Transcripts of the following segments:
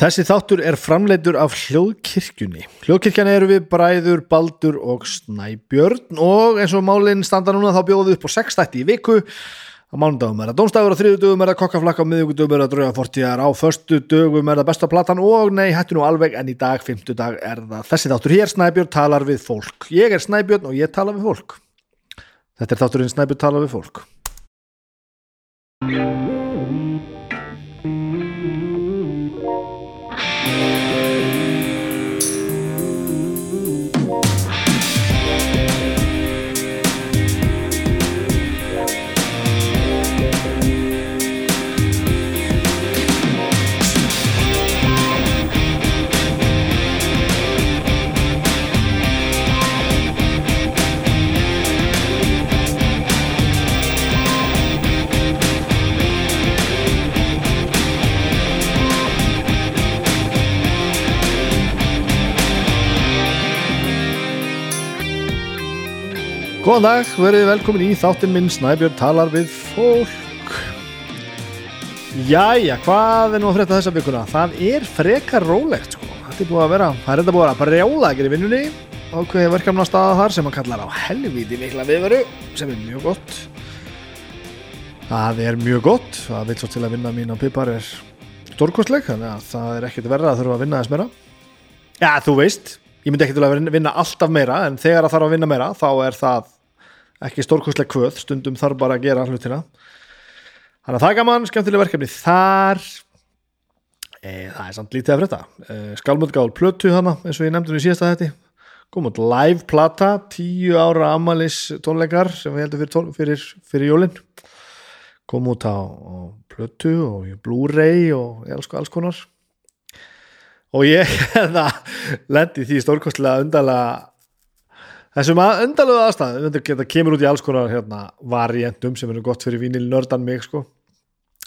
Þessi þáttur er framleitur af hljóðkirkjunni. Hljóðkirkjan eru við Bræður, Baldur og Snæbjörn og eins og málinn standa núna þá bjóðu upp á 6 þætti í viku. Á mánudagum er það dónstagur, á þriðudugum er það kokkaflakka, á miðugudugum er það drauga fortíðar, á förstu dugum er það besta platan og nei, hættu nú alveg en í dag, fymtudag, er það þessi þáttur hér, Snæbjörn talar við fólk. Ég er Snæbjörn og ég tala við fólk. Þetta er þátturinn Snæbjörn talar við fólk. Góðan dag, verið velkomin í þáttinn minn. Snæbjörn talar við fólk. Jæja, hvað er nú að frétta þessa vikuna? Það er frekar rólegt sko. Þetta er búið að vera, það er þetta búið að brjála ekki í vinnunni. Ákveði verkefna staða þar sem að kallar á helvíti mikla viðveru sem er mjög gott. Það er mjög gott. Það vil svo til að vinna mín á pipar er stórkostleg, þannig að það er ekkert verða að þurfa að vinna þess meira. Já, þú veist, ég myndi ekki til að vinna alltaf meira en þegar það þarf að vinna meira þá er það ekki stórkostleg kvöð stundum þarf bara að gera hlutina. Þannig að það er gaman, skemmtileg verkefni þar. E, það er samt lítið að frétta. E, skálmöldgáð plötu hana eins og ég nefndi í síðasta þetta kom út live plata, tíu ára amalis tónleikar sem við heldum fyrir, tón, fyrir, fyrir jólin. Kom út á, á plötu og blu-ray og alls, alls konar. Og ég lendi því stórkostlega undala þessum að undalega aðstæðum þetta kemur út í alls konar hérna, varientum sem eru gott fyrir vínil nördan mig sko.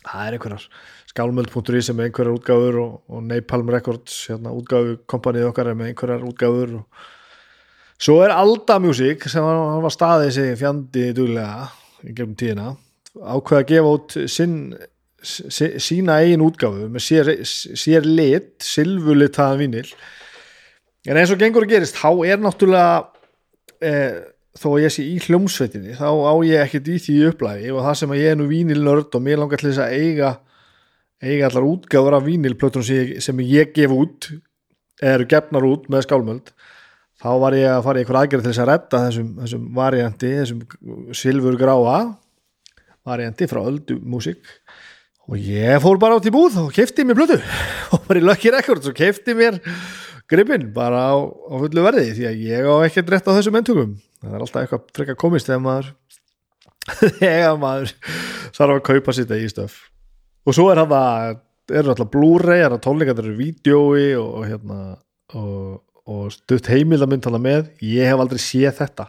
það er einhverjar skálmöld.ri sem er einhverjar útgáfur og, og Napalm Records hérna, útgáfu kompanið okkar er með einhverjar útgáfur og... svo er Alda Music sem var, var staðið sig fjandi duglega í gefnum tíðina ákveða að gefa út sinn sína eigin útgáfu með sér, sér lit, silvulitaðan vínil en eins og gengur að gerist, þá er náttúrulega eh, þó að ég sé í hljómsveitinni þá á ég ekkert í því upplæði og það sem að ég er nú vínilnörd og mér langar til þess að eiga eiga allar útgáður af vínilplötunum sem, sem ég gef út eru gefnar út með skálmöld þá var ég að fara í einhver aðgerð til þess að redda þessum, þessum varianti þessum silfur gráa varianti frá öldu músik og ég fór bara átt í búð og kefti mér blötu og var í Lucky Records og kefti mér gripinn bara á, á fullu verði því að ég á ekkert rétt á þessum enntugum það er alltaf eitthvað frekka komist þegar maður þegar maður þarf að kaupa sitt í stöf. Og svo er það að eru alltaf Blu-ray, það er tónleika það eru vídjói og, hérna, og, og stutt heimildamind með. Ég hef aldrei séð þetta.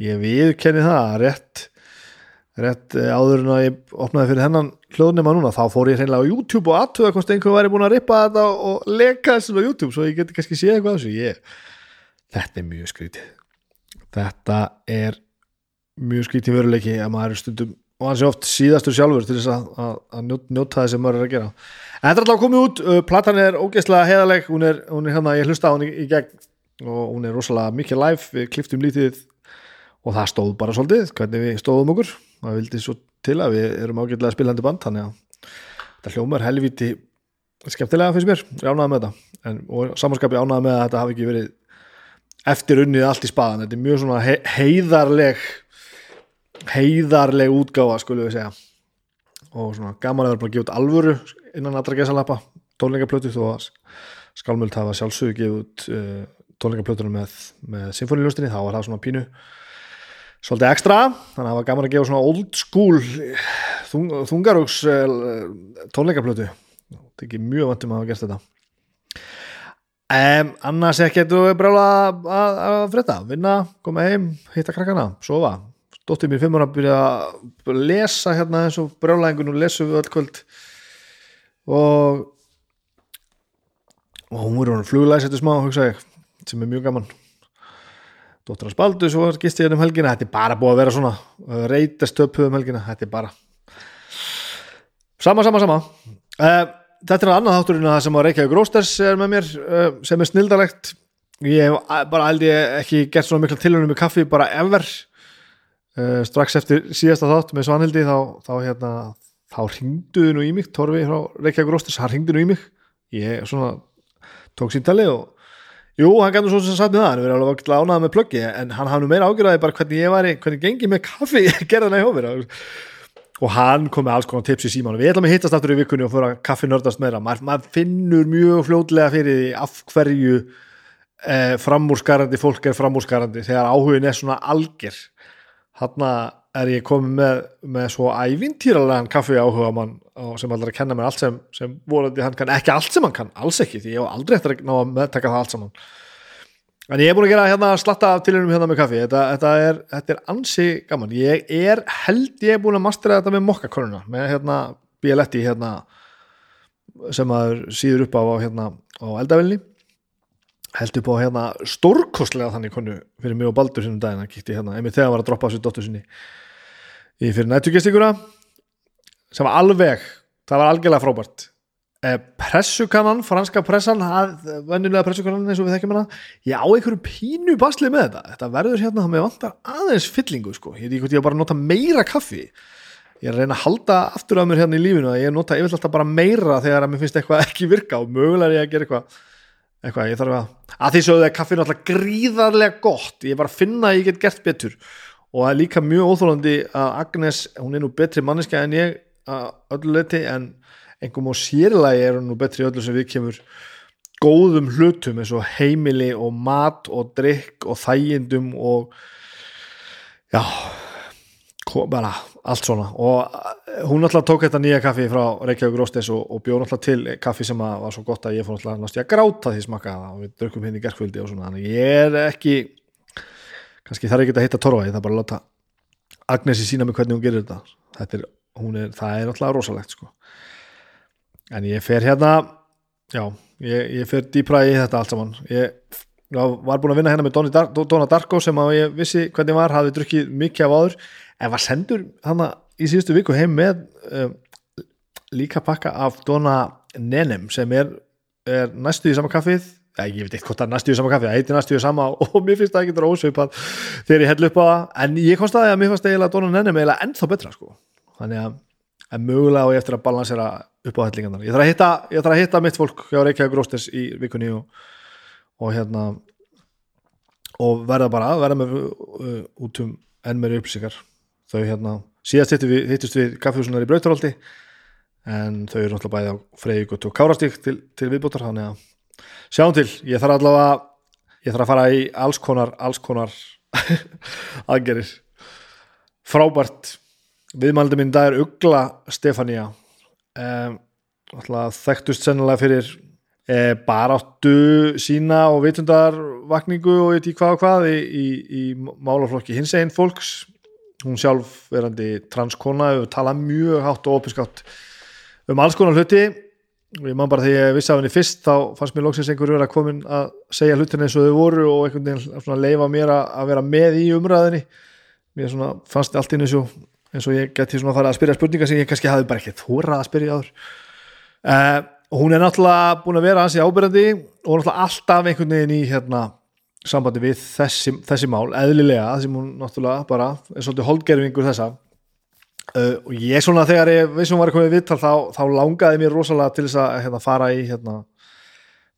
Ég viðkenni það rétt rétt eh, áður en að ég opnaði fyrir hennan hljóðnema núna, þá fór ég hreinlega á YouTube og aðtöða hvort einhver væri búin að rippa þetta og leka þessu á YouTube svo ég geti kannski séð eitthvað þessu. Ég, þetta er mjög skrítið. Þetta er mjög skrítið veruleiki að maður er stundum og hans er oft síðastur sjálfur til þess að, að, að njóta það sem maður er að gera. En þetta er alltaf komið út, uh, platan er ógeðslega heðaleg, hún er, hún er hérna, ég hlusta á hún í, í gegn og hún er rosalega mikið live, við kliftum lítið og það stóð bara svolítið, hvernig við stóðum okkur maður vildi svo til að við erum ágætilega spilandi band þannig að þetta hljómar helviti skemmtilega fyrst mér, ég ánaði með þetta. En, og samanskapi ánaði með að þetta hafi ekki verið eftir unnið allt í spaðan. Þetta er mjög svona he heiðarleg heiðarleg útgáfa skulum við segja. Og svona gaman að vera bara að gefa út alvöru innan allra gesalappa, tónleikaplötu þó að skálmöld hafa sjálfsögur gefið út uh, tónleikaplötunum með, með symfóniljóstinni, þá var það svona pínu svolítið ekstra þannig að það var gaman að gefa svona old school þung, þungarúks uh, tónleikaplötu. Það er ekki mjög vantum að hafa gert þetta. Um, annars ekki þú brála að, fretta vinna, koma heim, hitta krakkana sofa, stóttið mér fimmur að byrja að lesa hérna eins og brálaðingun og lesu við öll kvöld. Og og hún voru fluglæs þetta smá, hugsa ég sem er mjög gaman Dóttur hans Baldur, svo gist ég um helgina. Þetta er bara búið að vera svona reytast upp um helgina, þetta er bara sama, sama, sama. Uh, þetta er annað þátturinn að það sem að Reykjavík Rósters er með mér uh, sem er snildalegt ég hef a- bara held ég ekki gert svona mikla tilhörnum með kaffi bara ever. Uh, strax eftir síðasta þátt með Svanhildi þá, þá hérna þá ringduðu nú í mig, Torfi frá Reykjavík Rósters hann ringdu nú í mig. Ég svona tók síntali og jú, hann gæti nú svo sem sagt með það hann verið alveg ekki ánað með pluggi en hann hafði nú meira ágjörði bara hvernig ég væri hvernig gengi með kaffi gerðan að mér og hann kom með alls konar tips í síman og við ætlum að hittast aftur í vikunni og fóra kaffi nördast meira. Maður, maður finnur mjög fljótlega fyrir því af hverju eh, framúrskarandi fólk er framúrskarandi þegar áhugin er svona alger. Hann er ég komið með, með svo ævintýralegan kaffi áhuga mann og sem allar að kenna mér allt sem, sem vorandi hann kann, ekki allt sem hann kann, alls ekki því ég hef aldrei eftir að ná að meðtaka það allt saman. En ég er búin að gera hérna slatta af tilhörnum hérna með kaffi. Þetta, þetta, er, þetta er ansi gaman. Ég er held ég er búin að mastera þetta með mokkakoruna með hérna Bialetti hérna sem maður síður upp á hérna á eldavilni held upp á hérna stórkostlega þannig konu fyrir mig og Baldur sinnum daginn. Að kíkti hérna, einmitt þegar hann var að droppa þessu dóttur sinni í fyrir nættugestinguna sem var alveg það var algjörlega frábært. Eh, pressukannan, franska pressan vennulega pressukannan eins og við þekkjum hana ég á einhverju pínu basli með þetta. Þetta verður hérna, það með vantar aðeins fyllingu sko, ég á bara að nota meira kaffi. Ég er að reyna að halda aftur af mér hérna í lífinu að ég nota yfirlega alltaf bara meira þegar að mér finnst eitthvað ekki virka og mögulega er ég að gera eitthvað eitthvað, ég þarf að að því sögðu að kaffinu alltaf gríðarlega gott. Ég er bara að finna að ég get gert betur. Og það er líka mjög óþólandi að Agnes, hún er nú betri manneska en ég að öllu leiti en einhverjum á sérlagi er hún nú betri öllu sem við kemur góðum hlutum eins og heimili og mat og drikk og þægindum og já bara allt svona. Og hún alltaf tók þetta nýja kaffi frá Reykjavík Róstes og, og bjóð alltaf til kaffi sem var svo gott að ég fór alltaf náttúrulega að gráta því smakkaða það og við drukkum henni í gerkvöldi og svona. Þannig ég er ekki kannski þarf ekki að hitta Torfa ég þarf bara að láta Agnesi sína mig hvernig hún gerir þetta, þetta er, er, það er alltaf rosalegt sko. En ég fer hérna já, ég, ég fer dýpra í þetta allt saman. Ég var búin að vinna hérna með Dar Donna Darko sem að ég vissi hvernig var, hafði drukkið mikið af áður en var sendur hann í síðustu viku heim með um, líka pakka af Donna Nenem sem er, er næstu í sama kaffið. Ég veit eitthvað næstu í sama kaffið það heitir næstu í sama og mér finnst það ekki þetta ósveipað þegar ég hell upp á það. En ég kom staði að mér fannst eiginlega Donna Nenem eiginlega ennþá betra sko þannig að en mögulega og ég eftir að balansera upp á hellingarnar ég þarf að að hitta mitt fólk hjá Reykjavík Róstes í vikunni og, og hérna og verða bara, verða með uh, út um enn meiri upplýsingar. Þau hérna, síðast hittum við, við kaffehúsunar í Brautarholti en þau eru náttúrulega bæði á Freyjúkot og Kárastík til, til viðbútar þannig að sjáum til, ég þarf allavega ég þarf að fara í alls konar alls konar aðgerir frábært viðmældi minn dag er Ugla Stefania. Um, þekktust sennilega fyrir e, baráttu sína og vitundarvakningu og í hvað og hvað í, í, í málaflokki hins einn fólks. Hún sjálf verandi transkona og tala mjög hátt og opinskátt um alls konar hluti. Og ég man bara þegar ég vissi af henni fyrst þá fannst mér loksins einhverju vera komin að segja hlutin eins og þau voru og einhvern veginn leifa mér að, að vera með í umræðinni mér svona fannst allt inn eins og eins og ég geti svona farið að spyrja spurningar sem ég kannski hafði bara ekki þórað að spyrja áður. Uh, hún er náttúrulega búin að vera ansi ábyrjandi og náttúrulega alltaf einhvern veginn í hérna sambandi við þessi, þessi mál eðlilega, sem hún náttúrulega bara er svolítið holdgerfingur þessa. Uh, og ég svona þegar ég veist hún var í vittal þá, þá langaði mér rosalega til þess að hérna, fara í hérna,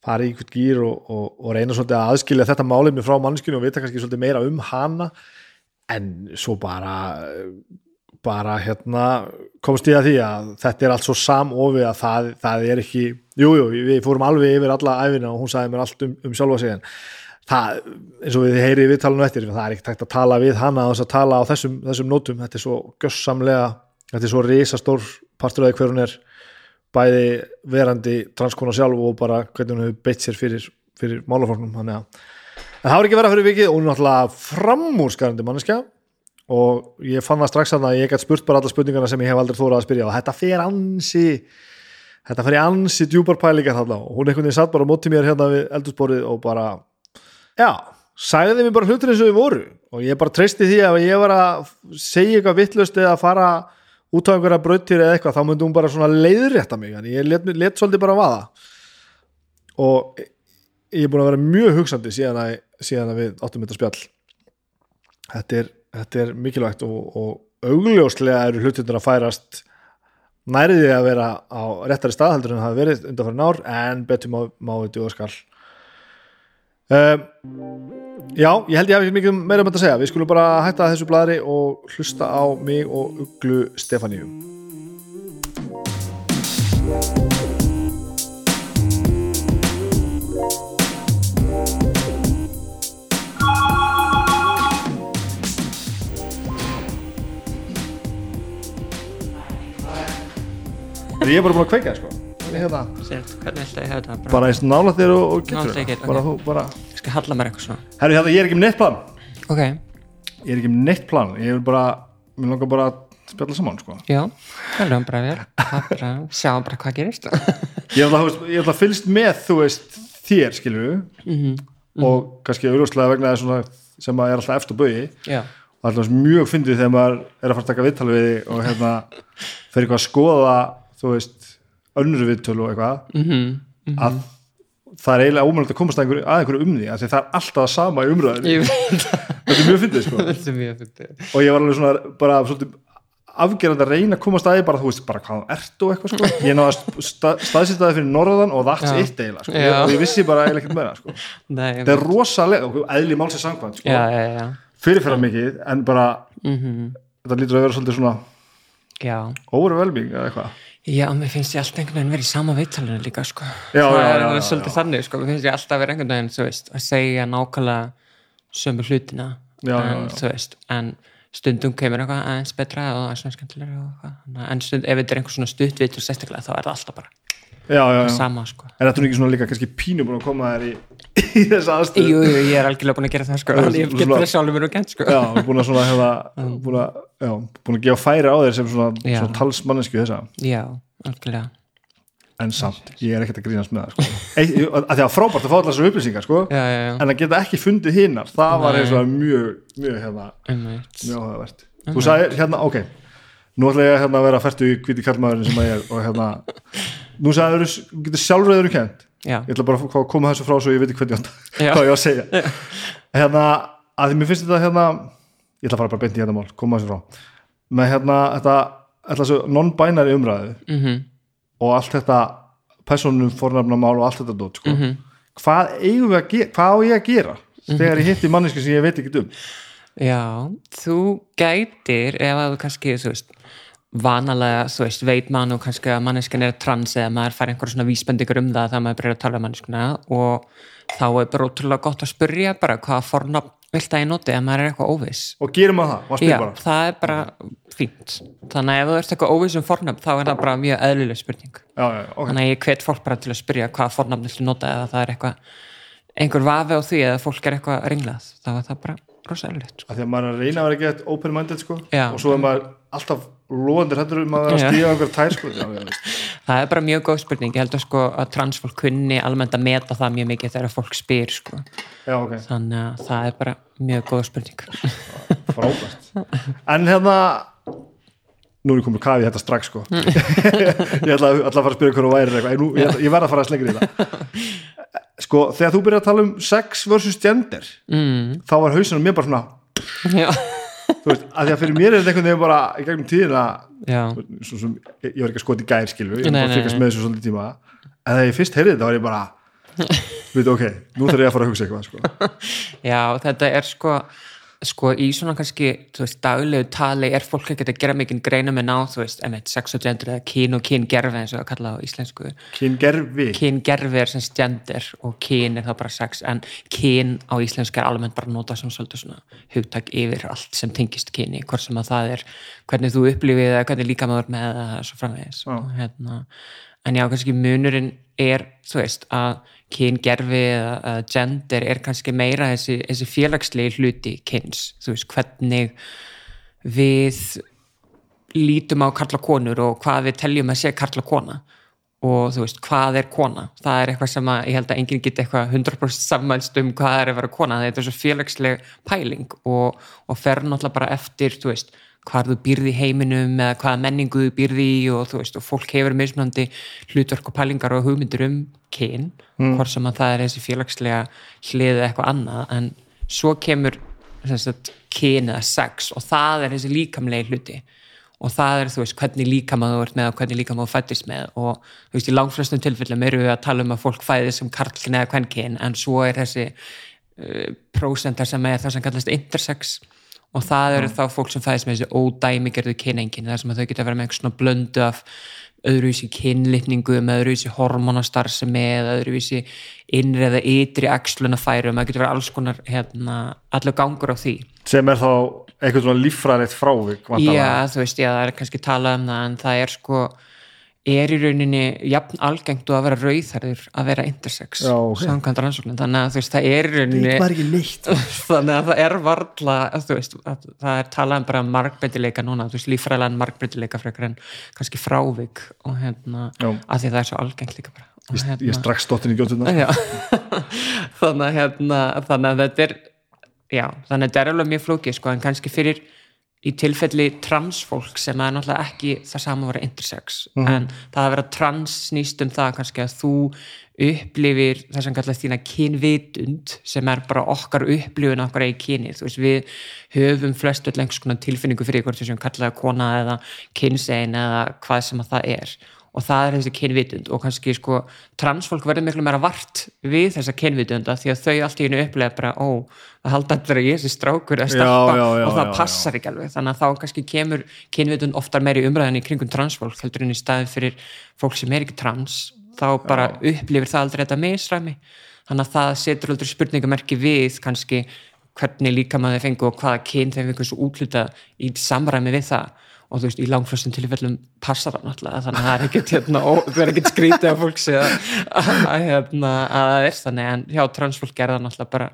fara í einhvern gýr og, og, og reyna svolítið að aðskilja þetta málið mér frá mannskinu og vita kannski svolítið meira um hana. En svo bara bara hérna komst ég að því að þetta er allt svo samofið að það, það er ekki jújú, jú, við fórum alveg yfir alla æfina og hún sagði mér allt um, um sjálfa sig en það, eins og við heyrið við talunum eftir, það er ekki tækt að tala við hana og þess að tala á þessum, þessum nótum. Þetta er svo gössamlega, þetta er svo risastór partur af því hver hún er bæði verandi transkona sjálf og bara hvernig hún hefur beitt sér fyrir, fyrir málafloknum, þannig að það var ekki verið að fyrir vikið og hún er náttúrulega framúrskarandi manneskja og ég fann það strax að ég gæti spurt bara alla spurningarna sem ég hef aldrei þórað að spyrja. Og þetta fer ansi þetta fer í ansi djúpar pælingar þarna. Og hún einhvern veginn satt bara á móti mér hérna við eldursporið og bara já, sagði mér bara hlutir eins og þau voru. Og ég bara treysti því að ég var að segja eitthvað vittlust eða fara út á einhverja brautir eða eitthvað, þá myndi hún bara svona leiðrétta mig, en ég let, let svolítið bara vaða. Og ég er búin að vera mjög hugsandi síðan að, síðan að við áttum þetta spjall. Þetta er, þetta er mikilvægt og, og augljóslega eru hlutindur að færast næriði að vera á réttari staðhaldur en það hafi verið undan fyrir nár en betur má, má við djóða skall um, Já, ég held ég hafi mikið meira um þetta að segja. Við skulum bara hætta þessu bladri og hlusta á mig og Uglu Stefaníu Ég er bara búin að kveika sko. Hérna, Sért, hvernig ætla ég að hafa þetta? Bara, bara eins nála þér og, og getur get, bara, þú, bara ég skal halla mér eitthvað svona. Herru, hérna, ég er ekki með neitt plan. Ok, Ég er ekki með neitt plan. Ég vil bara, mér langar bara að spjalla saman sko. já, það lögum bara vel. Það bara, sjáum bara hvað gerist. Ég ætla, að fylgst með, þú veist, þér, skilur við Mhm, og kannski auðvitað vegna þess svona sem að er alltaf eftir bögi Já, og alltaf mjög fyndið þegar maður er að fara að taka viðtal við þig og hérna fyrir eitthvað að skoða, þú veist önnur viðtölu og eitthvað mhm að það er eiginlega ómögulegt að komast að einhverju, að einhverju um því því það er alltaf sama í umröðinu þetta er mjög fyndið sko. Og ég var alveg svona bara afgerandi að reyna að komast að bara þú veist bara hvað ert og eitthvað sko. Ég náða að sta- staðsetja það fyrir norðan og that's Já. it eiginlega sko. Og ég vissi bara eiginlega ekkert meira sko. Þetta er rosalega, og eðli málsins sangvænt sko, já, já, já. Fyrirferða mikið en bara mm þetta lítur að vera svolítið svona Já, overwhelming eða eitthvað já, mér finnst ég alltaf einhvern veginn verið í sama viðtalinu líka sko Já, Það já, er já, svolítið já. þannig sko, mér finnst ég alltaf verið einhvern veginn, þú veist, að segja nákvæmlega sömu hlutina Já, en já. þú veist, en stundum kemur eitthvað aðeins betra og svona skemmtilega og eitthvað, en stund, ef þetta er einhver svona stuttvitt og sérstaklega þá er það alltaf bara. Sama sko. Er þetta nú ekki svona líka kannski pínu búin að koma þær í, í þessa aðstöðu? Jú, jú, ég er algjörlega búin að gera það sko. Þannig ég svona- get bara sjálfur mér og gent sko. Já, búin að svona hefða búin að, já, búin að gefa færi á þér sem svona, svona talsmannesku þessa. Já, algjörlega. En samt, ég er ekkert að grínast með það sko. Eitt, að því að frábært að fá allar þessar upplýsingar sko, Já, já, já, en að geta ekki fundið hinnar það var eins og mjög, mjög hérna, einmitt. mjög áhugavert. Þú sagði hérna, ok nú ætla ég hérna að vera færtu í hvíti kallmaðurinn sem að ég er og hérna nú sagði þú getur sjálfröður kent Já, ég ætla bara að koma þessu frá svo ég veit ekki hvernig Já. hvað ég á að segja. Hérna, að því mér finnst þetta hérna ég ætla að fara bara beint í hérna mál, koma þessu frá. Með hérna, þetta, þetta svo non-binary umræðu mhm, og allt þetta persónum fornafna mál og allt þetta dót sko. mhm. Hvað eigum við að gera, hvað á ég að gera þegar ég hitti manneski sem ég veit ekki um? Já, þú gætir ef að þú kannski, þú veist vanalega, þú veist, veit mann og kannski að manneskan er trans eða maður fær einhver svona vísbendingur um það þegar maður byrjar að tala um manneskuna og þá er bara ótrúlega gott að spyrja bara hvaða fornafn vilt að ég noti ef maður er eitthvað óviss. Og gerum að það, maður spyr bara. það er bara fínt. Þannig að ef þú ert eitthvað óviss um fornafn þá er það bara mjög eðlileg spurning. Já, já, ok, þannig að ég hvet fólk bara til að spyrja hvaða fornafn viltu nota eða það er eitthvað einhver vafi á því eða fólk er eitthvað ringlað þá er það bara rosa eðlilegt sko. að því að maður er að að vera gett open-minded sko, og svo er maður alltaf loðandur hættur um að stíða einhver tær já, já, veist. það er bara mjög góð spurning. Ég held að sko að transfólk kunni almennt að meta það mjög mikið þegar fólk spyr sko. já, ok, þannig að það er bara mjög góð spurning. Frábært. En hérna nú er ég komið kafi þetta strax sko. Ég ætla, að- að fara að spyrja hvernig væri en nú, ég, ég verð að fara að slengri í það. Sko, þegar þú byrjar að tala um sex versus gender mm, þá var hausunum mér bara svona já, þú veist, að því að fyrir mér er þetta einhvern veginn bara í gegnum tíðina svo, svo, ég var ekki að skoti gær skilju ég var bara að fyrkast með þessu svolítið tíma. En þegar ég fyrst heyrði þetta var ég bara veit ok, nú þarf ég að fara að hugsa eitthvað sko. já, þetta er sko sko í svona kannski, þú veist, daglegu tali er fólk ekkert að gera mikið greina með ná, þú veist, emitt, sex og gender eða kyn og kyngerfi eins og það kalla á íslensku. Kyngerfi kyngerfi er sem gender og kyn er þá bara sex en kyn á íslensku er almennt bara nota sem svolítið svona hugtak yfir allt sem tengist kyni, hvort sem að það er hvernig þú upplifið eða hvernig líka maður með eða svo framvegis. Og, hérna, en já, kannski munurinn er, þú veist, að kyngerfi eða, gender er kannski meira þessi, þessi félagslegi hluti kyns, þú veist, hvernig við lítum á karla konur og hvað við teljum að sé karla kona. Og þú veist, hvað er kona? Það er eitthvað sem að, ég held að enginn geti eitthvað 100% sammælst um hvað er að vera kona. Þetta er svo félagsleg pæling og, og fer náttúrulega bara eftir þú veist, hvað þú býrði heiminum eða hvaða menningu þú býrði í og þú veist, og fólk hefur mismunandi hlutverk og pælingar og hugmyndir um kyn, mm. hvort sem að það er þessi félagslega hlið eða eitthvað annað en svo kemur sagt, kyn eða sex og það er þessi líkamlegi hluti. Og það er þú veist hvernig líkama þú ert með og hvernig líkama þú fættist með. Og þú veist í langflestum tilfellum eru við að tala um að fólk fæðist sem karlkyn eða kvenkyn en svo er þessi uh, prósentar sem er það sem kallast intersex og það eru þá fólk sem fæðist með þessi ódæmigerðu kynengin þar sem þau geta verið með einhvers svona blöndu af öðruvísi kynlitningu með öðruvísi hormonastarsi með öðruvísi innri eða ytri axlunafæru, maður getur verið alls konar hérna, allur gangur á því. Sem er þá eitthvað svona líffræðilegt frávik Já, þú veist, já, það er kannski talað um það en það er sko er í rauninni jafn algengt og að vera rauðarður að vera intersex okay. samkvæmt rannsóknum, þannig að þú veist það er í rauninni þannig að það er varla veist, það er talað um bara markbreytileika núna, þú veist lífræðilegan markbreytileika frekar en kannski frávik og hérna, Já. að því það er svo algengt líka bara. Og, ég, hérna, ég strax stóttin í gjótuna þannig að hérna, þannig að þetta er Já, þannig að þetta er alveg mjög flókið sko, en kannski fyrir í tilfelli transfólk sem er náttúrulega ekki það saman að vera intersex. Mm -hmm. en það að vera trans snýst um það kannski að þú upplifir það sem kallast þína kynvitund sem er bara okkar upplifun okkar eða kyni, þú veist við höfum flestu lengs tilfinningu fyrir hvort þessum kallaða kona eða kynsegin eða hvað sem að það er og það er þessi kynvitund. Og kannski sko transfólk verður miklu meira vart við þessa kynvitunda því að þau allt í hennu upplega bara ó, það halda allir að ég sé strákur að já, já, og það já, passar ekki alveg. Þannig að þá kannski kemur kynvitund oftar meiri umræðin í kringum transfólk heldur en í staði fyrir fólk sem er ekki trans. Þá bara upplifir það aldrei þetta misræmi. Þannig að það setur aldrei spurningamerki við kannski hvernig líka maður fengu og hvaða kyn þeim fengur svo útluta í samræmi við það og þú veist, í langflöstum tilfellum passar það náttúrulega, þannig að það er ekkert hérna, það er ekkert skrítið að fólk sé að, að, hérna, að það er þannig en hjá transfólk er það náttúrulega bara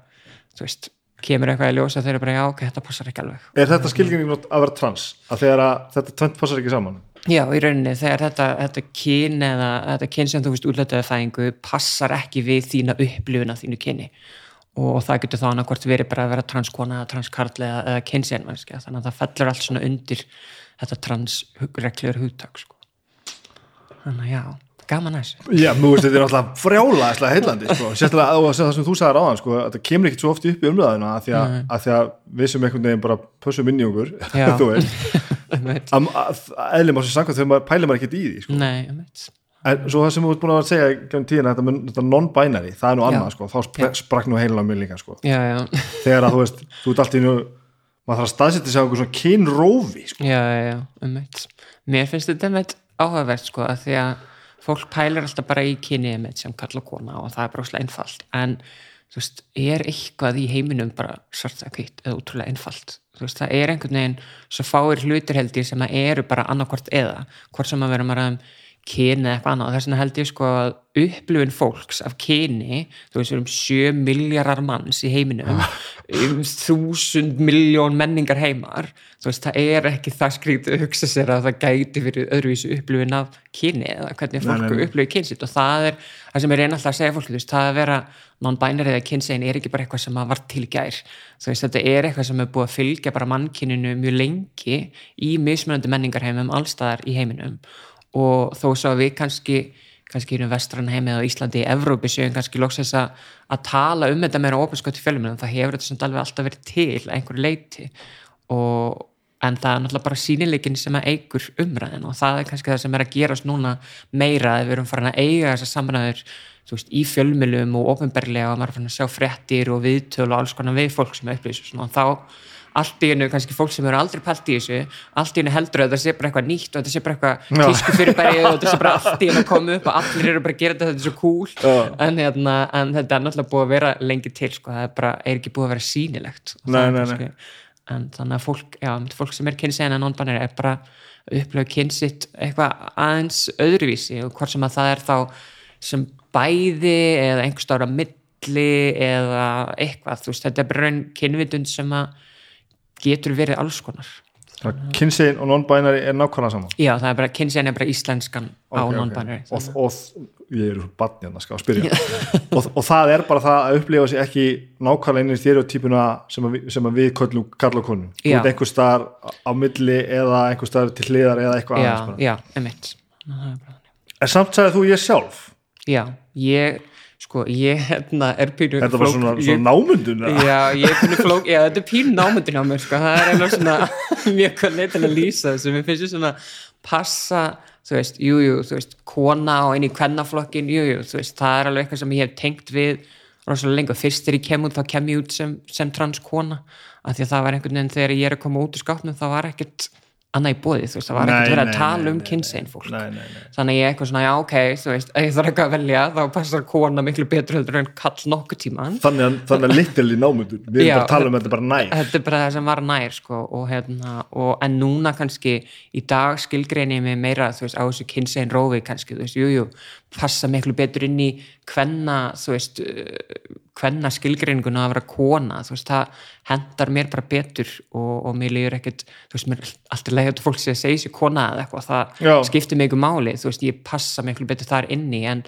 þú veist, kemur eitthvað í ljósa þeir eru bara, já, ok, þetta passar ekki alveg Er þetta skilgjörning að vera trans? Að þegar að þetta tvent passar ekki saman? Já, í rauninni, þegar þetta, þetta kyn eða þetta kyn sem þú veist útlætaði fæðingu passar ekki við þína upplifuna þínu kyni og það getur þá annarkvært verið bara að vera transkona, transkarl eða, eða kynsén þannig að það fellur allt svona undir þetta transreglur hugtak sko. þannig að já gaman að þessu Já, mú veist, þetta er alltaf frjála heilandi, sko. sérstaklega á það sem þú sagði ráðan sko, þetta kemur ekkert svo oft upp í umræðina að því að, að, því að við sem einhvern veginn bara pössum inn í okkur þú veist eðlum á þessu sanga þegar maður pælir maður ekkert í því sko. Nei, ég veit En svo það sem við erum búin að segja um tíðina, þetta, þetta non-binary, það er nú annað sko, þá sprak, sprakk nú heilan á mig líka sko. já, já. þegar að þú veist, þú ert alltaf í nú maður þarf að staðsetja sig á einhver svona kynrófi sko. Já, já, já, um eitt Mér finnst þetta með áhugavert sko að því að fólk pælir alltaf bara í kynni með sem kalla kona og það er bróðslega einfalt. En þú veist, er eitthvað í heiminum bara svart að kvitt eða útrúlega einfalt? Þú veist, það er einhvern veginn svo fáir hlutir held ég sem að eru bara annarkvort eða, hvort sem að vera maður að kyni eða eitthvað annað. Og þess vegna held ég sko að upplifin fólks af kyni þú veist við erum 7 miljardar manns í heiminum um þúsund miljón menningar heimar þú veist það er ekki það skrítið að hugsa sér að það gæti fyrir öðruvísu upplifin af kyni eða hvernig fólku upplifir kynsitt og það er það sem ég reyna alltaf að segja fólk veist, það að vera non-binary eða kynsegin er ekki bara eitthvað sem var til gær. Þú veist þetta er eitthvað sem er búið að fylgja bara mannkyninu mjög lengi í mismunandi menningarheimum allstaðar í heiminum og þó svo að við kannski kannski í vestrann heimið á Íslandi í Evrópi séum kannski loksins að, að tala um þetta meira ofinskott í fjölum en það hefur þetta sem alveg alltaf verið til einhverju leiti og en það er náttúrulega bara sínileikin sem að eigur umræðin og það er kannski það sem er að gerast núna meira að við erum farin að eiga þessar samræður í fjölmilum og ofinberlega og maður er farin að sjá frettir og viðtölu og alls konar við fólk sem upplýsum og þá allt í hennu, kannski fólk sem eru aldrei pælt í þessu allt í hennu heldur að það sé bara eitthvað nýtt og þetta sé bara eitthvað tísku fyrirbæri og þetta sé bara allt í hennu að koma upp og allir eru bara að gera þetta þetta er svo cool. En, hérna, en þetta er náttúrulega búið að vera lengi til sko. það er, bara, er ekki búið að vera sínilegt nei, nei, nei. en þannig að fólk, já, fólk sem er kynsegin en non-binary er bara upplega kynsitt eitthvað aðeins öðruvísi og hvort sem að það er þá sem bæði eða einhverstaður að milli eða eitthvað, þú veist, þetta er bara raun kynvitund sem að getur verið alls konar. Kynsegin og non-binary er nákvæmlega saman já, það er bara, kynsegin er bara íslenskan á Ok, ok. non-binary. Og, og ég er barn hérna skal spyrja. Og, og það er bara það að upplifa sig ekki nákvæmlega inn í stereotypuna sem að, sem að við köllum kalla konu. Þú Já. ert einhver staðar á milli eða einhver staðar til hliðar eða eitthvað já, aðeins bara. já, emitt það er bara en samt sagði þú ég sjálf? Já, ég, sko, ég hérna er pínu þetta var svona, svona námundun? Já, ég er pínu flók, já, þetta er pínu námyndin á mér, sko, það er einhver svona mjög leitin að lýsa þessu, mér finnst ég svona passa, þú veist, jú, jú, þú veist, kona og inn í kvennaflokkin, jú, jú, þú veist, það er alveg eitthvað sem ég hef tengt við rosalega lengur, fyrst þegar ég kem út þá kem ég út sem, sem transkona af því að það var einhvern veginn þegar ég er að koma út úr skápnum þá var ekkert annað í bóði, þú veist, það var ekkert verið að tala nei, um kynsegin fólk. Nei, nei, nei. þannig ég er eitthvað svona, já ok, þú veist ef ég þarf eitthvað að velja, þá passar kona miklu betur heldur en kall nokkuð tíman þannig að, þannig að literally námundun við erum bara að tala um þetta bara nær. þetta er bara það sem var nær sko, og, hérna, og, en núna kannski í dag skilgrein ég mig meira þú veist, á þessu kynsegin rófi kannski þú veist, jú, jú, passa miklu betur inn í hvenna, þú veist hvenna skilgreininguna að vera kona þú veist, það hendar mér bara betur og, og mér líður ekkert þú veist, mér er alltaf leið að fólk að segja sér kona eða eitthvað, það Já. skiptir mig ykkur máli þú veist, ég passa miklu betur þar inni en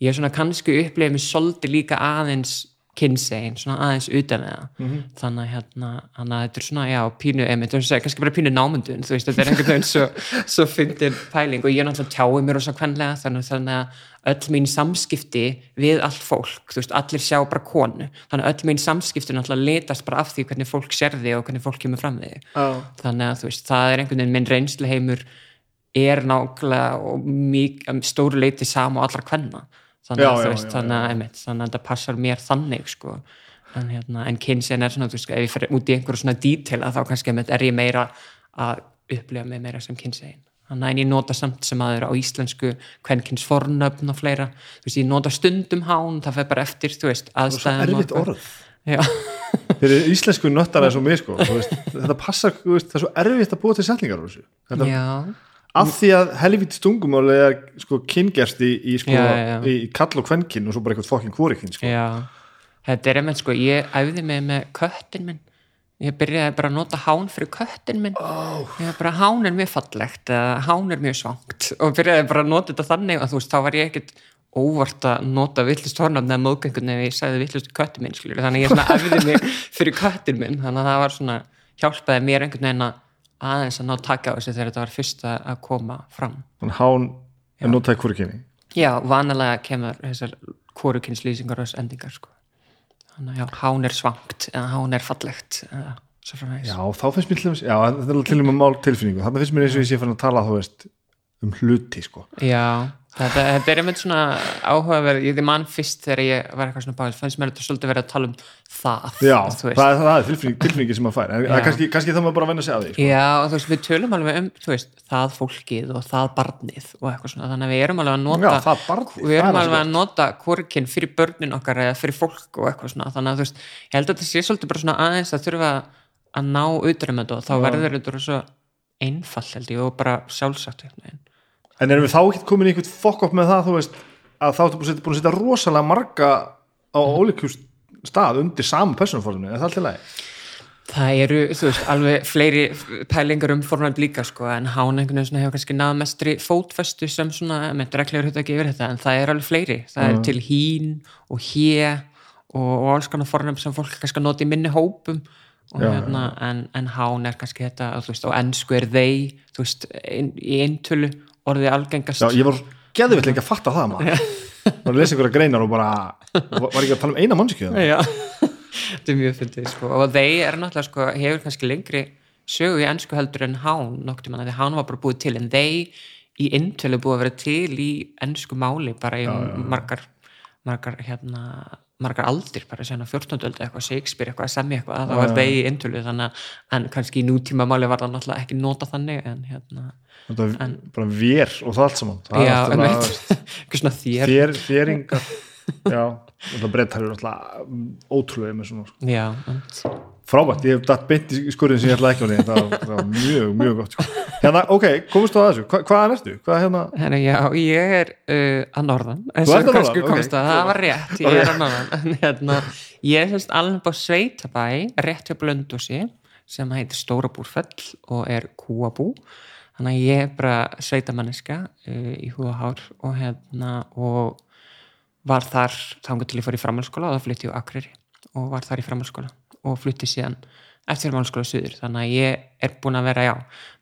ég er svona kannski upplegið mér svolítið líka aðeins kynsegin, svona aðeins utan það Mhm. þannig að hérna, þannig að þetta er svona já, pínu, emitt, þú veist, kannski bara pínu námundun þú veist, þetta er einhvern veginn svo, svo fyndin pæling og ég er náttúrulega tjáið mér rosa kvenlega þannig, þannig að öll mín samskipti við allt fólk, þú veist, allir sjá bara konu, þannig að öll mín samskipti náttúrulega litast bara af því hvernig fólk sér þig og hvernig fólk kemur fram þig. Já. þannig að þú veist, það er einhvern veginn minn reynsluheimur er nákvæmlega og mjög, stóru leiti sama og allra kvenna. Þannig Já, að já, þú veist, já, þannig að, einmitt, þannig að þetta passar mér þannig sko. En, hérna, en kynsinn er svona, þú veist, ef ég fer út í einhverju svona dítila þá kannski einmitt, er ég meira að upplifa mig meira sem kynsegin þannig að ég nota samt sem aður á íslensku kvenkins fornöfn og fleira. Þú veist, ég nota stundum hán, það fer bara eftir þú veist, svo aðstæðum erfitt og- orð. Já, fyrir íslensku nöttar eins og mig sko, veist, þetta passar, veist, það er svo erfitt að búa til þessu. Þetta, af því að helvítið stungumál er sko kyngerst í, í, sko, í, kall og kvenkinn og svo bara eitthvað fokkin hvorikinn sko. Já, þetta er einmitt sko, ég æfði mig með köttin minn ég byrjaði bara að nota hán fyrir köttin minn oh. ég bara hán er mjög fallegt eða hán er mjög svangt og byrjaði bara að nota þetta þannig og þú veist, þá var ég ekkit óvart að nota villist hornafn eða móðgöngun ef ég sagði villist köttin minn skilur. þannig ég svona æfði mig fyrir köttin minn þannig að það var svona, hjálpaði mér einhvern veginn að aðeins að ná taka á þessu þegar þetta var fyrst að koma fram þannig hán er notaði hvorikynni Já, vanalega kemur þessar kórukynnslýsingar og endingar sko. Þannig að hán er svangt eða hán er fallegt eða já, þá finnst mér til dæmis, já, þetta er alveg til og með mál tilfinningu, þannig finnst mér eins og ég sé fann að tala veist, um hluti sko. Já, þetta, þetta er einmitt svona áhugaverð, ég þið mann fyrst þegar ég var eitthvað svona báðis, fannst mér þetta svolítið verið að tala um það já, það er, það er tilfinningi sem maður fær en er kannski, kannski það maður bara venna sig að því sko. Já, og þú veist, við tölum alveg um þú veist, það fólkið og það barnið og eitthvað svona, þannig að við erum alveg að nota Já, það barnið, við erum er alveg að nota hvorkinn fyrir börnin okkar eða fyrir fólk og eitthvað svona, þannig að þú veist, ég held að þetta sé svolítið bara svona aðeins að þurfa að ná utanum þetta og þá verður þetta svo einfall held ég og bara sjálfsagt einhvern veginn. En erum við þá ekki komin í einhvern fokk upp með það þú veist, að þá ertu búin að setja- rosalega marga á Mm. ólíkum stað undir saman persónuforminu, er það alltaf lægi? Það eru, þú veist, alveg fleiri pælingar um fornöfn líka sko, en hán einhvern veginn hefur kannski náð mestri fótfestu sem svona, með dreglegur þetta ekki yfir þetta, en það er alveg fleiri. Það er til hín og hé og, og alls konar fornöfn sem fólk kannski noti minni hópum og Já, hérna, en, en hán er kannski þetta, þú veist, og ennsku er þeir, þú veist, ein, í eintölu orðið algengast. Já, ég var geðvill ekki að fatta það maður. Var að lesa einhverja greinar og bara var ekki að tala um eina mannskjöð Já, þetta er mjög fyndið sko. og þeir er náttúrulega sko, hefur kannski lengri sögu í ennsku heldur en hán nokkuð mann, því hán var bara búið til en þeir í intölu búið að vera til í ennsku máli bara í margar margar hérna margar aldir, bara sérna 14. öld eitthvað Shakespeare eitthvað að semja eitthvað, það var þeir í intölu þannig að, en kannski í nútíma máli var það náttúrulega ekki nota þannig en hérna, þetta er bara vér og það allt saman. Það já, um svona þér. Þér, þéringar. Já, og það brettar eru alltaf ótrúlega með svona sko. já, um, frábært, ég hef datt beint í skurðin sem ég ætla ekki á því, það, var- það mjög, mjög gott sko. hérna, ok, komist á þessu. Hva, hvaðan ertu? Hvað hérna? Herra, já, ég er uh, að norðan. Þú ert að kannski komst ok. að það. Var rétt, ég er að norðan. En hérna, ég er semst alveg á Sveitabæ rétt hjá Blöndúsi sem heitir Stóra Búrfell og er kúabú. Þannig að ég er bara sveitamanniska uh, í húða og hérna og var þar þangar til ég fór í framhaldsskóla og þá flytti ég á Akureyri og var þar í framhaldsskóla og flytti síðan eftir framhaldsskóla suður. Þannig að ég er búin að vera, já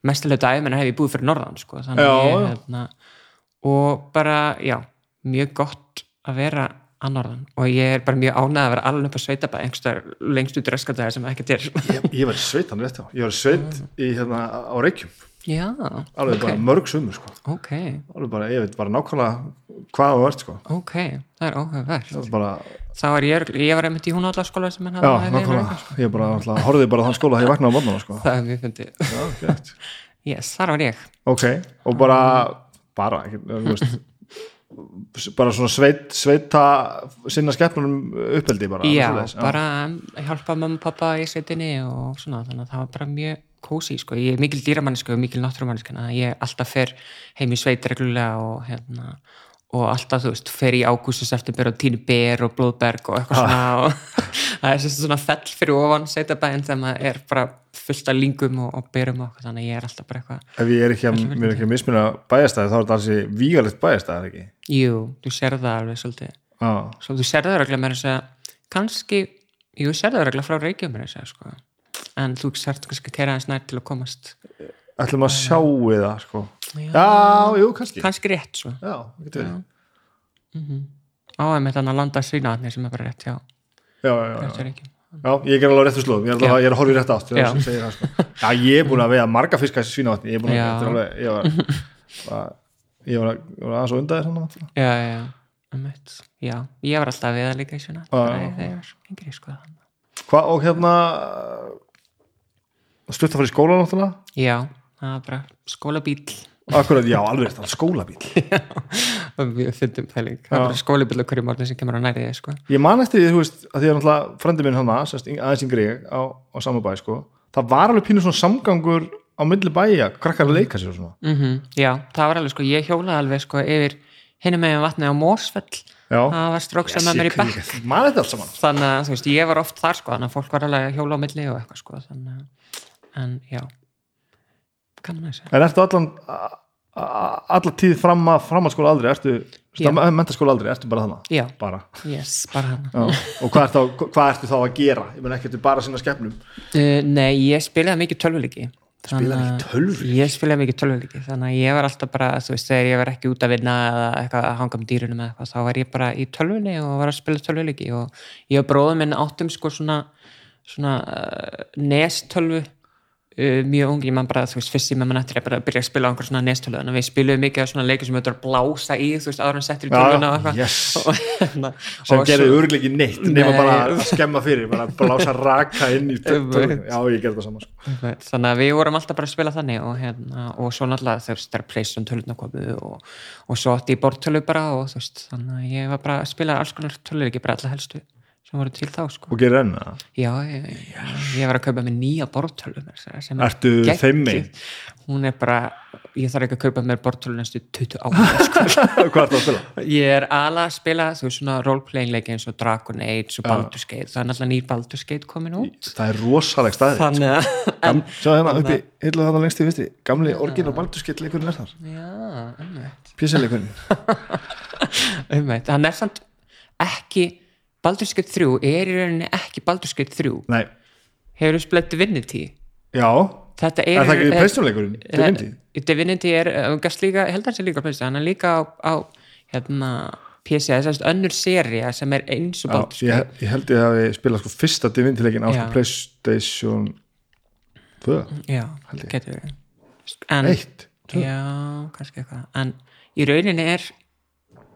mestilega dæmi en hef ég búið fyrir norðan sko, ég hérna, og bara, já, mjög gott að vera að norðan. Og ég er bara mjög ánægð að vera alveg upp að sveita bara einhver lengst út reskadaði sem ekkert er ég, ég var í sveit hann rétt á ég var sveit í, hérna, á Reykjum. Já, alveg ok, bara mörg sumur sko. ok, alveg bara, ég veit bara nákvæmlega hvað þú ert sko. ok það er áhugavert það var bara, þá er ég, ég var einmitt í húnállaskóla sem hann hafði sko. ég bara, alltaf, horfði bara þann skóla þegar ég vaknaði á mótnana sko. það er mjög gett yes, þar var ég ok, og bara bara, ekki, bara svona sveit, sveita sinna skeppnunum uppeldi bara, já, svoleiðis, bara hjálpa mamma og pappa í sveitinni og svona þannig að það var bara mjög kósi sko. ég er mikil dýramanniska og mikil náttúrumanniska þannig að ég alltaf fer heim í sveit reglulega og hérna og alltaf, þú veist, fer í ágúst og september og tínu ber og blóðberg og eitthvað svona og það er svona fell fyrir ofan sveitabæinn þegar maður er bara fullt af lingum og, og berum og eitthvað, þannig að ég er alltaf bara eitthvað ef ég er ekki að, mér er ekki að mismina bæjastæði þá er þetta alls í vígalegt bæjastæði ekki? Jú, þú sér það alveg svolítið. Já, svo þú sér það regla með þess að kannski, jú, sér það regla frá Reykjavík með þess að sko. Að kera aðeins nær til að komast. Ætlum að sjá við það sko. Já. já, jú, kannski. Kannski rétt svo já, getur verið. á að með þannig að landa svínaðni sem er bara rétt já, já, já, rétt já. Já, ég er alveg ég er, alveg, ég er að horfa í rétt átt Já. sko. já, ég er búin að veiða marga fiska í svínavatni ég er búin að, er alveg, ég var, var ég var, aðeins og undaðir hann já, já, einmitt. já, ég var alltaf við að líka í já, þegar ég var yngri sko Hvað, og hérna stutt að fara í skóla náttúrulega? Já, það var bara skólabíl Akkurat, já, alveg rétt, skólabíl og við fyndum pæling það var bara skólabíl á hverju morgun sem kemur á nærið sko. Ég man eftir því, þú veist, að því að frendi minn hann aðeins yngri á, á sama bæ, sko það var alveg pínu svona samgangur á milli bæja, krakkar að leika sér og svona. Mm já, það var alveg sko, ég hjólaði alveg sko yfir hinum megin vatni á Mósfell Já, það var stróksa með mér í bekk. þetta þannig að þú veist, ég var oft þar sko þannig að fólk var alveg að hjóla á milli og eitthvað sko en já En ertu allan a- a- alla tíð fram að framhaldsskóla aldrei, ertu Já. mentaskóla aldrei, ertu bara þannig já, bara, yes, bara og hvað ertu, þá, hvað ertu þá að gera? Ég menn ekki, ertu bara að sinna skepnum? Uh, nei, ég spilaði mikið tölvuleiki. Ég spilaði mikið tölvuleiki þannig að ég var alltaf bara, þú veist, þegar ég var ekki út að vinna eða eitthvað að hanga með dýrunum eða eitthvað, þá var ég bara í tölvunni og var að spila tölvuleiki. Og ég og bróðum minn áttum sko svona svona uh, nestölvu mjög ung, ég man bara, þú veist, fyrst með mann eftir að bara byrja að spila á einhver svona nestölvu þannig að við spiluðum mikið á svona leiki sem við að blása í þú veist, áður en settir í Já, tölvuna og eitthvað yes. hérna, sem gerði svo- örglega ekki neitt nema Nei. bara að skemma fyrir, bara að blása raka inn í töl, töl. Einmitt. já, ég gerði það saman sko. þannig að við vorum alltaf bara að spila þannig og, hérna, og svo náttúrulega þú veist þegar Playstation töluna komu og, og svo átti ég bortölu bara og þú veist þannig að sem voru til þá sko. Og gerir enn það? Já, ég, ég var að kaupa með nýja bortölu sem er Ertu geggjuð. þeim megin? hún er bara, ég þarf ekki að kaupa með bortölu næstu 20 ára sko. hvað ertu að spila? ég er ala að spila þú veist svona roleplaying leiki eins og Dragon Age og Baldur's Gate, það er náttúrulega nýr Baldur's Gate komin út. það er rosaleg staði þannig að sjá hérna uppi, hillu þarna lengst í vinstri gamli orgin og baldurskeitt leikurinn er þar. Já, einmitt. Písileikurinn Einmitt, hann er samt ekki Baldur's Gate 3 er í rauninni ekki Baldur's Gate 3 nei, hefur þú spilað Divinity já, þetta er er, það ekki pleistunleikurinn? er, Divinity? Divinity er, gast líka, held að hann sé líka á Playstation, hann er líka á, á hérna, PC, þess að önnur seria sem er eins og Já, Baldur's Gate ég, ég held ég hafi spilað sko fyrsta Divinity-leikin á sko Já. Playstation 2 já, held ég. eitt já, kannski eitthvað en í rauninni er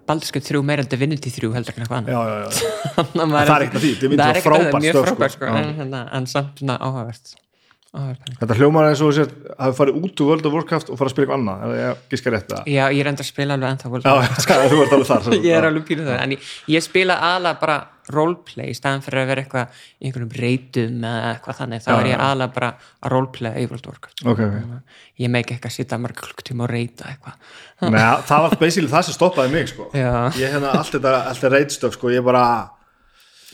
Baldur's Gate 3 meira en Divinity 3 heldur en eitthvað annað. Að Það er ekkert að því, var er að mjög sko. frábært, sko, Já. en, hérna, en samt svona áhugavert. Þetta hljómar eins og sér hafi farið út úr World of Warcraft og farið að spila eitthvað annað. Eða ég giska rétt að já, ég er enda að spila alveg ennþá World of Warcraft. sagt. ég er alveg pínu það, en ég, ég spila aðlega bara roleplay í staðan fyrir að vera eitthvað í einhverjum reytum eða eitthvað þannig, þá Já, er ég já. aðlega bara að roleplaya í World of Warcraft ok, ok ég meik ekki að sitja marga klukktíma og reyta eitthvað. Nei, það var basically það sem stoppaði mig sko. ég hérna allt þetta, allt þetta reitstöf sko, ég bara,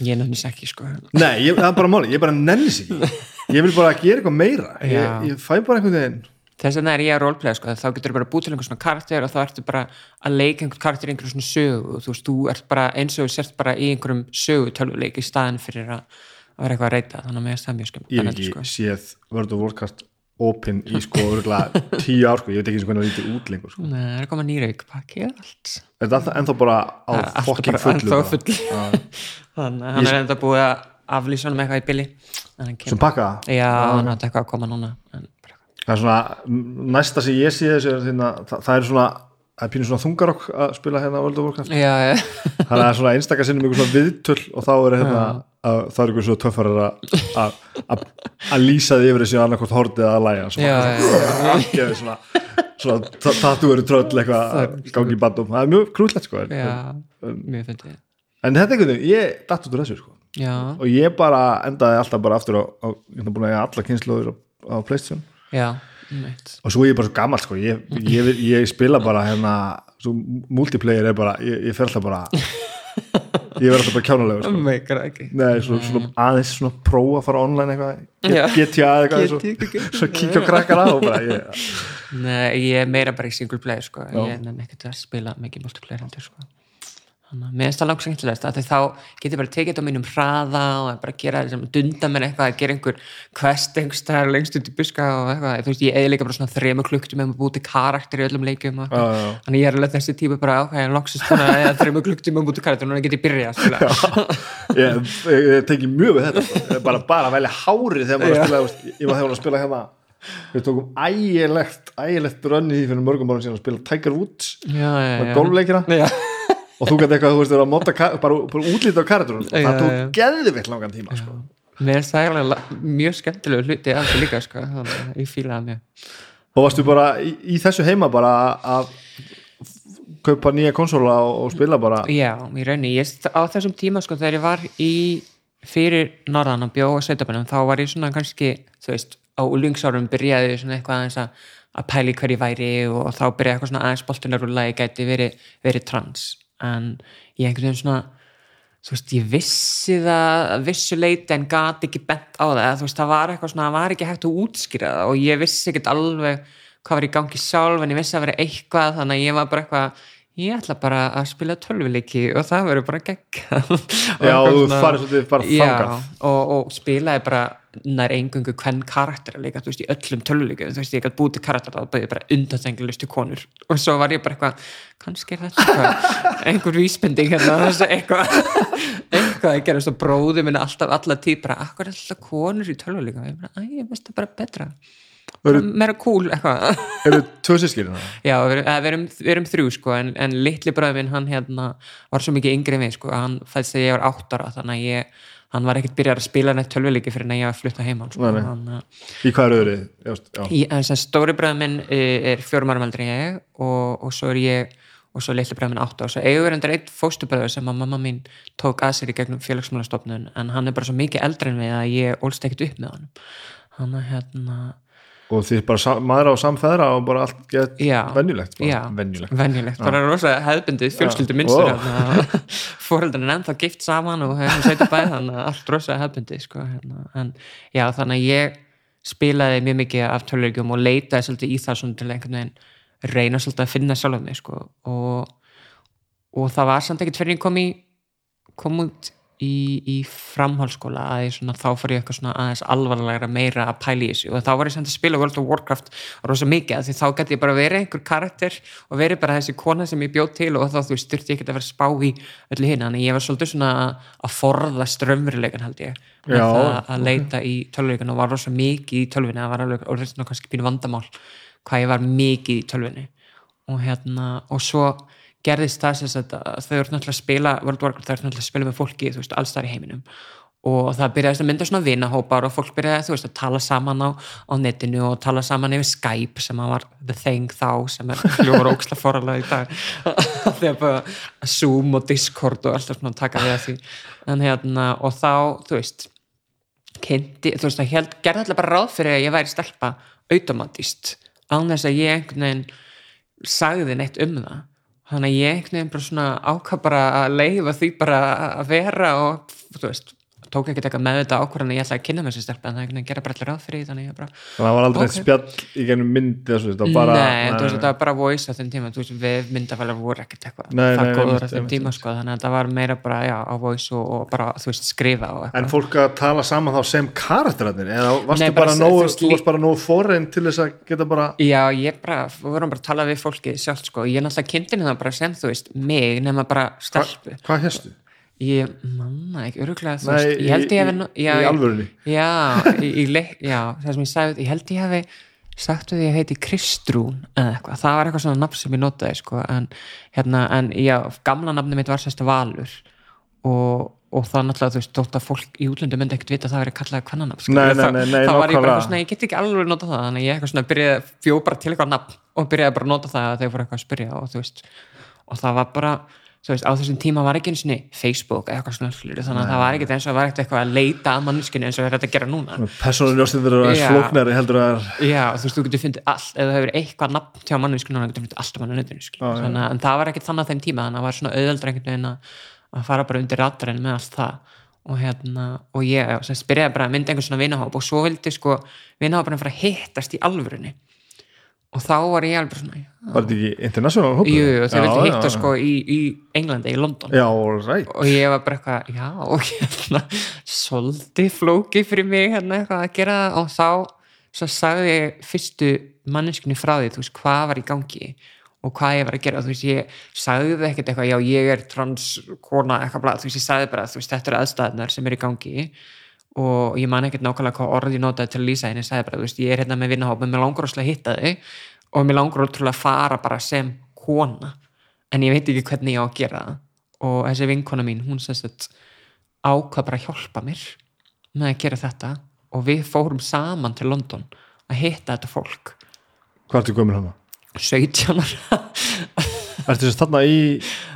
ég nennis ekki sko. Nei, ég, það er bara máli ég bara nennis ekki. Ég vil bara gera eitthvað meira. Ég, ég fæ bara veginn þess vegna er ég að roleplaya sko, þá getur bara búið til einhver svona karakter og þá ertu bara að leika einhver karakter í einhverjum svona sögu. Þú veist, þú ert bara eins og þú sért bara í einhverjum sögu tölvuleik í staðin fyrir að, að vera eitthvað að reyta, þannig að mér er það mjög skemmt ég hef ekki séð World of Warcraft open í sko örugglega tíu ár sko, ég veit ekki eins og hvernig það lítið út lengur sko. Nei, það er komað nýrauk pakki og allt. Er þetta ennþá bara á Það fokking fullu ennþá að hann er enda búið að aflýsa hann með eitthvað í hann sem pakka Já, hann átti eitthvað að koma núna en það er svona, næsta sem ég sé þessu er þarna, það, það er svona það er pínu svona þungarokk að spila hérna World of Warcraft. Já, já, þannig að það er svona einstakar sinnum einhver svona viðtöl og þá er hérna að, það er einhver svo töffarar að- lýsa því yfir þessi annarkvort hordið að læja svona, svona, svona tattu verið tröll eitthvað að gangi bandum það er mjög krúllegt sko en, Mjög fyndið. en þetta er einhvern veginn, ég datt út úr þessu sko. Já, og ég bara endaði alltaf bara aftur á, á ég er búin að eiga alla kynnslóður á, á Playstation já, og svo er ég bara svo gammal sko ég, ég, ég, ég spila bara hérna svo multiplayer er bara, ég, ég fer alltaf bara ég verð alltaf bara kjánulegur sko. Nei, svo, svona aðeins svona prófa að fara online eitthvað Já. GTA eða eitthvað svo, svo kíkja á krakkara og bara ég, Nei, ég er meira bara í single player sko. Ég er ekkert að spila mikið multiplayer hendur sko. Mér finnst það langt skemmtilegast að þá get ég bara tekið þetta á mínum hraða og bara gera þessum dunda mér eitthvað að gera einhver quest einhverstaðar lengst út í buska og eitthvað, þú veist, ég eði líka bara svona þrema klukktum með að búti karakter í öllum leikjum og Já, eitthvað. já, já. þannig ég er alveg þessi típu bara ákvæði að loksist svona eða þrema klukktum með að búti karakter og núna get ég byrjað að spila ég, ég, ég teki mjög við þetta bara, bara velja hárið þegar maður hérna við tókum ægilegt ægilegt rönni því fyrir mörgum árum síðan að spila Tiger Woods já, já, já. golfleikina Já. Og þú gæti eitthvað, þú veist, vera að móta bara, bara útlítið á karakterunum Já, það tók geðvitt langan tíma sko. mér finnst það eiginlega mjög skemmtilegu hluti af þessu líka sko. þannig að ég það mjög og varstu bara í, í þessu heima bara að kaupa nýja konsóla og, og spila bara? Já, í rauninni, ég, á þessum tíma sko þegar ég var í fyrir norðan og bjóð á sveitabænum þá var ég svona kannski, þú veist, á úlingsárum byrjaði ég svona eitthvað aðeins að að pæli hverju væri og þá byrjaði eitthvað svona aðeins boltunar rúla, ég gæti verið, verið trans, en ég einhvern veginn svona þú veist, ég vissi það að vissu leiti en gat ekki bent á það. Þú veist, það var eitthvað svona, það var ekki hægt að útskýra það og ég vissi ekkert alveg hvað var í gangi sjálf, en ég vissi að vera eitthvað þannig að ég var bara eitthvað ég ætla bara að spila tölvuleiki og það verður bara gegg Já, þú farið svolítið bara þangað. og, og spilaði bara nær engungu hvern karakter líka, þú veist, í öllum tölvuleikum. Þú veist, ég gæti búið til karakter að bæði bara undanþenglustu konur. Og svo var ég bara eitthvað kannski er þetta eitthvað einhver vísbending hérna, að eitthvað eitthvað að gera. Svo bróði minna alltaf alla tíð bara, akkur er alltaf konur í tölvuleikum? Ég bara, æ, ég veist það bara betra meira cool eitthvað. Eru tvö sískirina Já, við eh, við erum, við erum þrjú sko en, en litli bræður minn hann hérna var svo mikið yngri en við sko hann fæðist þegar ég var áttara þannig að ég hann var ekkert byrjað að spila neitt tölvuleiki fyrir en ég var að flutta heima sko. Í hvað eru öðru já, já. að stóri bræður minn eh, er fjórum árum eldri en ég og, og svo er ég og svo litli bræður minn átta og svo eigum við endur eitt fóstubræður sem að mamma mín tók að sér í gegnum félagsmálastofnun en hann er bara svo mikið eldri en við að ég ólst ekkert upp með hann hann er hérna og þið bara maður á samfæðra og bara allt gett Já. venjulegt bara. Já, venjulegt venjulegt, bara rosa hefðbundið fjölskyldu minnstur hérna, fóreldrarinn er ennþá gift saman og setja bæð þannig að allt rosa hefðbundið sko, hérna. en já þannig að ég spilaði mjög mikið af tölulegjum og leitaði svolítið í það svona til einhvern veginn reyna svolítið að finna sjálf mig sko. og, og það var samt ekkert fyrir ég kom í kom út í, í framhaldsskóla að ég svona, þá fór ég eitthvað svona aðeins alvarlegra meira að pæla í þessu. Og þá var ég samt að spila World of Warcraft rosa mikið því þá gæti ég bara verið einhver karakter og verið bara þessi kona sem ég bjóð til og þá þú styrti ég ekki að vera að spá í öllu hinn, þannig ég var svolítið svona að forða strömmurileikan held ég Já, það að leita í tölvuleikan og var rosa mikið í tölvunni. Það var alveg, og reyndin kannski pínu vandamál hvað ég var mikið í tölvunni. Og hérna, og svo gerðist það sem sagt að þau eru náttúrulega að spila World Warcraft, þau eru náttúrulega að spila með fólki þú veist, alls þar í heiminum. Og það byrjaði að mynda svona vinahópar og fólk byrjaði veist, að tala saman á, á netinu og tala saman yfir Skype sem að var the thing þá sem er hljóður óksla foralega í dag. Þegar bara Zoom og Discord og alltaf svona taka við að því. En hérna, og þá, þú veist kynnti, þú veist, það gerði alltaf bara ráð fyrir að ég væri stelpa automatist án þess að ég einhvern veginn sagði neitt um það þannig að ég einhvern veginn bara svona ákvað bara að leifa því bara að vera og þú veist, tók ekkert eitthvað með þetta ákvörðan að ég ætlaði að kynna með þessi stelpa en það gera bara allir ráð fyrir þannig bara þannig að það var aldrei Ok. okay. spjall í gennum myndi þessu, var bara nei, þú veist, þetta var bara voice á þeim tíma, þú veist, við myndafælar voru ekkert eitthvað Nei, það nei, góður á þeim tíma, sko, þannig að það var meira bara, já, á voice og, og bara, þú veist, skrifa En fólk að tala saman þá sem karakterarnir eða varstu Nei, bara nógu, þú varst bara nógu foreign til þess að geta bara Já, ég bara, við vorum bara að tala við fólki sjálft, sko, ég náttúrulega kynntinni það? Ég, manna, ekki, öruglega, Nei, veist, ég held ég í- hefði nú- já, í alvörunni? Já, í, í já, það sem ég sagði, ég held ég hefði sagt að ég heiti Kristrún eða eitthvað, það var eitthvað svona nafn sem ég notaði, sko, en hérna, en já, gamla nafni mitt var sérst Valur og, og það náttúrulega, þú veist, þótt að fólk í útlöndu myndi ekkert vita að það verið kallað kvennanafn, sko, það, nei, það var ég bara eitthvað svona, ég get ekki alveg nota það, þannig ég eitthvað svona byrjaði, fjó bara til eitthvað nafn og byrjaði bara nota það að þeir fóru eitthvað að spyrja og þú veist, og það var bara veist, á þessum tíma var ekki eins og Facebook eða eitthvað svona hlutir, þannig að það var ekki eins og var ekkert eitthvað að leita að manneskinu eins og þetta að gera núna. Personaljóstin verður að Já. flóknari heldur að já, þú veist, þú getur fundið allt ef það hefur eitthvað nafn hjá manneskinu núna getur fundið allt um þannig að en það var ekkert þannig á þeim tíma, þannig að það var svona auðveldra einhvern veginn að, að fara bara undir radarinn með allt það. Og hérna, og ég byrjaði bara að mynda einhvern svona vinahóp og svo vildi sko vinahóparinn fara að hittast í alvörunni og þá var ég alveg svona Var þetta ekki international hópur? jú, Já, vildi hitta sko í, í Englandi, í London. Já, right. Og ég var bara eitthvað, já, og hérna svolítið flóki fyrir mig hérna eitthvað að gera og þá svo sagði ég fyrstu manneskunni frá því, þú veist, hvað var í gangi og hvað ég var að gera, þú veist, ég sagði það ekkert eitthvað, já, ég er transkona eitthvað þú veist, ég sagði bara, þú veist, þetta eru aðstæðnar sem eru í gangi. og ég man ekkert nákvæmlega hvað orð ég notaði til að lýsa henni, ég sagði bara, þú veist, ég er hérna með vinnahóp, mér langar óslega að hitta þig og mér langar ótrúlega að fara bara sem kona. En ég veit ekki hvernig ég á að gera það. Og þessi vinkona mín, hún sérst að ákvað bara að hjálpa mér með að gera þetta. Og við fórum saman til London að hitta þetta fólk. Hvað ertu gömur hana? 17 ára Ertu þess þarna í,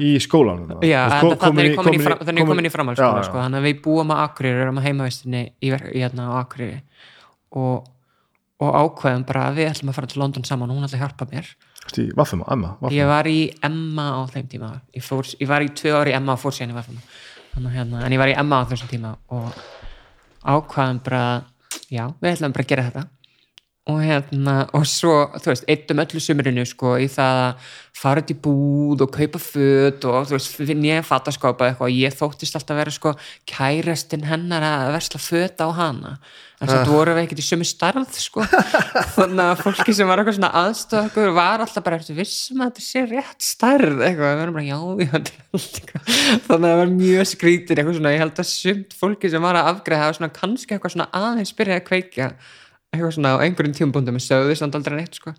í skólan? Já, þannig er ég komin í, ég komin í framhaldsskóla sko, þannig að við búum á Akureyri erum á heimavistinni í, í hérna á Akureyri. Og, og ákveðum bara að við ætlum að fara til London saman og hún ætla að hjálpa mér. Í Emma Vaffum. ég var í Emma á þeim tíma ég, fór, ég var í tvö ári í Emma og fór síðan í að hérna, en ég var í Emma á þessum tíma og ákvaðum bara já, við ætlum bara að gera þetta og hérna, og svo þú veist, eittum öllu sumurinu sko í það að fara út í búð og kaupa föt og þú veist, finn ég fattaskópa eitthvað og ég þóttist alltaf að vera sko kærastinn hennar að versla föt á hana. En svo uh. voru við ekkert í sömu starð sko. Þannig að fólki sem var eitthvað svona aðstöð okkur var alltaf bara eftir vissum að þetta sé rétt starð eitthvað, við erum bara já, já eitthvað. Þannig að það var mjög skrítir eitthvað svona, ég held að sumt fólki sem var að afgreða hafa svona kannski eitthvað svona aðeins byrjaði að kveikja eitthvað svona á einhverjum tímabúndum með sögðu samt aldrei neitt sko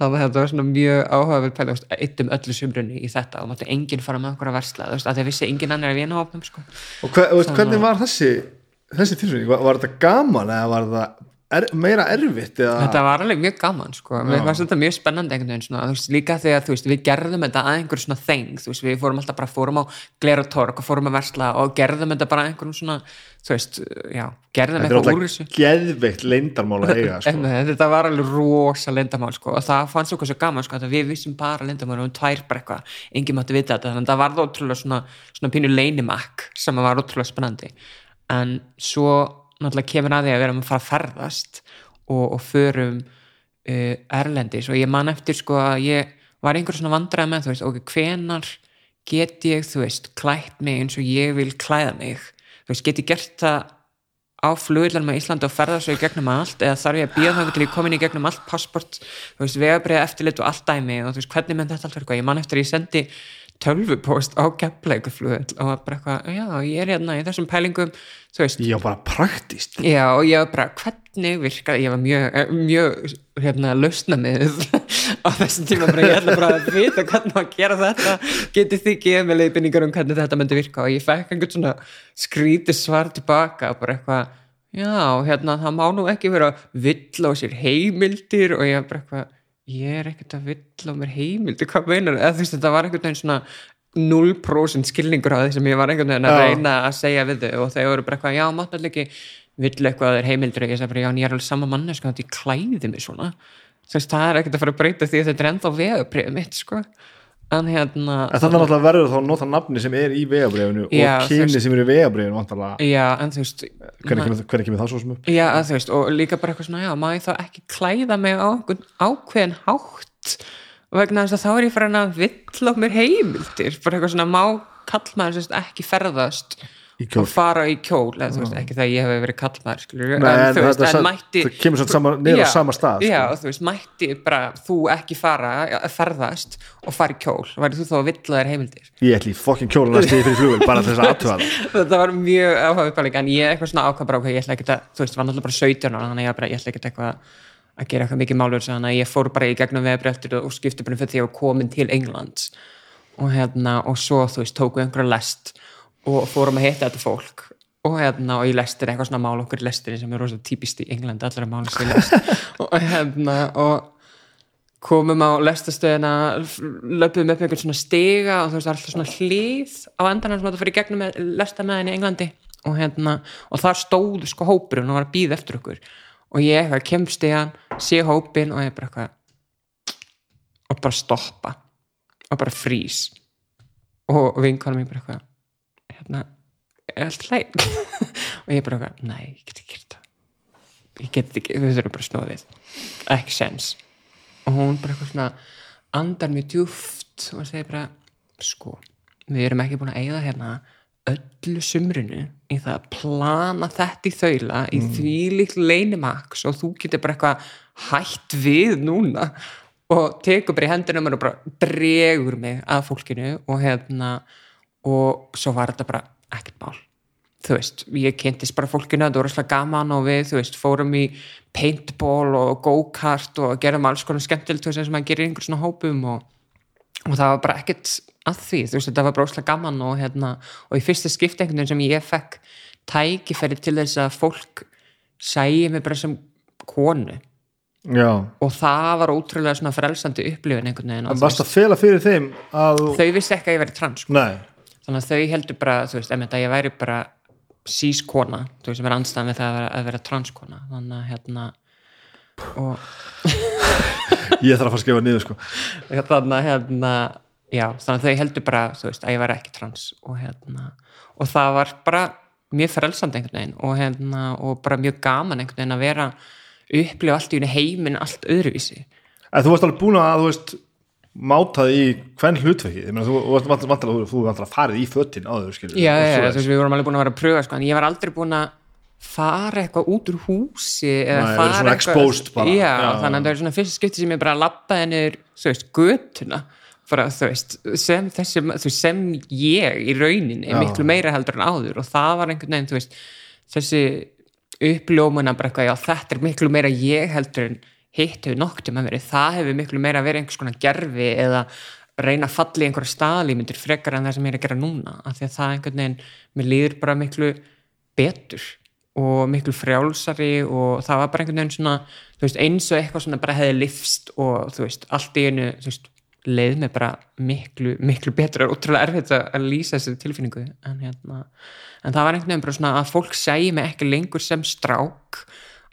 þannig að þetta var svona mjög áhugaverð pæla veist, eittum öllu sumrunni í þetta og mátti enginn fara með okkur að versla þú veist, að því að vissi enginn annar að vina hópnum sko. Og hver, veist, hvernig var þessi þessi tilfinning? Var, var þetta gaman eða var þetta er, meira erfitt? Eða... þetta var alveg mjög gaman sko. mér fannst þetta mjög spennandi einhvern veginn svona, veist, líka þegar veist, við gerðum þetta að einhver svona þeng veist, við fórum alltaf bara fórum á glera torg og fórum að versla og gerðum þetta bara einhverjum svona þú veist, já, gerðum Þetta er eitthvað úr þessu alltaf geðveikt leindarmál að eiga sko. Þetta var alveg rosa lindamál sko. og það fannst okkur svo gaman sko, við vissum bara lindamál og við tvær eitthvað enginn mátti vita þetta, þannig að það var ótrúlega svona, svona náttúrulega kemur að því að við erum að fara að ferðast og, og förum uh, erlendis. Og ég man eftir sko að ég var einhver svona vandræð með þú veist, ok, hvenar get ég, þú veist, klætt mig eins og ég vil klæða mig? Þú veist, get ég gert það á flugillanum á Íslandi og ferða svo í gegnum allt? Eða þarf ég að býða þannig til ég komin í gegnum allt passport, þú veist, vegabriða eftirlit og allt dæmi? Og þú veist, hvernig menn þetta allt eitthvað? Ég man eftir að ég sendi tölvupóst á kefleikuflugil og bara eitthvað, já, ég er hérna í þessum pælingum þú veist, Já, bara praktist já, og ég var bara, hvernig virkaði ég var mjög, eh, mjög hérna, lausna með á þessum tíma bara, ég ætla bara að vita hvernig maður að gera þetta. Getið þið gefið með leiðbynningar um hvernig þetta myndi virka og ég fekk einhvern svona skríti svar tilbaka bara eitthvað, já, hérna það má nú ekki vera vill á sér heimildir og ég bara eitthvað ég er ekkert að vill á mér heimildir hvað meinar, eða þú veist, þetta var einhvern veginn svona 0% skilningur á því sem ég var einhvern veginn að reyna að segja við þau og þau voru bara eitthvað, já, allir ekki vill eitthvað að þeir heimildir og ég sagði bara, já, en ég er alveg sama manni sko, þetta ég klæði mig svona. Þú veist, það er ekkert að fara að breyta því að þetta er ennþá vegabrið mitt, sko en hérna En þannig að náttúrulega verður þá að nota nafni sem er í vegabrifinu Já, og veist- sem er í vegabrifinu vantarlega, já, en þú veist hvernig kemur, hvernig kemur það svo sem upp? já, þú veist, og líka bara eitthvað svona já, má ég þá ekki klæða mig á ákveðin hátt? Vegna þess að þá er ég farin að vill á mér heimildir. Bara eitthvað svona má kallmaður ekki ferðast Kjól. og fara í kjól eða þú veist, ekki það að ég hef verið kallmaður skilur, Nei, en, þú veist, en sa- mætti það kemur svona niður á sama stað já, sko. þú veist, mætti bara þú ekki fara, ja, ferðast og fara í kjól, væri þú þá að vill þær heimildir? Ég ætli fokkin kjólan að stiði fyrir flugvel bara þess að aðtöða það. Þetta var mjög áhuga uppáling en ég eitthvað svona ok, ég ætla ekki að þú veist, var náttúrulega bara 17 ára, þannig að ég, bara, ég ætla ekki eitthvað að gera eitthvað mikið málur þannig að ég fór bara í gegnum veðbreltur og skipti bara fyrir því að ég var komin til Englands. Og hérna, og svo þú veist, tóku einhverja lest og fórum að hitta þetta fólk. Og hérna, og í lestir eitthvað svona mál okkur í lestinni sem er rosa típist í England allra mál sem ég lest og hérna, og komum á lestastöðina löpum upp einhvern svona stiga og þú veist, alltaf svona hlýð á endan sem þetta fyrir gegnum með lesta með henni í Englandi. Og hérna, og þar stóð sko hópurinn og var að býða eftir okkur. Og ég eitthvað kemst í hann, sé hópin og ég bara eitthvað og bara stoppa. Og bara frís og vinkonum ég bara eitthvað hérna, er allt læg og ég bara eitthvað, nei, ég get ekki gert það. Ég get ekki, við þurfum bara við. Ekki sens. Og hún bara eitthvað svona andar mjög djúft og segir bara sko, við erum ekki búin að eigða hérna öllu sumrinu í það að plana þetta í þaula í því líkt leinimaks og þú getur bara eitthvað hætt við núna og tekur bara í hendunum og bara dregur mig að fólkinu og hérna og svo var þetta bara ekkert mál. Þú veist, ég kynntist bara fólkinu það voru svolítið gaman og við, þú veist, fórum í paintball og go-kart og gerðum alls konar skemmtilegt þú veist, sem maður gerir í einhver svona hópum og, og það var bara ekkert að því þú veist, þetta var bara svolítið gaman og hérna og í fyrsta skiptingunum sem ég fekk tækifæri til þess að fólk sæði mig bara sem konu. Já, og það var ótrúlega svona frelsandi upplifin einhvern veginn og en varst að fela fyrir þeim að þau vissi ekki að ég væri trans sko. nei, þannig að þau heldur bara, þú veist, að ég væri bara sískona, þú veist, sem er anstæðan við það að vera, að vera transkona. Þannig að hérna og ég þarf að fara að skrifa niður sko. Þannig að hérna já, þannig að þau heldur bara, þú veist, að ég væri ekki trans og hérna og það var bara mjög frelsandi einhvern veginn og hérna, og bara mjög gaman einhvern veginn að vera upplifa allt í unni heiminn allt öðruvísi. En þú varst alveg búin að, þú veist mátað í hvern hlutverki þú varst vantilega, þú varst að farið í fötin áður, skilur já, já, já, við vorum alveg búin að vera að pröfa sko, en ég var aldrei búin að fara eitthvað út úr húsi eða Nei, fara svona exposed bara. já, þannig að það er svona fyrsta skipti sem ég bara lappaði niður, þú veist, götuna bara, þú veist, sem, þessi, þú sem ég í rauninni Já. miklu meira heldur en áður og það var einhvern veginn, þú veist, þessi uppljómuna bara eitthvað, já, þetta er miklu meira ég heldur en hitt hefur nokkuð tíma verið, það hefur miklu meira verið einhvers konar gerfi eða reyna að falla í einhverja staðlímyndir frekar en það sem ég er að gera núna af því að það einhvern veginn, mér líður bara miklu betur og miklu frjálsari og það var bara einhvern veginn svona, þú veist, eins og eitthvað svona bara hefði lifst og þú veist, allt í einu, þú veist, leið mér bara miklu, miklu betur. Og útrúlega erfitt að að lýsa þessu tilfinningu en hérna, en það var einhvern veginn bara svona að fólk segi mig ekki lengur sem strák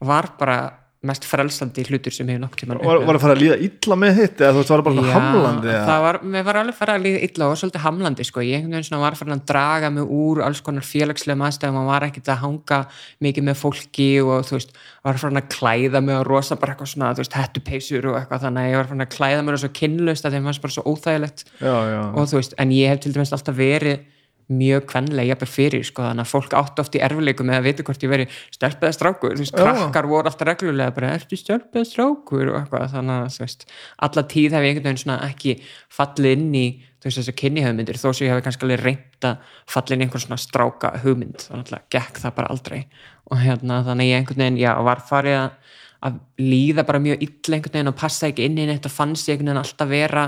var bara mest frelsandi hlutur sem hefur nokk tímann var, var að fara að líða illa með hitt eða þú veist, var það bara svona hamlandi eða? það var, mér var alveg fara að líða illa og svolítið hamlandi sko, ég einhvern veginn svona var farin að draga mig úr alls konar félagslega maðurstæðum og var ekkert að hanga mikið með fólki og þú veist, var farin að klæða mig og rosa bara eitthvað svona, þú veist, hettupeysur og eitthvað þannig að ég var farin að klæða mig og svo kynlaust að þeim fannst bara svo óþægilegt. Já, já, og þú veist, en ég hef til dæmis alltaf verið mjög kvenlega jafnir fyrir sko, þannig að fólk átti oft í erfileikum með að vita hvort ég veri stelpaða strákur, þú veist, Já. krakkar voru alltaf reglulega bara, ertu stelpaða strákur? og eitthvað, þannig að, þú veist, alla tíð hef ég einhvern veginn svona ekki fallið inn í þú veist, þessu kynni þó sem ég hef kannski alveg reynt að falla inn í einhvern svona stráka hugmynd, þannig að gekk það bara aldrei. Og hérna, þannig ég einhvern veginn, já, var farið að að líða bara mjög illa einhvern veginn og passa ekki inn í neitt og fannst ég einhvern veginn alltaf vera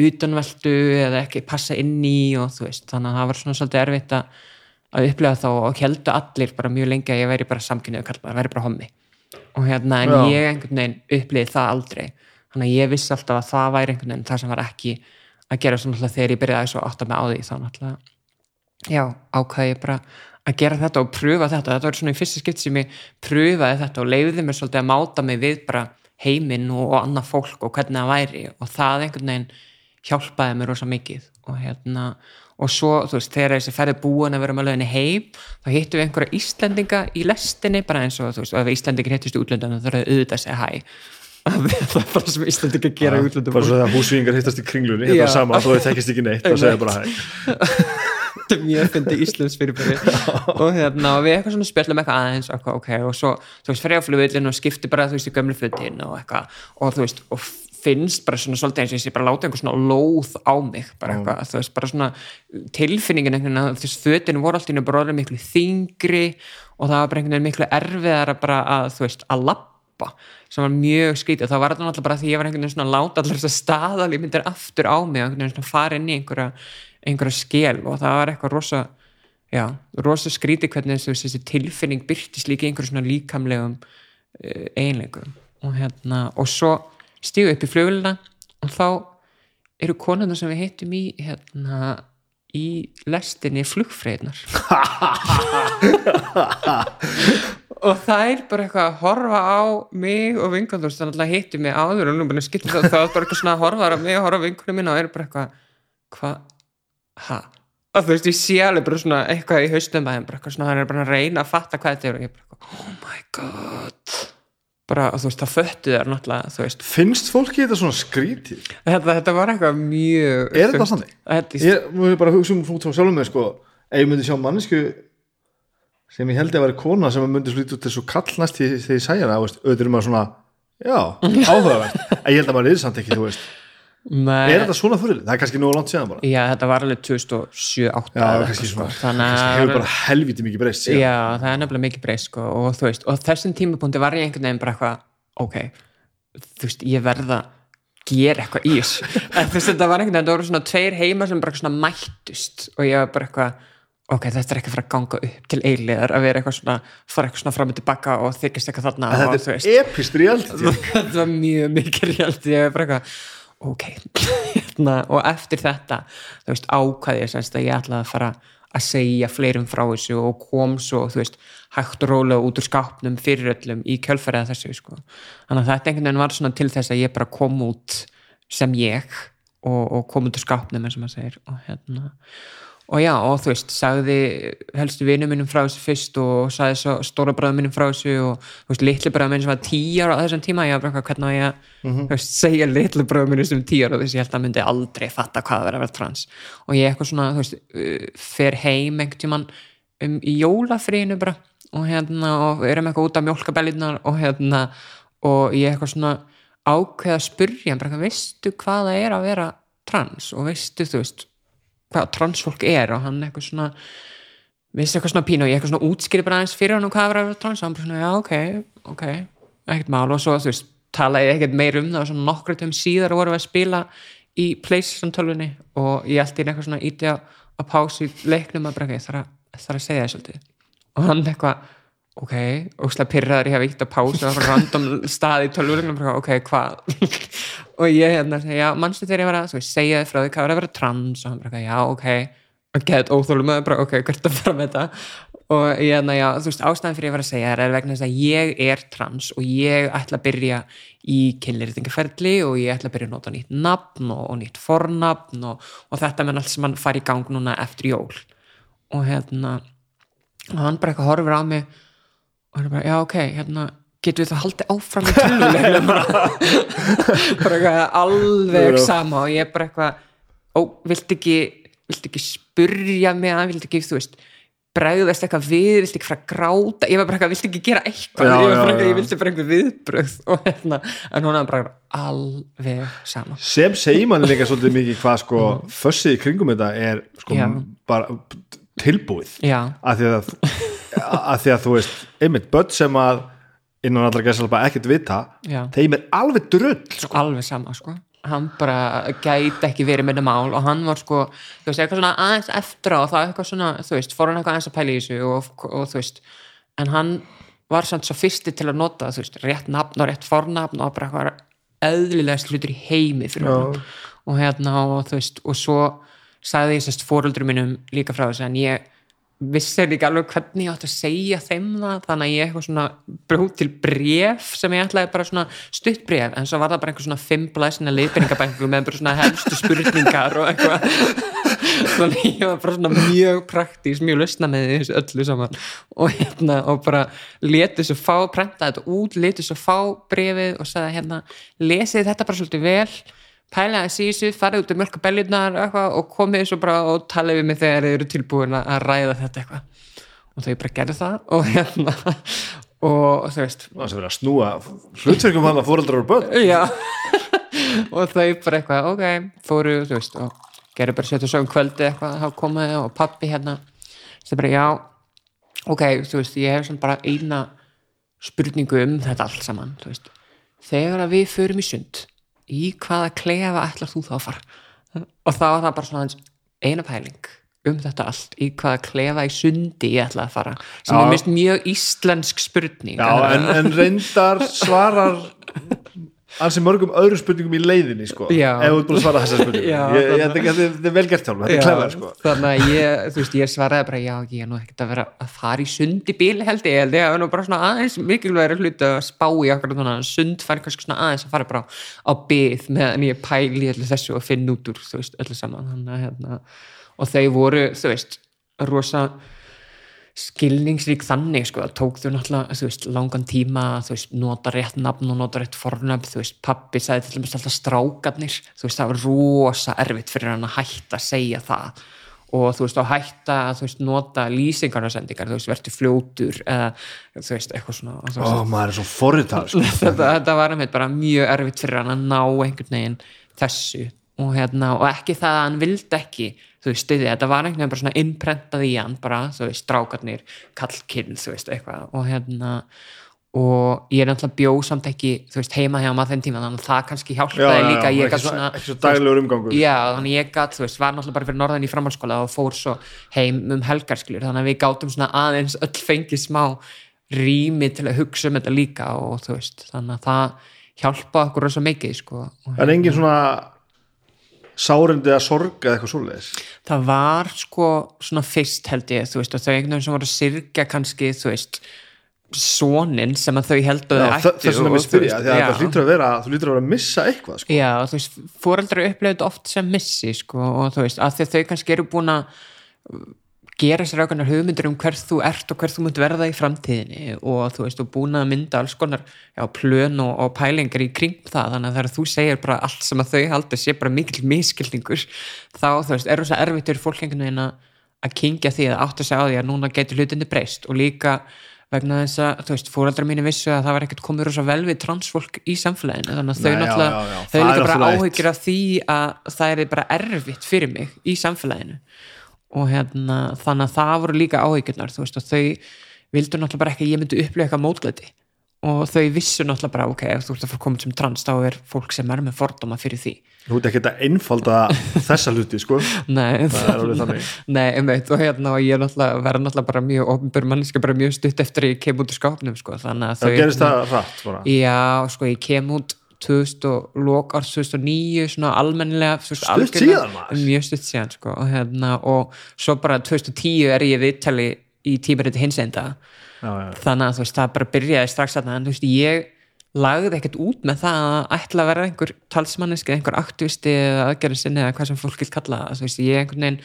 utanveldu eða ekki passa inn í og þú veist, þannig að það var svona svolítið erfitt að, að upplega þá og heldu allir bara mjög lengi að ég væri bara samkynniðu kallmaður, væri bara hommi. Og hérna en Já. ég einhvern veginn uppliði það aldrei. Þannig að ég vissi alltaf að það væri einhvern veginn það sem var ekki að gera svona þegar ég byrjaði svo átt að með á því. Þá náttúrulega já, ákvaði ég bara að gera þetta og pröfa þetta. Þetta var svona í fyrsta skipt sem ég pröfaði þetta og leiði mér svolítið að máta mig við bara heiminn og, annað fólk og hvernig það væri. Og það einhvern veginn hjálpaði mér rosa mikið. Og hérna og svo, þú veist, þegar þessi ferði búin að vera með löginni heim, þá hittum við einhverja Íslendinga í lestinni, bara eins og þú veist, og ef Íslendingir hittist í útlöndunum þá það auðvitað að segja hæ það er bara sem Íslendinga gera í útlöndum bara svo þegar húsvíingar hittast í kringlunni þetta er sama, þið þekkist ekki neitt og segja bara hæ þetta er mjög fyndi Íslands fyrirbæri og hérna, og við eitthvað svona spjallum eitthvað aðeins og, ok, og svo, þú veist, fer ég á flugvillin og skipti bara, þú veist, í gömlu fötin og eitthvað, og þú veist, og finnst bara svona svolítið eins og ég sé bara láta einhver svona lóð á mig, bara eitthvað, þú veist, bara svona tilfinningin einhvern veginn að veist, fötinu voru alltaf bara orðið miklu þingri og það var bara einhvern veginn miklu erfiðara bara að, þú veist, að lappa sem var mjög skrítið. Og það var alltaf bara því ég var einhvern veginn svona að láta allar þess að staðalímyndir aftur á mig og einhvern veginn svona fara inn í einhverja, einhverja skel og það var eitthvað rosa já, rosa skrítið hvernig veist, þessi tilfinning byrtist líka einhverjum svona líkamlegum uh, einleikum og hérna, og svo stígu upp í flugulina og þá eru konuna sem við hittum í hérna í lestinni flugfreyðnar og þær bara eitthvað að horfa á mig og vinkunum þannig að hittu mig áður og nú bara skiptum það það var bara eitthvað svona að horfa á mig og horfa á vinkunum mín og eru bara eitthvað hvað, ha? Og þú veist ég sé alveg bara svona eitthvað í haustum að þeim bara eitthvað svona það er bara að reyna að fatta hvað þetta er og ég bara oh my god. Bara og þú veist það föttu þær náttúrulega þú veist. Finnst fólki þetta svona skrítið? Þetta, þetta var eitthvað mjög Er þetta þannig? þetta, ég múið bara hugsa um út frá sjálfum mig sko, ef ég myndi sjá mannesku sem ég held að vera kona sem myndi slítið út þessu kallnast þegar ég sæja það, auðvitað er maður svona já, áhugavert. En ég held að maður er samt ekki, þú veist Nei, er þetta svona fyrir, það er kannski nógu langt síðan bara. Já þetta var alveg 2007-2008 já, eða kannski eitthvað, svona, sko. hefur bara helviti mikið breyst. Já, það er nefnilega mikið breyst sko, og þú veist, og þessum tímapunkti var ég einhvern veginn bara eitthvað, ok þú veist, ég verða gera eitthvað í þessu. Þú veist, þetta var einhvern veginn, það voru svona tveir heima sem bara svona mættust. Og ég var bara eitthvað ok, þetta er ekki fara að ganga upp til eiliðar að vera eitthvað svona, fara eitthvað svona fram og tilbaka og þykist eitthvað þarna og, þetta þú er epist reality. Þetta var mjög mikið rélt ég var bara eitthvað, ok hérna, og eftir þetta þú veist, ákvaði ég semst að ég ætlaði að fara að segja fleirum frá þessu og kom svo, þú veist, hægt og rólega út úr skápnum fyrir öllum í kjölfærið þessu, sko. Þannig að þetta einhvern veginn var svona til þess að ég bara kom út sem ég og, og kom út úr skápnum eins og maður segir og hérna og já, og þú veist, sagði helstu vinum minnum frá þessu fyrst og sagði svo stóra bræðum minnum frá þessu og þú veist, litli bræðum minnum sem var tíu ára á þessum tíma, ég var bara eitthvað, hvernig á ég að þú veist, segja litli bræðum minnum sem tíu ára og þess að ég held að myndi aldrei fatta hvað það verið að vera trans. Og ég eitthvað svona, þú veist, uh, fer heim einhvern tímann um, í jólafríinu bara og hérna, og erum eitthvað út af mjólkabellinar og hérna, og ég eitthvað svona ákveða að spurja bara, veistu hvað það er að vera trans? Og veistu, þú veist, hvað transfólk er og hann eitthvað svona vissi eitthvað svona pínu og ég eitthvað svona útskýri bara aðeins fyrir hann um hvað var að vera trans og hann bara svona, já, ok, ok ekkert mál. Og svo, þú veist, talaði ekkert meir um það og svona nokkru töm síðar vorum við að spila í PlayStation 12 og ég allt í eitthvað svona íti að pási leiknum að ok, ég þarf að, þarf að segja það svolítið. Og hann eitthvað ok, óslega pyrraður ég hef ítt að pása á random stað í tölvulegnum ok, hvað? Og ég hérna, já, mannstu þegar ég var að segja þið frá því hvað var að vera trans? Og hann bara, já, ok. Og get óþólum ok, hvert að fara með þetta. Og ég hérna, já, þú veist, ástæðan fyrir ég var að segja það er vegna þess að ég er trans og ég ætla að byrja í kynlýrtingaferli og ég ætla að byrja að nota nýtt nafn og, og nýtt fornafn og, og þetta menn allt sem hann fari í gang núna eftir jól. Og hérna og hann bara eitthvað horfir á mig og hann er bara, já ok, hérna getur við það haldið áfram í tölvulegnum bara eitthvað alveg sama og ég bara eitthvað ó, vilt ekki, vilt ekki spurja mig að, vilt ekki, þú veist bregðast eitthvað við, vilt ekki fara að gráta? Ég var bara eitthvað, vilt ekki gera eitthvað? Já, ég var já, bara eitthvað, já. ég vilti bara eitthvað viðbröð og hérna, en hún er bara alveg sama. Sem segir manni líka svolítið mikið hvað sko fössið í kringum þetta er sko bara tilbúið. Já, að því að, að því að þú veist einmitt börn sem að innan allra gæsalpa ekkert vita já. þeim er alveg drull sko. alveg sama sko. Hann bara gæti ekki verið með það mál og hann var sko, þú veist, eitthvað svona aðeins eftir á það eitthvað svona, þú veist, fór hann eitthvað aðeins að pæla í þessu og, og þú veist en hann var samt svo fyrsti til að nota þú veist, rétt nafn og rétt fornafn og bara eitthvað eðlilegast hlutur í heimi fyrir hann og hérna og þú veist, og svo sagði ég sérst fóruldrum mínum líka frá þessu en ég vissi ekki alveg hvernig ég átti að segja þeim það þannig að ég eitthvað svona bróð til bref sem ég ætlaði bara svona stutt bref en svo var það bara einhver svona fimm blæsina leiðbyrningabængu með bara svona helstu spurningar og eitthvað. Þannig ég var bara svona mjög praktís mjög lausna með þessu öllu saman. Og hérna og bara letið svo fá, prentaði þetta út, letið svo fá brefið og sagði hérna lesið þetta bara svolítið vel pæla að sísu, farið út um mjölka beljunar og komið svo bara og tala við mig þegar þið eru tilbúin að ræða þetta eitthvað. Og þau bara gerðu það og hérna og þú veist. Það sem verið að snúa hlutverkum hann að fóröldrar og börn. Já. Og þau bara eitthvað, ok, fóru þú veist, og gerðu bara setja svo um kvöldi eitthvað, þá komaði og pappi hérna það bara, já ok, þú veist, ég hef svona bara eina spurningu um þetta allt saman þú veist, þegar að við förum í sund í hvaða klefa ætlar þú þá að fara og þá var það bara svona eina pæling um þetta allt í hvaða klefa í sundi ég ætla að fara sem Já. er mist mjög íslensk spurning Já, en, en reyndar svarar ansi mörgum öðrum spurningum í leiðinni sko, ef þú ert búin að svara þessar spurningum ég, ég, þannig- þetta er- þetta er- þetta er vel gert hjálp, þetta er Já, klæðar sko. þannig að ég, þú veist, ég svaraði bara já, ég er nú ekkert að vera að fara í sund í bíl held ég, held ég, það er nú bara svona aðeins mikilvægri hluti að spá í okkur svona sund fari kannski svona aðeins að fara bara á byð meðan ég pæli í öllu þessu og finna út úr, þú veist, öllu saman. Þannig að hérna, og þau voru, þú veist rosa skilningsrík þannig sko, það tók þau náttúrulega veist, langan tíma þú veist, nota rétt nafn og nota rétt fornöfn, þú veist, pappi sagði til dæmis alltaf strákarnir, þú veist, það var rosa erfitt fyrir hann að hætta að segja það og þú veist, að hætta að nota lýsingarnarsendingar, þú veist, verður fljótur eða þú veist, eitthvað svona Ó, veist, maður er svo forritar sko. þetta, þetta var einmitt bara mjög erfitt fyrir hann að ná einhvern veginn þessu og, hérna, og ekki það að hann vildi ekki þú veist, þetta. Var einhvern veginn bara svona innprentað í hann bara, þú veist, strákarnir kallkinn, þú veist, eitthvað. Og hérna, og ég er náttúrulega bjóð samt ekki, þú veist, heima hjá maður þenn tíma, þannig að það kannski hjálpaði líka. ég ekki, svona, svo daglegur umgangur. Já, þannig ég gat, þú veist, var náttúrulega bara fyrir norðan í framhalskóla og fór svo heim um helgarskilur, þannig að við gátum svona aðeins öll fengið smá rými til að hugsa um þetta líka og þú veist, þannig að það hjálpa okkur rosa mikið, sko. En engin svona sárendi að sorga eða eitthvað svoleiðis það var sko svona fyrst held ég, þú veist, og þau einhvern veginn sem voru að sirkja kannski, þú veist sonin sem að þau heldur Já, þau þe- ættu þess vegna og- mér spyrja, því að það hlýtur að vera þú hlýtur að vera að missa eitthvað sko. Já, þú veist, fóreldrar upplifðu þetta oft sem missi, sko, og þú veist, að að þau kannski eru búin að gera sér ákveðnar hugmyndir um hver þú ert og hver þú munt verða í framtíðinni og þú veist, og búin að mynda alls konar já, plön og, og pælingar í kring það, þannig að þegar þú segir bara allt sem að þau haldur sé bara mikill miskilningur, þá, þú veist, er þess að erfitt fyrir fólk einhvern veginn að kingja því að átt að segja á því að núna getur hlutinni breyst. Og líka vegna þess að, þú veist, fóreldrar mínu vissu að það var ekkert komið rosa vel við transfólk í samfélaginu, þannig að þau Nei, já, náttúrulega já, já. þau Það er líka bara áhyggjur af því að það er bara erfitt fyrir mig í samfélaginu og hérna, þannig að það voru líka áhyggjurnar, þú veist, og þau vildu náttúrulega bara ekki að ég myndi upplifa eitthvað mótlæti og þau vissu náttúrulega bara, ok, ef þú ert að fara komin sem trans, þá er fólk sem er með fordóma fyrir því. Þú ert ekki að einfalda þessa hluti sko. Nei, Nei, einmitt, og hérna og ég náttúrulega verða náttúrulega bara mjög ofnbjör manneska bara mjög stutt eftir að ég kem út úr skápnum sko, þannig að það gerist það rætt bara. Já, sko, ég kem út 2000 og lok árs 2009 svona almennilega Stutt síðan, maður. mjög stutt síðan sko, og, hérna, og svo bara 2010 er ég viðtali í tímariti hinsenda já, já. þannig að þú veist, það bara byrjaði strax þarna en þú veist, ég lagði ekkert út með það að ætla að vera einhver talsmanniski, einhver aktivisti eða aðgerðinsinni eða hvað sem fólk vil kalla það þú veist, ég einhvern veginn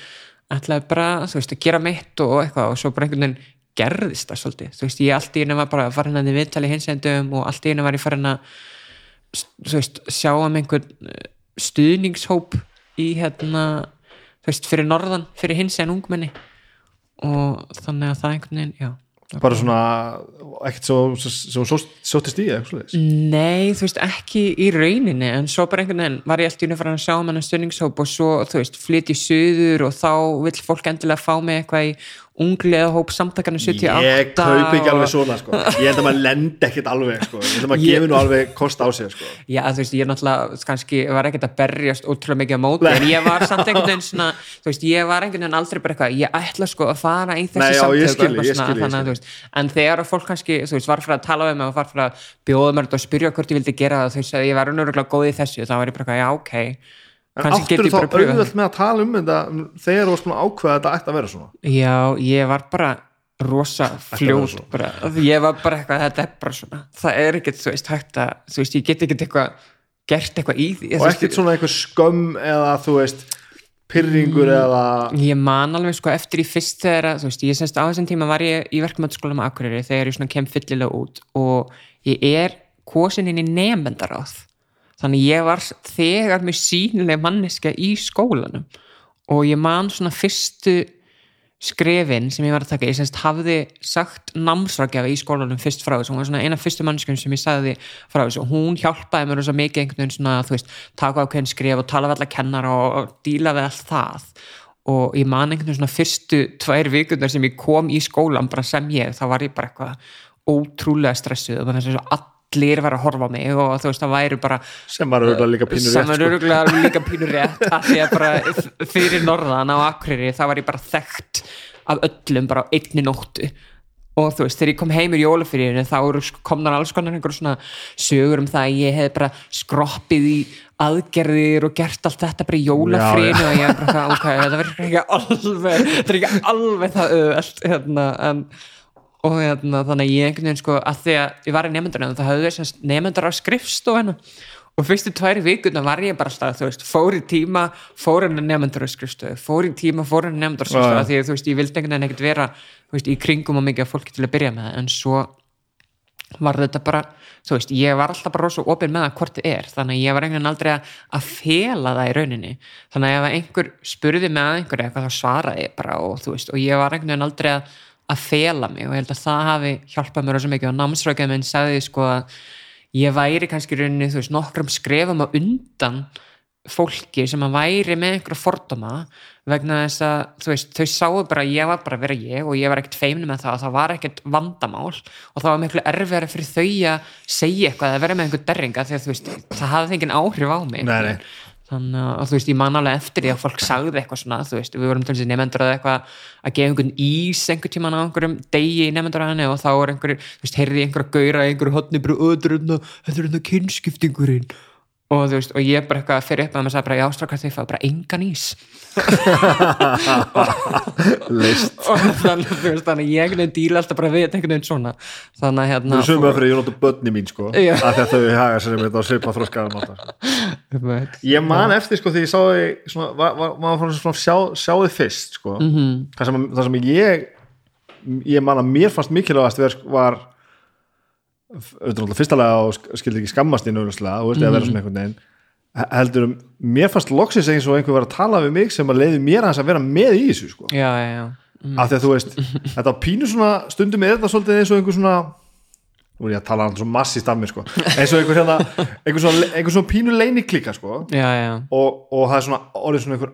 ætlaði bara þú veist, að gera mitt og eitthvað og svo bara einhvern veginn gerðist það svolítið þú veist, ég allt í einu var bara farin að þið viðtali hinsendum og allt í einu var ég farin að veist, sjá um einhvern eh, stuðningshóp í hérna veist, fyrir norðan, fyrir hins en ungmenni. Og þannig að það einhvern veginn, já. Bara svona ekkert svo, svo, svo sóttist í eða Nei, þú veist, ekki í rauninni en svo bara einhvern veginn var ég alltaf inn að fara að sjá um hennar stunningshóp og svo, þú veist, flyt í suður og þá vill fólk endilega fá mig eitthvað í ungliða hóp samtakana 78 ég kaup ekki alveg svona sko. ég held að maður lendi ekkert alveg sko. ég held að maður Ég- gefi nú alveg kost á sig sko. Já, þú veist, ég náttúrulega kannski var ekkert að berjast ótrúlega mikið á móti en ég var samt einhvern veginn svona þú veist, ég var einhvern veginn aldrei bara eitthvað ég ætla sko að fara í þessi Nei, já, ég samtök skil, og eitthvað ég svona, skil, ég þannig að, skil. þú veist, en þegar fólk kannski, þú veist, var fyrir að tala við mig og var fyrir að bjóða mér og spyrja hvort ég vildi gera það þú veist, að ég var eitthvað, en áttur ég þá auðvelt með að tala um þetta þegar þú varst að ákveða að þetta ætti að vera svona Já, ég var bara rosa svona. bara, ég var bara eitthvað, þetta er bara svona það er ekkert, þú veist, hægt að þú veist, ég get ekkert eitthvað gert eitthvað í því og Þú ekkert svona einhver skömm eða þú veist pyrringur Mm. eða ég man alveg sko eftir í fyrst þegar að, þú veist, ég semst á þessum tíma var ég í verkmyndaskóla með Akureyri þegar ég svona kem þannig ég var þegar með sínileg manneska í skólanum og ég man svona fyrstu skrefin sem ég var að taka, ég semst hafði sagt námsrákjafa í skólanum fyrst frá þessu, hún var svona eina fyrstu mannskjum sem ég sagði frá þessu. Og hún hjálpaði mér rosa mikið einhvern veginn svona, þú veist, taka ákveðin skref og tala við alla kennara og, og díla við allt það. Og ég man einhvern veginn svona fyrstu tvær vikundar sem ég kom í skólan bara sem ég, þá var ég bara eitthvað ótrúlega stressuð og þannig að allir var að horfa á mig og þú veist, það væri bara sem var auðvitað líka pínur sem rétt er sko. öruglega líka pínur rétt af því að bara fyrir norðan á Akureyri það var ég bara þekkt af öllum bara á einni nóttu og þú veist, þegar ég kom heim í jólafyririnu þá sko- komnar alls konar einhver svona sögur um það að ég hef bara skroppið í aðgerðir og gert allt þetta bara í jólafrinu og ég er bara ok, þetta verður ekki alveg þetta er ekki alveg það öðvöld hérna, en og hérna, þannig að ég einhvern veginn sko að því að ég var í nefndunum það höfðu þess nefndur á skrifstofuna. Og fyrstu tværi vikuna var ég bara alltaf þú veist, fór í tíma, fór henni nefndur á skrifstofu, fór í tíma, fór henni nefndur á skrifstofu af því að þú veist, ég vildi einhvern veginn ekkert vera þú veist, í kringum og mikið af fólki til að byrja með. En svo var þetta bara, þú veist, ég var alltaf bara rosa opinn með það hvort þið er, þannig að ég var einhvern veginn aldrei að, að fela það í rauninni. Þannig að ef einhver spurði mig að einhverju eitthvað þá svaraði ég bara og þú veist, og ég var einhvern veginn aldrei að, að fela mig og ég held að það hafi hjálpað mér rosa mikið. Og námsrökjum minn sagði sko að ég væri kannski rauninni, þú veist, nokkrum skrefum á undan fólki sem að væri með einhverja fordóma vegna þess að þú veist, þau sáu bara að ég var bara að vera ég og ég var ekkert feimni með það. Og það var ekkert vandamál og það var miklu erfiðara fyrir þau að segja eitthvað eða vera með einhver derringa því að þú veist, það hafði engin áhrif á mig. Nei, nei. Þannig að og þú veist, ég man alveg eftir því að fólk sagði eitthvað svona, þú veist, við vorum til þessi nefndur að eitthvað að gefa einhvern ís einhver tíman á einhverjum degi í nefndur að henni og þá er einhver, þú veist, heyrði ég einhver að gaura í einhverju hotni bara, "Ö, þetta er hérna- þetta hérna kynskiptingurinn og þú veist, og ég bara eitthvað fyrir upp að maður sagði bara, já, strákar þau fá bara engan ís Leist. og þannig, þú veist, þannig að ég veginn díla alltaf bara við einhvern veginn svona þannig að hérna það er sömu að fyrir ég nota börni mín sko því að þau haga sér með þetta og svipa þróskaðan máta fyrir ég man eftir sko því ég sá þig svona, maður fann svona sjá, sjá þig fyrst sko Mhm. -hmm. það, sem, það sem ég ég man að mér fannst mikilvægast var auðvitað fyrstalega og sk- skildi ekki skammast inn auðvitað og veist að Mhm. vera svona einhvern veginn. He- heldur um, mér fannst loksins eins og einhver var að tala við mig sem að leiði mér að vera með í þessu sko. Já, já, já. Af því að þú veist, þetta pínu svona stundum er þetta svolítið eins og einhver svona nú er ég að tala alltaf svo massist af mér sko. Eins og einhver hérna, einhver svona, einhver svona pínu leiniklika sko. Og, og það er svona orðið svona einhver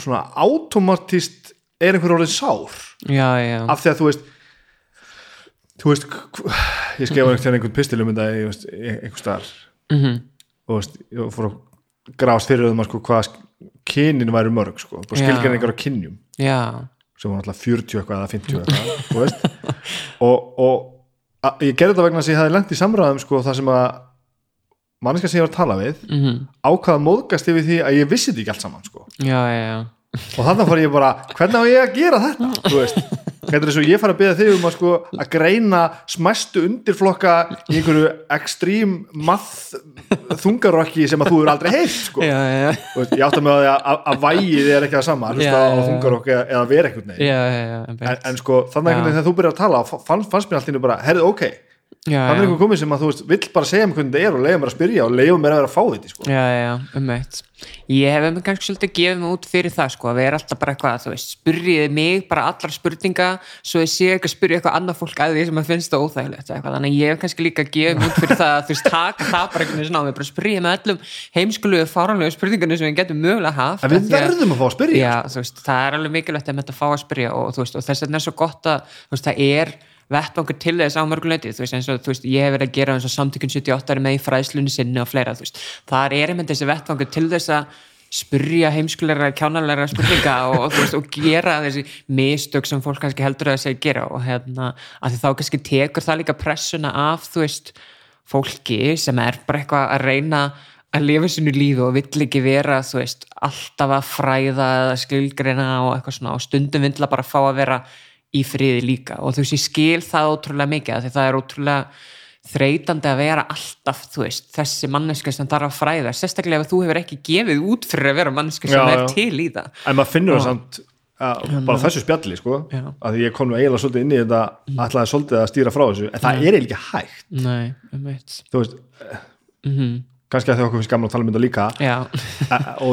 svona automatist er einhver orðið sár? Af því að þú veist þú veist ég skef einhvern einhvern pistilum um þetta í veist, í- einhver staðar. Mhm. og veist, ég fór að grafast fyrir um að sko hvað kynin væri mörg sko, skilgreiningar á kynjum. Já. sem var alltaf 40 eitthvað eða 50 eitthvað og, og að, ég gerði þetta vegna að ég hefði lent í samræðum sko það sem að manneska sem ég var að tala við Mm ákvaða móðgast yfir því að ég vissi þetta ekki allt saman sko. Já, já, já. Og þannig fór ég bara, hvernig á ég að gera þetta? Þú veist, þetta er eins og ég fara að beða þig um að sko að greina smæstu undirflokka í einhverju ekstrím math þungarokki sem að þú eru aldrei heilt sko. Já, já, veist, ég átt að með að, að, að vægið er ekki það sama þungarokki eða, já, já, já, en, en sko þannig veginn þegar þú byrjar að tala fann, fannst mér allt í einu bara, herrið ok já, þannig er einhver komið sem að þú veist, vill bara segja mér hvernig þetta er og leiða mér að spyrja og leiða mér að vera að fá þetta sko. já, já, um eitt ég hef um kannski svolítið gefið mig út fyrir það sko, að vera alltaf bara eitthvað, þú veist spyrjiði mig bara allar spurninga svo ég sé ekki að spyrja eitthvað annað fólk að því sem að finnst það óþægilegt eitthvað. þannig að ég hef kannski líka gefið mig út fyrir það að þú veist, taka það bara einhvern veginn á mig bara spyrja með öllum heimskuluðu fáránlegu spurningunum sem við getum mögulega haft en við að- verðum að fá að spyrja Já, veist, það er alveg mikilvægt að þetta fá að spyrja og, veist, og þess vegna er svo gott að veist, það er vettbangur til þess á mörguleiti þú veist, eins og þú veist, ég hef verið að gera eins og samtökun 78 er með í fræðslunni sinni og fleira þú veist, það er einmitt þessi vettbangur til þess að spyrja heimskulegra kjánalega spurninga og, þú veist, og gera þessi mistök sem fólk kannski heldur að segja gera og hérna, að því þá kannski tekur það líka pressuna af, þú veist fólki sem er bara eitthvað að reyna að lifa sinu lífi og vill ekki vera þú veist, alltaf að fræða eða skilgreina og eitthvað svona og stundum vill að bara fá að vera í friði líka. Og þú veist, ég skil það ótrúlega mikið af því það er ótrúlega þreytandi að vera alltaf, þú veist, þessi manneska sem þarf að fræða, sérstaklega ef þú hefur ekki gefið út fyrir að vera manneska sem Já, er já. til í það. En maður finnur það samt að, bara þessu spjalli sko Já. að ég kom nú eiginlega svolítið inn í þetta ætlaði svolítið að stýra frá þessu en það er eiginlega ekki hægt. Nei, um eitt þú veist, mm kannski að því okkur finnst gaman að tala þetta líka og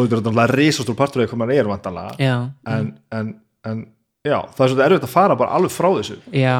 þetta er náttúrulega risastór partur því hvað maður er vantanlega já, en, en, en já, það er svolítið erfitt að fara bara alveg frá þessu. Já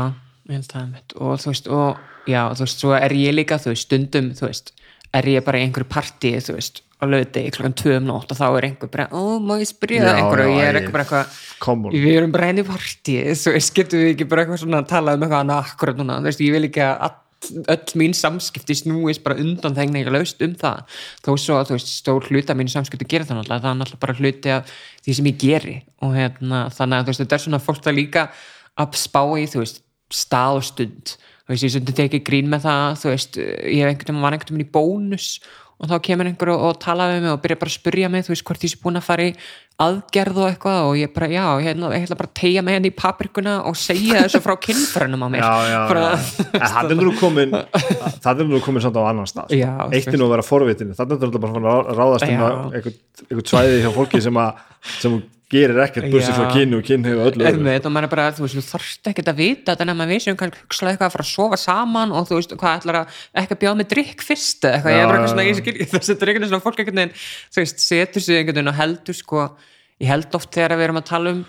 ég held það mitt og þú veist, og já, þú veist, svo er ég líka þú veist, stundum, þú veist, er ég bara í einhverju partí, þú veist, á löði klokkan 2 um nótt og þá er einhver bara, ó, má ég spyrja einhverju? Og ég er eitthvað bara eitthvað við erum bara henni partí þú veist, getum við ekki bara eitthvað svona að tala um eitthvað annað akkurat núna, þú veist, ég vil ekki að öll mín samskipti snúist bara undan þegna ekki laust um það. Þó svo að þú veist, stór hluti af mín samskipti gerir það náttúrulega, það er náttúrulega bara hluti af því sem ég geri. Og hérna, þannig að þú veist, þetta er svona fólk það líka að spá í, þú veist, stað og stund. Þú veist, ég stundi tekið grín með það þú veist, ég var einhvern veginn í bónus og þá kemur einhver og, og tala við mig og byrja bara að spyrja mig, þú veist, hvort ég sé búin að fara í aðgerð og eitthvað og ég bara, já, ég, ætla bara að tegja mig henni í paprikuna og segja þessu frá kynfrænum á mér já, já, já. það er nú komin það er nú komin samt á annan stað sko. Já, eitt er nú að vera forvitin það er nú bara að ráðast um Já. að einhvern einhvern svæði hjá fólki sem að sem gerir ekkert bursið frá kynni og kynni og öllu. Einmitt, og maður er bara, þú veist, þú þarft ekkert að vita þetta nema við sem kannski hugsaðu eitthvað að fara að sofa saman og þú veist, hvað ætlar að ekki að bjóða með drikk fyrst eitthvað, ég er bara eitthvað svona, ég skil þessi drikkin er svona fólk veginn, þú veist, setur sig einhvern veginn og heldur sko, ég held oft þegar við erum að tala um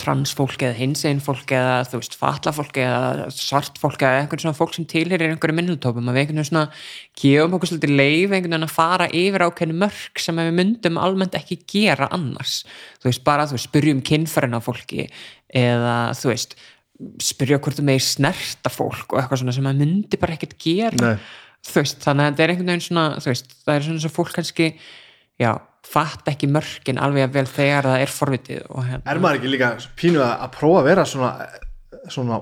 transfólk eða hinsegin fólk eða þú veist, fatlafólk eða svart fólk eða einhvern svona fólk sem tilherir einhverju minnutópum að við einhvern veginn svona gefum okkur svolítið leif einhvern veginn að fara yfir ákveðinu mörk sem við myndum almennt ekki gera annars þú veist, bara þú veist, spyrjum kynfærin á fólki eða þú veist spyrja hvort þú megir snerta fólk og eitthvað svona sem maður myndi bara ekkert gera Nei. þú veist, þannig að þetta er einhvern veginn svona þú veist, það er svona svo fólk kannski já, fatt ekki mörkin alveg að vel þegar það er forvitið hérna. Er maður ekki líka pínu að, að prófa að vera svona svona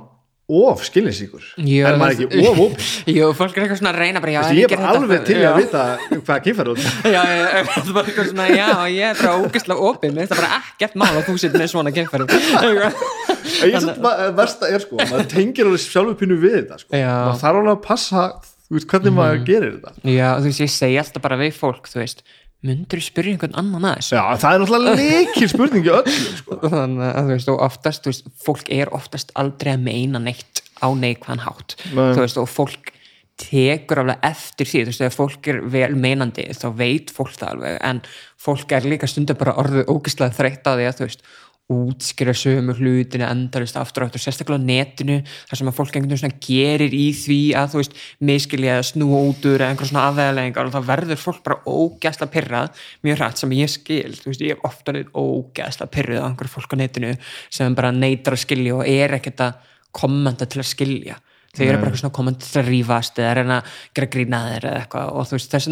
of skilninsíkur Jú, er maður ekki of op Jú, fólk er eitthvað svona að reyna bara já, ég er bara alveg til já. að vita hvað kynfæri út. Já, það bara eitthvað svona, já, ég er bara ógeðslega opið, mér finnst það bara ekkert mál að þú sitt með svona kynfæri ég er ma- versta er sko maður tengir alveg sjálfur pínu við þetta sko. Mhm. maður þarf alveg að passa þú veist, hvernig maður gerir þetta. Já, þú veist, ég segi alltaf bara við fólk, þú veist myndur þú spyrja einhvern annan að þessu já, það er náttúrulega leikil spurningi öllu sko. þannig að þú veist, og oftast þú veist, fólk er oftast aldrei að meina neitt á neikvæðan hátt Nei. veist, og fólk tekur alveg eftir því, þú veist, ef fólk er vel meinandi, þá veit fólk það alveg en fólk er líka stundum bara orðið ógeðslega þreytt á því að þú veist útskýra sömu hlutinu endalist aftur og aftur, sérstaklega á netinu þar sem að fólk einhvern veginn gerir í því að þú veist, miskilja úr eða einhver svona afveðalegingar og þá verður fólk bara ógeðslega pyrrað mjög hrætt sem ég skil, þú veist, ég hef ofta verið ógeðslega pyrruð á einhver fólk á netinu sem bara neytar að skilja og er ekkert að kommenta til að skilja. Þau eru bara eitthvað svona kommenta til að rífast eða reyna að gera grína þeir eða eitthvað og þú veist, þess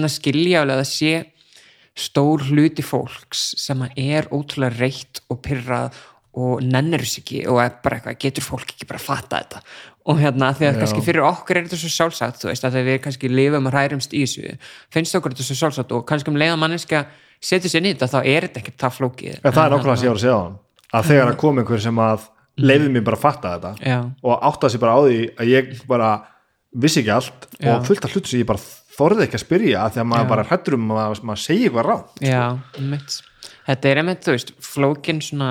stór hluti fólks sem að er ótrúlega reitt og pyrrað og nennir þess ekki og er bara eitthvað, getur fólk ekki bara að fatta þetta og hérna því að Já. kannski fyrir okkur er þetta svo sjálfsagt þú veist að við kannski lifum og hærumst í þessu finnst okkur þetta svo sjálfsagt og kannski um leiða manneska setur sér nýtt að þá er þetta ekki það flókið en það er sem ég var að segja á hann að þegar að kom einhver sem að leiði mér bara að fatta þetta Já, og áttaði sér bara á því að ég bara vissi ekki allt Já. og fullt af hlutu sem ég bara þorði ekki að spyrja af því að maður Já. bara hrættur um að maður segi eitthvað rátt já, mitt þetta er einmitt, þú veist, flókin svona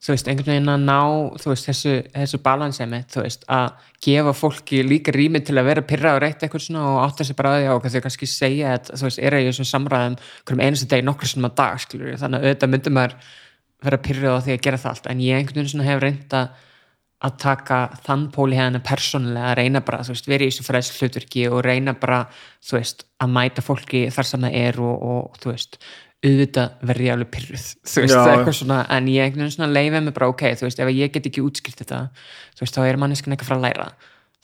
þú veist, einhvern veginn að ná þú veist, þessu, þessu balansi einmitt, þú veist, að gefa fólki líka rými til að vera pyrra og reyta eitthvað svona og átta sér bara að því á hvað þau kannski segja að, þú veist, er að ég svona samræðum hverjum einastu degi nokkur svona dag, skilur þannig að auðvitað myndi maður vera pyrrað á því að gera það allt, en ég einhvern veginn svona hef reynda að taka þann póli hérna persónulega að reyna bara, þú veist, vera í þessu fræðs hlutverki og reyna bara, þú veist, að mæta fólki þar sem það er og, og þú veist, auðvitað verði alveg pyrruð, þú veist, Já. það er eitthvað svona en ég einhvern veginn svona leiði mig bara, ok, þú veist, ef ég get ekki útskilt þetta, þú veist, þá er manneskan eitthvað frá að læra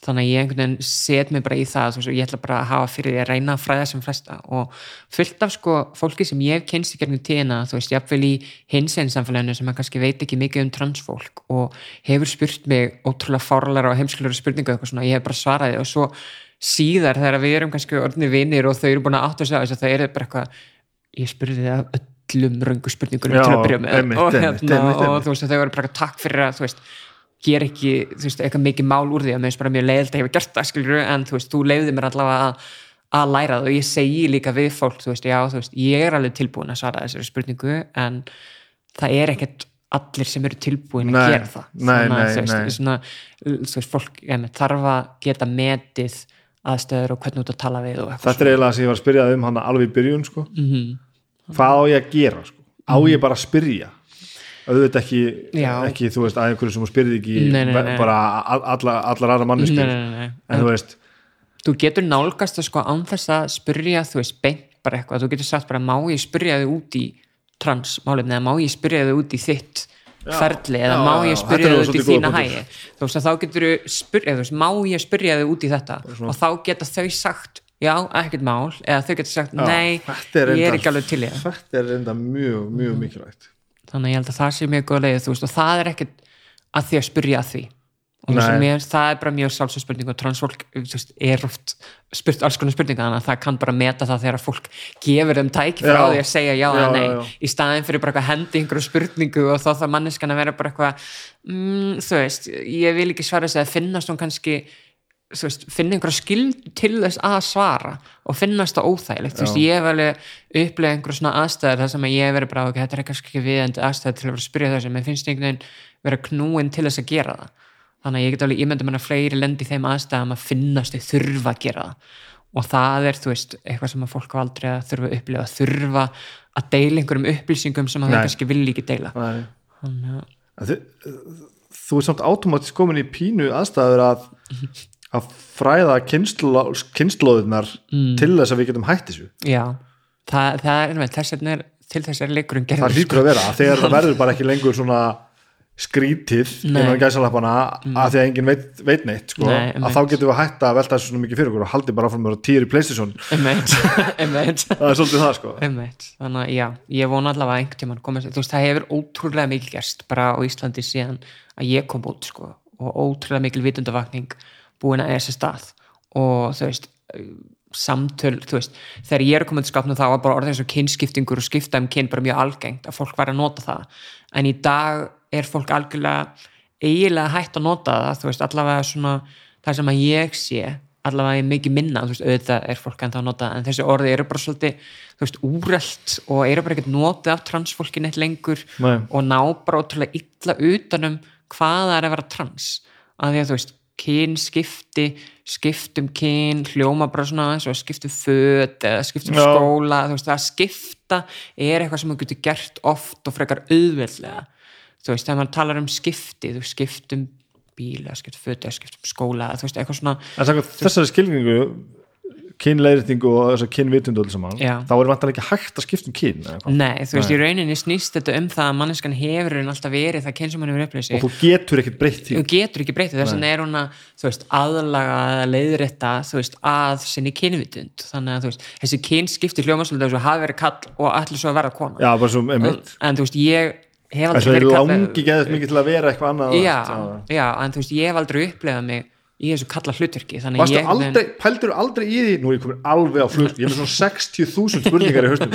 þannig að ég einhvern veginn set mig bara í það og ég ætla bara að hafa fyrir því að reyna að fræða sem flesta og fullt af sko fólki sem ég hef kynst í gegnum tíðina þú veist, jafnvel í hinsegin samfélaginu sem að kannski veit ekki mikið um transfólk og hefur spurt mig ótrúlega fárlega og heimskulega spurningu eitthvað svona, ég hef bara svaraði og svo síðar þegar við erum kannski orðni vinnir og þau eru búin að átt að segja þess að það er bara eitthvað ég spurði það öllum röngu spurningunum Já, til að byrja með einmitt, og, hérna, einmitt, og einmitt. þú veist að þau eru bara takk fyrir að þú veist ger ekki, þú veist, eitthvað mikið mál úr því að mér finnst bara mjög leiðilt að ég hef gert það skilur en þú veist, þú leiði mér allavega að, að læra það og ég segi líka við fólk þú veist, já, þú veist, ég er alveg tilbúin að svara þessari spurningu en það er ekkert allir sem eru tilbúin að Nei, gera það Þannig að, þú veist. Svona, þú veist, fólk ja, þarf að geta metið aðstöður og hvernig út að tala við þetta er eiginlega sem ég var að spyrja um hann alveg í byrjun sko. Mhm. hvað á ég að gera sko? á ég bara að spyrja auðvitað ekki, ekki þú veist, að einhverju sem spyrði ekki Nei, nei, nei. bara all, alla, allar aðra nei. en þú veist, þú getur nálgast það sko án þess að spyrja þú veist beint bara eitthvað. Þú getur sagt bara má ég spyrja þig út í transmálefni eða má ég spyrja þig út í þitt ferli eða já, má ég spyrja þig út í þína hægi þú veist að þá getur spyrja þú veist má ég spyrja þig út í þetta? Og þá geta þau sagt já ekkert mál. Eða þau getur sagt Já, nei er ég er ekki alveg til það. þetta er enda mjög, mjög mikilvægt þannig að ég held að það sé mjög góð leið veist og það er ekkert að því að spyrja að því. Og mér, það er bara mjög sjálfsög spurning og transfólk veist, er oft spurt alls konar spurninga þannig að það kann bara meta það þegar fólk gefur þeim tæki frá því að segja já eða nei já, já. í staðin fyrir bara eitthvað hendi einhverju spurningu og þá þarf manneskan að vera bara eitthvað mm, þú veist, ég vil ekki svara þess að finnast hún kannski veist, finna einhverja skild til þess að svara og finnast það óþægilegt. Þú veist, ég hef alveg upplegað einhverja svona aðstæður þar sem að ég hef verið bara, ok, þetta er kannski ekki viðendi aðstæður til að vera að spyrja þessu, mér finnst einhvern veginn vera knúin til þess að gera það. Þannig að ég get alveg ímynda mér að fleiri lendi í þeim aðstæðum að finnast þau þurfa að gera það. Og það er, þú veist, eitthvað sem að fólk á aldrei að þurfa að upplifa, þurfa að deila einhverjum upplýsingum sem að þau kannski að í að að fræða kynnsló, kynnslóðunar Mm. til þess að við getum hætt þessu. Já, það, það er einmitt, þess er til þess er leikurinn það gerður hlýtur að vera, að þegar það verður bara ekki lengur svona skrítið innan gæsalappana að því að enginn veit, veit neitt sko, Nei, að þá getum við hætt að velta þessu svona mikið fyrir okkur og haldi bara frá mér á týri Playstation. Það er svolítið það sko. Þannig að já, ég vona allavega að einhvern tímann komast, þú veist, það hefur ótrúlega mikið gerst bara á Íslandi síðan að ég kom út, sko, og ótrúlega mikil vitundavakning búin að eða sér stað. Og þú veist samtöl, þú veist, þegar ég er komin til skapnum þá var bara orðið eins og kynskiptingur og skipta um kyn bara mjög algengt að fólk var að nota það. En í dag er fólk algjörlega eiginlega hægt að nota það þú veist, allavega svona það sem að ég sé allavega er mikið minna þú veist, auðvitað er fólk að nota en þessi orði eru bara svolítið, þú veist, úrelt og eru bara ekkert notið af transfólki neitt lengur Nei. og ná bara ótrúlega illa utanum hvað það er að vera trans. Að því að þú veist, kyn skipti skiptum kyn, hljóma bara svona eins og skiptum föt eða skiptum Já. skóla, þú veist, að skipta er eitthvað sem þú getur gert oft og frekar auðveldlega þú veist, þegar maður talar um skipti, þú skiptum bíl eða skiptum föt eða skiptum skóla þú veist, eitthvað svona þessari skilningu kynleiðritingu og þessar kynvitundu öll saman, Já. þá er vantan ekki hægt að skipta um kyn eða hvað. Nei, þú veist, í rauninni snýst þetta um það að manneskan hefur en alltaf verið það kyn sem hann hefur upplýst og þú getur ekkert breytt því. Þú getur ekki breytið þess vegna er hún að þú veist, aðlaga eða leiðrétta þú veist, að sinni kynvitund. Þannig að þú veist, þessi kyn skipti hljómasvöldu þess að hafa verið kall og allir svo að vera kona. Já, bara svo einmitt. En þú veist, ég hef þess aldrei að verið er kall langi geðið mikið til að vera eitthvað annað já, já, en þú veist, ég hef aldrei upplegað mig í þessu kalla hlutverki þannig Varstu ég aldrei, pældur aldrei í því? Nú er ég komin alveg á flug, ég er með svona 60.000 spurningar í haustum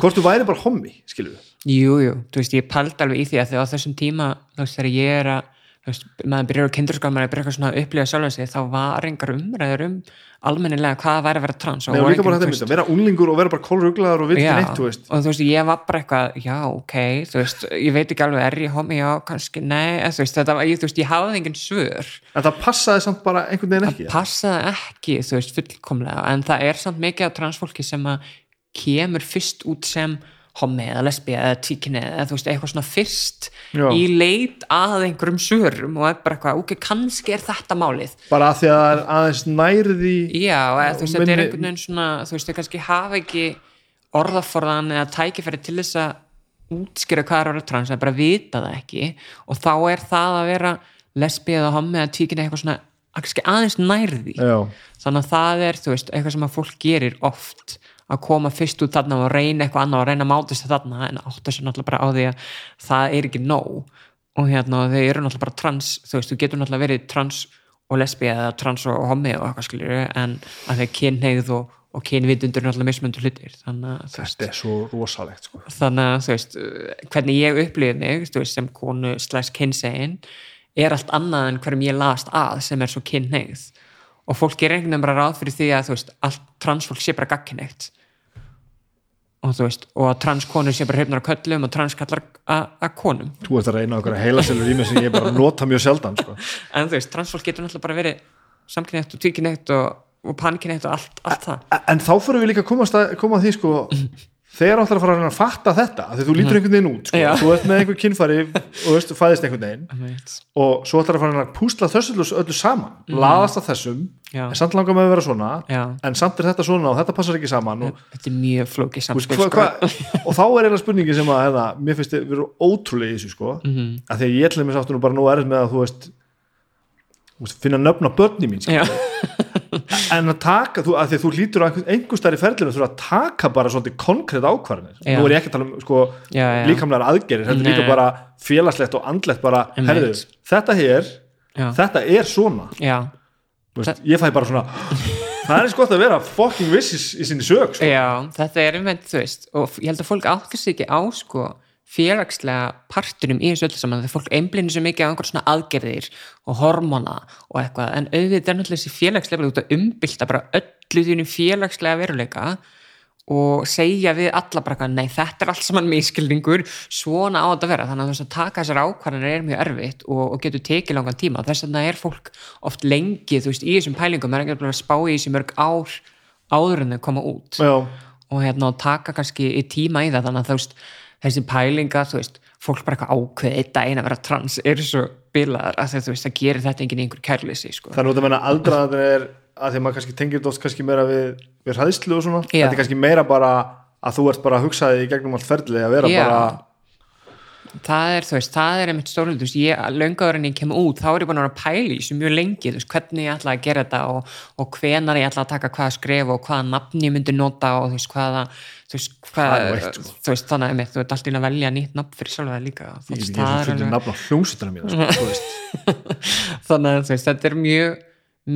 hvort þú væri bara hommi, skilur við Jú, jú, þú veist, ég paldi alveg í því að þegar á þessum tíma, þú þegar ég er að þú veist, maður byrjar á kindurskap maður byrjar eitthvað svona að upplifa sjálfan sig þá var engar umræður um almennilega hvað væri að vera trans Nei, og líka bara þetta, vera unglingur og vera bara kólruglaður og ekki neitt, þú veist. og þú veist, ég var bara eitthvað já, ok, þú veist, ég veit ekki alveg er ég homi, já, kannski, nei, þú veist þetta var, ég, þú veist, ég hafði engin svör. En það passaði samt bara einhvern veginn ekki? Passaði ekki, þú veist, fullkomlega en það er samt mikið af transfólki sem að kemur fyrst út sem homi eða lesbía eða tíkinni eða þú veist, eitthvað svona fyrst Já. í leit að einhverjum svörum og bara eitthvað, ok, kannski er þetta málið. Bara að því að það er aðeins nærði já, eða þú veist, þetta er einhvern veginn svona þú veist, þau kannski hafa ekki orðaforðan eða tækifæri til þess að útskýra hvað er að vera trans eða bara vita það ekki. Og þá er það að vera lesbí eða homi eða tíkinni eitthvað svona aðeins nærði já, þannig að það er, þú veist, eitthvað sem að fólk gerir oft að koma fyrst út þarna og reyna eitthvað annað og reyna að máta sig þarna en áttu sér náttúrulega bara á því að það er ekki nóg. Og hérna þau eru náttúrulega bara trans, þú veist, þú getur náttúrulega verið trans og lesbi eða trans og homi og eitthvað skilur en að þeir kynneigð og, og kynvitundur er náttúrulega mismöndu hlutir þannig þetta er svo rosalegt sko. þannig að þú veist hvernig ég upplifið mig veist, sem konu slags kynsegin er allt annað en hverjum ég last að sem er svo kynneigð og fólk er einhvern veginn bara ráð fyrir því að þú veist, allt transfólk sé bara gagkinneitt og þú veist, og að transkonur sé bara hrifnar á köllum og transkallar að að konum. Þú ert að reyna okkur að heila selur í mig sem ég bara nota mjög sjaldan sko. en þú veist, transfólk getur náttúrulega bara verið samkynneitt og tvíkynneitt og, og pankynneitt og allt, allt það. En þá fyrir við líka að að, koma að því sko, þegar áttar að fara að að fatta þetta því þú lítur einhvern veginn út sko. Þú ert með einhver kynfæri og veist, fæðist einhvern veginn og svo ætlar að fara að púsla þessu öllu, saman laðast að þessum, Já. en samt langar með að vera svona Já. en samt er þetta svona og þetta passar ekki saman og, þetta er mjög samspil hva, sko. og þá er eiginlega spurningi sem að hefða, mér finnst þið vera ótrúlega í þessu sko, Mhm. -hmm. að því að ég ætla mér sáttu nú bara nú erið með að þú veist finna nöfn á börni mín en að taka, þú, að því að þú lítur á einhver- stær í ferlinu þú að taka bara svolítið konkrétt ákvarðanir. Nú er ég ekki að tala um sko, líkamlegar aðgerir, þetta er líka bara félagslegt og andlegt bara, herðu, þetta hér Já. þetta er svona. Veist, ég fæ bara svona það er eins gott að vera fucking viss í, í sinni sög sko. Já, þetta er einmitt, þú veist og ég held að fólk áttur sig ekki á sko félagslega partunum í þessu öllu saman þegar fólk einblínir svo mikið á einhver svona aðgerðir og hormona og eitthvað en auðvitað er náttúrulega þessi félagslega út að umbylta bara öllu þínu félagslega veruleika og segja við alla bara eitthvað, nei þetta er allt saman miskilningur, svona á þetta að vera. Þannig að þess að taka þessar ákvarðanir er mjög erfitt og, og getur tekið langan tíma. Þess vegna er fólk oft lengi þú veist, í þessum pælingum er ekki að spá í þessi mörg ár áður en þau koma út. Já, og hérna taka kannski í tíma í það þannig að þú veist, þessi pælinga þú veist, fólk bara eitthvað ákveð eitt daginn að vera trans eru svo bilaðar að þú veist, það gerir þetta enginn einhver kærleysi sko. þannig að það menna aldraðan er að því að maður kannski tengir oft kannski meira við, við hræðslu og svona Já. þetta er kannski meira bara að þú ert bara að hugsa þig í gegnum allt ferli að vera Já. bara það er, þú veist, það er einmitt stórlega, þú veist, ég, löngaður en ég kem út, þá er ég búin að að í þessu mjög lengi, þú veist, hvernig ég ætla að gera þetta og, og hvenar ég ætla að taka hvaða skref og hvaða nafn ég myndi nota og þú veist, hvaða, þú veist, hvað, sko. þú veist, þannig að þú ert alltaf inn að velja nýtt nafn fyrir sjálfa það líka, ég er það svo fyrir alveg, nafn á hljómsutana mína sko, þannig að veist, þetta er mjög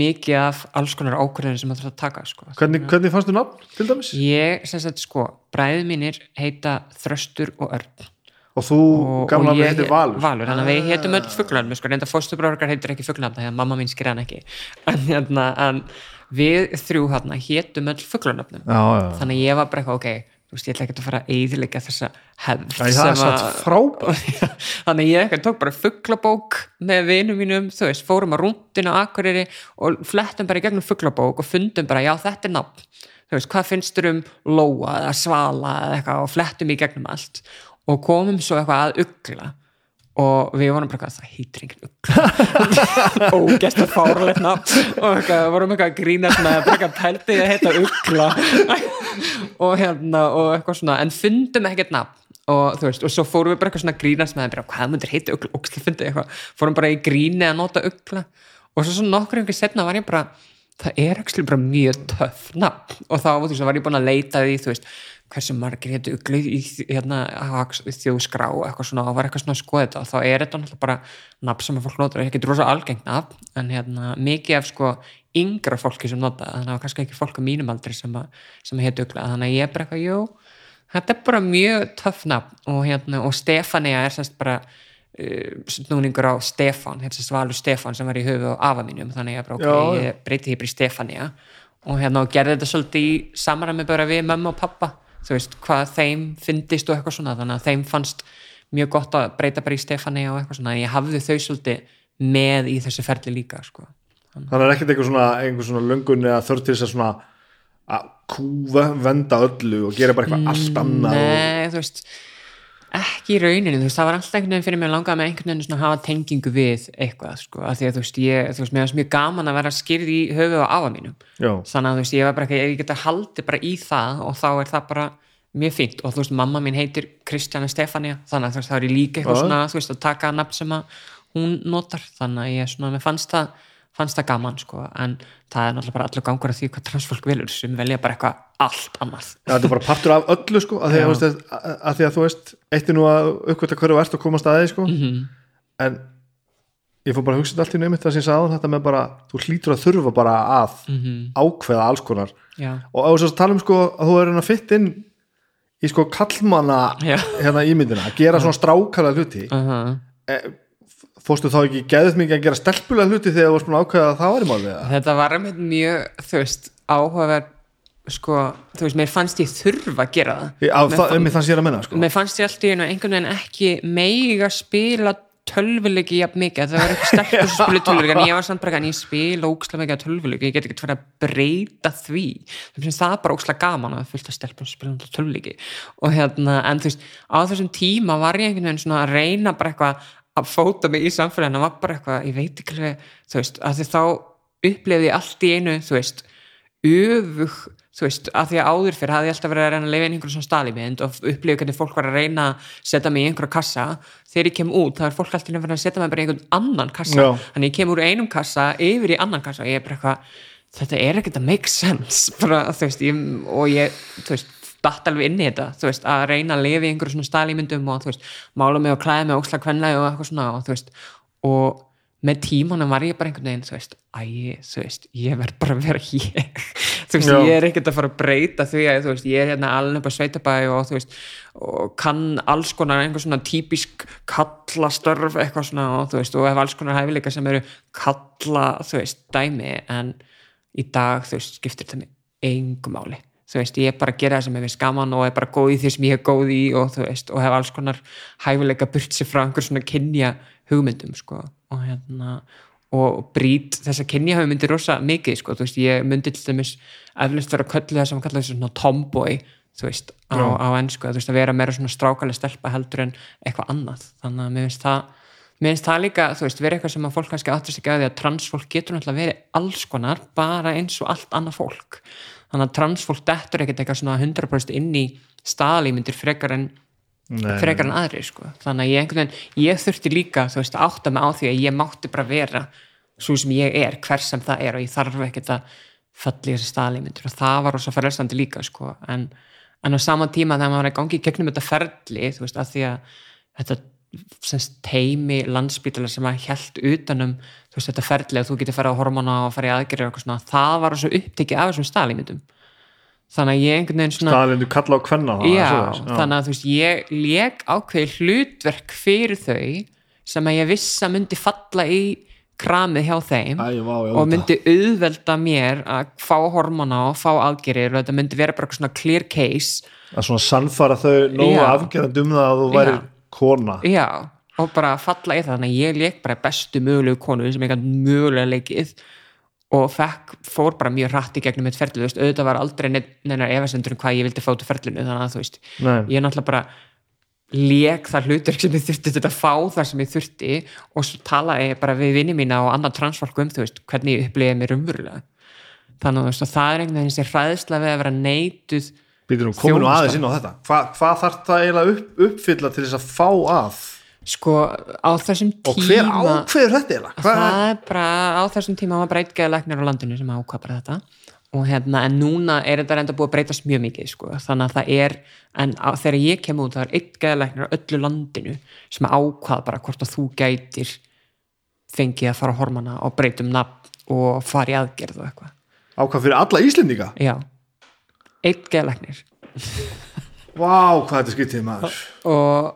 mikið af alls konar ákvörðinu sem það þarf að taka, sko. hvernig, hvernig fannst þú nafn til dæmis? Ég, sem sagt, sko, bræði mínir heita Þröstur og Örn og þú gamla ég heitir Valur Valur, þannig að við heitum öll fuglarnir sko, reynda fóstubráðurkar heitir ekki fuglarnir þegar mamma mín skýr hann ekki en, hérna, en við þrjú hérna hétum öll já. þannig ég var bara eitthvað, ok, þú veist, ég ætla ekki að fara að eyðilega þessa hefð þannig ég eitthvað tók bara fugglabók með vinum mínum, þú veist, fórum að rúndinu á Akureyri og flettum bara í gegnum fugglabók og fundum bara, já þetta er nafn. Þú veist, hvað finnst þér um lóa eða svala eða eitthvað og flettum í gegnum allt og komum svo eitthvað að ugla og við vorum bara eitthvað, heitir engin ugla. Ógæst að fáralegt nafn. Og eitthvað, vorum eitthvað að grínast með bara eitthvað pælti að heita ugla. Og hérna og eitthvað svona, en fundum ekkert nafn. Og þú veist, og svo fórum við bara eitthvað svona grínast með bara, hvað myndir heita ugla, ógæst að fyndi eitthvað. Fórum bara í gríni að nota ugla. Og svo svona nokkur einhver setna var ég bara það er ekki bara mjög töff nafn. Og þá þú veist, var ég búin að leita því þú veist, hversu margir hétu uglu í hérna, þjóðskrá eitthvað svona, og var eitthvað svona að skoða þetta. Og þá er þetta náttúrulega bara nafn sem að fólk notar. Ekki rosa algengt nafn, en hérna mikið af sko yngra fólki sem nota þannig að það var kannski ekki fólk á mínum aldri sem sem að hétu ugla, þannig að ég er bara eitthvað, jú þetta er bara mjög töff nafn. Og hérna, og Stefania er semst bara uh, snúningur á Stefan hérna Svalur Stefan sem var í höfu á afa mínum. Þannig að ég bara, ok, Já. ég breyti bara í Stefania. Og hérna og gerði þetta svolítið í samræmi bara við mömmu og pappa þú veist, hvað þeim fyndist og eitthvað svona þannig að þeim fannst mjög gott að breyta bara í Stefania og eitthvað svona ég hafði þau svolítið með í þessu ferli líka sko. þannig að það er ekkert eitthvað svona, einhver svona löngun eða þörf til þess að svona að kúva, venda öllu og gera bara eitthvað allt annað og, Nei, þú veist ekki í rauninu, þú veist, það var alltaf einhvern veginn fyrir mig að langa með einhvern veginn að hafa tengingu við eitthvað, sko, af því að þú veist, ég þú veist, mér varst mjög gaman að vera skýrð í höfuð á afa mínum, já, þannig að þú veist, ég var bara ekki, ég geta haldið bara í það og þá er það bara mjög fínt. Og þú veist, mamma mín heitir Kristjana Stefania, þannig að þú veist, þá er ég líka eitthvað svona, þú veist, að taka nafn sem að hún notar, þannig að ég svona, mér fannst það fannst það gaman sko en það er náttúrulega bara allur gangur að því hvað transfólk vilur sem velja bara eitthvað allt annað Já, þetta er bara partur af öllu sko að því að, að, að, því að þú veist eitt er nú að uppkvæmta hverju verðt og komast að því sko Mhm. en ég fór bara að hugsa þetta allt í nefnitt það sem ég sagði þetta með bara, þú hlýtur að þurfa bara að Mhm. ákveða alls konar já, og á þess að tala um sko að þú er að fitt inn í sko kallmanna já hérna ímyndina, að gera svona strákala hluti uh -huh. Fórstu þá ekki geðið mikið að gera stelpulega hluti þegar þú varst búin að ákveða að það var í málið þetta var einmitt mjög þú veist, áhugaverð sko, þú veist, mér fannst ég þurfa að gera það. Á, Mér það, fann- mig þannig sér að menna sko. mér fannst ég alltaf einhvern veginn ekki meiga spila tölvuleiki jafn mikið, það var eitthvað stelpur sem spila tölvuleiki, en ég var samt bara en ég spila ókslega mikið tölvuleiki, ég get ekki fyrir að breyta því, það það bara ókslega gaman að fylgta stelpur sem spila tölvuleiki. Og hérna, en þú veist á þessum tíma var ég einhvern veginn svona að reyna bara eitthvað að fóta mig í samfélaginu var bara eitthvað, ég veit ekki alveg þú veist, að því þá upplifði ég allt í einu, þú veist öfug, þú veist, að því að áður fyrir hafði ég alltaf verið að reyna að lifa inn í einhverjum svona stalimynd og upplifa hvernig fólk var að reyna að setja mig í einhverja kassa, þegar ég kem út þá er fólk alltaf að setja mig bara í einhvern annan kassa. Þannig ég kem úr einum kassa yfir í annan kassa og ég er bara eitthvað þetta er ekkert að make sense bara, veist, ég, og ég, þú veist datt alveg inn í þetta, þú veist, að reyna að lifa í einhverju svona stalímyndum og þú veist mála mig og klæða mig ókslega kvenlega og eitthvað svona og þú veist, og með tímanum var ég bara einhvern veginn, þú veist æ, þú veist, ég verð bara að vera ég þú veist, Já. ég er ekkert að fara að breyta því að, þú veist, ég er hérna alveg upp á sveitabæ og þú veist, og kann alls konar einhver svona típisk kallastörf eitthvað svona og þú veist, og hef alls konar hæfileika sem eru kalla, þú veist, dæmi en í dag, þú veist, skiptir þetta mig engu máli þú veist, ég er bara að gera það sem ég veist gaman og er bara góð í því sem ég er góð í og þú veist, og hef alls konar hæfileika burt sér frá einhver svona kynja hugmyndum, sko, og hérna og brýt þessa kynja hugmyndir rosa mikið, sko, þú veist, ég myndi til dæmis eflust vera að köllu það sem að kalla þessu svona tomboy, þú veist, á, á ennsku, þú veist, að vera meira svona strákalega stelpa heldur en eitthvað annað, þannig að mér finnst það mér finnst það líka, þú veist, verið eitthvað sem að fólk kannski áttast ekki að því að transfólk getur náttúrulega verið alls konar, bara eins og allt annað fólk, þannig að transfólk dettur ekkert eitthvað svona 100% inn í staðalímyndir frekar en Nei, frekar en aðri, sko. Þannig að ég einhvern veginn, ég þurfti líka, þú veist, átta mig á því að ég mátti bara vera svo sem ég er, hver sem það er og ég þarf ekkert að falla í þessi staðalímyndir. Og það var rosa ferðstandi líka, sko. En, en á sama tíma þegar maður er í gangi í gegnum þetta ferli, þú veist, að því að þetta teimi landsbítala sem að hjælt utanum þú veist, þetta ferli að þú getur farið á hormona og farið í aðgerið og eitthvað svona, það var svo upptekið af þessum staðalímyndum þannig að ég einhvern veginn svona staðlindu kalla á kvenna það, já, svoleiðis, já. þannig að þú veist ég lék ákveði hlutverk fyrir þau sem að ég viss að myndi falla í kramið hjá þeim Æ, vá, og myndi auðvelda mér að fá hormona og fá aðgerir og þetta myndi vera bara svona clear case að svona sannfara þau nógu Já. afgerandi um það að þú væri Já. Kona já, og bara falla í það þannig að ég lék bara bestu mögulegu konu sem ég gæti mögulega leikið og fekk, fór bara mjög hratt í gegnum mitt ferlið, þú veist, auðvitað var aldrei neinar efasendur um hvað ég vildi fá til ferlinu þannig að þú veist, Nei. ég náttúrulega bara lék það hlutur sem ég þurfti að fá það sem ég þurfti og svo talaði ég bara við vinni mína og annað transfólk um þú veist, hvernig ég upplýði mér umverulega þannig að það er einhvern veginn þessi hræðsla við að vera neituð Nú, komum nú Þjónusta. aðeins inn á þetta? Hva, hvað þarf það eiginlega upp, uppfylla til þess að fá að? Sko, á þessum og tíma hver ákveður þetta eiginlega? Það er bara, á þessum tíma var bara eitt geðalæknir á landinu sem ákvað bara þetta. Og hérna, en núna er þetta reynda búið að breytast mjög mikið, sko, þannig að það er en á, þegar ég kem út, það er eitt geðalæknir á öllu landinu sem ákvað bara hvort að þú gætir fengið að fara á hormona og breytum nafn og fara í aðgerð og eitthvað, ákvað fyrir alla Íslendinga? Já eitt geðalæknir Vá, hvað þetta skytið maður. Og,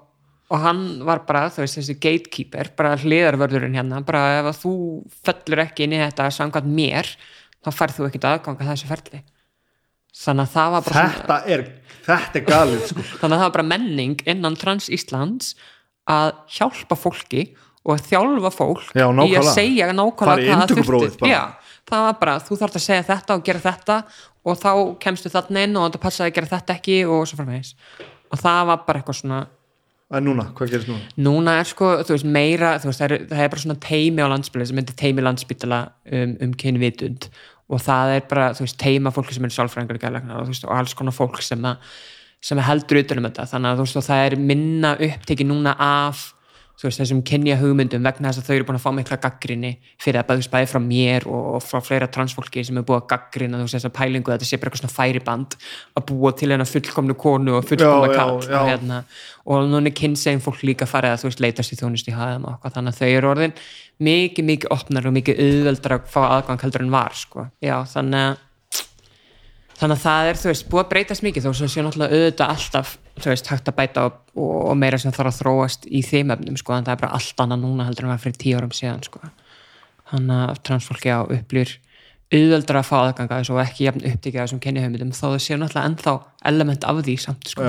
og hann var bara þú veist, þessi gatekeeper, bara hliðarvörðurinn hérna, bara ef þú fellur ekki inn í þetta samkvæmt mér þá færð þú ekkert aðgang að þessu ferli. Þannig að það var bara svona, Þetta er, þetta er galið sko. þannig að það var bara menning innan Trans Íslands að hjálpa fólki og að þjálfa fólk Já, í að segja nákvæmlega hvað það þurfti. Já, það var bara, þú þarft að segja þetta og gera þetta og þá kemstu þarna inn og þetta passaði að gera þetta ekki og svo framvegis. Og það var bara eitthvað svona En núna, hvað gerist núna? núna er sko, þú veist, meira þú veist, það, er, það er bara svona teimi á landsbyrði sem heitir teimi landsbytala um, um kynvitund og það er bara, þú veist, teima fólki sem er sálfræðingar og gæðlegnar og, og alls konar fólk sem, að, sem að heldur utan um þetta. Þannig að þú veist, það er minna upptekið núna af veist, þessum kynja hugmyndum vegna þess að þau eru búin að fá mikla gaggrinni fyrir að bæðis bæði frá mér og frá fleira transfólki sem er búið að gaggrina þú veist þessa pælingu að þetta sé bara eitthvað svona færiband að búa til hennar fullkomnu konu og fullkomna kall og, hérna, og núna kynsegin fólk líka farið að þú veist leitast í þjónust í hafðum og eitthvað þannig að þau eru orðin mikið mikið opnar og mikið auðveldar að fá aðgang heldur en var sko. já þannig að þannig að það er, þú veist, búið að breytast mikið þó sem sé náttúrulega auðvitað alltaf þú veist, hægt að bæta og, og, meira sem þarf að þróast í þeim efnum, sko, en það er bara allt annað núna heldur en var fyrir tíu árum síðan, sko. Þannig að transfólki á upplýr auðveldar að fá aðganga og ekki jafn upptikið þessum kennihauðmyndum þó það sé náttúrulega ennþá element af því samt, sko.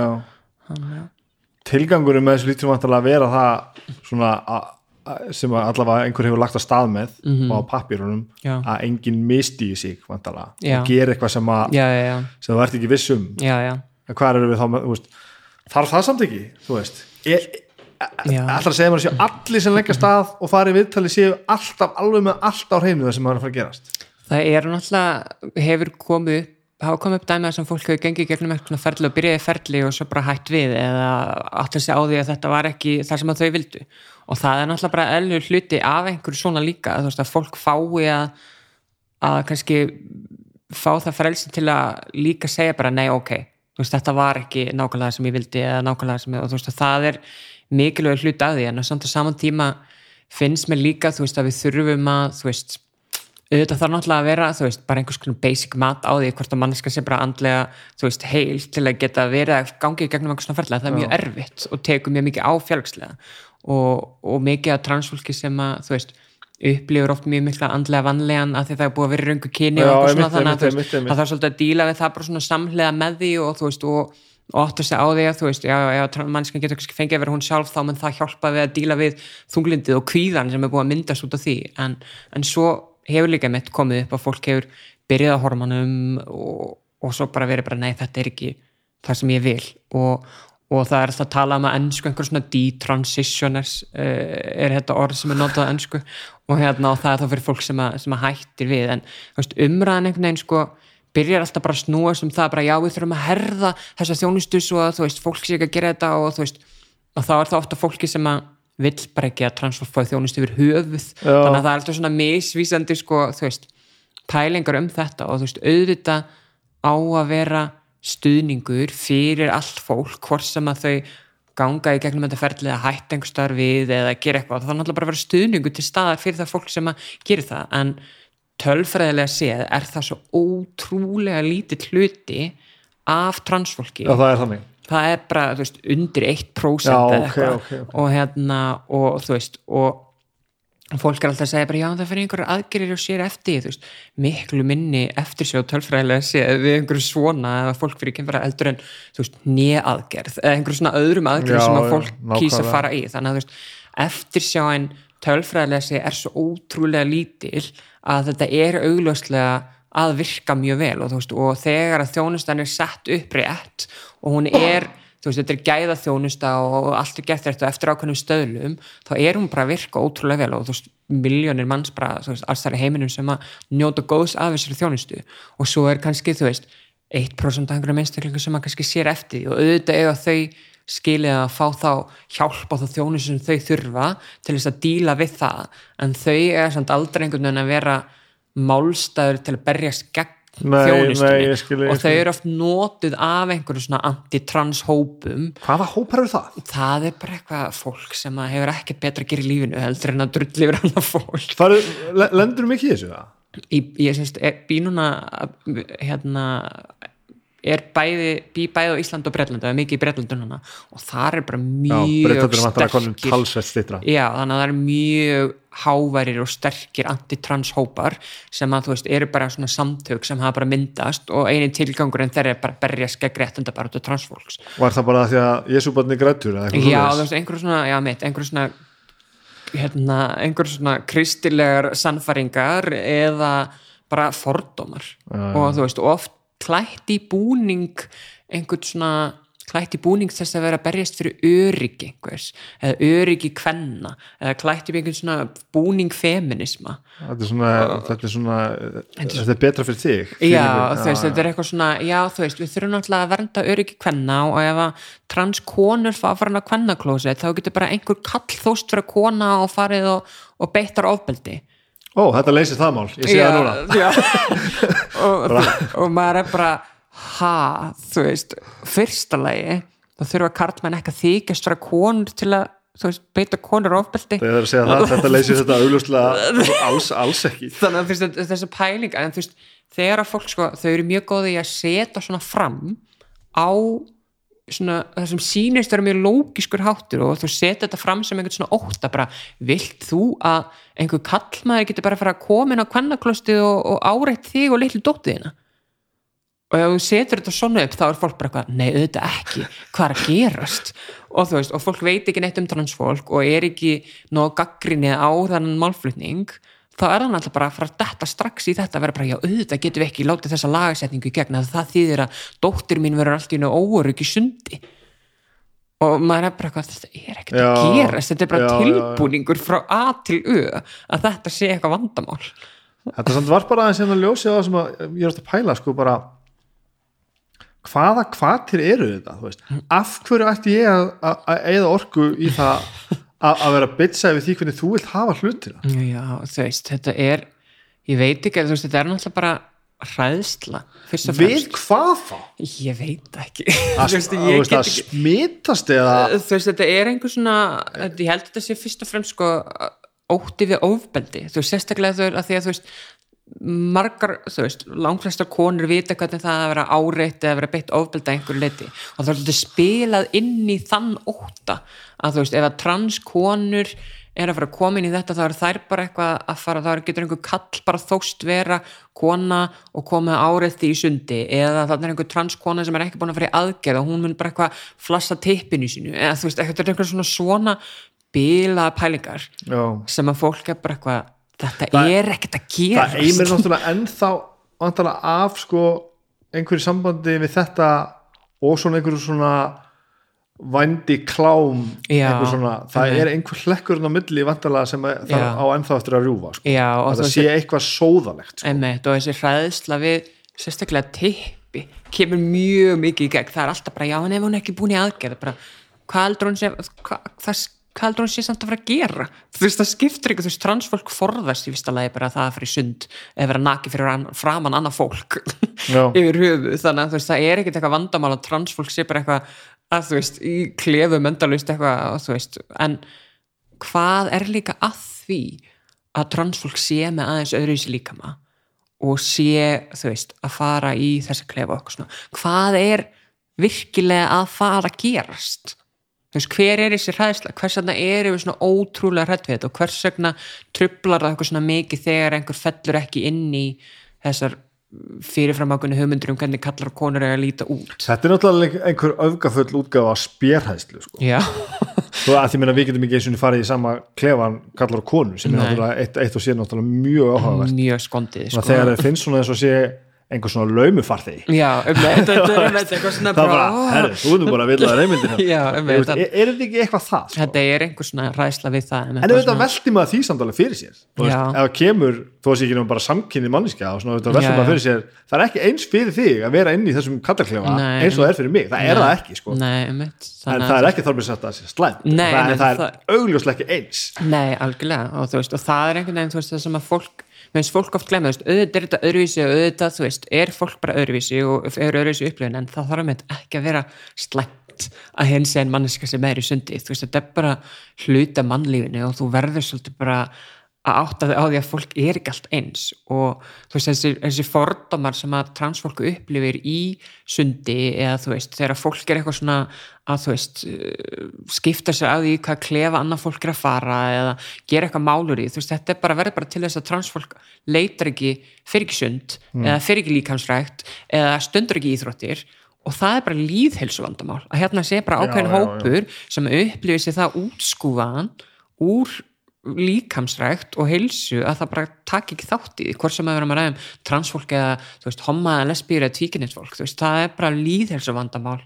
Þannig að tilgangurum með þessu vantilega að vera það svona að- að- sem að allavega einhver hefur lagt að stað með og á pappírunum Já. að enginn misti í sig og gera eitthvað sem, að, já, já, sem þú ert ekki viss um. Já, já, en hvað eru við þá með, þarf það samt ekki þú veist? Já. ætlar að segja mér að séu allir sem leggja stað og fari í viðtali séu alltaf alveg með allt á hreinu það sem er að fara að gerast? Það er náttúrulega hefur komið upp hafa komið upp dæmið sem fólk hefur gengið gegnum eitthvað ferli og byrjaði ferli og svo bara hætt við eða átt að segja á því að þetta var ekki það sem að þau vildu. Og það er náttúrulega bara elnur hluti af einhverju svona líka þú veist að fólk fái að að kannski fá það frelsi til að líka segja bara nei ok, veist þetta var ekki nákvæmlega sem ég vildi eða nákvæmlega sem ég og þú veist að það er mikilvæg hluti af því en á samt að saman tíma finnst mér líka þú veist að við þurfum að þú veist auðvitað þarf náttúrulega að vera, þú veist, bara einhvers konar basic mat á því hvort að manneska sé bara andlega, þú veist, heil til að geta verið að gangi í gegnum einhvers konar ferðlega, það er mjög erfitt og tekur mjög mikið á fjálgslega og, og mikið af transfólki sem að, þú veist, upplifur oft mjög mikla andlega vanlegan að því það er búið að vera röngu kyni Já, og svona þannig að það þarf svolítið að díla við það bara svona samhlega með því og þú veist, og að segja á því að þú veist, já, já, mannskan getur kannski fengið að vera hún sjálf þá menn það hjálpa við að díla við þunglindið og kvíðan sem er búið að myndast út af því. En, en svo hefur líka mitt komið upp að fólk hefur byrjað á hormonum og, og svo bara verið bara nei þetta er ekki það sem ég vil. Og, og það er það að tala um að ennsku einhver svona detransitioners uh, er þetta orð sem er notað að ennsku og, hérna, og það er þá fyrir fólk sem, að, sem að hættir við. En veist, umræðan einhvern veginn sko byrjar alltaf bara að snúast um það bara já við þurfum að herða þessa þjónustu svo að þú veist, fólk sé ekki að gera þetta og þú veist, og þá er það ofta fólki sem að vill bara ekki að transfólk fóði þjónustu yfir höfuð, Já. þannig að það er alltaf svona misvísandi sko, þú veist pælingar um þetta. Og þú veist, auðvitað á að vera stuðningur fyrir allt fólk hvort sem að þau ganga í gegnum þetta ferlið að hætta einhver starf við eða gera eitthvað, það er náttúrulega bara að vera stuðningur til staðar fyrir það fólk sem að gera það. En tölfræðilega séð er það svo ótrúlega lítið hluti af transfólki. Já, það er þannig. Það er bara, þú veist, undir 1% Já, eða ok, eitthvað. ok, ok. og hérna, og þú veist og fólk er alltaf að segja bara já það fyrir einhverjar aðgerir og sér eftir þú veist, miklu minni eftir sér tölfræðilega séð við einhverju svona eða fólk fyrir ekki að eldur en þú veist, nýjaðgerð eða einhverju svona öðrum aðgerð sem að fólk kýsa að fara í. Þannig að þú veist, eftir sjáin tölfræðilega séð er svo ótrúlega lítil að þetta er augljóslega að virka mjög vel og, þú veist, og þegar að þjónustan er sett upp rétt og hún er þú veist, þetta er gæða þjónusta og allt er gert þetta eftir ákveðnum stöðlum þá er hún bara að virka ótrúlega vel og þú veist, miljónir manns bara, þú veist, alls þar í heiminum sem að njóta góðs af þessari þjónustu. Og svo er kannski, þú veist 1% af einhverjum einstaklingu sem að kannski sér eftir og auðvitað eiga þau skilið að fá þá hjálp á þá þjónustu sem þau þurfa til þess að díla við það. En þau er samt aldrei einhvern veginn að vera málstæður til að berjast gegn þjónustunni nei, ég skil, ég og þau eru oft notuð af einhverju svona anti-trans hópum Hvaða hópar eru það? það er bara eitthvað fólk sem að hefur ekkert betra að gera í lífinu heldur en að drulli yfir annað fólk Faru, le- lendur mikið í þessu það? í, ég semst, er, bý núna hérna er bæði, bý bæði á Ísland og Bretland það er mikið í Bretlandu núna. Og það er bara mjög sterkir já, þannig að það er mjög háværir og sterkir anti-trans hópar sem að þú veist, eru bara svona samtök sem hafa bara myndast og eini tilgangur en þeir eru bara berjast gegn réttunda bara út af transfólks Var það bara því að Jésúbarni grættur Já, þú veist, einhverjum svona, já, mitt, einhverjum svona hérna, einhverjum svona kristilegar sannfæringar eða bara fordómar. Já, já. og þú veist, oft klætt í búning einhvern svona klætt í búning þess að vera að berjast fyrir öryggi einhvers, eða öryggi kvenna, eða klætt í einhvern svona búning feminisma þetta er svona, þetta er svona þetta er betra fyrir þig já, Fyrir- þú veist, þetta er eitthvað svona já, þú veist, við þurfum náttúrulega að vernda öryggi kvenna og ef að transkonur fá að fara á kvennaklósið, þá getur bara einhver kall þóst fyrir kona og farið og, og beittar ofbeldi ó, þetta leysir það mál, ég sé það núna. já. og, og maður er bara ha, þú veist fyrsta lagi, þá þurfa karlmenn ekki að þykjast vera konur til að þú veist, beita konur ofbeldi. Það er að segja það, þetta leysir þetta augljóslega alls, alls ekki. Þannig að þú veist, þessi pæling en þú veist, þegar að fólk sko, þau eru mjög góði í að setja svona fram á svona, það sem sýnist vera mjög lókiskur háttur og þú setja þetta fram sem einhvern svona ótta bara, vilt þú að einhver kallmaður getur bara að fara að koma inn á kvennaklostið og, og áreitt þig og litlu dóttiðina og ef þú setur þetta svona upp þá er fólk bara eitthvað, nei auðvitað ekki. Hvað er að gerast? Og þú veist, og fólk veit ekki neitt um transfólk og er ekki nóg gaggrinni á þannig málflutning þá er það alltaf bara að fara að detta strax í þetta að vera bara, já auðvitað getum við ekki látið þessa lagasetningu í gegn að það þýðir að dóttir mín verður allt í einu óörygg í sundi og maður er bara eitthvað, þetta er ekkert að Já, gerast þetta er bara já, já, já. tilbúningur frá A til Ö að þetta sé eitthvað vandamál þetta samt var bara aðeins hérna ljósið á það sem að ég er alltaf að pæla sko bara hvaða kvatir eru þetta þú veist? af hverju ætti ég að, að, að að, vera bitsaði við því hvernig þú vilt hafa hlutina. Já, þú veist, þetta er ég veit ekki, þú veist, þetta er náttúrulega bara hræðsla, við hvað þá? ég veit ekki. Að, veist, ég veist, get að ekki smitast eða þú veist, þetta er einhver svona ég held að þetta sé fyrst og fremst sko ótti við ofbeldi, þú veist, sérstaklega þau að því að þú veist margar, þú veist, langflestar konur vita hvernig það að vera áreitt eða vera beitt ofbeldi að einhverju leiti og það er alltaf spilað inn í þann ótta að þú veist, ef að transkonur er að fara að koma inn í þetta þá er þær bara eitthvað að fara, þá getur einhver kall bara þóst vera kona og koma áreitt í sundi. Eða þannig er einhver transkona sem er ekki búin að fara í aðgerð og hún mun bara eitthvað flassa tippinu sínu. Eða þú veist, eitthvað er einhver svona svona bilaða pælingar já. sem að fólk er bara eitthvað þetta Það- er ekkert að gera það eimir náttúrulega ennþá vantarlega af sko einhverju sambandi við þetta og svona einhverju svona vændi klám svona, það einmitt. er einhver hlekkurinn á milli vantarlega sem að- það á ennþá eftir að rjúfa sko. Já, það sé eitthvað sóðalegt sko. einmitt, og þessi hræðsla við sérstaklega tippi kemur mjög mikið í gegn, það er alltaf bara já, en ef hún er ekki búin í aðgerð bara, hvað hún sé hvað, það, hvað heldur hún sé samt að fara að gera þú veist, það skiptir ekki, þú veist, transfólk forðast í fyrsta lagi bara að það að fara í sund eða vera naki fyrir an- framan annað fólk yfir höfu, þannig að þú veist, það er ekkert eitthvað vandamál að transfólk sé bara eitthvað að þú veist, í klefu möndalust eitthvað, þú veist, en hvað er líka að því að transfólk sé með aðeins öðruvísi líkama og sé, þú veist, að fara í þessa og eitthvað svona. Hvað er virkilega að fara að gerast? Þú veist, hver er þessi hræðsla? Hvers vegna erum við svona ótrúlega hrætt við þetta og hvers vegna trublar það eitthvað svona mikið þegar einhver fellur ekki inn í þessar fyrirframákunni hugmyndur um hvernig kallar og konur er að líta út. þetta er náttúrulega einhver öfgafull útgáfa af spjærhæðslu sko. Svo að því meina við getum ekki eins og farið í sama klefan kallar og konu sem er Nei. náttúrulega eitt, eitt og sér náttúrulega mjög áhugavert mjög skondið, sko. þegar þeir finnst svona eins og sé einhver svona laumufarði Já, um þetta er þetta eitthvað svona það bara, herri, þú erum bara að vilja það reymyndina Já, um þetta, er, er þetta ekki eitthvað það sko? þetta er einhver svona ræðsla við það. en auðvitað velti maður því samt alveg fyrir sér Þú veist, ef það kemur, að sé ekki nú bara samkynni manniska og svona velti Já, maður fyrir sér það er ekki eins fyrir þig að vera inn í þessum kallarklefa Nei. eins og það er fyrir mig, það er það ekki sko. Nei, um þetta. en það er ekki þar með sagt að sé slæmt Nei, það, er augljóslega ekki eins Nei, algjörlega og þú veist, og það er einhvern veginn þú veist, það sem að fólk, finnst fólk oft veist, auðvitað er þetta öðruvísi og auðvitað þú veist, er fólk bara öðruvísi og er öðruvísi upplifin en það þarf með ekki að vera slæmt að hins en manneska sem er í sundi. Þú veist, þetta er bara hluta mannlífinu og þú verður svolítið bara að átta þig á því að fólk er ekki allt eins og þú veist, þessi, þessi fordómar sem að transfólk upplifir í sundi eða þú veist, þegar fólk er eitthvað svona að þú veist uh, skipta sér að því hvað klefa annað fólk er að fara eða gera eitthvað málur í þú veist, þetta er bara verður bara til þess að transfólk leitar ekki fyrir ekki sund eða fyrir ekki líkamsrækt eða stundur ekki íþróttir og það er bara líðhelsu vandamál að hérna sé bara Já, ákveðin já, já. hópur sem upplifir sér það útskúfaðan úr líkamsrækt og heilsu að það bara takk ekki þátt í hvort sem að vera að ræða um transfólk eða, veist, homma eða lesbíur eða tvíkinninsfólk, það er bara líðhelsu vandamál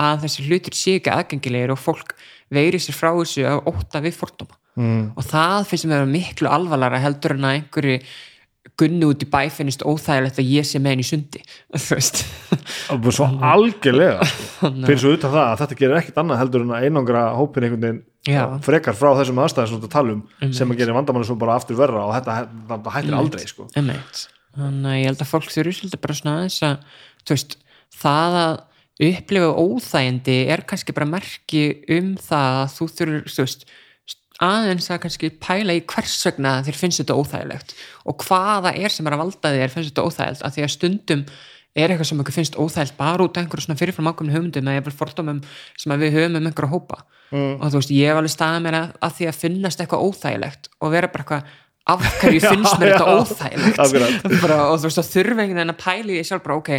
að þessi hlutir sé ekki aðgengilegir og fólk veiri sér frá þessu að ótta við fordóma mm. og það finnst mér miklu alvarlega heldur en að einhverju gunni út í bæ finnist óþægilegt að ég sé með henni í sundi þú veist svo algjörlega fyrir svo utan það að þetta gerir ekkit annað heldur en að einangra hópin einhvern veginn Já. frekar frá þessum aðstæðum sem þetta talum sem að gerir vandamannu svo bara aftur verra og þetta, þetta hættir aldrei sko. Einmitt. þannig að ég held að fólk þurfi svolítið bara svona aðeins að veist, það að upplifa óþægindi er kannski bara merki um það að þú þurfur þú veist, aðeins að kannski pæla í hvers vegna þér finnst þetta óþægilegt og hvaða er sem er að valda þér finnst þetta óþægilegt, af því að stundum er eitthvað sem okkur finnst óþægilt bara út af einhverju svona fyrirfram ákveðinu hugmyndum eða fordómum sem að við höfum um einhverju hópa. Mm. og þú veist, ég hef alveg staðið mér að, að því að finnast eitthvað óþægilegt og vera bara eitthvað af hverju finnst mér þetta óþægilegt? Bara, og þú veist, að einhvern veginn að í því sjálf bara, ok,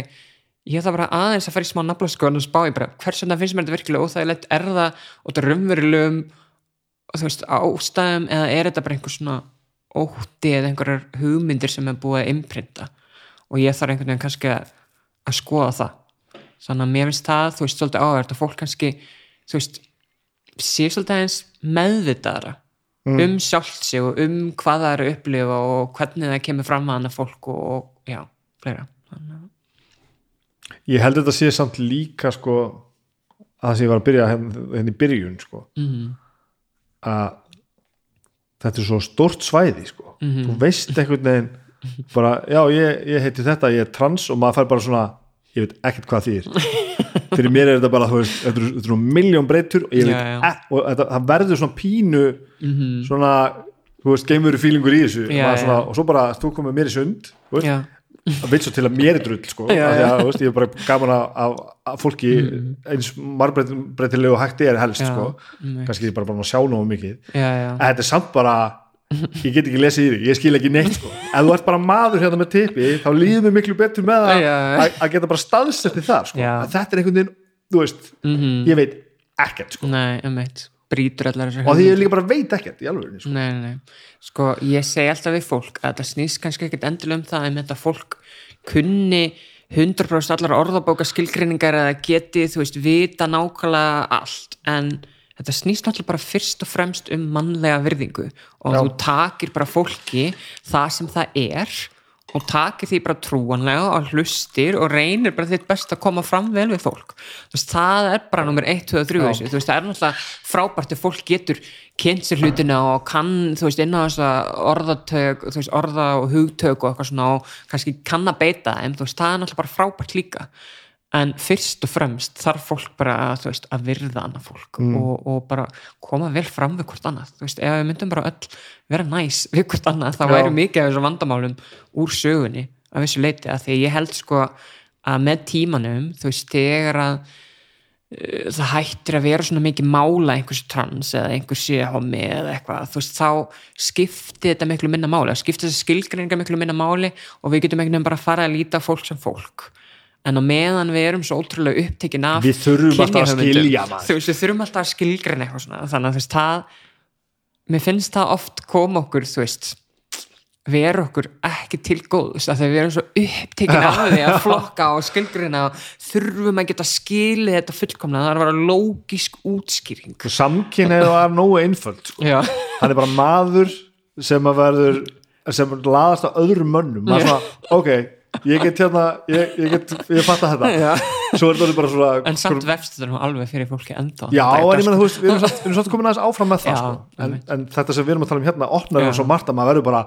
ég ætla bara aðeins að fara í smá naflaskoðan og spá í bara, hvers vegna finnst mér þetta virkilega óþægilegt, er það og þetta raunverulegum þú veist, ástæðum eða er þetta bara einhver svona ótti eða einhverjar hugmyndir sem er búið að imprinta og ég þarf einhvern veginn kannski að, að skoða það. Þannig að mér finnst það, þú veist, svolítið áverð að fólk kannski, þú veist sé svolítið eins meðvitaðara um sjálft sig og um hvað það er að upplifa og hvernig það kemur fram að hana fólk og, og já, fleira. Þannig að ég held þetta sé samt líka sko að það sem ég var að byrja henni, henni í byrjun sko. Mm, að þetta er svo stort svæði sko. Þú veist einhvern veginn bara, já, ég, ég heiti þetta, ég er trans og maður fær bara svona, ég veit ekkert hvað þýr fyrir mér er þetta bara, þú veist þetta þetta eru miljón breytur og Já, já. e- og þetta, það verður svona pínu Mhm. svona, þú veist, geimveru fílingur í þessu. Já, Maður svona, og svo bara, þú komið mér í sund veist, vil svo til að mér er drull sko, Já, já. að, veist, ég er bara gaman að, að, fólki eins marbreytilegu hægt er helst Já, sko, einmitt. kannski ég bara bara að sjá nógu mikið en þetta er samt bara ég get ekki lesið í því, ég skil ekki neitt sko. ef þú ert bara maður hérna með tippi þá líður mér miklu betur með að, að geta bara staðsetti það sko. Þetta er einhvern veginn, þú veist Mhm. ég veit ekkert sko. nei, um eitt brýtur allar þessar og því ég líka bara veit ekkert í alveg sko. Nei, nei. Sko, ég segi alltaf við fólk að þetta snýst kannski ekkert endilega um það en þetta fólk kunni 100% allar orðabóka skilgreiningar eða geti, þú veist, vita nákvæmlega allt en þetta snýst náttúrulega bara fyrst og fremst um mannlega virðingu og Já. þú takir bara fólki það sem það er og takir því bara trúanlega og hlustir og reynir bara þitt best að koma fram vel við fólk. Veist, það er bara nummer 1, 2 og 3 í þessu. þú veist, það er náttúrulega frábært ef fólk getur kynnt sér hlutina og kann, þú veist, inn á þessa orðatök veist, orða og hugtök og eitthvað svona og kannski kann að beita veist, það er náttúrulega bara frábært líka en fyrst og fremst þarf fólk bara að, veist, að virða annað fólk og, og bara koma vel fram við hvort annað, þú veist, ef við myndum bara öll vera næs við hvort annað, þá væri mikið af þessum vandamálum úr sögunni af þessu leiti, að því ég held sko að með tímanum, þú veist, þegar að uh, það hættir að vera svona mikið mála einhvers trans eða einhvers sé homi eða eitthvað, þú veist, þá skipti þetta miklu minna máli, skipti þessi skilgreininga miklu minna máli og við getum einhvern veginn bara að fara að líta fólk sem fólk en á meðan við erum svo ótrúlega upptekin af Við þurfum alltaf að skilja, þú veist, við þurfum alltaf að skilgreina eitthvað svona, þannig að þú veist, það mér finnst það oft koma okkur, þú veist vera okkur ekki til góðs af því að við erum svo upptekin af því að flokka og skilgreina og þurfum að geta skilið þetta fullkomna það er að vera lógisk útskýring samkynneið var nógu einföld sko. hann er bara maður sem að verður sem laðast á öðrum mönnum. Ok, ég get hérna ég, ég get, ég fatta þetta. Já. svo er þetta bara svona en samt vefst þetta nú alveg fyrir fólki enda já, en ég menna, þú veist, við erum samt, við samt komin aðeins áfram með það Já, sko. en, en þetta sem við erum að tala um hérna opnar og svo margt að maður verður bara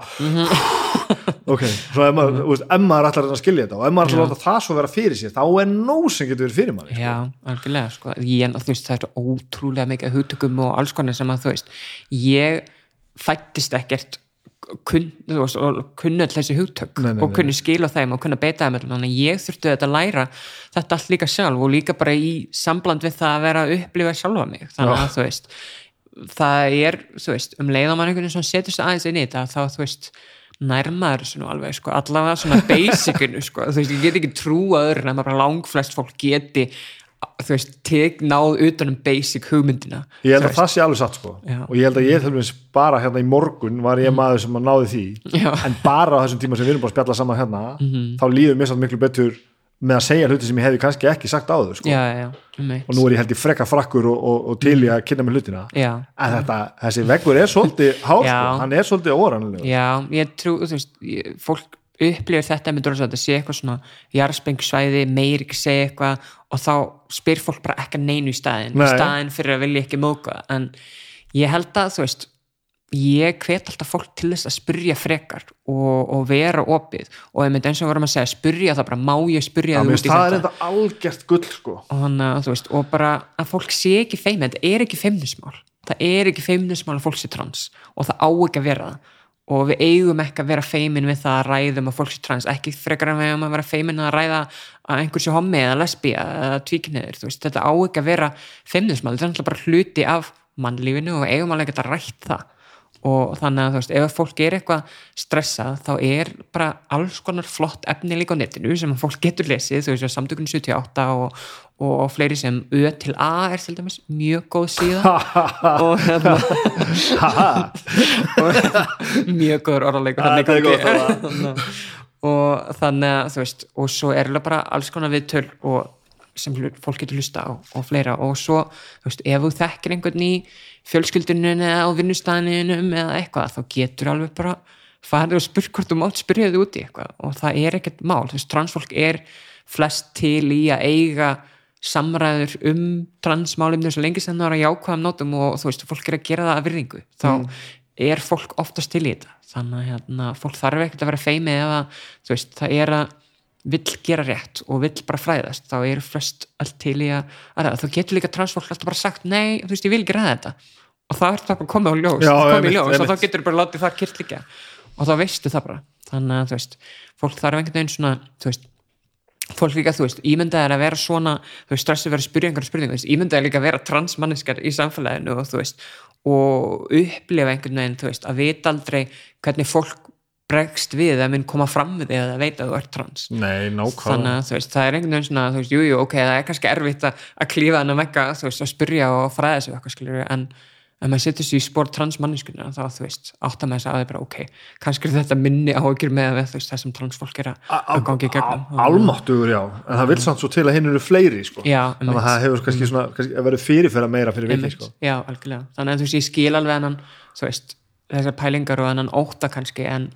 ok, svo ef maður, þú veist, ef maður ætlar að skilja þetta og ef maður ætlar að láta það svo vera fyrir sér þá er nóg sem getur verið fyrir maður Já, algjörlega, sko, ég, þú veist, það er ótrúlega mikið hugtökum og alls konar sem að þú veist, ég fættist ekkert kunn, þú veist, og kunni all þessi hugtök Nei, nei, og nei. kunni skil á þeim og kunni beita þeim þannig að ég þurfti þetta að læra þetta allt líka sjálf og líka bara í sambland við það að vera að upplifa sjálfa mig, þannig að þú veist það er, þú veist, um leið og mann einhvern veginn svona setur sig aðeins inn í þetta þá þú veist, nærmaður svona alveg sko, allavega svona basicinu sko, þú veist, ég get ekki trú að öðru en að bara langflest fólk geti þú veist, tek náð utan um basic hugmyndina ég held að það sé alveg satt sko. Já. og ég held að ég til dæmis bara hérna í morgun var ég maður sem að náði því. Já. en bara á þessum tíma sem við erum bara að spjalla saman hérna þá líður mér samt miklu betur með að segja hluti sem ég hefði kannski ekki sagt sko. já, já, um og nú er ég held ég frekka frakkur og, og, og til í að kynna með hlutina. Já, en þetta, þessi veggur er svolítið hár sko, hann er svolítið órannulega já, ég trú þú veist, ég, fólk upplifir þetta með dróðs að þetta sé eitthvað svona jarðspengsvæði, meir ekki segja eitthvað og þá spyr fólk bara ekki að neinu í staðin, Nei. staðin fyrir að vilja ekki móka, en ég held að þú veist, ég hvet alltaf fólk til þess að spyrja frekar og, og vera opið. Og einmitt eins og vorum að segja, spyrja það bara, má ég spyrja það út í það er þetta? þetta algjört gull sko. og, hana, þú veist, og bara að fólk sé ekki feimið, þetta er ekki feimnismál. Það er ekki feimnismál að fólk sé trans og það á ekki að vera það og við eigum ekki að vera feimin við það að ræðum að fólk sé trans, ekki frekar en við eigum að vera feimin að ræða að einhver sé hommi eða lesbía eða tvíkniður, þú veist, þetta á ekki að vera feimnismál, þetta er náttúrulega bara hluti af mannlífinu og eigum alveg ekki að rætt það. Og þannig að þú veist, ef fólk er eitthvað stressað þá er bara alls konar flott efni líka á netinu sem fólk getur lesið, þú veist, samtökun 78 og, og, fleiri sem Ö til A er til dæmis mjög góð síða. Og hérna mjög góður. Þannig- og þannig að þú veist og svo er alveg bara alls konar viðtöl og sem fólk getur hlusta á og fleira. Og svo, þú veist, ef þú þekkir einhvern í fjölskyldunum eða á vinnustæðinum eða eitthvað, þá getur alveg bara farið og spurt hvort þú mátt spyrja þið út í eitthvað. Og það er ekkert mál, þú veist, transfólk er flest til í að eiga samræður um transmálumni svo lengi sem það er að jákvæðum nótum og þú veist, fólk er að gera það að virðingu þá er fólk oftast til í þetta. Þannig að hérna, fólk þarf ekkert að vera feimið ef að, þú veist, það er að vill gera rétt og vill bara fræðast þá eru flest allt til í að, að þá getur líka transfólk alltaf bara sagt nei, þú veist, ég vil ekki ræða þetta. Og það er það bara komið á ljós, Já, komið í ljós og þá getur bara látið það kyrt líka og þá veistu það bara. Þannig að, þú veist, fólk þarf einhvern veginn svona, þú veist fólk líka, þú veist, ímyndað er að vera svona þú veist, stressið verið að spyrja einhverjum spurningu þú veist, ímyndað er líka að vera transmanniskar í samfélaginu og þú veist, og upplifa einhvern veginn, þú veist, að vita aldrei hvernig fólk bregst við að mun koma fram við þig að það veit að þú ert trans. Nei, nákvæmlega. Þannig að þú veist, það er einhvern veginn svona þú veist, jú, jú, ok, það er kannski erfitt að, klífa hann að vekka, þú veist, að spyrja og fræða sig eitthvað skilur, en ef maður setur sér í spór transmanneskuna, þá þú veist átta með þess að það er bara, ok, kannski er þetta minni áhyggjur með það sem transfólk er að, gangi í gegnum. almáttugur já, en það vil samt svo til að hinn eru fleiri sko. Já, þannig að það hefur kannski svona kannski, verið fyrirferða meira fyrir Einmitt, sko. já, algjörlega, þannig að þú veist, ég skil alveg hennan, þú veist, þessar pælingar og hennan ótta kannski, en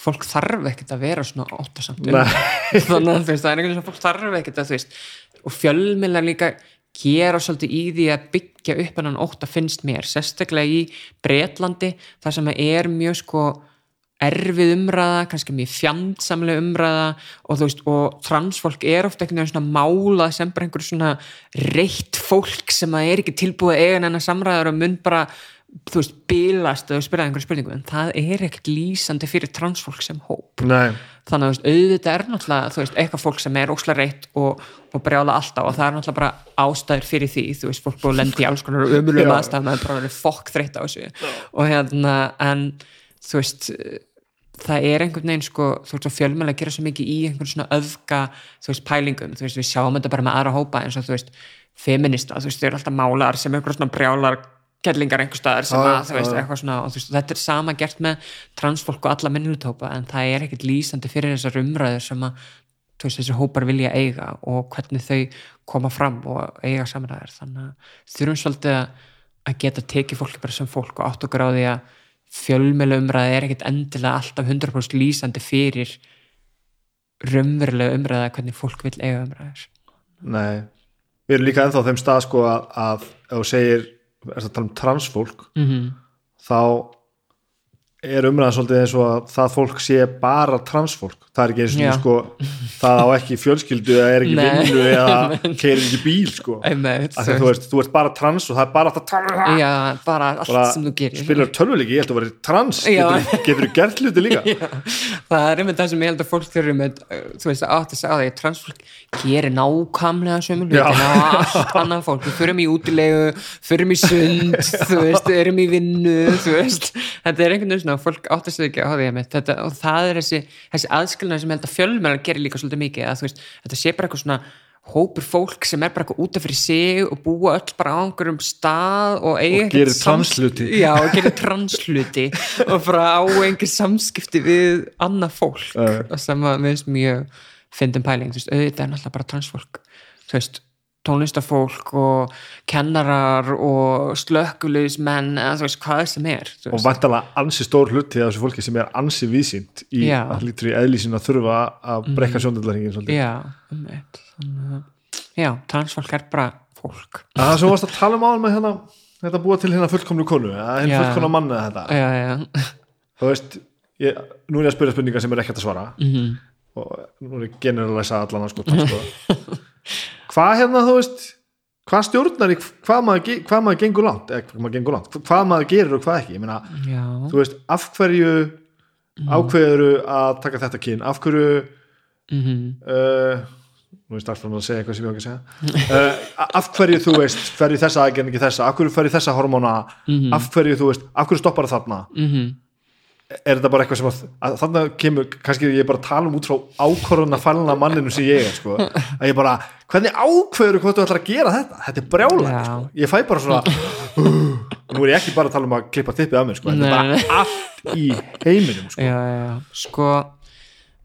fólk þarf ekkert að vera svona óttasamt um Nei. þannig að þú veist, það er einhvern veginn sem fólk þarf ekkert að og fjölmiðlar líka gera svolítið í því að byggja upp hennan ótta finnst mér, sérstaklega í Bretlandi, þar sem er mjög sko erfið umræða, kannski mjög fjandsamlega umræða og þú veist, og transfólk er ofta einhvern veginn svona málað sem bara einhver svona reitt fólk sem að er ekki tilbúið að eiga hennar samræður og mun bara, þú veist, bilast eða spyrja einhverju spurningu, en það er ekkert lýsandi fyrir transfólk sem hóp. Nei, þannig að auðvitað er náttúrulega þú veist, eitthvað fólk sem er óslega reitt og, og brjála alltaf og það er náttúrulega bara ástæður fyrir því, þú veist, fólk búið að lendi í alls konar ömulegum Já. aðstæðum að bara verið fokk þreytt á þessu og hérna, en þú veist það er einhvern veginn sko, þú veist, fjölmjöla gera svo mikið í einhvern svona öfga, þú veist, pælingum þú veist, við sjáum þetta bara með aðra hópa eins og þú veist, feminista, þú veist, þau eru alltaf málar sem einhver svona brjálar kellingar einhver staðar sem að, þú veist, eitthvað svona og veist, þetta er sama gert með transfólk og alla minnulutópa en það er ekkert lýsandi fyrir þessar umræður sem að veist, þessi hópar vilja eiga og hvernig þau koma fram og eiga samræður. Þannig að þurfum svolítið að- að geta tekið fólki bara sem fólk og átt og gráði að fjölmjölu umræði er ekkert endilega alltaf 100% lýsandi fyrir raunverulega umræða hvernig fólk vil eiga umræður. Nei. Við erum líka ennþá þeim stað sko að, að segir, er að tala um transfólk mm -hmm. þá er umræðan svolítið eins og að það fólk sé bara transfólk það er ekki eins og Já. sko það á ekki fjölskyldu eða er ekki Nei. vinnu eða keirir ekki bíl sko. Að þú veist, þú ert bara trans og það er bara að tala. Já, bara allt bara sem þú gerir. spilar tölvuleiki, ég held að vera trans. Getur, getur gert hluti líka? Já, það er einmitt það sem ég held að fólk þurfi með, uh, þú veist, átt að segja á því að transfólk gerir nákvæmlega sömu hlutina og allt annað fólk, við förum í útilegu förum í sund, þú veist erum í vinnu, þú veist. Þetta er einhvern veginn svona, fólk átt að segja ekki á því einmitt, aðskilnaður sem held að fjölmjölar gerir líka svolítið mikið að veist, þetta sé bara eitthvað svona hópur fólk sem er bara eitthvað út af fyrir sig og búa öll bara á einhverjum stað og, Og gerir transhluti. já, og gerir transhluti og bara á einhver samskipti við annað fólk Eh. og sem að mér finnst mjög fyndin pæling, þú veist, auðvitað er náttúrulega bara transfólk, þú veist tónlistafólk og kennarar og slökkulismenn eða þú veist hvað sem er og veist. vantalega ansi stór hluti af þessu fólki sem er ansi vísýnt í Já. að lítur í eðlísin að þurfa að brekka mm. sjóndaldarhingin svolítið já, um eitt já, transfólk er bara fólk að það sem varst að tala um áður með hérna þetta búa til hérna fullkomnu konu hérna fullkomna manna þetta já, já, þú veist, ég, nú er ég að spyrja spurningar sem er ekkert að svara mhm og nú er ég generalæsa allan að sko, sko. hvað hérna þú veist hvað stjórnar í hvað maður, hvað maður gengur langt, eða hvað maður gengur langt? Hvað maður gerir og hvað ekki, ég meina já, þú veist, af hverju ákveður að taka þetta kyn? Af hverju mhm. uh, nú er starfsfram að segja eitthvað sem ég að segja. Uh, af hverju þú veist í þessa aðgerð en ekki þessa, af hverju í þessa hormóna? Mhm. af hverju þú veist, af hverju stoppar þarna? Mhm er þetta bara eitthvað sem að, að þannig kemur, kannski ég bara tala um út frá ákvörðuna fælna manninu sem ég er sko. að ég bara, hvernig ákveður hvort þú ætlar að gera þetta, þetta er brjálæg Já. sko. ég fæ bara svona og nú er ég ekki bara að tala um að klippa tippið af mér sko. þetta er bara nei. allt í heiminum sko. já, já, sko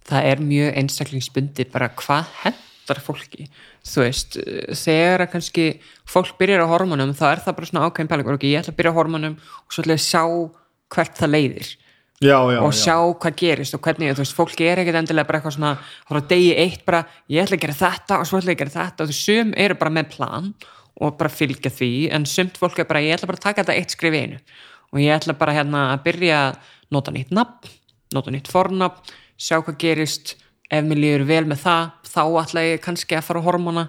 það er mjög einstaklingsbundi bara hvað hendar fólki þú veist, þegar að kannski fólk byrjar á hormonum, þá er það bara svona ákveðin pælingur, ok, ég ætla að byrja á hormonum og svo ætla ég að sjá hvert það leiðir já, já, og já. sjá hvað gerist og hvernig, þú veist, fólki er ekkert endilega bara eitthvað svona, frá degi eitt bara ég ætla að gera þetta og svo ætla ég að gera þetta. Og þú sum eru bara með plan og bara fylgja því, en sumt fólk er bara ég ætla bara að taka þetta eitt skrif einu. Og ég ætla bara hérna að byrja að nota nýtt nafn, nota nýtt fornafn sjá hvað gerist. Ef mér líður vel með það, þá ætla ég kannski að fara á hormona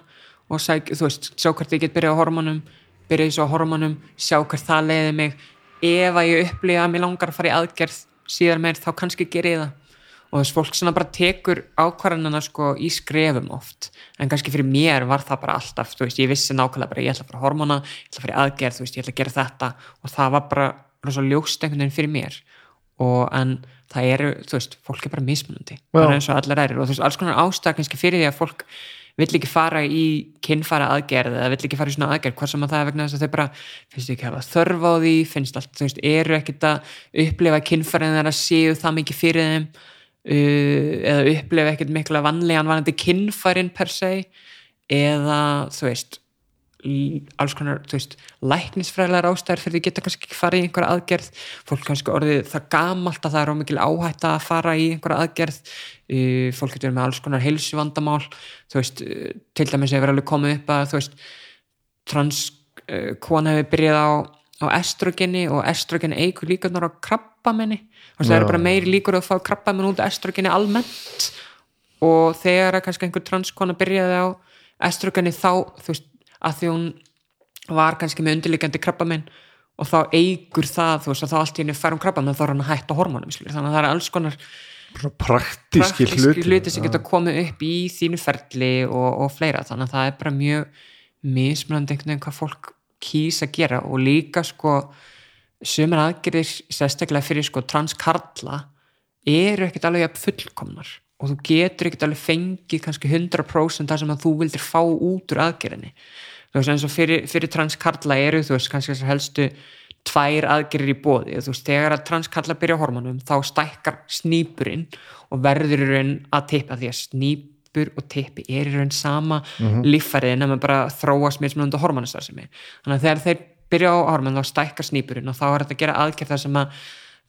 og sæk, þú veist, sjá hvert ég get byrja á hormonum byrja þessu á hormonum, sjá hvert það leiði mig. Ef að ég upplifa að mér langar að fara í aðgerð síðar meir þá kannski ger ég það. Og þess fólk svona bara tekur ákvarðanina sko í skrefum oft. En kannski fyrir mér var það bara alltaf þú veist, ég vissi nákvæmlega bara ég ætla að fara hormona ég ætla að fara í aðgerð, þú veist, ég ætla að gera þetta. Og það var bara rosa ljóst einhvern veginn fyrir mér. Og en það eru, þú veist, fólk er bara mismunandi. Bara eins og allar ærir og þú veist, alls konar ástæð kannski fyrir því að fólk vill ekki fara í kynfara aðgerð eða vill ekki fara í svona aðgerð, hvað sem að það er vegna þess að þau bara finnst ekki hafa þörf á því finnst allt, þú veist, eru ekkit að upplifa kynfærin þeirra séu það mikið fyrir þeim uh, eða upplifa ekkit mikla vanlegan vanandi kynfærin per se eða þú veist alls konar, þú veist, læknisfræðilegar ástæður fyrir því geta kannski ekki farið í einhverja aðgerð. Fólk kannski orðið það gamalt að það er ómikil áhætta að fara í einhverja aðgerð. Fólk getur með alls konar heilsuvandamál. Þú veist, til dæmis hefur alveg komið upp að þú veist trans uh, kona hefur byrjað á, á estrogeni og estrogen eigur líkanar á krabbamenni þú veist, það eru bara meiri líkur að fá krabbamenn út af estrogeni almennt. Og þegar að kannski einhver transkona byrjaði á estrogeni þá, þú veist, að því hún var kannski með undirliggjandi krabbamenn og þá eigur það, þú veist, að þá allt í henni fær um krabbamenn þá er hann að hætta hormónum, skilur, þannig að það er alls konar praktíski praktíski hluti, sem geta komið upp í þínu ferli og, og fleira, þannig að það er bara mjög mismunandi einhvern veginn hvað fólk kýs að gera og líka sko sumar aðgerðir sérstaklega fyrir sko transkarla eru ekkert alveg fullkomnar og þú getur ekkert alveg fengið kannski 100% það sem að þú vildir fá út úr aðgerðinni. Þú veist eins og fyrir, fyrir transkarla eru þú veist kannski þessar helstu tvær aðgerðir í bóði þú veist þegar að transkarla byrja hormonum þá stækkar snýpurinn og verður í raun að tippa því að snýpur og tippi er í raun sama mm -hmm. líffærið nema bara þróast mismunandi hormonastarðsemi þannig að þegar þeir byrja á hormon þá stækkar snýpurinn og þá er þetta að gera aðgerð þar sem að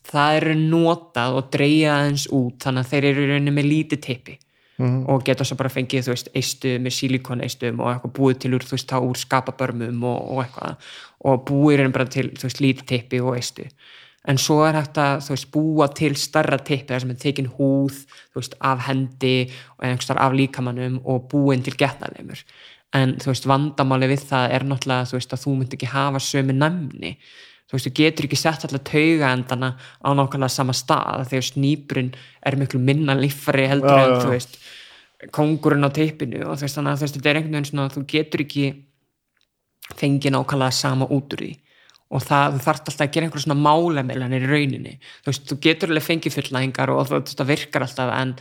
það eru notað og dreigja aðeins út þannig að þeir eru rauninni með lítið tippi Mhm. og geta svo bara fengið þú veist eistu með sílikon eistum og eitthvað búið til úr þú veist þá úr skapabörmum og, og eitthvað og búið rauninni bara til þú veist lítið tippi og eistu. En svo er hægt að þú veist búa til starra tippi þar sem er tekin húð þú veist af hendi og einhverstar af líkamannum og búin til getnaðleimur en þú veist vandamáli við það er náttúrulega þú veist að þú myndi þú veist, þú getur ekki sett alltaf tauga endana á nákvæmlega sama stað þegar snýpurinn er miklu minna líffari heldur Já, en já, þú veist kongurinn á teipinu og þú veist þannig að þú veist, þetta er einhvern veginn svona að þú getur ekki fengið nákvæmlega sama út úr því. Og það, þú þarft alltaf að gera einhver svona málemeilanir í rauninni. Þú veist, þú getur alveg fengið fullnæðingar og þú veist, það virkar alltaf en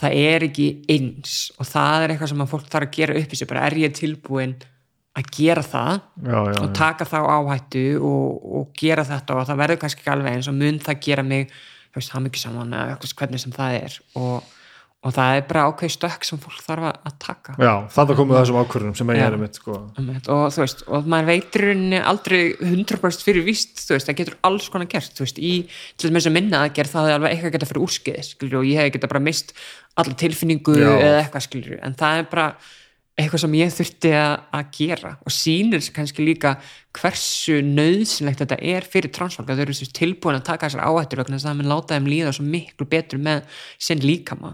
það er ekki eins. Og það er eitthvað sem að fólk þarf að gera upp í sig. Bara er ég tilbúin að gera það já, já, og taka þá áhættu og, og gera þetta og það verður kannski ekki alveg eins og mun það gera mig það mikið saman eða hvernig sem það er. Og, og það er bara ákveð stökk sem fólk þarf að að taka. Já, þannig komið þessum ákvörðunum sem ég er mitt sko. Og þú veist, og maður rauninni aldrei 100% fyrir víst, veist, það getur alls konar gert, veist, í til þess að minna að gera það er alveg eitthvað geta fyrir skilur, og ég hef geta bara mist alla tilfinningu Já. eða eitthvað, skilur, en það er bara eitthvað sem ég þurfti að, að gera og sýnir sér kannski líka hversu nöðsynlegt þetta er fyrir transfólk að þau eru tilbúin að taka þessar áhættur vegna þess að það mun láta þeim líða svo miklu betur með sinn líkama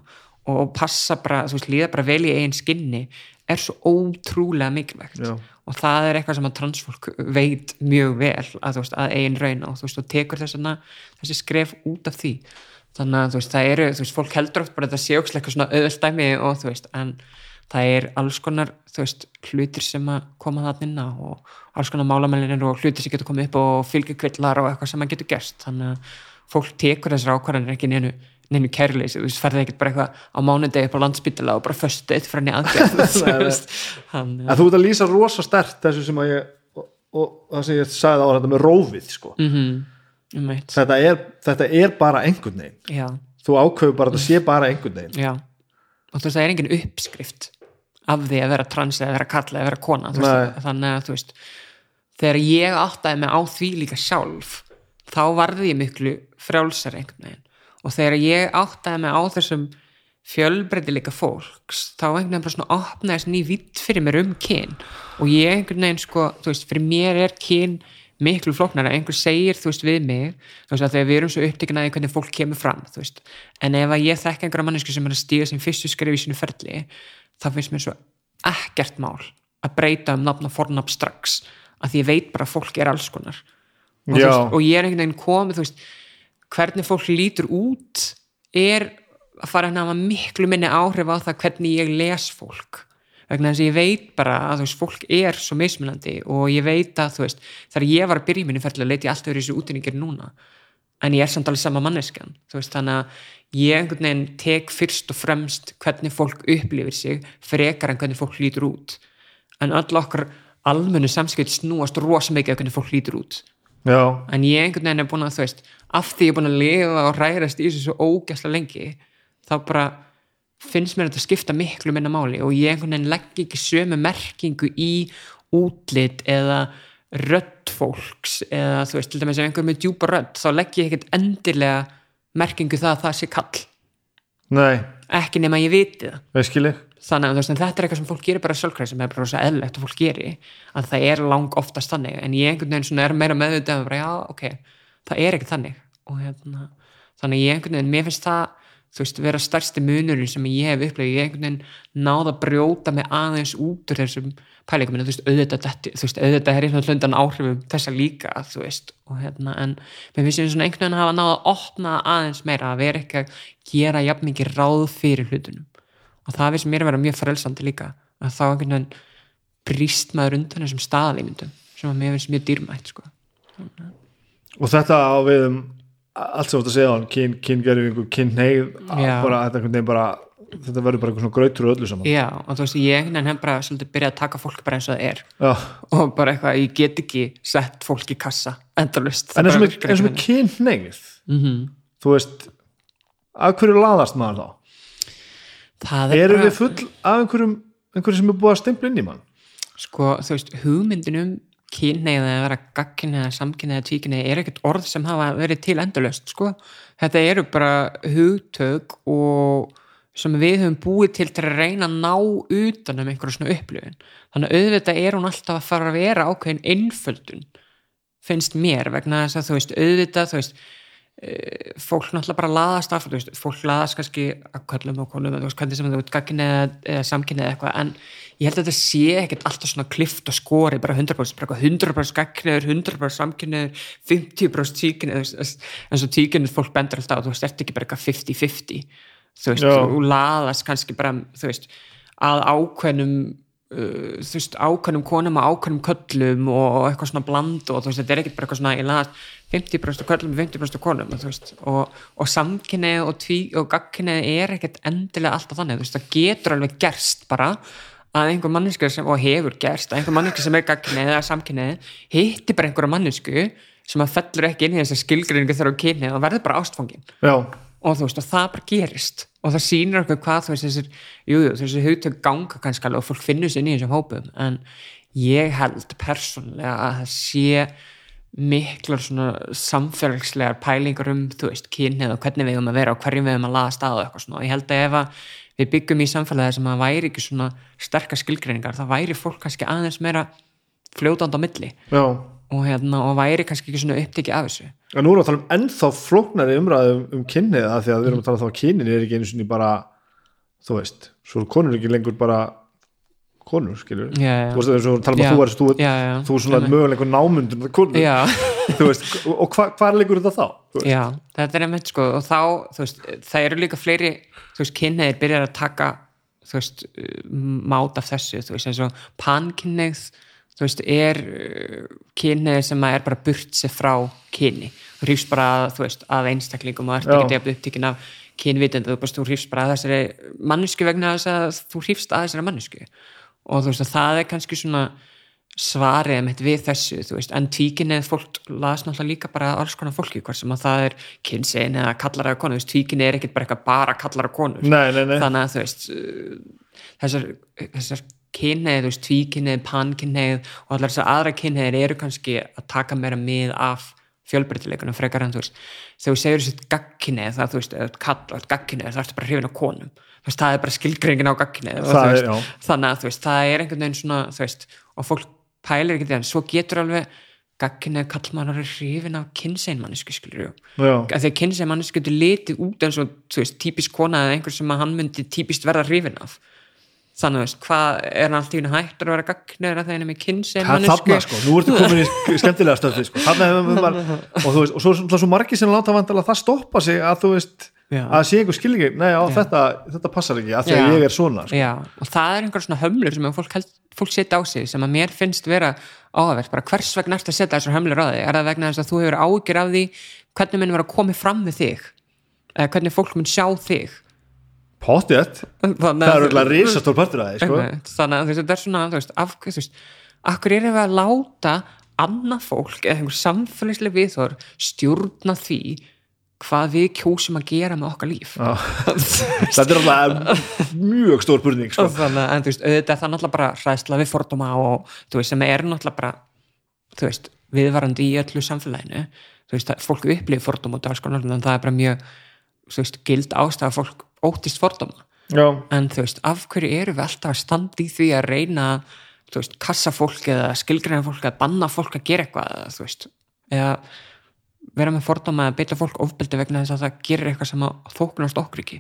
og passa bara, þú veist, líða bara vel í eigin skinni er svo ótrúlega mikilvægt Já. og það er eitthvað sem að transfólk veit mjög vel að, þú veist, að eigin raun og þú veist, og tekur þessana þessi skref út af því þannig að þú veist, það eru, þú veist, fólk heldur oft bara þetta sé ókslega eitthvað svona auðvöldæmi og þú veist, en það er alls konar, þú veist, hlutir sem að koma það inn á og alls konar málamælinir og hlutir sem getur komið upp og fylgjukvillar og eitthvað sem maður getur gerst þannig að fólk tekur þessar ákvarðanir ekki neinu, neinu kærleysi, þú veist, ferði ekkert bara eitthvað á mánudegi upp á landsbytala og bara föstuð frá henni aðgerð, þú ert að lýsa rosa stert þessu sem að ég og, og það sem ég sagði á þetta með rófið sko. mm eitt, þetta, er, þetta er bara einhvern veginn. Þú ákveður bara að þetta sé bara einhvern veginn. Og þú veist, það er engin uppskrift af því að vera trans eða vera kalla eða vera kona veist, þannig að þú veist þegar ég áttaði mig á því líka sjálf þá varði ég miklu frjálsar einhvern veginn. Og þegar ég áttaði mig á þessum fjölbreytileika fólks þá einhvern veginn bara svona opnaðist ný vitt fyrir mér um kyn. Og ég einhvern veginn sko, þú veist, fyrir mér er kyn miklu flóknara, einhver segir þú veist við mig, þú veist að þegar við erum svo upptekinn að því hvernig fólk kemur fram, þú veist. En ef að ég þekka einhverja mannesku sem er að stíga sem fyrstu skrif í sínu ferli, þá finnst mér svo ekkert mál að breyta um nafn og fornafn strax að því ég veit bara að fólk er alls konar. Og, veist, og ég er einhvern veginn komið þú veist, hvernig fólk lítur út er að fara að hafa miklu minni áhrif á það hvernig ég les fólk vegna þess að ég veit bara að þú veist, fólk er svo mismunandi og ég veit að þú veist, þegar ég var að byrja í minni ferli leit ég alltaf verið þessu útinningir núna. En ég er samt alveg sama manneskjan þú veist, þannig að ég einhvern veginn tek fyrst og fremst hvernig fólk upplifir sig frekar en hvernig fólk lítur út. En öll okkar almennu samskipt snúast rosa mikið af hvernig fólk lítur út. Já, en ég einhvern veginn er búin að þú veist af því ég er búin að lifa og ræðast í þessu svo ógæsla lengi þá bara finnst mér þetta skipta miklu minna máli og ég einhvern veginn legg ekki sömu merkingu í útlit eða rödd fólks eða þú veist, til dæmis ef einhver með djúpa rödd þá legg ég ekkert endilega merkingu það að það sé kall. Nei, ekki nema ég viti það. Þannig að veist, þetta er eitthvað sem fólk gerir bara sjálfkræð sem er bara svo eðlilegt og fólk gerir að það er lang oftast þannig. En ég einhvern veginn er meira meðvitað um bara, já, ok, það er ekki þannig. Og hérna, þannig ég einhvern veginn mér finnst það, þú veist, vera stærsti munurinn sem ég hef upplegið, ég einhvern veginn náða að brjóta mig aðeins út úr þessum pælingum, en þú veist, auðvitað þú veist, auðvitað er einhvern veginn áhrifum þessa líka, þú veist, og hérna en mér finnst ég svona einhvern veginn hafa náða að opna aðeins meira, að vera ekki að gera jafn mikið ráð fyrir hlutunum. Og það finnst mér að vera mjög frelsandi líka að þá einhvern veginn brýst maður undan þessum staðalímyndum um allt sem þú ert að segja á hann, kyn, kyngerfingu kynneið, bara þetta bara þetta verður bara eitthvað grautur og öllu saman já, og þú veist, ég hef bara svolítið byrjað að taka fólk bara eins og það er Já. og bara eitthvað, ég get ekki sett fólk í kassa, endalust en eins og með, kynneið mm -hmm. þú veist af hverju laðast maður þá? er erum bara, við full af einhverjum einhverjum sem er búið að stempla inn í mann sko, þú veist, hugmyndin um kynneið eða vera gagkinni eða samkynneið eða tvíkynneið er ekkert orð sem hafa verið til endalust, sko. Þetta eru bara hugtök og sem við höfum búið til til að reyna að ná utan um einhverju svona upplifun. Þannig að auðvitað er hún alltaf að fara að vera ákveðin einföldun finnst mér vegna þess að þú veist auðvitað þú veist eh, fólk náttúrulega bara laðast af veist, fólk laðast kannski að köllum og konum þú veist hvernig sem þú veit gagginni eða, eða samkynni eða eitthvað en ég held að þetta sé ekkert alltaf svona klift og skori bara 100% bara eitthvað 100% gagginniður, 100% samkynniður 50% tíkinniður eins og tíkinnið fólk bendur alltaf og þú veist, ertu ekki bara eitthvað 50-50 þú veist, þú laðast kannski bara þú veist, að ákveðnum uh, þú veist, ákveðnum konum og ákveðnum köllum og eitthvað svona bland og þú veist, þetta er ekkert bara eitthvað svona ég laðast 50% köllum og 50% konum og, þú veist, og, og samkynnið og, og gagkynnið er ekkert endilega alltaf þannig, þú veist, það getur alveg gerst bara að einhver manneska sem, og hefur gerst, að einhver manneska sem er gagkynnið eða samkynnið, hitti bara einhverja mannesku sem að fellur ekki inn í þessa skilgreiningu þegar á kynið og verður bara ástfangin. Já, og þú veist, og það bara gerist. Og það sýnir okkur hvað þú veist þessir, jú, jú, þessir hugtök ganga kannski alveg og fólk finnur sér í þessum hópum. En ég held persónlega að það sé miklar svona samfélagslegar pælingar um, þú veist, kynið og hvernig við höfum að vera og hverjum við höfum að laða stað og eitthvað svona. Og ég held að ef að við byggjum í samfélagi sem að væri ekki svona sterkar skilgreiningar, það væri fólk kannski aðeins meira fljótand á milli. Já. Og, hérna, og væri kannski ekki svona upptekið af þessu. En nú erum við að tala um ennþá flóknari umræðu um, um kynnið að því að við erum að tala þá að kynnin er ekki einu sinni bara þú veist, svo konur ekki lengur bara konur, skilur Já, já. þú veist, þegar við tala um Já. að þú er, þú, Já, já. þú er svona möguleikur námundum konur, Já, þú veist, og, hva, hvað leikur þetta þá? Já, þetta er einmitt sko og þá, þú veist, það eru líka fleiri þú veist, kynneðir byrjar að taka þú veist, mát af þessu þú veist, eins og pankynneið þú veist, er kynneðir sem að er bara burt sér frá kyni, þú hrýfst bara þú veist, að einstaklingum og ert ekki að upptíkin af kynvitund, þú þú hrýfst bara að þessari mannesku vegna þess að þú hrýfst að þessari mannesku og þú veist, að það er kannski svona svarið mitt við þessu, þú veist, en tvíkinni fólk las náttúrulega líka bara alls konar fólki hvort sem að það er kynsegin eða kallar eða konur, þú veist, tvíkinni er ekkit bara eitthvað bara kallar eða konur, Nei, nei, nei, þannig að þú veist þessar, þessar kynneið, þú veist, tvíkinneið, pankinneið og allar þessar aðra kynneið eru kannski að taka meira mið af fjölbreytileikunum frekar en þú veist þegar þú segir þessi gagkinnið það þú veist, gagkinnið það ertu bara hrifin á konum. Veist, það er bara skilgreiningin á gagkinnið þannig að þú veist, það er einhvern veginn svona þú veist, og fólk pælir ekki því en svo getur alveg kallmann að hrifin á kynseinmannisku skilur því að kynseinmannisku getur litið út eins og veist, típisk kona eða einhver sem hann myndi típist verða hrifin af. Þannig að hvað er hann alltaf hættur að vera gagnir að það er með það er þarna sko, nú ertu komin í sk- skemmtilega stöði sko, þarna hefur við bara og þú veist, og svo, svo, svo margir sem láta vandala það stoppa sig að þú veist Já. að sé einhver skilningi, nei já, þetta, þetta passar ekki að því að ég er svona sko. Og það er einhver svona hömlur sem fólk, held, fólk setja á sig sem að mér finnst vera áhverf, bara hvers vegna ertu að setja þessar hömlur á þig, er það vegna þess að þú hefur ágjur af því hvernig minn vera að koma fram við þig? Eða hvernig fólk mun sjá þig? Pottið, það að- er auðvitað risastór partur því sko. Einmitt. þannig að þetta er svona þú veist, af, þú veist, akkur erum við að láta annað fólk eða einhver samfélagslega viðhor stjórna því hvað við kjósum að gera með okkar líf. Þetta er alltaf mjög stór spurning sko. þannig að auðvitað er náttúrulega bara hræðsla við fordóma og þú veist, sem er náttúrulega bara þú veist, viðvarandi í öllu samfélaginu. Þú veist, að fólk upplifir fordóma út af konar, en það er bara mjög þú veist, gild ástæða að fólk óttist fordóma. Já, en þú veist, af hverju eru við alltaf að standa í því að reyna þú veist, kassa fólk eða skilgreina fólk eða banna fólk að gera eitthvað þú veist, eða vera með fordóma eða beita fólk ofbeldi vegna þess að það gerir eitthvað sem að þóknast okkur ekki.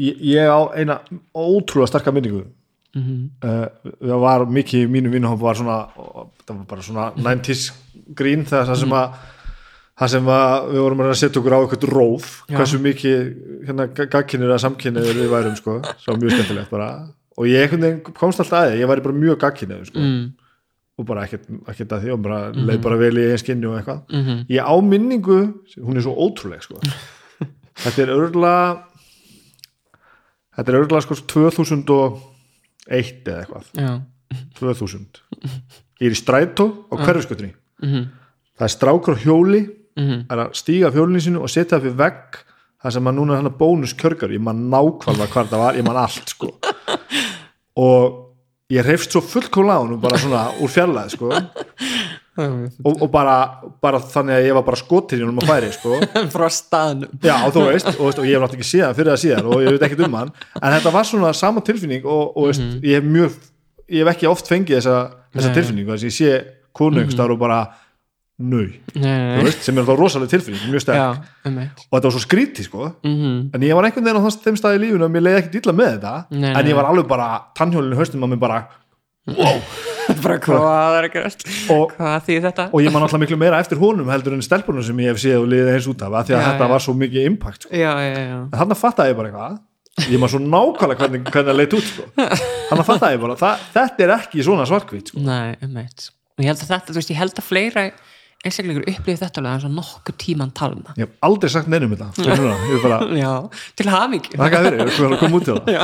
Ég, ég á eina ótrúlega starka minningu. Mm -hmm. uh, það var mikið í mínu vinnhóp var svona, það var bara svona 90s grín það sem að það sem að við vorum að að setja okkur á eitthvað róf, Já. hversu mikið hérna gagkinnir eða samkinnir við værum sko, svo mjög skemmtilegt bara. Og ég komst alltaf að því, ég væri bara mjög gagkinnir sko, mm og bara ekkert, ekkert að því og bara leið bara vel í einn skinni og eitthvað. -hmm. ég á minningu, hún er svo ótrúleg sko. þetta er örgulega þetta er örgulega sko 2001 eða eitthvað. Já. 2000 ég er í strætó á hverfiskötunni mm það er strákur hjóli -hmm. er að stíga af hjólinu sinu og setja það fyrir vegg það sem að núna er hann bónus kjörgar ég man nákvæmlega hvað það var, ég man allt sko. og ég reyfst svo fullkomlega á hann bara svona úr fjarlæði sko. og, og bara, bara þannig að ég var bara skotir í hann um að færi sko. frá staðnum já þú veist, og, og ég hef náttúrulega ekki séð hann fyrir það síðan og ég veit ekkert um hann en þetta var svona sama tilfinning og, og veist, ég hef mjög ég hef ekki oft fengið þessa, þessa Nei. tilfinningu þess að ég sé konu mm og bara nau, sem er þá rosalega tilfinning mjög sterk. Já, og þetta var svo skríti sko. Mm en ég var einhvern veginn á þeim staði í lífinu og mér leiði ekkert illa með þetta. Nei, en ég var alveg bara tannhjólinu haustum að mér bara wow. Bara hvað er ekki og, hvað þýð þetta? og ég man alltaf miklu meira eftir honum heldur en stelpunum sem ég hef séð og liðið eins út af því að Já, þetta já. var svo mikið impact sko. já, já, já. En þannig fattaði ég bara eitthvað. Ég man svo nákvæmlega hvernig, hvernig það leit út sko. þannig fattaði ég bara það, þetta er ekki svona svarkvít sko. Og ég held að þetta, þú veist, ég held að fleira einstaklingur upplifið þetta alveg eins og nokkuð tíman talna. Ég hef aldrei sagt neinum þetta. Er já, til hamingi þakka fyrir, ég er að koma út til það. Já.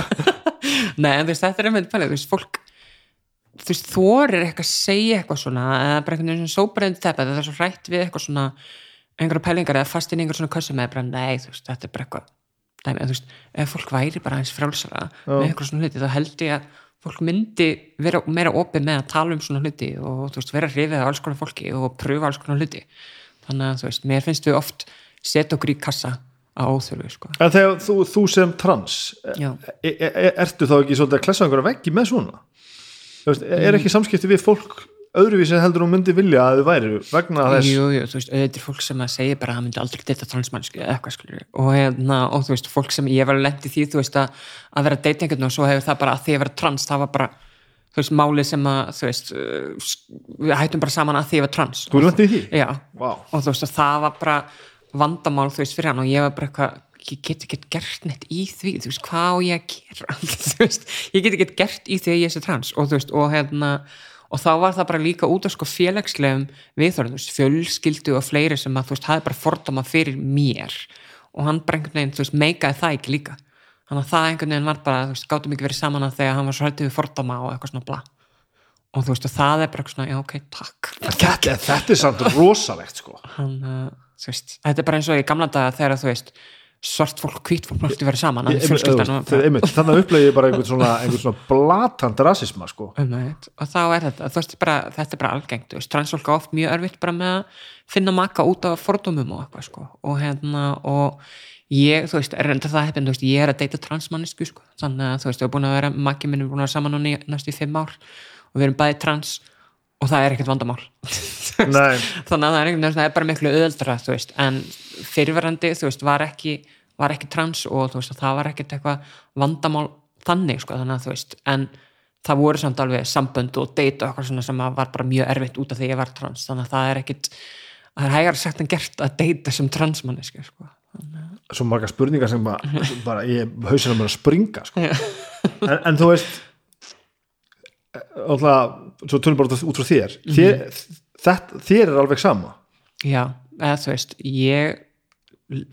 Nei, en þú veist, þetta er einmitt pælið, þú veist, fólk þú veist, þorir eitthvað að segja eitthvað svona eða bara einhvern veginn svona sóbreðin teppa þetta er svo hrætt við eitthvað svona einhverja pælingar eða fast inn í einhver svona kössum eða bara nei, þú veist, þetta er bara eitthvað dæmi, þú veist, ef fólk væri bara eins frjálsara með einhver svona hluti, þá held ég að fólk myndi vera meira opið með að tala um svona hluti og veist, vera hrifið af alls konar fólki og pröfa alls konar hluti þannig að þú veist, mér finnst við oft setja okkur í kassa á óþörfu sko. En þegar þú, þú sem trans e, e, e, ertu þá ekki svolítið að klessa einhverja veggi með svona? Veist, er ekki samskipti við fólk öðruvísi heldur hún myndi vilja að þau væri vegna þess Jú, jú, þú veist, auðvitað er fólk sem að segja bara að hann myndi aldrei deyta transmannsku eða eitthvað skilur og, hérna, og þú veist, fólk sem ég var lendi því þú veist að, að vera að deyta einhvern og svo hefur það bara að því að vera trans, það var bara þú veist, máli sem að, þú veist uh, við hættum bara saman að því að vera trans Þú lentið í því? Já, Vá. og þú veist að það var bara vandamál, þú veist, fyrir hann og ég var bara eitthvað, ég get ekki gert neitt í því, þú veist, hvað á ég að gera þú veist, ég get ekki gert í því að ég sé trans og þú veist, og hérna og þá var það bara líka út af sko félagslegum veist, fjölskyldu og fleiri sem að, þú veist, hafi bara fordama fyrir mér. Og hann bara einhvern veginn, þú veist, meikaði það ekki líka. Þannig að það einhvern veginn var bara, þú veist, gáttum ekki verið saman að þegar hann var svo hættið við fordama og eitthvað svona bla. Og þú veist, og það er bara eitthvað svona, já, ok, takk. Þetta, þetta er samt rosalegt sko. Hann, uh, þú veist, þetta er bara eins og í gamla daga þegar þú veist, svart fólk, hvít fólk mátti vera saman, Þannig að upplegi ég bara einhvern svona, einhvern svona blatant rasisma sko. Einmitt. og þá er þetta, veist, bara, þetta er bara algengt, transfólk á oft mjög örfitt bara með að finna maka út af fordómum og eitthvað, sko, og hérna og ég, þú veist, er enda það hefðin, ég er að deyta transmannisku, sko, þannig að þú veist, ég er búin að vera, makki minn er búin að vera saman núna í næstu í fimm ár og við erum bæði trans og það er ekkert vandamál. Þannig að það er, það er bara miklu veist, en fyrirverandi þú veist, var ekki, var ekki trans og þú veist, það var ekkert eitthvað vandamál þannig, sko, þannig að þú veist en það voru samt alveg sambönd og date og eitthvað svona sem að var bara mjög erfitt út af því ég var trans, þannig að það er ekkit það er hægar sagt en gert að deyta sem transmanniski, sko svo marga spurningar sem bara, bara ég hausina mér að springa sko. en, en þú veist alltaf, svo tölum bara út frá þér. Þér, þetta, þér er alveg sama? Já, eða þú veist, ég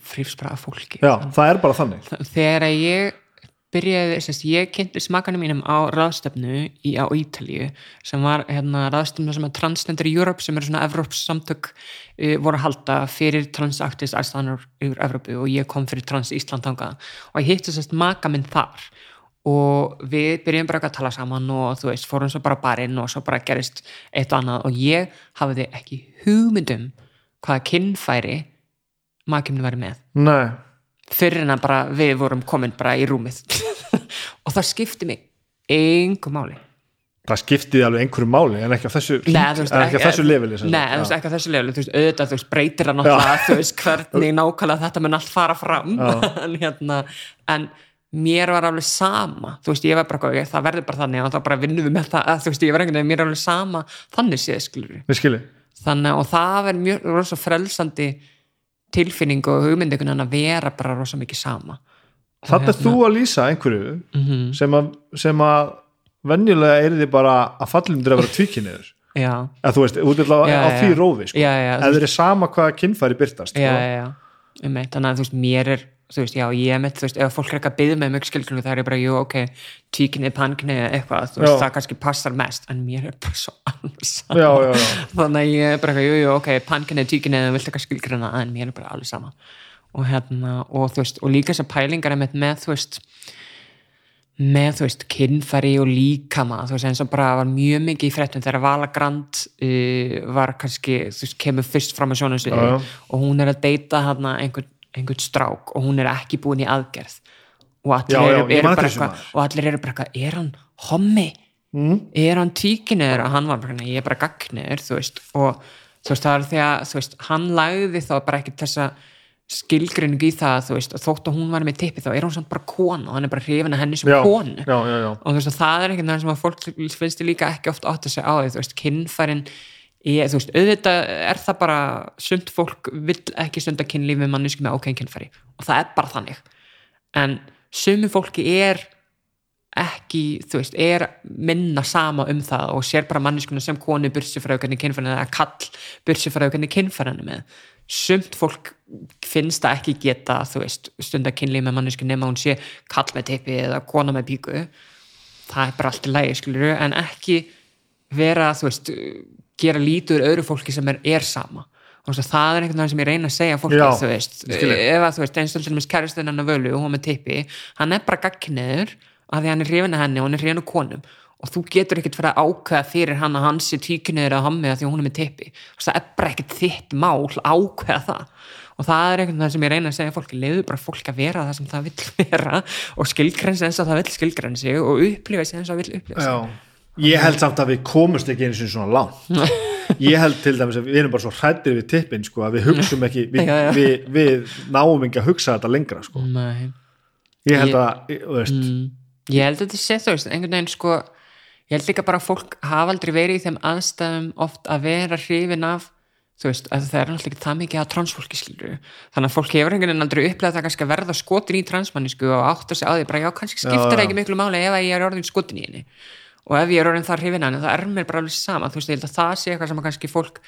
frýfst bara af fólki. Já, það er bara þannig. Þegar ég byrjaði, sérst, ég kynnti smakanum mínum á ráðstöfnu í, á Ítalíu sem var hérna, ráðstöfnu sem er Transgender Europe sem er svona Evróps samtök uh, voru að halda fyrir transaktis aðstæðanur yfir Evrópu og ég kom fyrir Trans Ísland þangað. Og ég hitti sérst maka minn þar. Og við byrjum bara að tala saman og þú veist, fórum svo bara barinn og svo bara gerist eitt og annað. Og ég hafiði ekki hugmyndum hvaða kinnfæri makimni væri með. Nei, fyrir en að bara við vorum komin bara í rúmið. Og það skipti mig engu máli. Það skiptiði alveg einhverju máli en ekki á þessu, þessu leveli sagt. þú veist, ekki á þessu lefili, þú veist, auðvitað, þú veist, breytir það náttúrulega, þú veist, hvernig nákvæmlega þetta mun allt fara fram, en hérna, en mér var alveg sama, þú veist, ég var bara, ok, það verður bara þannig og þá bara vinnum við með það, að, þú veist, ég var einhvern veginn, mér er alveg sama þannig séð, skilur við skilji þannig, og það verður mjög, rosa frelsandi tilfinning og hugmyndingun að vera bara rosa mikið sama. Þetta hérna- þú að lýsa einhverju Mhm. sem að, sem að venjulega er þið bara að fallindur að vera tvíkinniður eða þú veist, út af því rófi sko. Eða þeir eru sama hvaða kinnfæri byrtast já, sko. Um eitt, þannig að þú veist, mér er þú veist, já, ég með, þú veist, ef fólk er ekki að byggja með mjög skilgrunni, það er bara, jú, ok tvíkinni, pankinni, eitthvað, þú veist, Já. það kannski passar mest, en mér er bara svo já, já. þannig að ég er bara, eitthvað, jú, jú, ok pankinni, tvíkinni, það vilt ekki skilgrunna en mér er bara alveg sama og hérna, og þú veist, og líka þessar pælingar er með, með, þú veist með, þú veist, kinnfæri og líkama, þú veist, eins og bara var mjög mikið í fréttum þegar Vala Grand uh, var kannski, þú veist, kemur fyrst fram Já, já. og hún er að deyta hana einhvern, einhvern strák og hún er ekki búin í aðgerð og allir, Já, já, eru, ég eru bara eitthvað og allir eru bara eitthvað, er hann hommi? Mm. Er hann tvíkinniður? Og hann var bara, "Nei, ég er bara gagniður, þú veist og þú veist, það er því að, þú veist, hann lagði þá bara ekki þessa skilgrinning í það, þú veist, og þótt að hún var með tippi þá er hún samt bara kona og hann er bara hrifin að henni sem já, konu já, já, já. og þú veist, það er veginn sem að fólk finnst líka ekki oft átt að segja á því, þú veist, kinnfærin ég, þú veist, auðvitað er það bara sund fólk vill ekki stunda kynlíf með manneski með ákveðin kinnfæri og það er bara þannig. En sumi fólki er ekki, þú veist, er minna sama um það og sér bara manneskuna sem konu bursi frá hvernig kinnfærin eða kall bursi frá hvernig kinnfærin er með. Sumt fólk finnst það ekki geta, þú veist, stunda kynlíf með mannesku nema hún sé kall með teipi eða kona með píku. Það er bara allt í lægi, skilur en ekki vera, þú veist gera lítur öðru fólki sem er, er sama. Og það er einhvern veginn sem ég reyna að segja fólki, Já, þú veist, þig. ef að þú veist, eins og til dæmis kæristinn hennar völu og hún með tippi, hann er bara gagkinniður að því hann er hrifin að henni og hann er hrifin að konum. Og þú getur ekkert fyrir að ákveða fyrir hann að hann sé tíkinniður að hammi að því að hún er með tippi. Veist, það er bara ekkert þitt mál að ákveða það. Og það er einhvern veginn sem ég reyna að segja fólki leiðu bara fólk að vera það sem það vill vera og skilgrensi eins og það vill skilgrensi og upplifa eins og það vill upplifa. Ég held samt að við komumst ekki eins og svona langt ég held til dæmis að við erum bara svo hrættir við tippin sko, að við hugsum ekki við, Já, já. við, við náum ekki að hugsa þetta lengra sko. Nei. ég held Ég- að, þú veist mm. ég held að þetta sé þú veist einhvern veginn sko ég held líka bara að fólk hafa aldrei verið í þeim aðstæðum oft að vera hrifin af þú veist, að það er náttúrulega ekki það mikið að transfólki skilur þannig að fólk hefur einhvern veginn aldrei upplegað það kannski að verða skotin í transmannisku og átta sig á því bara já, kannski skiptir já. ekki miklu máli ef að ég er orðin skotin í henni og ef ég er orðin þar hrifin að henni það er mér bara alveg sama, þú veist, ég held að það sé eitthvað sem að kannski fólk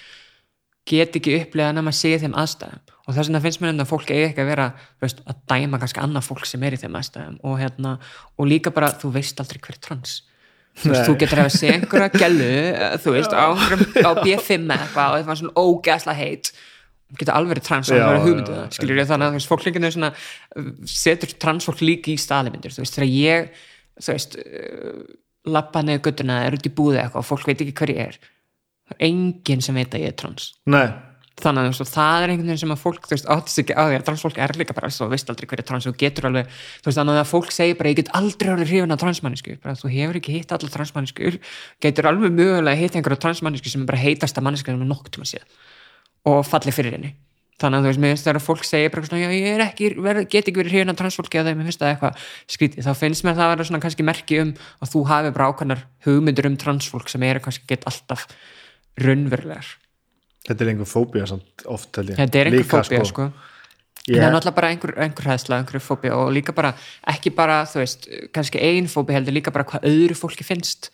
get ekki upplegað nema að segja þeim aðstæðum. Og þess vegna finnst mér enda að fólk eigi ekki að vera þú veist, að dæma kannski annað fólk sem er í þeim aðstæðum. Og, hérna, og líka bara, þú veist aldrei hver er trans. Þú, veist, þú getur að séð einhverja gælu þú veist, á, á B5 eða eitthvað og það var svona ógæsla heit. Getur alveg trans og verið já, hugmyndu já. það skilur ég þannig að þú veist, fólk líka svona uh, setur transfólk líka í staðlimyndir þú veist, þegar ég þú veist, lappa neður göttuna er út í búði eitthvað og fólk veit ekki hver ég er. Það er enginn sem veit að ég er trans. Nei, þannig að þú það er einhvern veginn sem að fólk þú áttist ekki á því að transfólk er líka bara þú veist aldrei hver er trans og getur alveg þú veist, þannig að fólk segir bara ég get aldrei orðið hrifin af transmannisku, bara þú hefur ekki hitt allar transmanniskur, getur alveg mögulega hitt einhverja transmannisku sem er bara heitasta manniska sem er nokkuð tíma séð og falli fyrir henni þannig að þú veist, mér finnst þegar fólk segir bara svona, já, ég er ekki, ver, get ekki verið hrifin af transfólki eða mér finnst það eitthvað skrítið, þá finnst mér það að vera svona kannski merki um að þú hafi bara ákvæmnar hugmyndur um transfólk sem eru kannski get alltaf raunverulegar. Þetta er einhver fóbía samt oft ég. Þetta er einhver Líka, fóbía sko, Ég- það er náttúrulega bara einhver, einhver hæðsla, einhver fóbía og líka bara, ekki bara, þú veist kannski ein fóbía heldur líka bara hvað öðru fólki finnst.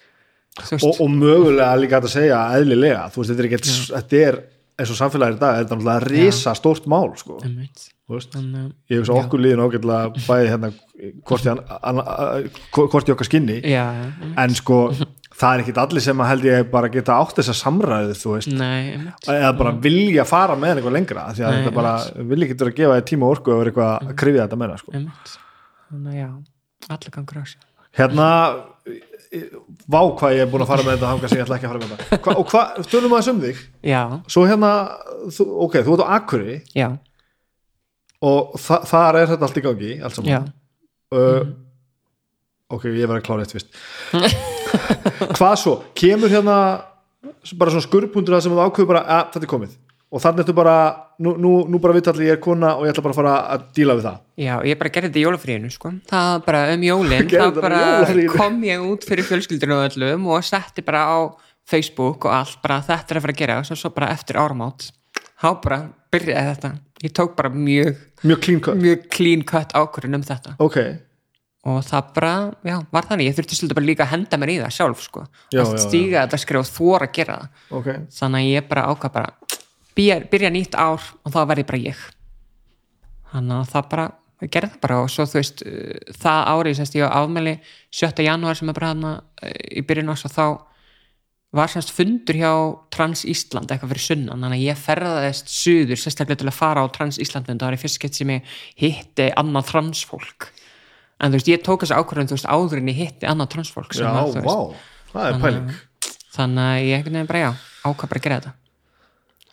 Og, og mögulega líka að segja eðlilega. Þú veist, þetta er ekki, þetta er eins og samfélagir í dag, þetta er náttúrulega risa stórt mál sko, að- ég hugsa okkur líðin ágætlega bæði hérna hvort í okkar skinni. Já, en sko það er ekkit allir sem að held ég bara geta átt þessa samræðu þú veist, nei, eða bara vilja fara með eitthvað lengra því að Nei, þetta bara vilja vera að gefa þér tíma og orku og vera eitthvað að krifja þetta meira sko. já allir gangur á sig hérna vá hvað ég er búin að fara með þetta hanga sem ég ætla ekki að fara með þetta. Hva, og hvað, tölum aðeins um þig. Já, svo hérna, þú, ok, þú ert á Akuri já, og þa þar er þetta allt í gangi allt saman. Uh, ok, ég verði að klára eitt fyrst. Hvað svo, kemur hérna bara svona skurrpundur að sem þú ákveður bara að þetta er komið og þannig ertu bara, nú, nú, nú bara vita allir ég er kona og ég ætla bara að fara að díla við það. Já, ég bara gerði þetta í jólafríinu sko. það bara um jólin Gerði þá bara jólafríinu. kom ég út fyrir fjölskyldinu og öllum og setti bara á Facebook og allt bara þetta er að fara að gera. Og svo, svo bara eftir áramót þá bara byrjaði þetta. Ég tók bara mjög, mjög clean cut, mjög clean cut ákvörðin um þetta. Ok. Og það bara, já, var þannig. Ég þurfti svolítið bara líka að henda mér í það sjálf sko. Já, að stíga þetta skrifa og þóra að gera það. Ok, þannig að ég bara ákvað bara byrja, byrja nýtt ár og þá verði bara ég. Þannig að það bara gerði það bara og svo þú veist uh, það árið semst ég á afmæli 7. janúar sem er bara hana í byrjun og þá var semst fundur hjá Trans Ísland eitthvað fyrir sunnan, þannig að ég ferðaðist suður sérstaklega til að fara á Trans Ísland en það var í fyrst skett sem ég hitti annað transfólk. En þú veist, ég tók þessu ákvörðun þú veist, áður en ég hitti annað transfólk já, vá það er pæling. þannig að ég einhvern veginn bara já, ákvað bara að gera þetta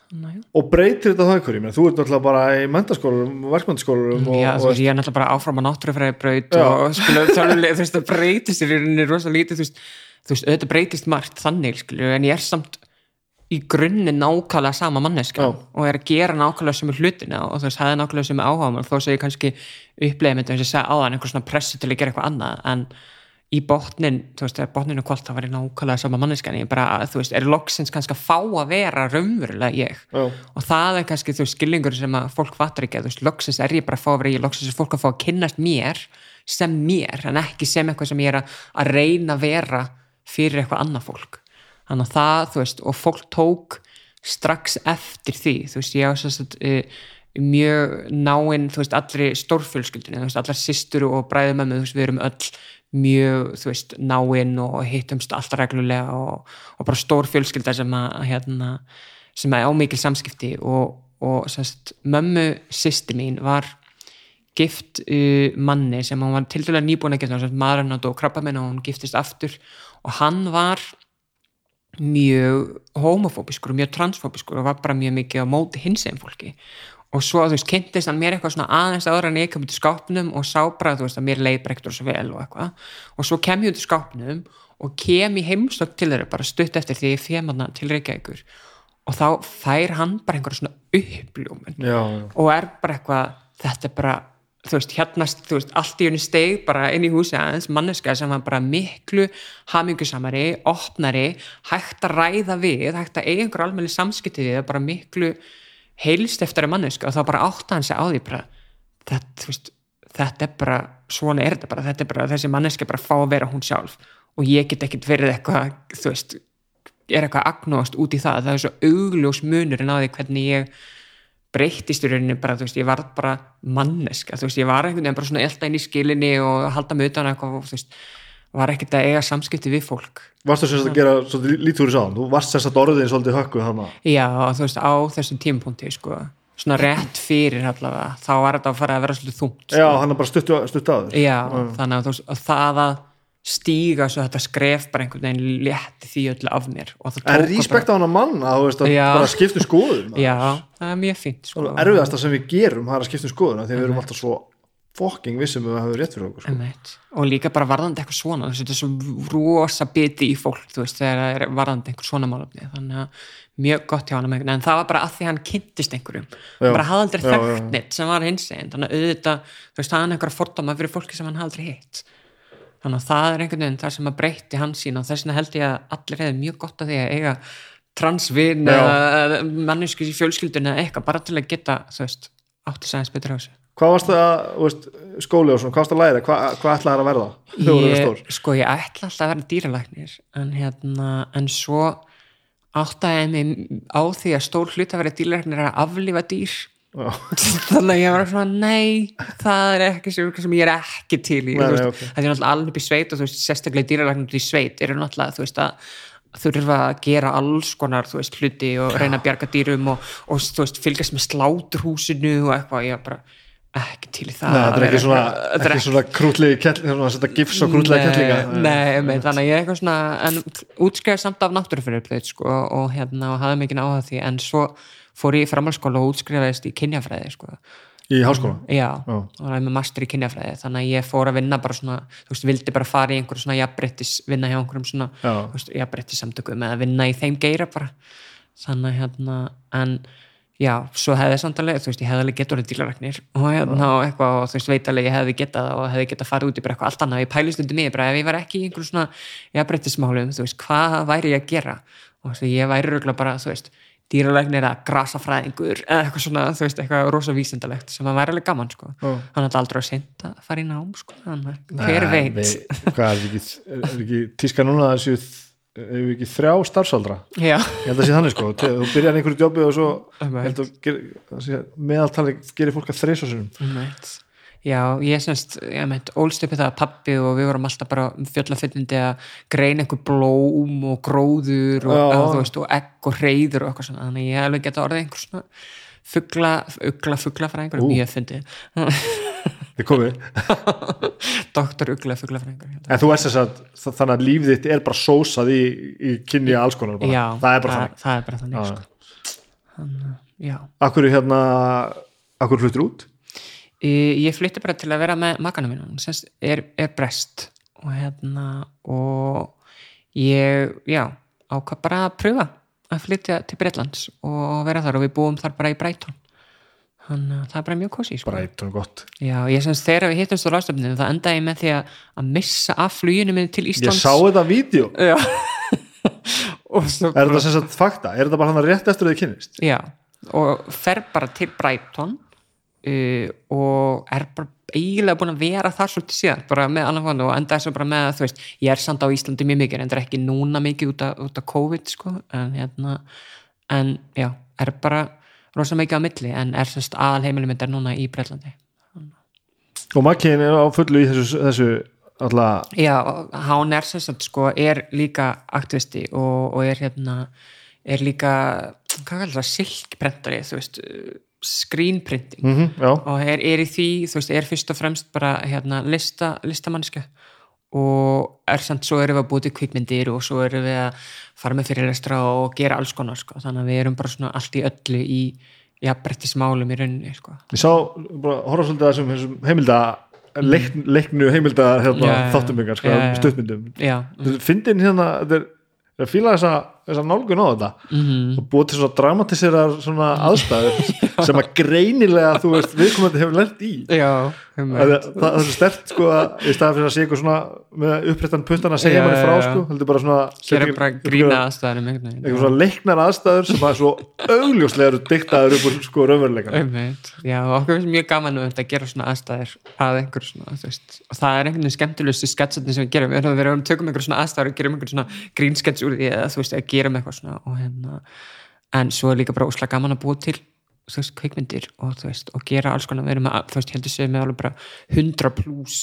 já og breytir þetta þá einhverjum, þú ert náttúrulega bara í mentaskólum, verkmyndaskólum og, Já, og veist, ég er náttúrulega bara áfram á náttúrufræði braut Já. og skilu, þannig, þú veist, það breytist í rauninni rosa lítið, þú veist, auðvitað breytist margt þannig, skilu, en ég er samt í grunni nákvæmlega sama manneska Já. og er að gera nákvæmlega sem er hlutina og þú veist, það er nákvæmlega sem er áhuga þó sem ég kannski upplega með þess að segja áðan einhver svona pressu til að gera eitthvað annað en í botnin, þú veist, botninu kvöld þá var ég nákvæmlega sama manneskan ég bara, þú veist, er loksins kannski að fá að vera raunverulega ég. Já. og það er kannski þú veist skilningur sem að fólk fattar ekki að þú veist, loksins er ég bara að fá að vera ég loksins er fólk að fá að kynnast mér sem mér, en ekki sem eitthvað sem ég er að, að reyna að vera fyrir eitthvað annað fólk. Þannig að það, þú veist, og fólk tók strax eftir því. Þú veist, ég á svo að uh, mjög náinn, þú veist, allri stórfjölskyldinu, þú veist, allar systur og bræðumömmu, þú veist, við erum öll mjög, þú veist, náinn og hittumst alltaf reglulega og, og bara stór fjölskylda sem að hérna, sem er á mikil samskipti og, og semst, mömmu sýsti mín var gift uh, manni sem hún var til dæla nýbúin að geta maður hann og krabba minna og hún giftist aftur og hann var mjög homofóbiskur og mjög transfóbiskur og var bara mjög mikið á móti hins einn fólki og svo þú veist, kynntist hann mér eitthvað svona aðeins áður en ég kom út í skápnum og sá bara þú veist að mér leið brektur svo vel og eitthvað og svo kem ég út í skápnum og kem í heimstökk til þeirra bara stutt eftir því ég fjem hann til Reykjavíkur og þá fær hann bara einhverja svona uppljómun já, já. og er bara eitthvað, þetta er bara þú veist, hérna, þú veist, allt í henni steg bara inn í húsi aðeins, manneska sem var bara miklu hamingusamari opnari, hægt að ræða við hægt að eiga einhver almenni samskipti við bara miklu heilst eftir manneska og þá bara átta hann sig á því bara, þetta, veist, þetta er bara, svona er þetta bara, þetta er bara þessi manneska bara fá að vera hún sjálf. Og ég get ekkit verið eitthvað, þú veist er eitthvað agnóst út í það. Það er svo augljós munurinn á því hvernig ég breyttist í rauninni bara, þú veist, ég var bara manneska, þú veist, ég var veginn bara svona elda inn í skilinni og halda utan eitthvað, þú veist, var ekkert að eiga samskipti við fólk. Varstu sem sagt að gera svolítið lítið úr í sáðan, þú varst sem sagt orðin svolítið hökkuð þarna Já, þú veist, á þessum tímapunkti, sko, svona rétt fyrir allavega, þá var þetta að fara að vera svolítið þungt. Sko. Já, hann er bara stutt, stutt að þér Já, þannig að veist, að það að stíga svo þetta skref bara einhvern veginn létti því öllu af mér það En tók respekt á hann að manna, þú veist, að Já. bara skipta um skoðun Já, það er mjög fínt, sko. Erfiðasta sem við gerum, það er að skipta um skoðun við fokking vissum um að hafa rétt fyrir okkur sko. Og líka bara varðandi eitthvað svona þetta er svo rosa biti í fólk veist, þegar það er varðandi einhver svona málefni. Þannig að mjög gott hjá hann en það var bara að því hann kynntist einhverjum. Já. bara hafði aldrei þekkt neitt sem var hins einn þannig að auðvitað, þú veist, það er einhverja fordóma fyrir fólki sem hann hafði aldrei hitt. Þannig að það er einhvern veginn það sem að breytti hans sín og þess vegna held ég að allir hefði mjög gott að því að eiga transvin Já. eða manneskis í fjölskyldunni eða eitthvað bara til að geta, þú veist, átti sæðins betur á þessu Hvað varst það, þú veist, skóli og svona, hvað varst að læra, hvað, hvað ætlaði það að verða? Þau voru ég, stór. sko ég ætla alltaf að vera dýralæknir en hérna en svo áttaði ég mig á því að stór hlut að vera dýralæknir er að aflífa dýr. Þannig að ég var svona nei, það er ekki sem, sem ég er ekki til í. Þú það er náttúrulega alveg upp í sveit og þú veist, sérstaklega dýralæknir í sveit eru náttúrulega, þú veist að þurfa að gera alls konar þú veist, hluti og reyna að bjarga dýrum og, og þú veist, fylgjast með sláturhúsinu og eitthvað, ég bara ekki til það Nei, þetta er ekki svona, er ekki svona krútlegi kettlinga, svona að setja gifs og krútlega kettlinga. Nei, nei, þannig að ég er eitthvað svona en útskrifaði samt af náttúrufyrirblöð sko, og hérna og hafði mikið áhuga því en svo fór ég í framhalskóla og útskrifaðist í kynjafræði sko. Í háskóla. já, Já. og það er með master í kynjafræði þannig að ég fór að vinna bara svona þú veist, vildi bara fara í einhverjum svona jafnbrettis vinna hjá einhverjum svona Já. þú veist, jafnbrettis samtökum eða vinna í þeim geira bara þannig hérna en já, svo hefði samt alveg, þú veist, ég hefði alveg getað orðið dílaræknir og hérna og eitthvað og þú veist, veit alveg ég hefði getað það og hefði getað farið út í bara eitthvað allt annað, ég pælist undir mig bara ef ég var ekki í einhverjum svona jafnbrettismálum, þú veist, hvað væri ég að gera? Og þú veist, ég væri röglega bara, þú veist dýralæknir eða grasafræðingur eða eitthvað svona, þú veist, eitthvað rosa vísindalegt sem að væri alveg gaman, sko. Já. hann er aldrei að senda að fara í nám, sko að hver veit? Hvað er ekki tíska núna að þessu, er ekki þrjá starfsaldra? já, Ég held að sé þannig sko, þú byrjar einhverju jobbi og svo Einmitt. held að ger, að sé, meðaltali gerir fólk að þreisa sinum. Einmitt. Já, ég semst, ég meint, ólst uppi það að pappi og við vorum alltaf bara fjöllafyllindi að greina einhver blóm og gróður og, eða, þú veist, og egg og reyður og eitthvað svona, þannig að ég alveg geta orðið einhver svona fugla, ugla, fugla frá einhver, Ú. mjög fyndi Þið komið. doktor frá einhver En þú ert þess að þa- þannig að lífið þitt er bara sósað í, í kynni alls konar bara. Já, það er bara það, það er bara þannig, sko. Þannig, að, já. Akkur hérna, akkur fluttir út? Ég, ég flytti bara til að vera með makanum hann semst er, er brest og hérna og ég, já, ákvað bara að pröfa að flytja til Breitlands og vera þar og við búum þar bara í Brighton þannig að það er bara mjög kosi sko. Brætum gott. Já, ég semst þegar við hittumst á ráðstöfninu það endaði ég með því að, að missa af fluginu minn til Ég Íslands sá þetta vídeo. Og svo Er þetta sem sagt fakta? Er þetta bara hann rétt eftir að þið kynnist? Já, og fer bara til Brighton uh, og er bara eiginlega búin að vera þar svolítið síðan, bara með annan fann og enda þess að bara með að þú veist, ég er samt á Íslandi mjög mikið, en það er ekki núna mikið út af, út af COVID sko, en hérna en já, er bara rosa mikið á milli, en er sérst aðal heimilum er núna í Breitlandi Og makkiðin er á fullu í þessu, þessu alla, Já, hann er sagt sko, er líka aktivisti og, og er hérna er líka hvað kallar það, silkprentari þú veist, uh, screen printing. Mm já, og er, er í því, þú veist, er fyrst og fremst bara hérna lista, listamannska og er samt svo erum við að búið til kvikmyndir og svo erum við að fara með fyrirlestra og gera alls konar sko. þannig að við erum bara svona allt í öllu í jafnbrettismálum í rauninni sko. ég sá, bara horfa svolítið að þessum, þessum heimilda leik, leiknu heimilda hérna, Já, já. þáttum yngar, sko, stuttmyndum fyndin hérna þetta er, er að fíla þessa, þessa nálgun á þetta. Mm og búið til svona dramatisera svona aðstæður sem að greinilega þú veist, viðkomandi hefur lent í. Já það, það, það er stert sko að í staðan fyrir að sé eitthvað svona með upprættan puntan að segja Já, manni frá sko, heldur bara svona gera bara grína einhvern veginn. eitthvað svona leiknar aðstæður sem að svo augljóslega eru diktaður upp úr sko raunveruleikan Einmitt. Já, og okkur finnst mjög gaman um að gera svona aðstæðir að einhver svona, og það er einhvern veginn skemmtilegustu sketsetni sem við gerum, við tökum einhver svona aðstæðir og gerum einhver svona gerum eitthvað svona og hérna, en svo er líka bara úslega gaman að búa til þú veist, kvikmyndir og þú veist, og gera alls konar, við erum að, þú veist, heldur séð með alveg bara 100 pluss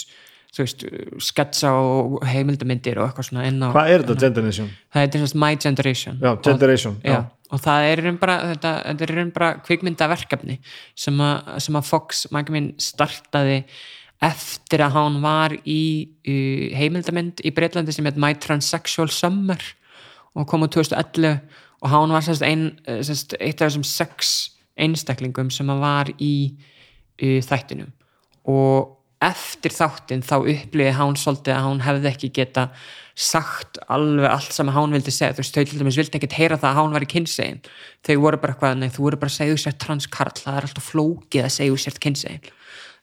þú veist, sketsa og heimildamindir og eitthvað svona inn á hvað er þetta Generation? það er þess að My Generation. Já, Og- Generation já, og það er í raun bara þetta, þetta er í raun bara kvikmyndaverkefni sem, að- sem að Fox minn startaði eftir að hann var í uh, heimildamind í Breitlandi sem heit My Transsexual Summer og kom á 2011 og hann var sérst ein, eh, eitt af þessum sex einstaklingum sem að var í uh, þættinum. Og eftir þáttin þá upplýði hann svolítið að hann hefði ekki geta sagt alveg allt sem hann vildi segja. Þú veist, þau til dæmis vildi ekkert heyra það að hann var í kynsegin. Þau voru bara eitthvað, nei, þú voru bara að segja sér transkarl, það er alltaf flókið að segja sér kynsegin.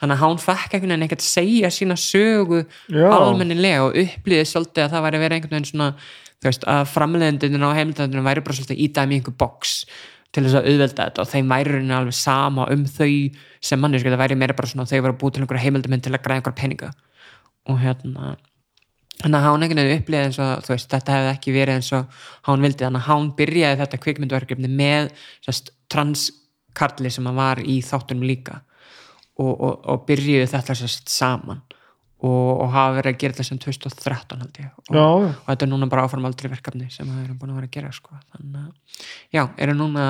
Þannig að hann fekk einhvern veginn ekkert að segja sína sögu Já. almennilega og upplýði svolítið að það væri verið einhvern veginn svona veist, að framleiðendunum á heimildandunum væri bara svolítið í dæmi í einhver box til þess að auðvelda þetta og þeim væri rauninni alveg sama um þau sem manneski, það væri meira bara svona þau að búið til einhverja heimildamenn til að græða einhverja peninga. Og hérna þannig að hann einhvern veginn upplýði eins og veist, þetta hefði ekki verið eins og hann vildi. Þannig að hann byrjaði þetta kvikmyndverkefni með sest, transkarli sem hann var í þáttunum líka og, og, og byrjuði þetta sest, saman og, og hafa verið að gera þetta sem 2013 held ég og, og þetta er núna bara áformaldri verkefni sem við erum búin að vera að gera sko. þannig að, já, eru núna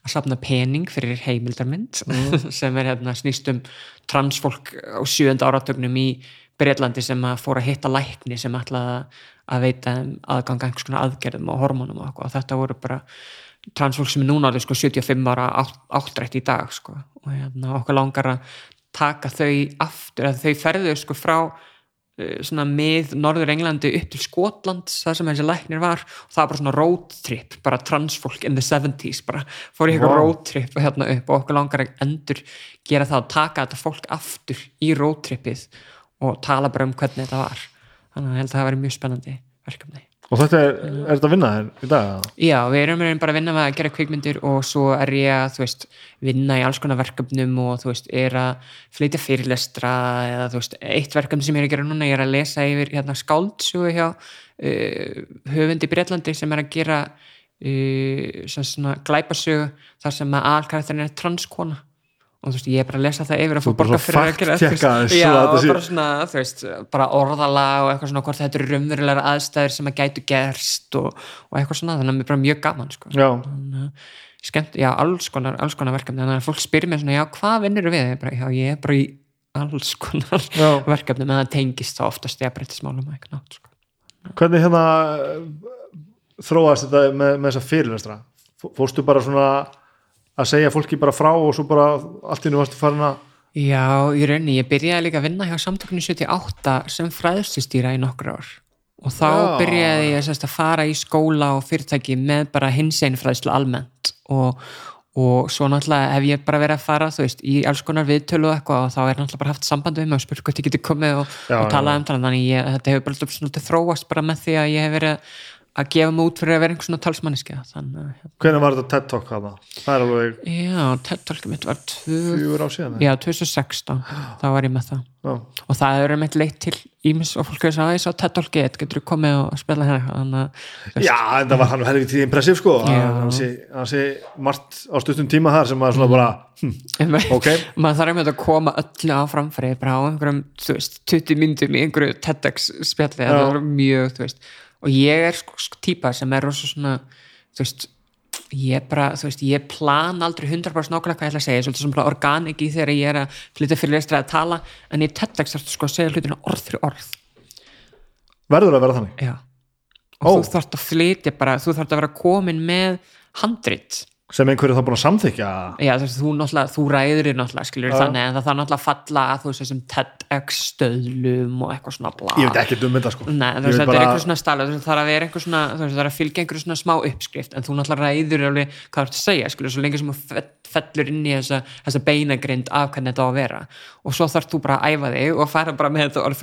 að safna pening fyrir heimildarmynd sem er hérna snýst um transfólk á sjönda áratögnum í Breitlandi sem að fóra að hitta lækni sem ætlaði að veita þeim aðgang að einhvers konar aðgerðum og hormónum og, og þetta voru bara transfólk sem er núna alveg sko 75 ára átt, áttrætt í dag sko. og hérna, okkur langar að taka þau aftur, þau ferðu sko frá uh, svona mið Norður Englandi upp til Skotland það sem þessi læknir var og það var bara svona road trip, bara transfólk in the 70s, bara fór í eitthvað Vá. road trip hérna upp og okkur langar endur gera það að taka þetta fólk aftur í road tripið og tala bara um hvernig þetta var þannig að ég held að það væri mjög spennandi verkefni og þetta er, er þetta að vinna þér í dag? Já, við erum bara að vinna með að gera kvikmyndir og svo er ég að, þú veist, vinna í alls konar verkefnum og, þú veist, er að flytja fyrirlestra eða, þú veist, eitt verkefni sem ég er að gera núna, ég er að lesa yfir hérna skáldsögu hjá uh, höfundi Breitlandi sem er að gera uh, svona, svona glæpasögu þar sem að alkarakterin er transkona og þú veist, ég er bara að lesa það yfir að fá borga fyrir að gera veist, þessu, já, að bara svona, þú veist, bara orðalag og eitthvað svona hvort þetta eru raunverulegar aðstæður sem að gætu gerst og, og eitthvað svona, þannig að mér er bara mjög gaman sko. Já, Þannig að skemmt, já, alls konar, alls konar verkefni þannig að fólk spyrir mér svona, já, hvað vinnur við? Ég bara, já, ég er bara í alls konar Já. verkefni, menn það tengist þá oftast ég breytismálum og eitthvað nátt, sko. hvernig hérna eh, þróast þetta með, með að segja fólki bara frá og svo bara allt í nú varstu farin að Já, í rauninni, ég byrjaði líka að vinna hjá samtökunni 78 sem fræðslustýra í nokkur ár. Og þá Já. byrjaði ég sérst, að fara í skóla og fyrirtæki með bara hins einn fræðslu almennt. Og, og svo náttúrulega hef ég bara verið að fara þú veist, í alls konar viðtölu og eitthvað og þá er náttúrulega bara haft samband við mig og spurt hvort ég geti komið og, og talað um það. Þannig ég, þetta hefur bara svona þróast bara með því að ég hef verið að gefa mig út fyrir að vera einhvers svona talsmanniski að, hvernig var þetta TED Talk hana? Það er alveg já, TED-tólkið mitt var fjögur á síðan já, 2016 þá var ég með það. Já. og það er meitt leitt til ímis og fólk er að ég sá TED-tólkið, getur þú komið og spila hérna? Að Já, þetta var hann helviti impressiv sko. Hann sé, sé margt á stuttum tíma þar sem að svona bara hm, ok, maður þarf einmitt að koma öllu á framfæri bara á einhverjum, þú veist, 20 myndum í einhverju TEDx spjalli, það var mjög, þú veist og ég er sko, sko típa sem er rosa svona þú veist, ég bara, þú veist, ég plan aldrei 100% nákvæmlega hvað ég ætla að segja svolítið sem bara organik í þegar ég er að flytja fyrir lestra að tala, en ég þarf sko að segja hlutina orð fyrir orð verður að vera þannig já. og Ó. þú þarft að flytja bara, þú þarft að vera komin með handrit sem einhverju þá búin að samþykja já, veist, þú þú ræður þér náttúrulega skilur þannig, en það þarf náttúrulega að falla að þú veist, þessum TEDx stöðlum og eitthvað svona bla. Ég veit ekki um þetta sko. Nei, þetta er bara- einhver svona stala það þarf að vera einhver svona, það þarf að fylgja einhver svona smá uppskrift, en þú náttúrulega ræður alveg hvað þú ert að segja, skilur, svo lengi sem þú fe- fellur inn í þessa, þessa beinagrind af hvernig þetta á að vera, og svo þarf þú bara að æfa þig og fara bara með þetta orð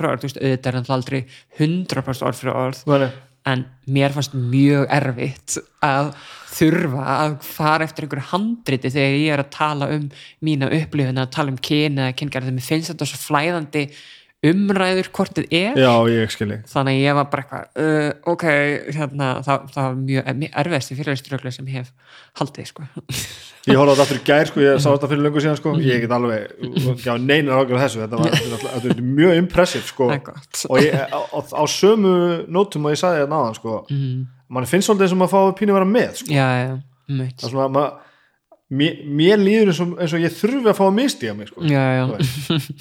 fyrir orð þú veist, auðvitað náttúrulega aldrei 100% orð fyrir orð Nei, en mér fannst mjög erfitt að þurfa að fara eftir einhverju handriti þegar ég er að tala um mína upplifun að tala um kyni eða kyngarði, mér finnst þetta svo flæðandi umræður hvort þið er. Já, ég skilji þannig að ég var bara eitthvað uh, ok, hérna, það, það var mjög, mjög erfiðasti fyrirleisturöglu sem hef haldið, sko. Ég horfði á þetta aftur í gær sko, ég sá þetta fyrir löngu síðan sko. Ég get alveg, ekki á neinar ágjörð þessu. Þetta var þetta er- er mjög impressive sko. Og ég, á, á, á sömu nótum og ég sagði þetta náðan sko mm. mann finnst svolítið sem að fá pínu að vera með sko. já, já, meitt það er svona að maður mér, mér líður eins og, eins og ég þurfi að fá að misti á mig sko. já, já,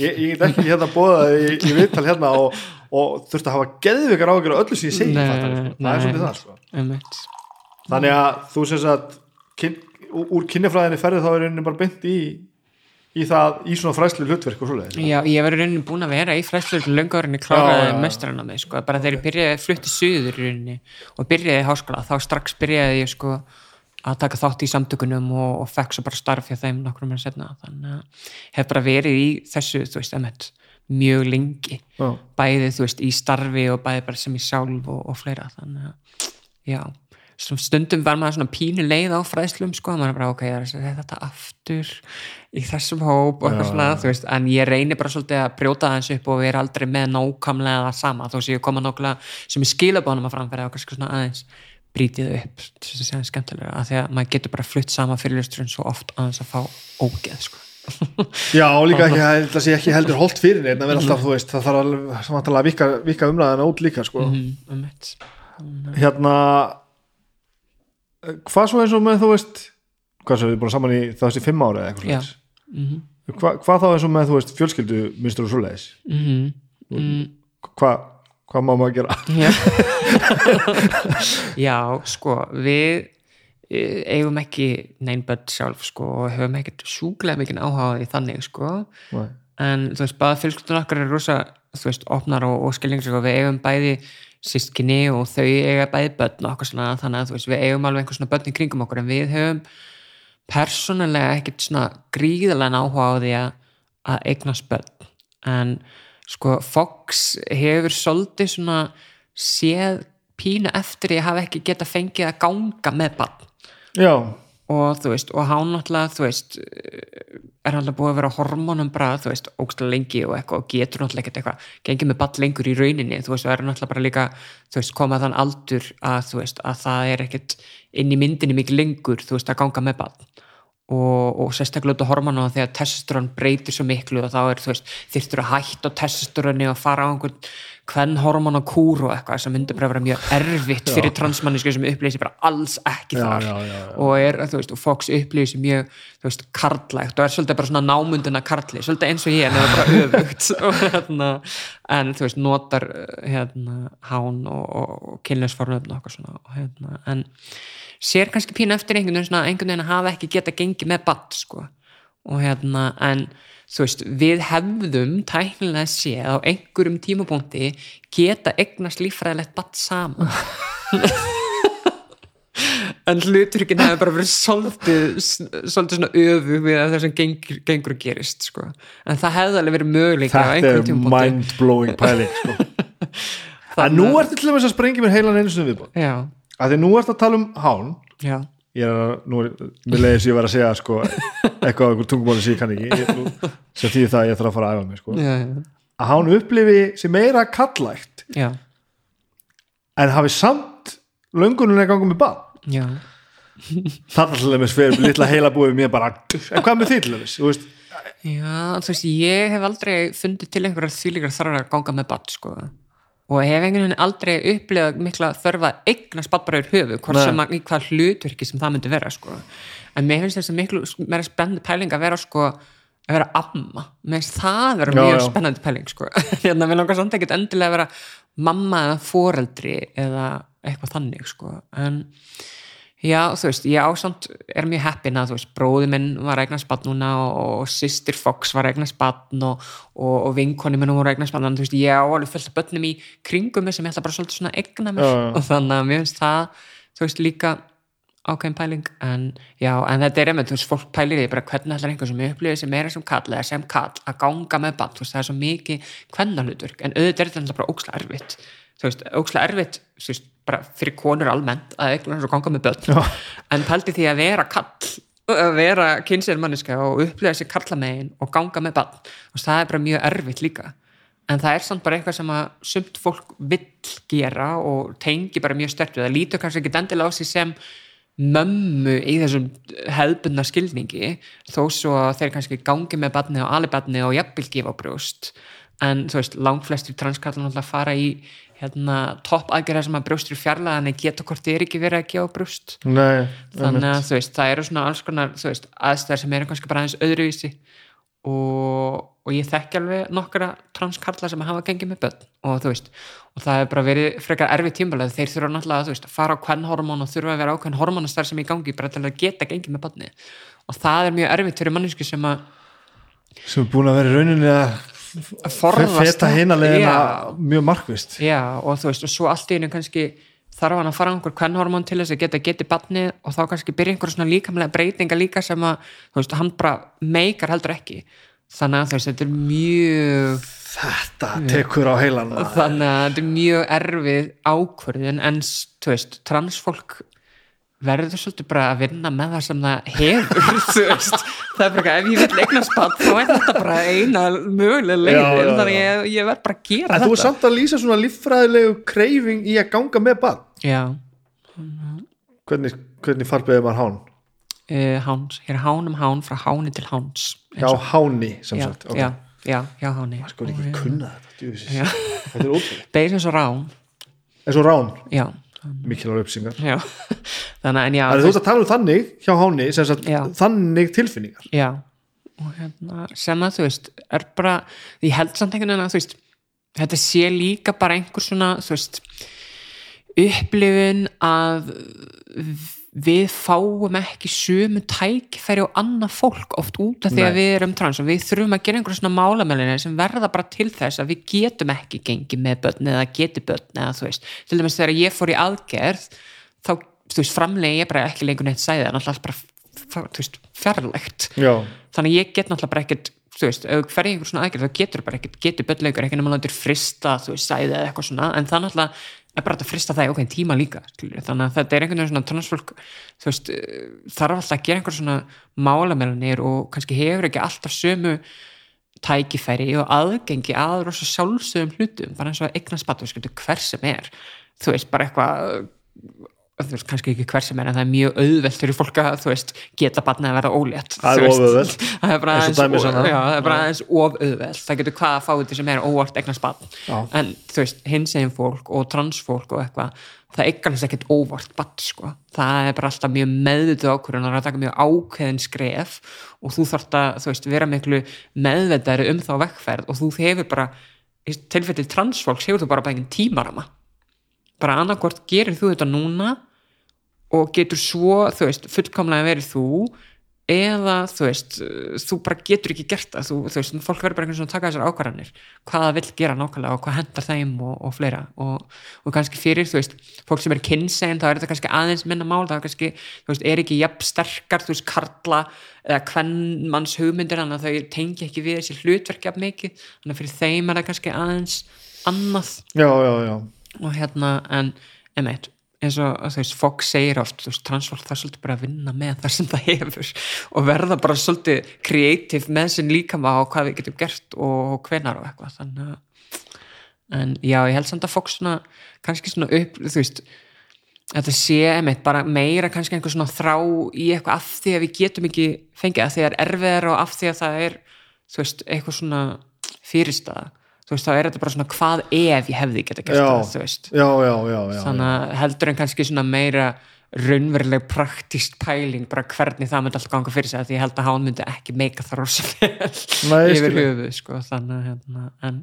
ég, ég get ekki hérna bóða í, í viðtal hérna og, og þurfti að hafa geðvikar ágjör á öllu sem ég segi Nei, fattarðu, sko. það er nei. svolítið það sko. þannig að þú sem sagt kyn, úr kynjafræðinni ferði þá er rauninni bara beint í, í það í svona fræslu hlutverk og svoleiðis Já, ég var rauninni búin að vera í fræslu löngaðurinni kláraði já. mestrarna mig sko, bara þegar ég byrjaði flutti suður í rauninni og byrjaði í háskóla, þá strax byrjaði ég sko að taka þátt í samtökunum og, og fekk svo bara starf hjá þeim nokkrum mér setna, þannig að hef bara verið í þessu, þú veist, emmett mjög lengi, Já. bæði þú veist, í starfi og bæði bara sem í sjálf og, og fleira, þannig að já, stundum var maður svona pínu leið á fræðslum sko, maður bara ok, ég er þetta aftur í þessum hóp og eitthvað svona, þú veist, en ég reynir bara svolítið að brjóta það eins upp og vera aldrei með nákvæmlega það sama, þó sé ég koma nákvæmlega sem ég skila bánum að framfæra og kannski svona aðeins brítið upp, þess að segja skemmtilega að því að maður getur bara flutt sama fyrirlusturinn svo oft aðeins að fá ógeð sko. Já, líka ekki, það sé ekki heldur holdt fyrir neitt að vera alltaf, þú veist, það þarf að vika, vika umræðina út líka sko. mm, mitt hérna hvað svo eins og með þú veist hvað svo við búin saman í þessi fimm ára eða eitthvað svoleiðis mm Hva, hvað þá eins og með þú veist fjölskyldu minnstur og svoleiðis -hmm. mm, hvað hva má maður gera Já. Já, sko, við eh, eigum ekki neinn börn sjálf, sko, og höfum ekkert sjúklega mikið áhuga á því þannig, sko Nei. en þú veist, báða fjölskyldun okkar er rosa, þú veist, opnar og, og skilnings og við eigum bæði sískinni og þau eiga bæði börn og okkur svona, þannig að þú veist, við eigum alveg einhver svona börn í kringum okkur en við höfum persónulega ekkert svona gríðalega áhuga á því að eignast börn en sko Fox hefur svolítið svona séð pínu eftir að hafa ekki geta fengið að ganga með barn. Já, og þú veist, og hann náttúrulega þú veist, er náttúrulega búið að vera hormónum bara, þú veist, ógstlega lengi og eitthvað og getur náttúrulega ekkert eitthvað gengið með ball lengur í rauninni, þú veist, og er náttúrulega bara líka þú veist, komað þann aldur að þú veist, að það er ekkert inn í myndinni mikið lengur, þú veist, að ganga með ball og, og sérstaklega út á hormónu og þegar testosterón breytir svo miklu og þá er, þú veist, þyrftur að hætta testosteróni og fara á einhvern hvern hormónu kúr og eitthvað sem myndi bara vera mjög erfitt fyrir transmanniski sem upplýsi bara alls ekki Já, þar. já, já, og er, þú veist, og Fox upplýðir sér mjög, þú veist, karlægt og er svolítið bara svona námundina karli, svolítið eins og ég en það er bara öfugt. Og hérna, en þú veist, notar uh, hérna, hán og, og, kynlösfornöfn og eitthvað svona og hérna, en sér kannski pínu eftir einhvern veginn svona, einhvern veginn að hafa ekki geta gengið með batt, sko. Og hérna, en þú veist, við hefðum tæknilega séð á einhverjum tímapunkti geta eignast líffræðilegt batt saman. En hluturinn hefur bara verið svolítið, svolítið svona öfu við það sem gengur, gengur og gerist sko. en það hefði alveg verið möguleika á þetta er tímapunkti. mind-blowing pæling sko. en nú ertu til dæmis að sprengja mér heilan einu sinni viðbúð já, að því nú ertu að tala um hán. Já, ég er nú er, mér leiðis ég var að segja sko, eitthvað á einhver tungumáli sem ég kann ekki. Sem því það ég þarf að fara að æfa mig sko. já, að hán upplifi sem meira kallægt já, en hafi samt löngunulega gangum með bad já. það er alltaf með sver litla heila búið mér bara, en hvað með því til þess já þú veist, ég hef aldrei fundið til einhverjar þýlíkar þarfar að ganga með batt sko. Og hef einhvern veginn aldrei upplegað mikla þörfa eigna spattbaraður höfu hvort Nei. sem að, í hvað hlutverki sem það myndi vera sko. en mér finnst þess að miklu meira spennandi pæling að vera sko að vera amma, mér finnst það vera Já, mjög já. spennandi pæling sko hérna, mér langar samt ekkert endilega að vera mamma eða foreldri eða eitthvað þannig sko en Já, þú veist, ég ásamt er mjög heppin að, þú veist, bróði minn var að eignast barn núna og, og sýstir Fox var að eignast barn og, og, og vinkonni minn voru að eignast barn, þannig, þú veist, ég á alveg fullt af börnum í kringum sem ég ætla bara svolítið svona að eigna mér. Já, já. og þannig að mér finnst það, þú veist, líka ákveðin pæling, en já, en þetta er einmitt, þú veist, fólk pælir því bara hvernig ætlar einhver sem upplifið sem meira sem kall eða sem kall að ganga með barn, þú veist, það er svo mikið kvennalutverk, en auðvitað er þetta bara ókslega erfitt, þú veist, ókslega erfitt, þú veist, bara fyrir konur almennt að eignast og ganga með börn. Já. en pældi því að vera kall að vera kynsir manniska og upplifa sér kallamegin og ganga með barn. Og það er bara mjög erfitt líka. En það er samt bara eitthvað sem að sumt fólk vill gera og tengi bara mjög sterkt við. Það lítur kannski ekki endilega á sig sem mömmu í þessum hefðbundna skilningi þó svo að þeir kannski gangi með barni og alibarni og jafnvel gefa á brjóst. En þú veist, langt flestir transkallar náttúrulega fara í hérna, topp aðgerða sem að brjóstur fjarlæðan geta hvort þið er ekki verið að gefa brjóst. Þannig að þú veist, það eru svona alls konar veist, aðstæðar sem eru kannski bara aðeins öðruvísi. Og, og ég þekki alveg nokkra transkarla sem hafa gengið með börn. Og þú veist, og það hefur bara verið frekar erfið tímbalega, þeir þurfa náttúrulega að fara á kvennhormón og þurfa að vera ákveðin hormónastar sem í gangi bara til að geta gengið með börni og það er mjög erfitt forðast feta hinalegina Já. mjög markvist Já, og þú veist, og svo allt í einu kannski þarf hann að fara á einhver kvennhormón til þess að geta getið batni og þá kannski byrja einhver svona líkamlega breytinga líka sem að, þú veist, hann bara meikar heldur ekki. Þannig að þú veist, þetta er mjög Þetta tekur á heilan þannig að þetta er mjög erfið ákvörðin en, þú veist, transfólk verður svolítið bara að vinna með það sem það hefur það er bara eitthvað, ef ég vil eignast barn þá er þetta bara eina leiðin, já, þannig ég, ég verð bara að gera En þetta þú er samt að lýsa svona líffræðilegu kreifing í að ganga með bann Já, Hvernig, hvernig farbeðið maður hán? uh, háns, hér er hánum hán frá háni til háns. Já, háni sem já, sagt ok. já, já, já, háni. Sko er ekki að kunna þetta. Þetta er ótrúlega Beir sem svo rán. En svo rán, Já, mikilvæg uppsingar já. Þannig en já, er þú ert að tala um þannig hjá háni þannig tilfinningar. Já. Og hérna, sem að þú veist er bara, ég held samt einhvern veginn að þú veist, þetta sé líka bara einhver svona, þú veist upplifun að við fáum ekki sömu tækifæri og annað fólk oft út af því að Nei. við erum trans og við þurfum að gera einhverjum svona málamelinni sem verða bara til þess að við getum ekki gengið með börn eða geti börn eða þú veist, til dæmis þegar ég fór í aðgerð þá, þú veist, framlega ég bara ekki lengur neitt sæði, en alltaf bara þú veist, fjarlægt. Já, þannig að ég get náttúrulega bara ekkert þú veist, ef ferði einhver svona aðgerð þá getur bara ekkert, getur börnleikur ekki nema landur frista, þú veist, sæði eða eitthvað svona. En það náttúrulega er bara að frista það í okkur tíma líka, skilur, þannig að þetta er einhvern veginn svona transfólk, veist eh, þarf alltaf að gera einhver svona málamelanir og kannski hefur ekki alltaf sömu tækifæri og aðgengi að rosa sjálfsögum hlutum bara eins og batu, skilur, hver sem er. Þú veist, bara eitthvað þú veist, kannski ekki hver sem er en það er mjög auðvelt fyrir fólk að, þú veist, geta batna að verða ólétt Það er ofauðvelt. það er bara aðeins, já, það getur hvað að fá þetta sem er óvart eignast batn Já. en þú veist, hinsegin fólk og transfólk og eitthvað það eignast ekkert óvart batn sko. það er bara alltaf mjög meðvituð ákvörðun það er að taka mjög ákveðin skref og þú þarft að, þú veist, vera miklu meðvitaðri um þá vekkferð og þú hefur bara, í tilfelli transfólks hefur bara bara annarkvort gerir þú þetta núna og getur svo, þú veist, fullkomlega verið þú eða, þú veist þú bara getur ekki gert það. Þú, þú veist, fólk verður bara einhvern svona að taka þessar ákvarðanir hvað það vill gera nákvæmlega og hvað hendar þeim og, og fleira. Og, og kannski fyrir, þú veist, fólk sem er kynsegin þá er þetta kannski aðeins minna mál er kannski, þú veist, er ekki jafn sterkar þú veist, karla eða hvern manns hugmyndir, þannig að þau tengi ekki við þessi hlutverk jafn mikið, þannig að fyrir þeim er það kannski aðeins annað. Já, já, já. Og hérna en einmitt, eins og veist Fox segir oft, þú veist, transfólk er svolítið bara að vinna með það sem það hefur og verða bara svolítið kreatív með sinn líkama og hvað við getum gert og hvenar og eitthvað. Þannig að en já, ég held samt að Fox svona kannski svona upp, þú veist þetta sé einmitt bara meira kannski einhver svona þrá í eitthvað af því að við getum ekki fengið að því að það er erfiðar og af því að það er þú veist, eitthvað svona fyrirstaða þú veist, þá er þetta bara svona hvað ef ég hefði geta gert Já. það, þú veist. Já, já, þannig að heldur en kannski svona meira raunveruleg praktíst pæling bara hvernig það myndi alltaf ganga fyrir sig því ég held að hann myndi ekki meika það rosa vel Nei, ég yfir höfuð sko, þannig að hérna, en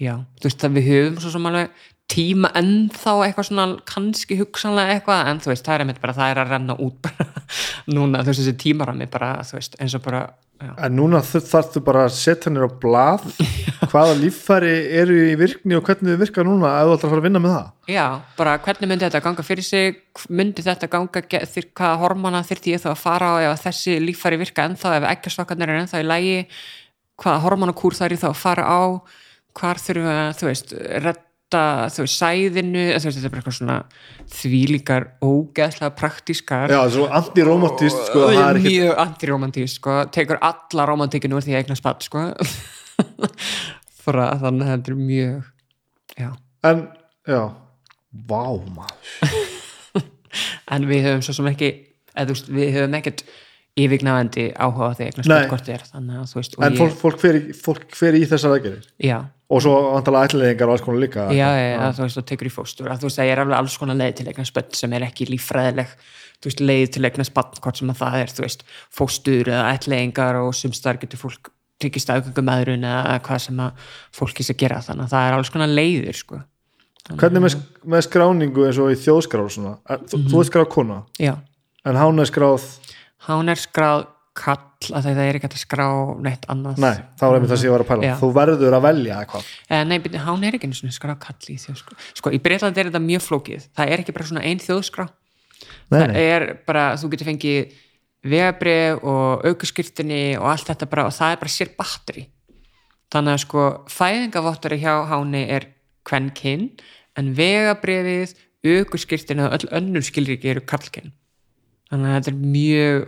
já, þú veist að við höfum svo sem alveg tíma ennþá eitthvað svona kannski hugsanlega eitthvað en þú veist, það er einmitt bara, það er að renna út bara núna, þú veist, þessi tímarami bara, þú veist, eins og bara já, En núna þarf þú bara að setja henni á blað hvaða líffæri eru í virkni og hvernig þau virka núna ef þú ætlar að fara að vinna með það? Já, bara hvernig myndi þetta ganga fyrir sig, myndi þetta ganga þyr, hvaða hormona þyrfti ég þá að fara á ef þessi líffæri virka ennþá ef ekkjastokkarnir er ennþá í lægi hvaða hormonakúr það er þá að fara á hvar þurfum við að, þú veist, veist, sæðinu þetta er bara eitthvað svona þvílíkar ógeðslega praktískar. Já, svo sko, það er ekki mjög antiromantísk sko, tekur alla romantíkinu úr því að eigna spatt sko. Þannig að þetta er mjög já, En, já, vá maður. En við höfum svo sem ekki þú veist, við höfum ekkert yfirgnafandi áhuga á því eigna spatt hvort er þannig veist, En fólk, fólk, fer, í- fólk fer í þessar aðgerðir? Já, og svo vantalega ætlilegingar og alls konar líka. Já, já, já, þú veist, þú tekur í fóstur. Að þú veist, það er alveg alls konar leið til eigna spatt sem er ekki líffræðileg. Þú veist, leið til eigna spatt hvort sem að það er, þú veist, fóstur eða ætlingar og sumstar getur fólk tekið staðgöngum meðrun eða hvað sem að fólki sé gera. Þannig að það er alls konar leiðir sko. Hvernig með, með skráningu eins og í þjóðskrá og svona, Er- þú, þú ert skráð kona? Já, en hán er skráð, hán er skráð kall að það er ekki að skrá neitt annað. Nei, þá er einmitt það sem ég var að pæla. Já. þú verður að velja eitthvað. Eh, nei, byrju, hán er ekki einu svona skráð kall í þjóðskrá. Sko, í Breitlandi er þetta mjög flókið. Það er ekki bara svona ein þjóðskrá. Nei, það nei. er bara, þú getur fengið vegabrið og aukuskirtinni og allt þetta bara, og það er bara sér batteri. Þannig að sko fæðingavottari hjá háni er kvenkinn, en vegabriðið aukuskirtinni og öll önnur skilriki eru karlkinn þannig að þetta er mjög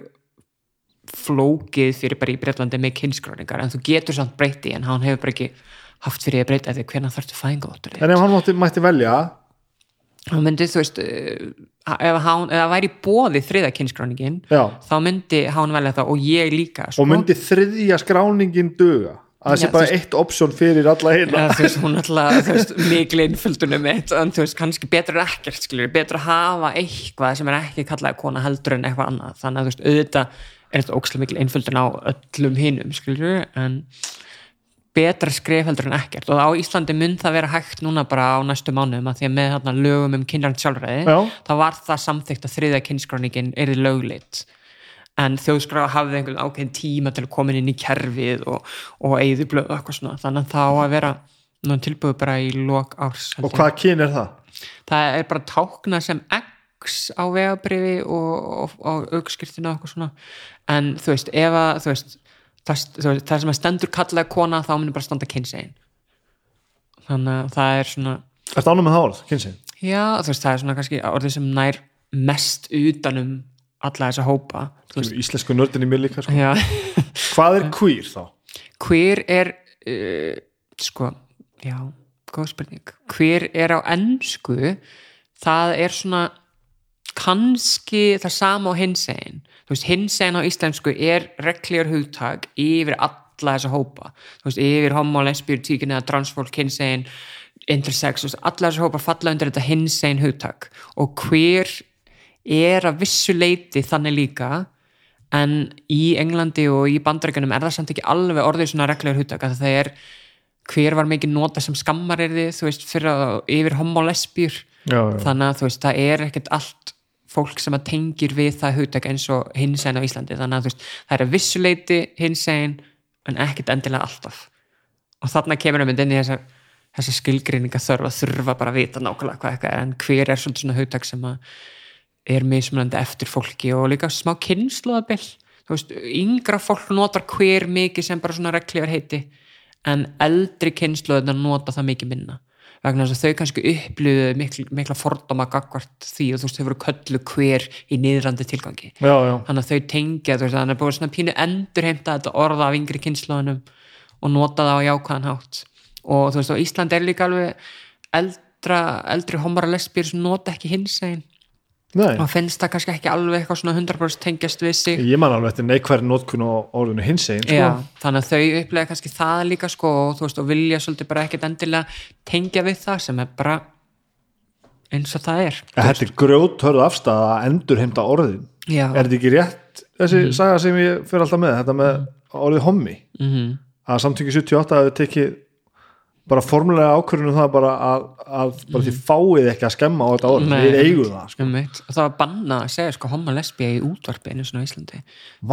flókið fyrir bara í Breitlandi með kynnskráningar, en þú getur samt breyti en hann hefur bara ekki haft fyrir að breyta því. Hvernig þarftu fæðingavottari en ef hann mátti, mætti velja? Hann myndi, þú veist eh, ef það væri bóði þriða kynskráningin já, þá myndi hann velja það og ég líka sko. og myndi þriðja skráningin duga? Að það sé bara eitt option fyrir alla heila þú veist, hún alltaf, þú veist, mikil einföldunum mitt, en þú veist, kannski betur ekkert, skilur, betur að hafa eitthvað sem er ekki kallaði kona heldur en eitthvað annað, þannig að þú veist, auðvitað er þetta ókslega mikil einföldun á öllum hinum, skilur, en betra skref heldur en ekkert og á Íslandi mun það vera hægt núna bara á næstu mánuðum að því að með þarna lögum um kynrand sjálfræði, Já. þá var það samþykkt að þriða kynskráningin er lögleitt en þjóðskráð hafði einhvern ákveðin tíma til að koma inn í kerfið og, og eigðu blöð og eitthvað svona þannig að það á að vera tilbúið bara í lok árs og hvað kyn er það? það er bara tákna sem X á vegabrifi og, og, og aukskirtinu og eitthvað svona en þú veist, ef að þú veist, það, þú veist, það sem að stendur kallaði kona þá myndir bara standa kynsegin þannig að það er svona Ertu ánum með orð, kynsinn? já, þú veist, það er svona kannski orðið sem nær mest utanum alla þessa hópa veist, Íslensku nördin í mér líka sko. Hvað er queer þá? hver er uh, sko, já góð spurning, hver er á ennsku það er svona kannski það sama á hinsegin. Hinsegin á íslensku er reglíjar hugtak yfir alla þessa hópa, veist, yfir homo, lesbíur, tíkin eða transfólk, hinsegin intersex, veist, alla þessa hópa falla undir þetta hinsegin hugtak. Og hver er að vissu leiti þannig líka en í Englandi og í bandarækjunum er það samt ekki alveg orðið svona reglugur hugtak að það er hver var mikið nota sem skammar er þið þú veist, fyrir að yfir homolesbjur Já, já. þannig að þú veist, það er ekkert allt fólk sem að tengir við það hugtak eins og hinsegin á Íslandi. Þannig að veist, það er að vissuleiti hinsegin en ekkert endilega alltaf. Og þarna kemur um inn í þessar þessar skilgreininga þörf að þurfa bara að vita nákvæmlega hvað eitthvað er. En hver er svona hugtak sem að er mismunandi eftir fólki og líka smá kynnslóðabill þú veist, yngra fólk notar hver mikið sem bara svona reglívar heiti en eldri kynnslóðina nota það mikið minna vegna þess að þau kannski upplöðu mikla, mikla fordóma gagvart því og þú veist, þau voru köllu hver í niðrandi tilgangi. Já, já. þannig að þau tengja, þú veist, þannig að búið svona pínu endurheimta þetta orða af yngri kynnslóðunum og nota það á jákvæðan hátt. Og þú veist, á Ísland er líka alveg eldra, eldri homara lesbíur sem nota ekki hinsegin Nei, og finnst það kannski ekki alveg eitthvað svona 100% tengjast við sig. Ég man alveg eftir neikværi nótkun og orðinu hins einn sko. Þannig að þau upplega kannski það líka sko og veist og vilja svolítið bara ekkert endilega tengja við það sem er bara eins og það er. Þetta er grjóthörð afstæða að endur heimta orðin. Já, Er þetta ekki rétt þessi saga sem ég fyrir alltaf með þetta með orðið hommi? Mm að samtöki 78 hefur tekið bara formulega ákvörðunum það bara að, að bara því fáið ekki að skemma á þetta orð, Nei. við eigum það sko. og það var bannað að segja sko homo lesbía í útvarpinu svona á Íslandi.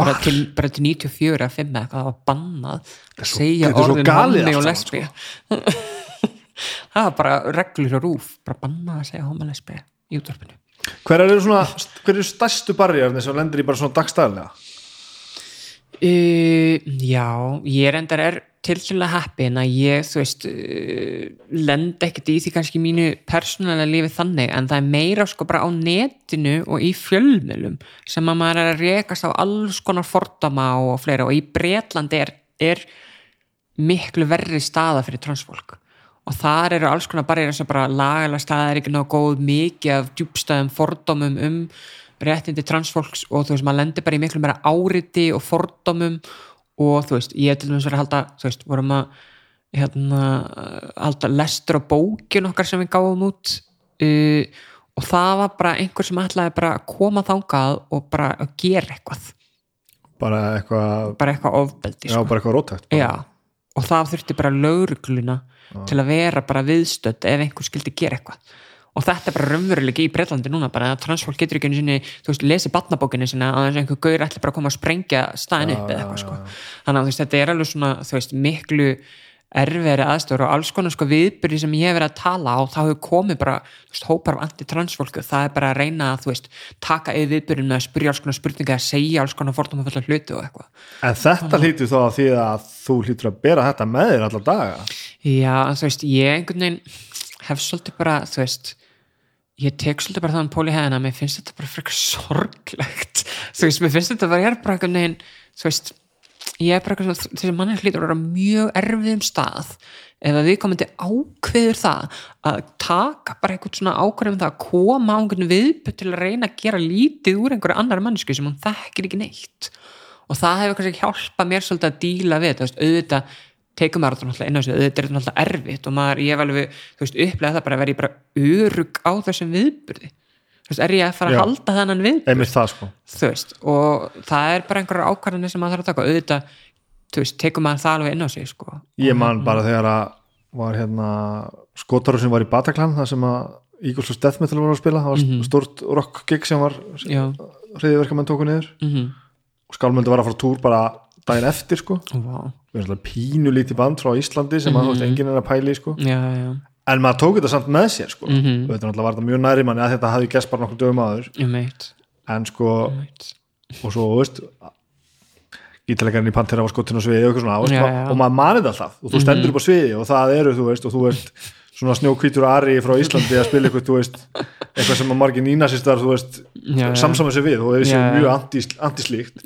Bara til, bara til 94 að 5 eitthvað það var bannað að segja orðin homo og allt lesbía. það var bara reglur og rúf bara bannað að segja homo lesbía í útvarpinu. Hver eru svona, hver eru stærstu barriðarnir sem lendir í bara svona dagstæðlega Uh, já, ég reyndar er til til að heppin að ég, þú veist, uh, lend ekkert í því kannski mínu persónulega lífi þannig en það er meira sko bara á netinu og í fjölmjölum sem að maður er að rekast á alls konar fordama og fleira. Og í Bretlandi er, er miklu verri staða fyrir transfólk. Og þar eru alls konar eins og bara lagalega staða er ekki náðu góð mikið af djúbstæðum fordómum um réttindi transfólks og þú veist, maður lendir bara í miklu meira áriti og fordómum og þú veist, ég hef til dæmis verið að halda þú veist, vorum að hérna, halda lestur á bókin okkar sem við gáum út uh, og það var bara einhver sem ætlaði bara að koma þangað og bara að gera eitthvað. Bara eitthvað, bara eitthvað ofbeldi já sko. bara eitthvað rótækt Já, og það þurfti bara laurugluna til að vera bara viðstödd ef einhver skildi gera eitthvað og þetta er bara raunveruleiki í Breitlandi núna bara að transfólk getur ekki einu sinni, þú veist, lesi batnabókinu sinna að einhver gaur ætli bara að koma að sprengja staðin upp eða eitthvað sko. þannig að þú veist, þetta er alveg svona, þú veist, miklu erfiðri aðstöður og alls konar sko viðbyrði sem ég hef verið að tala á þá hefur komið bara, þú veist, hópar af antitransfólku það er bara að reyna að, þú veist taka yfir viðbyrðin með að spyrja alls konar spurninga að segja alls konar fordóma fulla hluti og eitthvað. En þetta hlýtur þá að því að þú hlýtur að bera þetta með þér alla daga? Já, en þú veist, ég einhvern veginn hef svolítið bara, þú veist ég tek svolítið bara þannig póli hefðina mér finnst þetta bara frekar sorglegt. Þú veist, mér finnst þetta bara, ég er bara einhvern veginn þú veist, ég er bara eitthvað þessi manni hlýtur að vera mjög erfiðum stað ef að við komandi ákveður það að taka bara eitthvað svona ákveður um það að koma á einhvern viðbjöð til að reyna að gera lítið úr einhverju annar mannsku sem hún þekkir ekki neitt. Og það hefur kannski hjálpað mér svolítið að díla við, veist, auðvitað tekum maður alltaf inn á þessu, auðvitað er þetta alltaf erfitt og maður, ég hef alveg, þú veist, upplegað það bara að vera ég bara örug á þessum viðburði. Þú veist, er ég að fara Já. að halda þennan viðburð? Einmitt það sko. Þú veist, og það er bara einhverjar ákvarðanir sem maður þarf að taka, auðvitað þú veist, tekum maður það alveg inn á sig, sko. Ég man bara þegar að var hérna skotarur sem var í Bataclan það sem að Eagles of Death Metal var að spila. Það var mm stort rock gig sem var hriðiverkamenn tóku niður. Mhm, og skálmöldu var að fara túr bara daginn eftir sko. Vá. Við erum svona pínu lítið band frá Íslandi sem að þú veist enginn er að pæli sko. Já, já, en maður tók þetta samt með sér sko. Mhm. og þetta náttúrulega var þetta mjög næri manni að þetta hafði gæst bara nokkur dögum aður meit, en sko meit og svo, veist gítalegarinn í Pantera var skotin á sviði og, svona, Já, og maður manið alltaf. Og þú stendur upp á sviði og það eru, þú veist og þú veist svona snjókvítur Ari frá Íslandi að spila eitthvað, þú veist eitthvað sem að margir nínasistar, þú veist samsamið sér við og séum já. mjög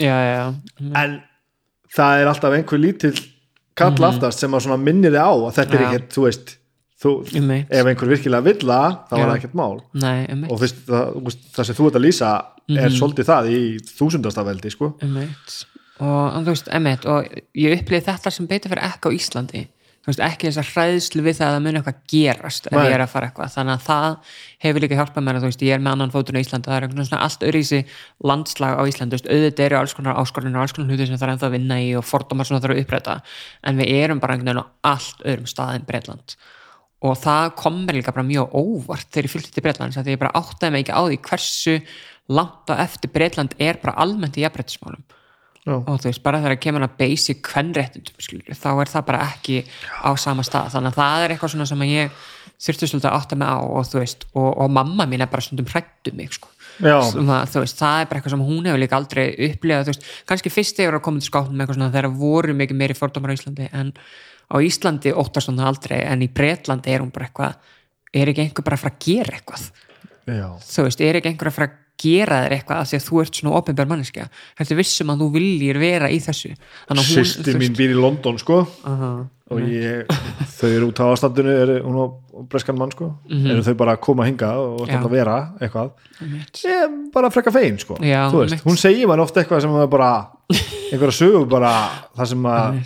já, já, en það er alltaf einhver lítill kall aftast sem að svona minnir þig á að þetta er Mhm. Já. ekkert, þú veist þú, ef einhver virkilega vill það þá Já. það ekkert mál Nei, og fyrst, það, veist, það sem þú ert að lýsa er Mhm. svolítið það í þúsundastafeldi sko. og en þú veist, emitt, og ég upplýði þetta sem betur fyrir ekki á Íslandi veist, ekki þess að hræðslu við það að það muni eitthvað gerast ef ég er að fara eitthvað, þannig að það hefur líka hjálpað mér að þú veist, ég er með annan fótun á Íslandi það er einhvern svona allt öðruvísi landslag á Íslandi, þú veist, auðvitað eru alls konar áskorunir og alls konar hluti sem það er ennþá að vinna í og fordómar sem það þarf að uppræta. En við erum bara einhvern veginn á allt öðrum stað en Breitland og það kom mér líka bara mjög óvart þegar ég fylgti til Breitlands að ég bara áttaði mig ekki á því hversu langt á eftir Breitland er bara almennt í jafnrættismálum Já. og þú veist, bara þegar kemur að basic kvennréttundum, þá er það bara ekki á sama stað, þannig að það er eitthvað svona sem ég þurfti svolítið að átta mig á og þú veist, og, og mamma mín er bara stundum hrættu mig, sko. Þú veist, það er bara eitthvað sem hún hefur líka aldrei upplegað, veist, kannski fyrst þegar að koma til skáttum með eitthvað svona þegar voru mikið meiri fordómar á Íslandi, en á Íslandi óttast hún það aldrei, en í Bretlandi er hún bara eitthvað, er ekki einhver bara að fara að gera eitthvað? Já. þú veist, er ekki einhver að fara að gera þér eitthvað af því að þú ert svona opinber manneskja heldur vissum að þú viljir vera í þessu að Sýsti mín býr í London sko Aha, og ég, þau eru út á ástandinu er, hún og breskan mann sko eru þau bara að koma hingað og Mhm. Já. ætla að vera eitthvað ég er bara frekka fegin sko Já, Þú veist, einmitt. hún segir mann oft eitthvað sem er bara einhverja sögur bara það sem að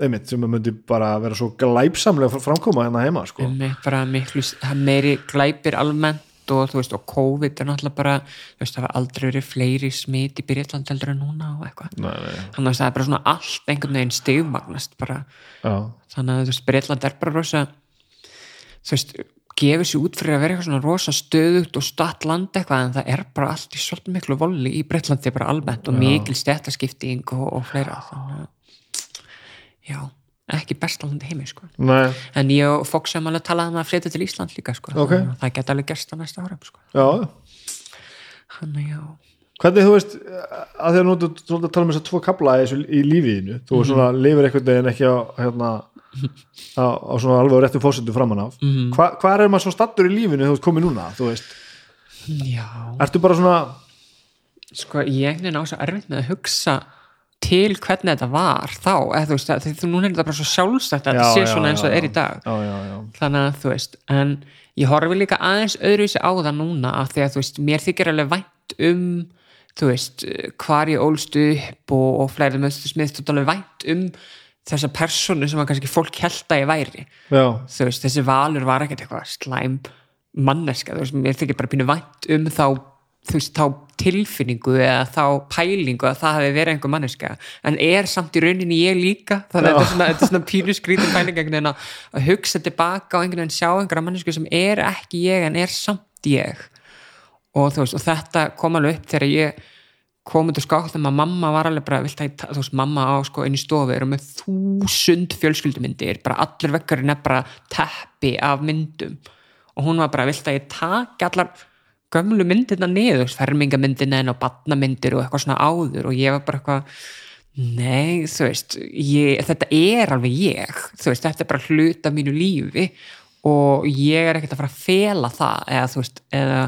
Einmitt. sem að myndi bara vera svo glæpsamlega fr- framkoma hérna heima sko. Einmitt, bara miklu það meiri glæpir almennt og þú veist og COVID er náttúrulega bara þú veist það var aldrei verið fleiri smit í Byrjatland heldur en núna og eitthvað. Þannig að það er bara svona allt einhvern veginn stigmagnast bara. Já, þannig að þú veist Byrjatland er bara rosa þú veist gefur sér út fyrir að vera eitthvað svona rosa stöðugt og statt land eitthvað en það er bara allt í svolítið miklu voli í Breitlandi bara almennt og mikil stjættaskipting og, og fleira þannig að já, ekki besta landi heimi sko En ég og Fox sem alveg talaði um að flytja til Ísland líka sko. Ok. Þannig að það geta alveg gerst á næsta ára sko. hvernig þú veist að því að nú þú tala um þess að tvo kabla í, í lífiðinu, þú mm svona lifir einhvern veginn ekki á hérna á, á alveg á réttum fósendu framan af Mhm. Hva, hvað er maður svo stattur í lífinu þú ert komið núna, þú veist Já, ertu bara svona, sko ég á svo erfitt með að hugsa til hvernig þetta var þá eða þú veist, því núna er þetta bara svo sjálfstætt að þetta sé svona eins og það er í dag. Já, þannig að þú veist, en ég horfi líka aðeins öðruvísi á það núna af því að þú veist, mér þykir alveg vænt um þú veist, hvar ég ólst upp og, og fleiri möstu smið þú alveg vænt um þessa personu sem að kannski fólk held að ég væri. Já, þú veist, þessi valur var ekkert eitthvað slæm manneska, þú veist, mér þykir bara pínu vænt um þá, þú veist, þá tilfinningu eða þá pælingu að það hafi verið einhver manneska, en er samt í rauninni ég líka, þannig að þetta er svona, pínu skrítin pæling einhvern veginn að hugsa tilbaka og einhvern veginn sjá einhverja mannesku sem er ekki ég en er samt ég. Og þú veist, og þetta kom alveg upp þegar ég kom út á skáknum að mamma var alveg bara, vilt að þú veist, mamma á sko einu stofu eru með þúsund fjölskyldumyndir, bara allir vekkarinn er bara teppi af myndum. Og hún var bara, vilt að ég taka allar gömlu myndirna niður, fermingamyndina en og batnamyndir og eitthvað svona áður og ég var bara eitthvað nei, þú veist, ég, þetta er alveg ég, þú veist, þetta er bara hluta mínu lífi og ég er ekkert að fara að fela það eða þú veist, eða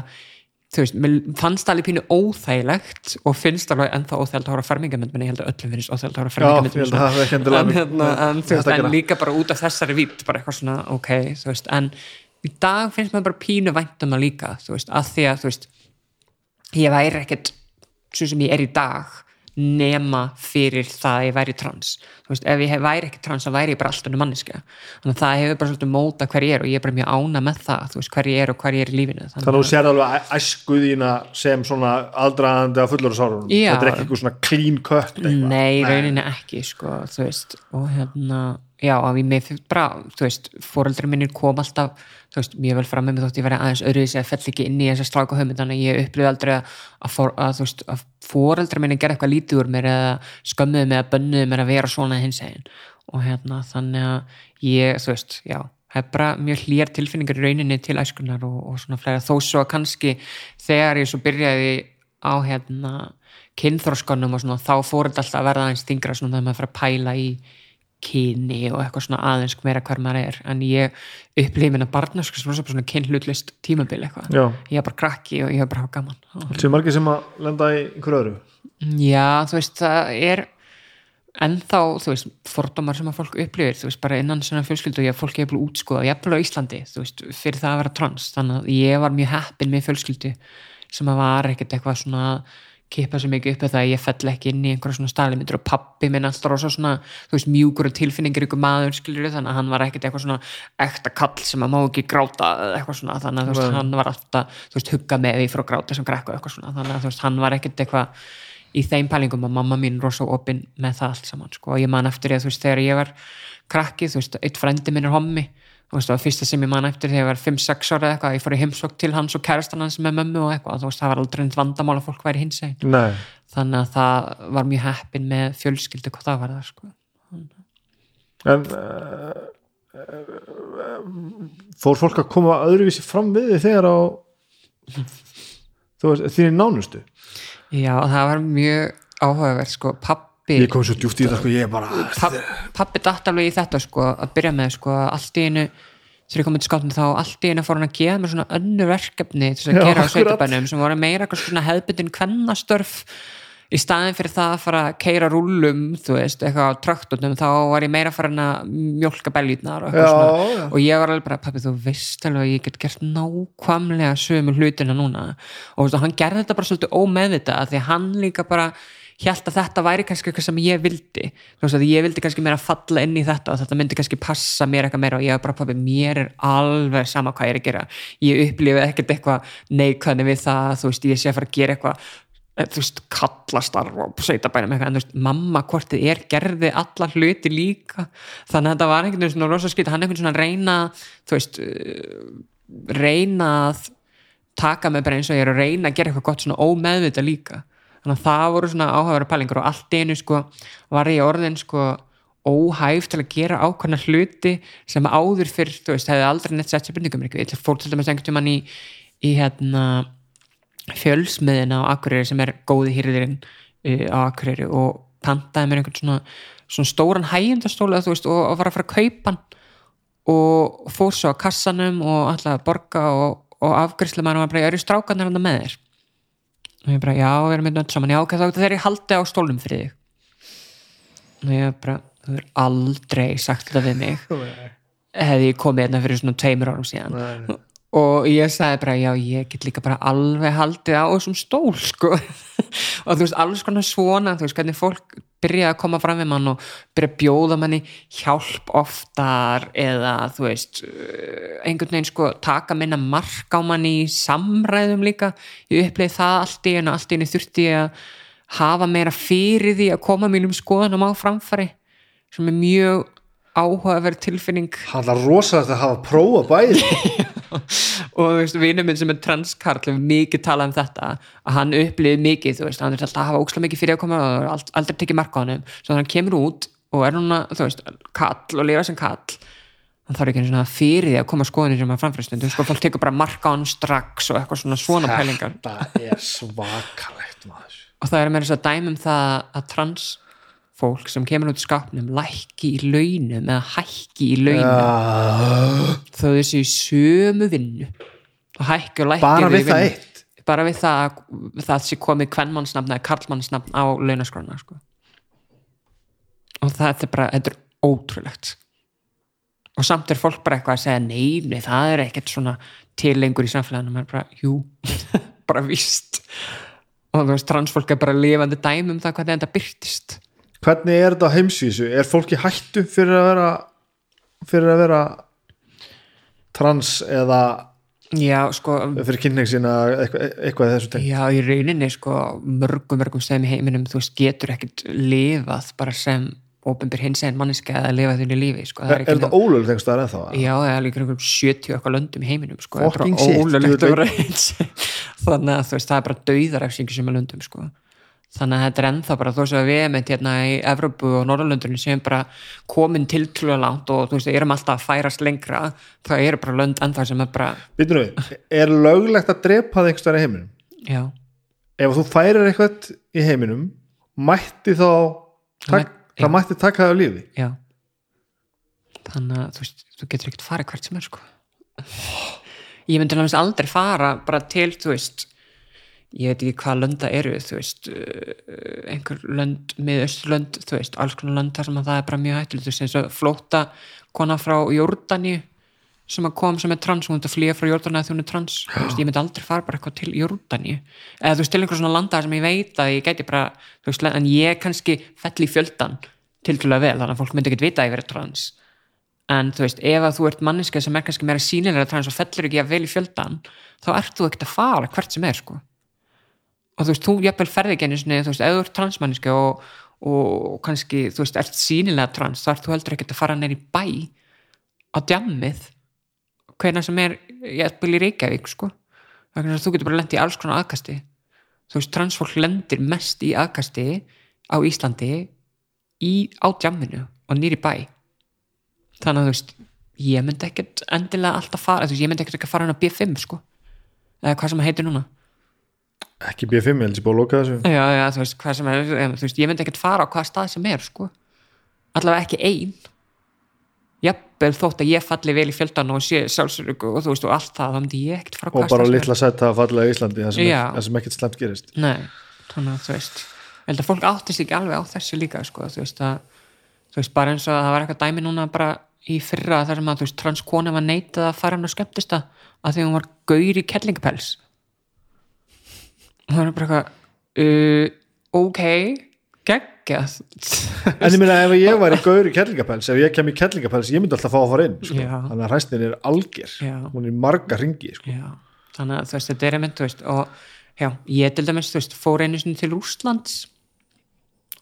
þú veist, mér fannst það alveg pínu óþægilegt og finnst alveg ennþá óþægilegt að horfa á fermingamynd menn ég held að öllum finnst óþægilegt að á hafi ekki endilega en, hérna, en, en gera. líka bara út af þessari vípt bara eitthvað svona, ok, þú veist en í dag finnst mér bara pínu væntum að líka þú veist, að því að veist ég væri ekkert svo sem ég er í dag nema fyrir það að ég væri trans. Veist, ef ég væri ekki trans þá væri ég bara alltaf manniska þannig að það hefur bara svolítið móta hver ég er og ég er bara mjög ána með það hver ég er og hver ég er í lífinu. Þannig að þú sér alveg æ- æsku þína sem svona aldraðandi að fullur sárun Já. þetta er ekki eitthvað svona clean cut eitthvað. Nei, rauninni ekki sko, og hérna já, að ég með bara, þú veist fóreldri minnir kom alltaf þú veist, mjög vel fram með mig þótt ég verið aðeins öðruvísi að fell ekki inn í þessa stráka þannig að ég upplýði aldrei að, fór, að, veist, að fóreldri minnir gera eitthvað lítið úr mér eða skömmuðu mig eða bönnuðu mér að vera svona hins egin og hérna, þannig að ég, þú veist, já hef bara mjög hlýjar tilfinningar í rauninni til æskunar og, og svona fleira, þó svo að kannski þegar ég svo byrjaði á hérna kynþróskonum og svona, þá fór þetta alltaf að verða aðeins þingra svona þegar maður fyrir að pæla í kyni og eitthvað svona aðeins meira hver maður er, en ég upplýði minna barnasku sem var svona kynhlutlist tímabil eitthvað, ég er bara krakki og ég er bara hafa gaman. Og, sem margir sem að lenda í einhverju öðru? Já, þú veist, það er ennþá, þú veist, fordómar sem að fólk upplýðir, þú veist, bara innan svona fjölskyldu og ég fólk er búin útskoða, jafnvel á Íslandi þú veist, fyrir það að vera trans, þannig að ég var mjög heppin með fjölskyldu sem að var ekkert eitthvað svona kippa svo mikið upp með það að ég fell ekki inn í einhverja svona staðlimyndir og pappi minn alltaf rosa svona, þú veist, mjúkur og tilfinningar ykkur maður, skilur þannig að hann var ekkert eitthvað svona ekta kall sem að má ekki gráta eða eitthvað svona, þannig að þú veist, hann var alltaf, þú veist, hugga með því frá gráta sem grekku eitthvað svona, þannig að þú veist, hann var ekkert eitthvað í þeim pælingum að mamma mín rosa opinn með það allt saman, sko, og ég man eftir ég þú veist, þú veist, það var fyrsta sem ég man eftir þegar ég var 5-6 ára eða eitthvað, ég fór í heimsók til hans og kærastan hans með mömmu og eitthvað, þú veist, það var aldrei neitt vandamál að fólk væri hins einn, þannig að það var mjög heppin með fjölskyldu hvað það var það, sko. En uh, fór fólk að koma öðruvísi fram við þig þegar á þú veist, þínu nánustu? Já, það var mjög áhugaverð, sko, pappi ég kom svo djúft í það sko, bara papp, pappi datt alveg í þetta sko að byrja með sko að allt í einu þegar ég kom til skáttinu þá allt í einu fór hann að gefa mér svona önnu verkefni til að gera á sveitabænum sem voru meira eitthvað svona hefðbundin kvennastörf í staðin fyrir það að fara að keira rúllum þú veist, eitthvað á traktornum þá var ég meira að mjólka beljutnar og, eitthvað Já, svona. já. og ég var alveg bara, pappi þú veist alveg að ég get gert nákvæmlega sömu hlutina núna og hann gerði þetta bara svolítið ómeðvita því að hann líka bara hélt að þetta væri kannski eitthvað sem ég vildi. Ég vildi kannski meira falla inn í þetta og þetta myndi kannski passa mér eitthvað meira og ég var bara pappi, mér er alveg sama hvað ég er að gera. Ég upplifi ekkert eitthvað neikvæðni við það, þú veist, ég sé að fara að gera eitthvað eh, þú veist, kallastarf og sveitabænum eitthvað, en þú veist, mamma hvort þið er gerði alla hluti líka. Þannig að þetta var einhvern veginn svona rosa skýt hann einhvern svona reyna þú veist, uh, reyna að taka mig bara eins og ég er að reyna að gera eitthvað gott svona ómeðvita líka þannig að það voru svona áhugaverða pælingar og allt einu sko var ég orðin sko óhæf til að gera ákvæmna hluti sem áður fyrr, þú veist, hefði aldrei neitt sett sér byrningum eitthvað, ég fór til dæmis einhvern tímann í, í hérna fjölsmiðina á Akureyri sem er góði hýrðirinn uh, á Akureyri og pantaði mér einhvern svona, svona stóran hægjendastóla þú veist og, og var að fara að kaupa og fór svo að kassanum og ætlaði að borga og, og afgriðslega maður var bara, eru strákarnir með þér og ég bara, já, við erum með nönd saman. Já, ok, þá þeir eru haldið á stólnum fyrir þig. Og ég bara þú er aldrei sagt þetta við mig. Hefði ég komið hérna fyrir svona tveimur árum síðan. Nei. og ég sagði bara já ég get líka bara alveg haldið á þessum stól sko. Og þú veist alls konar svona þú veist hvernig fólk byrja að koma fram við mann og byrja að bjóða manni hjálp oftar eða þú veist uh, einhvern veginn sko taka minna mark á manni í samræðum líka. Ég upplýði það allt í en allt í einu þurfti ég að hafa meira fyrir því að koma mínum skoðanum á framfæri sem er mjög áhugaverð tilfinning. Hann er rosalegt að hafa prófa bæði. Og þú veist, vinur minn sem er transkarl hefur mikið talað um þetta að hann upplifið mikið, þú veist, hann er alltaf að hafa ókslega mikið fyrir að koma og ald- aldrei tekið mark á hann svo þannig hann kemur út og er núna þú veist, kall og lifa sem kall hann þarf ekki einu svona fyrir því að koma skoðinu sem að framfyrirstundum, sko, fólk tekur bara mark á hann strax og eitthvað svona svona pælingar. Þetta er svakalegt maður. Og það er meira að dæmum það að trans fólk sem kemur út skapnum lækki í launum eða hækki í launum. Uh, þó þessi í sömu vinnu og hækki og lækki bara við það eitt? Bara við það að það sé komið kvennmannsnafn eða karlmannsnafn á launaskrona sko. og það er bara þetta er ótrúlegt. Og samt er fólk bara eitthvað að segja nei, það er ekkert svona tilengur í samfélaginu, maður er bara, jú bara víst. Og þú veist, transfólk er bara lifandi dæmi um það hvernig þetta byrtist hvernig er þetta heimsvísu er fólki hættu fyrir að vera fyrir að vera trans eða já, sko, fyrir kynning sína eitthvað, eitthvað þessu tengt Já, í rauninni sko mörgum, mörgum í heiminum þú veist, getur ekkert lifað bara sem ópenbyr hins einn manneski að lifa þunni lífi, sko. Það er, er þetta ólöld þegar staðar ennþá? Já, það er líka einhverjum 70 okkar löndum í heiminum, sko. Fucking shit. Þannig að þú veist, það er bara dauðarefsingi sem er löndum, sko. Þannig að þetta er ennþá bara, veist að við erum hérna í Evrópu og Norðurlöndunum sem bara komin tiltrúlega langt og þú veist, erum alltaf að færast lengra. Það eru bara lönd ennþá sem er bara Býtum við, er löglegt að drepa það einhvers staðar í heiminum? já, Ef þú færir eitthvað í heiminum mætti þá tak, það mætti taka það á lífi? Já. Þannig að þú veist, þú getur ekkert farið hvert sem er sko. Ég myndi náttúrulega aldrei fara bara til, þú veist ég veit ekki hvað lönda eru þú veist, uh, einhver lönd með östurlönd, þú veist, alls konar lönd þar sem að það er bara mjög hættilegt, þú veist, eins og flóta kona frá Jórdaníu sem að kom sem er trans, hún myndi að flýja frá Jórdaníu að hún er trans, þú veist, ég myndi aldrei fara bara eitthvað til Jórdaníu, eða þú veist, til einhver svona landa sem ég veit að ég gæti bara þú veist, en ég kannski fell í fjöldan tiltrúlega vel, þannig að fólk myndi ekki vita að ég verið trans. En þú veist, ef að þú ert manneska sem er kannski meira sínilega trans og fellur ekki að vel í fjöldan þá ert þú ekkert að fara hvert sem er sko. Og þú veist, þú jafnvel ferði ekki einu sinni, þú veist, ef þú ert transmanniska og, og kannski, þú veist, ert sínilega trans, þá ert þú heldur ekkert að fara neyri bæ á djammið hvernig sem er jafnvel í Reykjavík, sko. Þannig að þú getur bara lent í alls konar aðkasti. Þú veist, transfólk lendir mest í aðkasti á Íslandi í, á djamminu og nýri bæ. Þannig að þú veist ég myndi ekkert endilega alltaf fara þú veist, ég myndi ekkert ekki að fara hann á B5 sko. Eða hvað sem heitir núna ekki B5, ég held ég búið að loka þessu. Já, já, þú veist, hvað sem er, þú veist, ég myndi ekkert fara á hvað stað sem er sko. Allavega ekki ein. Jafnvel þótt að ég falli vel í fjöldan og sé sjálfsörugu og þú veist og allt það, þá myndi ég ekkert fara og bara litla sætt að falla í Íslandi það sem, er, sem ekkert slemt gerist. Er nei, þannig að þú veist ég held að fólk áttist ekki alveg á þessu líka sko, þú veist að þú veist bara eins og að það var eitthvað dæmi núna bara í fyrra þar sem að þú veist transkona var neitað að fara hann á skemmtista að því hún var gaur í kellingapels og það var bara eitthvað uh, ok, geggjað En ég meina ef ég var í gaur í kellingapels ef ég kem í kellingapels, ég myndi alltaf fá að fara inn sko. Þannig að hræstin er algjör Já. hún er marga ringi sko. Þannig að veist, þetta er einmitt, veist, og já, ég til dæmis, fór einu sinni til Úslands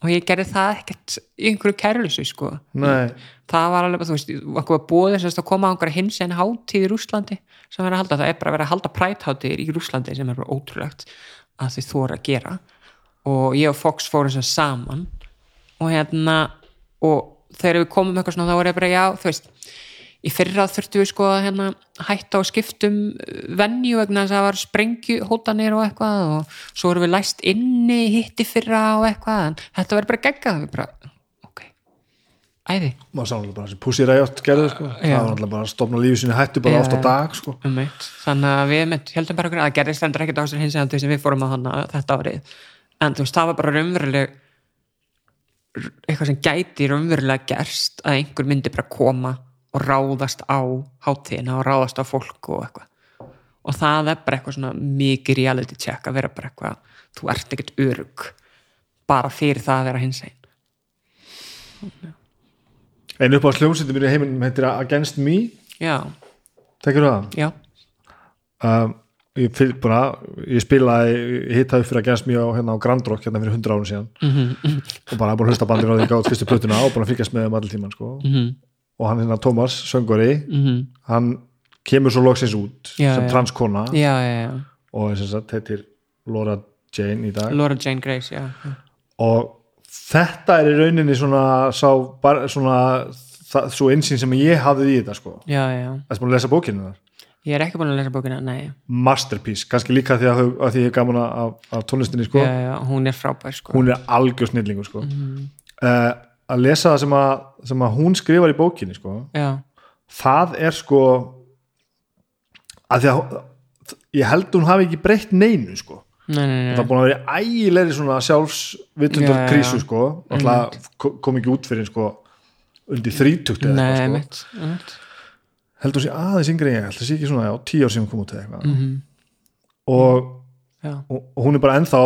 og ég gerði það ekkert í einhverju kærlusu, sko. Nei, Það var alveg, þú veist, okkur var búið þess að koma á einhverja hins en hátíð í Rúslandi sem verið að halda, það er bara að vera að halda prætháttíðir í Rúslandi sem er bara ótrúlegt að þau þóra að gera. Og ég og Fox fórum að saman. Og hérna og þegar við komum eitthvað svona þá var ég bara, já, þú veist í fyrra þurftum við sko að hérna, hætta á skiptum venju vegna þess að það var sprengju hótanir og eitthvað og svo erum við læst inni hitti fyrra og eitthvað en þetta verður bara geggað við bara, æði? Maður sá náttúrulega bara sem Pussy Riot gerði sko. það var náttúrulega bara að stofna lífi sinni hættu bara Já, oft á já. dag sko. um þannig að við mitt, heldum bara okkur að það gerðist endur ekkert á þessar hins eða sem við fórum að hana þetta árið. En þú veist, það var bara raunveruleg eitthvað sem gæti raunverulega gerst að einhver myndi bara koma og ráðast á hátíðina og ráðast á fólk og eitthvað. Og það er bara eitthvað svona mikið reality check að vera bara eitthvað þú ert ekkert örug bara fyrir það að vera hins einn einu upp á sljómsýttum mér í heiminum heitir Against Me. Já, tekir það? já, Um, ég, bara, ég spilaði hittaði fyrir Against Me á, hérna, á Grand Rock hérna fyrir 100 árun síðan. Mhm, og bara búin að hlusta bandir á því gátt fyrstu plötuna og búin að fylgjast með um allir tíman sko. mhm, og hann hérna Thomas, söngvari mhm. hann kemur svo loksins út Já, sem já. transkona. Já, og þess að heitir Laura Jane í dag. Laura Jane Grace, já. og þetta er í rauninni svona, sá, bara, svona það, svo einsýn sem ég hafði í þetta sko. já, já, Það er búin að lesa bókinu þar ég er ekki búin að lesa bókina, nei Masterpiece, kannski líka því að, að því ég er gaman af, af tónlistinni sko. já, hún er frábær sko. hún er algjör snillingur sko. Mhm. uh, að lesa það sem að, sem að hún skrifar í bókinni sko, já, það er sko að því að ég held hún hafi ekki breytt neinu sko. Nei, nei, nei, það er búin að vera ægilegri svona sjálfsvitundar Já, já, krísu sko, alltaf kom ekki út fyrir sko, undir þrítugt eða eitthvað sko. mitt. heldur hún sé aðeins yngri en ég held það sé ekki svona, já, tíu ár sem hún kom út eða eitthvað Mhm. og, já, og, og hún er bara ennþá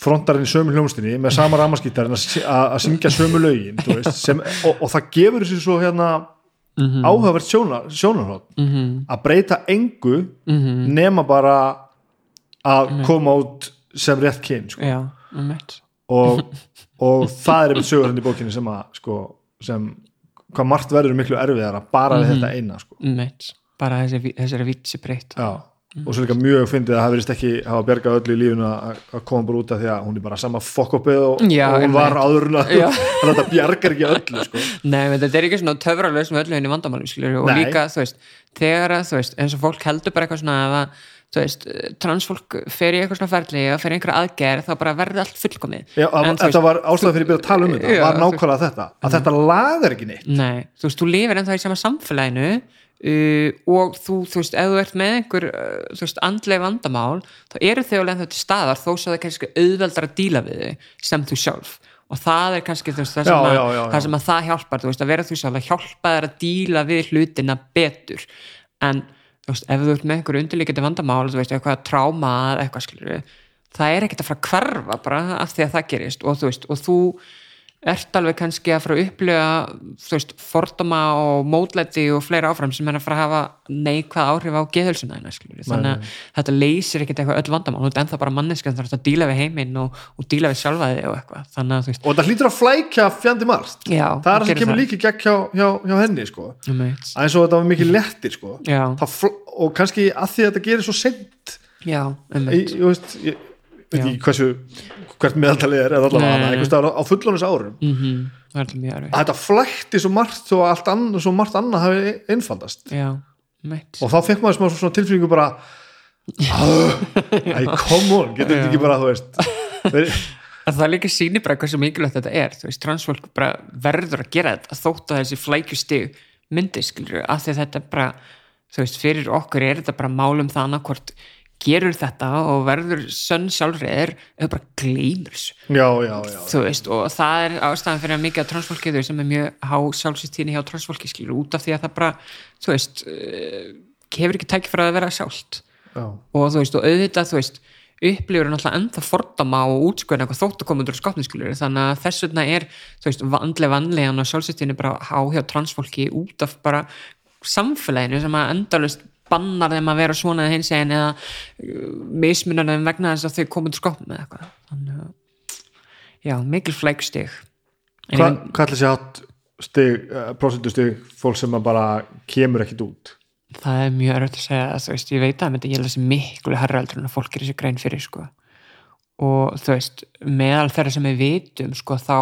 frontarinn í sömu hljómsdýni með sama ramaskítarinn að, sy- að að syngja sömu lögin veist, sem, og, og það gefur þessu svo hérna Mhm. áhugavert sjónar, sjónarhótt mhm, að breyta engu mhm nema bara að koma út sem rétt kyn sko. já, og, og það er einmitt sögur hann í bókinni sem að sko, sem hvað margt verður miklu erfiðara bara við þetta eina sko. bara þessi, þessari vitsi breytt Já, og svo líka mjög fyndið að það verðist ekki hafa bjargað öllu í lífinu að koma bara út af því að hún er bara sama fokkopið og, og hún var áður en að Já. þannig að þetta bjargar ekki öllu sko. Nei, menn þetta er ekki svona töfralaus með öllu henni vandamálum og Nei. líka, þú veist, þegar að þú veist, eins og fólk heldur bara eitthvað svona að, þú veist, transfólk fer í eitthvað svona ferli og fer í einhverja aðgerð þá bara verði allt fullkomið. Já, En, þetta var ástæða fyrir að byrja að tala um þetta. Já, var nákvæmlega þetta, að þetta lagar ekki neitt. Nei, þú veist, þú lifir ennþá í sama samfélaginu uh, og þú, þú veist, ef þú ert með einhver, uh, þú veist, andlega vandamál þá eru þau alveg ennþá til staðar þó svo það er kannski auðveldar að díla við þau sem þú sjálf. Og það er kannski veist, það, sem já, já, já. það sem að það hjálpar þú veist, að vera þú sjálf að hjálpa þær að díla við hlutina betur. En veist, ef þú ert með einhver undirleikandi vandamál þú veist, eitthvað tráma eða eitthvað skilur það er ekkert að fara að hverfa bara af því að það gerist og þú veist, og þú ert alveg kannski að fara að veist, fordóma og mótlæti og fleira áfram sem er að fara að hafa neikvað áhrif á geðhulsuna þannig að þetta leysir ekkert eitthvað öll vandamál, þú ert ennþá bara manneskan þarf að díla við heiminn og, og díla við sjálfa þig og eitthvað, þannig að veist og það hlýtur að flækja fjandi margt. Já, það er það sem kemur líka gegn hjá, hjá, hjá henni sko. Einmitt. eins og þetta var mikið lettir sko. Og kannski að því að þetta gerir svo sent já, ég veist ég veit ekki hversu hvert meðaltalið er eða allavega hana, nei. einhvers staðar á, fullónis árum. Mm að þetta flækti svo margt og allt annað, svo margt annað hafi einfaldast. Og þá fekk maður smá svona tilfinningu bara æ, come on getur þetta ekki bara, þú veist að það líka sýnir bara hversu mikilvægt þetta er þú veist, transfólk bara verður að gera þetta þótt að þessi flækjustig myndi skilur af því að þetta bara þú veist, fyrir okkur er þetta bara málum það annarkvort gerur þetta og verður sönn sjálfriðir eða bara gleymur þú veist, og það er ástæðan fyrir að mikið af transfólki, þú veist, sem er mjög há sjálfsýstíni hjá transfólki, skilur, út af því að það bara þú veist, hefur ekki tækifræði að vera sjálft. Já. og þú veist, og auðvitað, þú veist upplifur náttúrulega ennþá fordama og útskjöðin eitthvað þótt að koma út úr skapninskilur þannig að þess vegna er, þú veist, vandlega vanlegan og sjálfsýttinni bara há hjá transfólki út af bara samfélaginu sem að endalust bannar þeim að vera svona eða hins eginn eða uh, mismunar þeim vegna þess að þau úr skapnum eða eitthvað. Þannig að já, mikil flægstig Hva, hvað ætla sér átt stig, uh, prosentustig fólk sem bara kemur ekkit út? Það er mjög örögt að segja að þú veist, ég veit að þetta ég lesi miklu herra eldur en að fólk er þessi grein fyrir sko. Og þú veist, meðal þeirra sem við vitum sko þá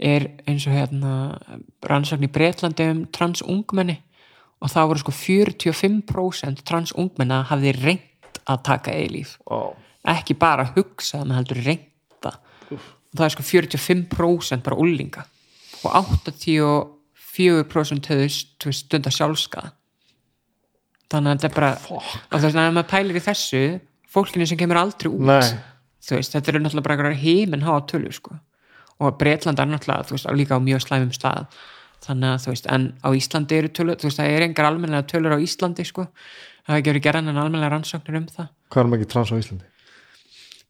er eins og hérna rannsókn í Breitlandi um transungmenni og það voru sko 45% transungmenna hafði reynd að taka eilíf oh. ekki bara að hugsa það með heldur reynda og það er sko 45% bara úlinga og 84% höfðu stundar sjálfskaða þannig að þetta er bara og þess að ef maður pælir í þessu fólkinu sem kemur aldrei út veist, þetta eru náttúrulega bara heiminn háa tölu sko. og Breitland er náttúrulega veist, líka á mjög slæmum stað þannig að þú veist, en á Íslandi eru tölur þú veist, það er engar almennilega tölur á Íslandi sko. það er ekki verið gerðan en almennilega rannsóknir um það hvað er mikið trans á Íslandi?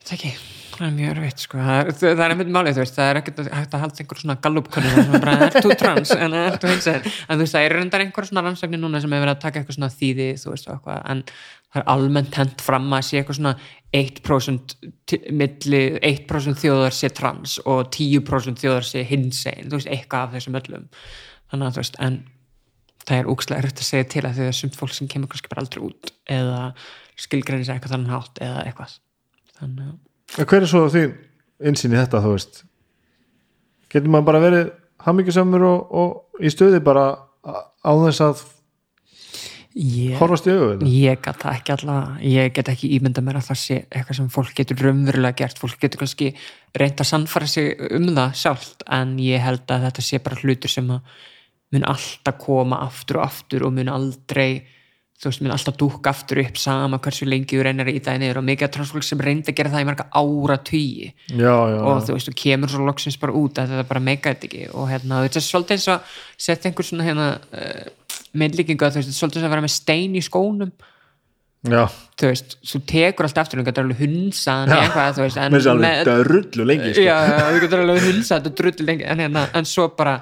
það ekki, það er mjög erfitt sko. það er, er einmitt málið, þú veist, það er ekkert að halda einhver svona gallupkönnu sem er bara, er þú trans? En er þú hins en þú veist, það er reyndar einhver svona rannsóknir núna sem hefur verið að taka eitthvað svona þýði þú veist, eitthvað, en það er almennt hent fram að sé eitthvað svona 1% til- milli 1% þjóðar sé trans og 10% þjóðar sé hinsegin, þú veist, eitthvað af þessum öllum. Þannig að þú veist, en það er úkslega erfitt að segja til að því að sumt fólk sem kemur kannski bara aldrei út eða skilgreinir sig eitthvað þannig hátt eða eitthvað. Þannig að hver er svo þín insýn í þetta þú veist getur maður bara verið hamingisamur og, og í stöði bara á- þess að ég, horfast í þetta? ég get það ekki alltaf ég get ekki ímynda mér að það sé eitthvað sem fólk getur raunverulega gert fólk getur kannski reynt að sannfæra sig um það sjálft en ég held að þetta sé bara hlutur sem mun alltaf koma aftur og aftur og mun aldrei þú veist, mun alltaf dúkka aftur upp sama hversu lengi þú reynir í það niður og mikið af transfólk sem reyndi að gera það í marga ára tugi og þú veist, þú kemur svo loksins bara út að þetta bara meika þetta ekki. Og hérna, þetta er svolítið eins og setja einhver svona hérna uh, meðlíkingu að þú veist, þetta er svolítið eins og að vera með stein í skónum. Já. þú veist, þú tekur allt aftur og þú getur alveg hunsaðan eitthvað, þú veist, en sko. þú getur alveg hunsað þetta drullu lengi, en, hérna, en svo bara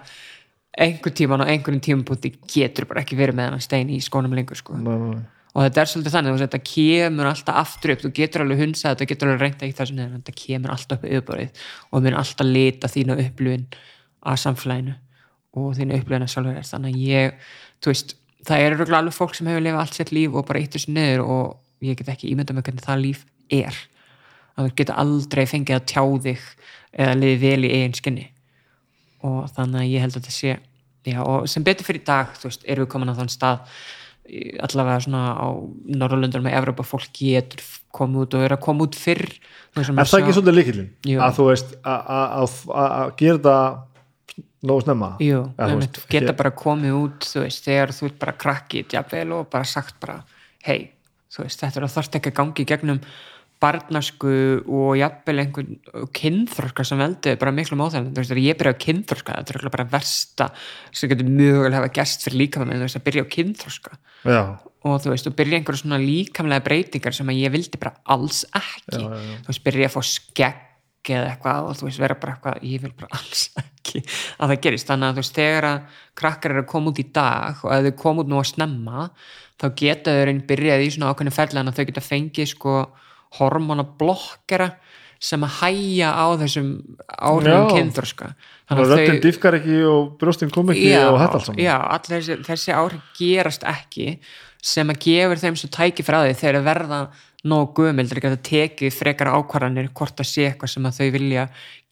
einhvern tíman og einhvern tímapunkti getur bara ekki verið með hann stein í skónum lengur sko. Og þetta er svolítið þannig, þetta kemur alltaf aftur upp, þú getur alveg hunsað þetta getur alveg reynda í þessum nefn, þetta kemur alltaf upp yfirborðið og mun alltaf lita þína upplifin að samfélaginu og þína upplifin að sjálfur er þannig að ég, þú veist, það er örugglega alveg fólk sem hefur lifað allt sitt líf og bara eitt þessu niður og ég get ekki ímyndað með hvernig það líf er. Að þú getur aldrei fengið að tjá þig eða liðið vel í eigin skinni. Og þannig að ég held að þetta sé já, og sem betur fyrir í dag, þú veist, erum við komin á þann stað allavega svona á Norrlundur með Evrópa fólk getur komið út og er að koma út fyrr Er það ekki svolítið líkillin? Jú. Að þú veist að- gera það nógu snemma? Jú, þú geta bara komið út þú veist, þegar þú ert bara krakki jafnvel og bara sagt bara hei, þú veist, þetta er að þarft ekki að gangi í gegnum barnasku og jafnvel einhvern kynþroska sem veldi bara miklu móþægum, þú veist, þegar ég byrja á kynþroska þetta er bara versta sem getur mögulega hafa gerst fyrir líkamann þú veist, að byrja á kynþroska. Já, og þú veist, og byrja einhverja svona líkamlega breytingar sem að ég vildi bara alls ekki. Já, já, þú veist, byrja að fá skegg eða eitthvað og þú veist, vera bara eitthvað ég vil bara alls ekki að það gerist. Þannig að þú veist, þegar að krakkar eru að koma út í dag og ef þau koma út nú að snemma þá geta þau einn byrjað í svona ákveðinu ferðlega að þau geta fengið sko hormonablokkera sem að hæja á þessum áhrifum Já. kynþroska. Þannig að röddin dýfkar ekki og brjóstin kom ekki já, og þetta allt saman. já, allir þessi, þessi áhrif gerast ekki sem að gefur þeim svo tæki frá því þegar verða nóg gömul til að geta tekið frekara ákvarðanir hvort það sé eitthvað sem að þau vilja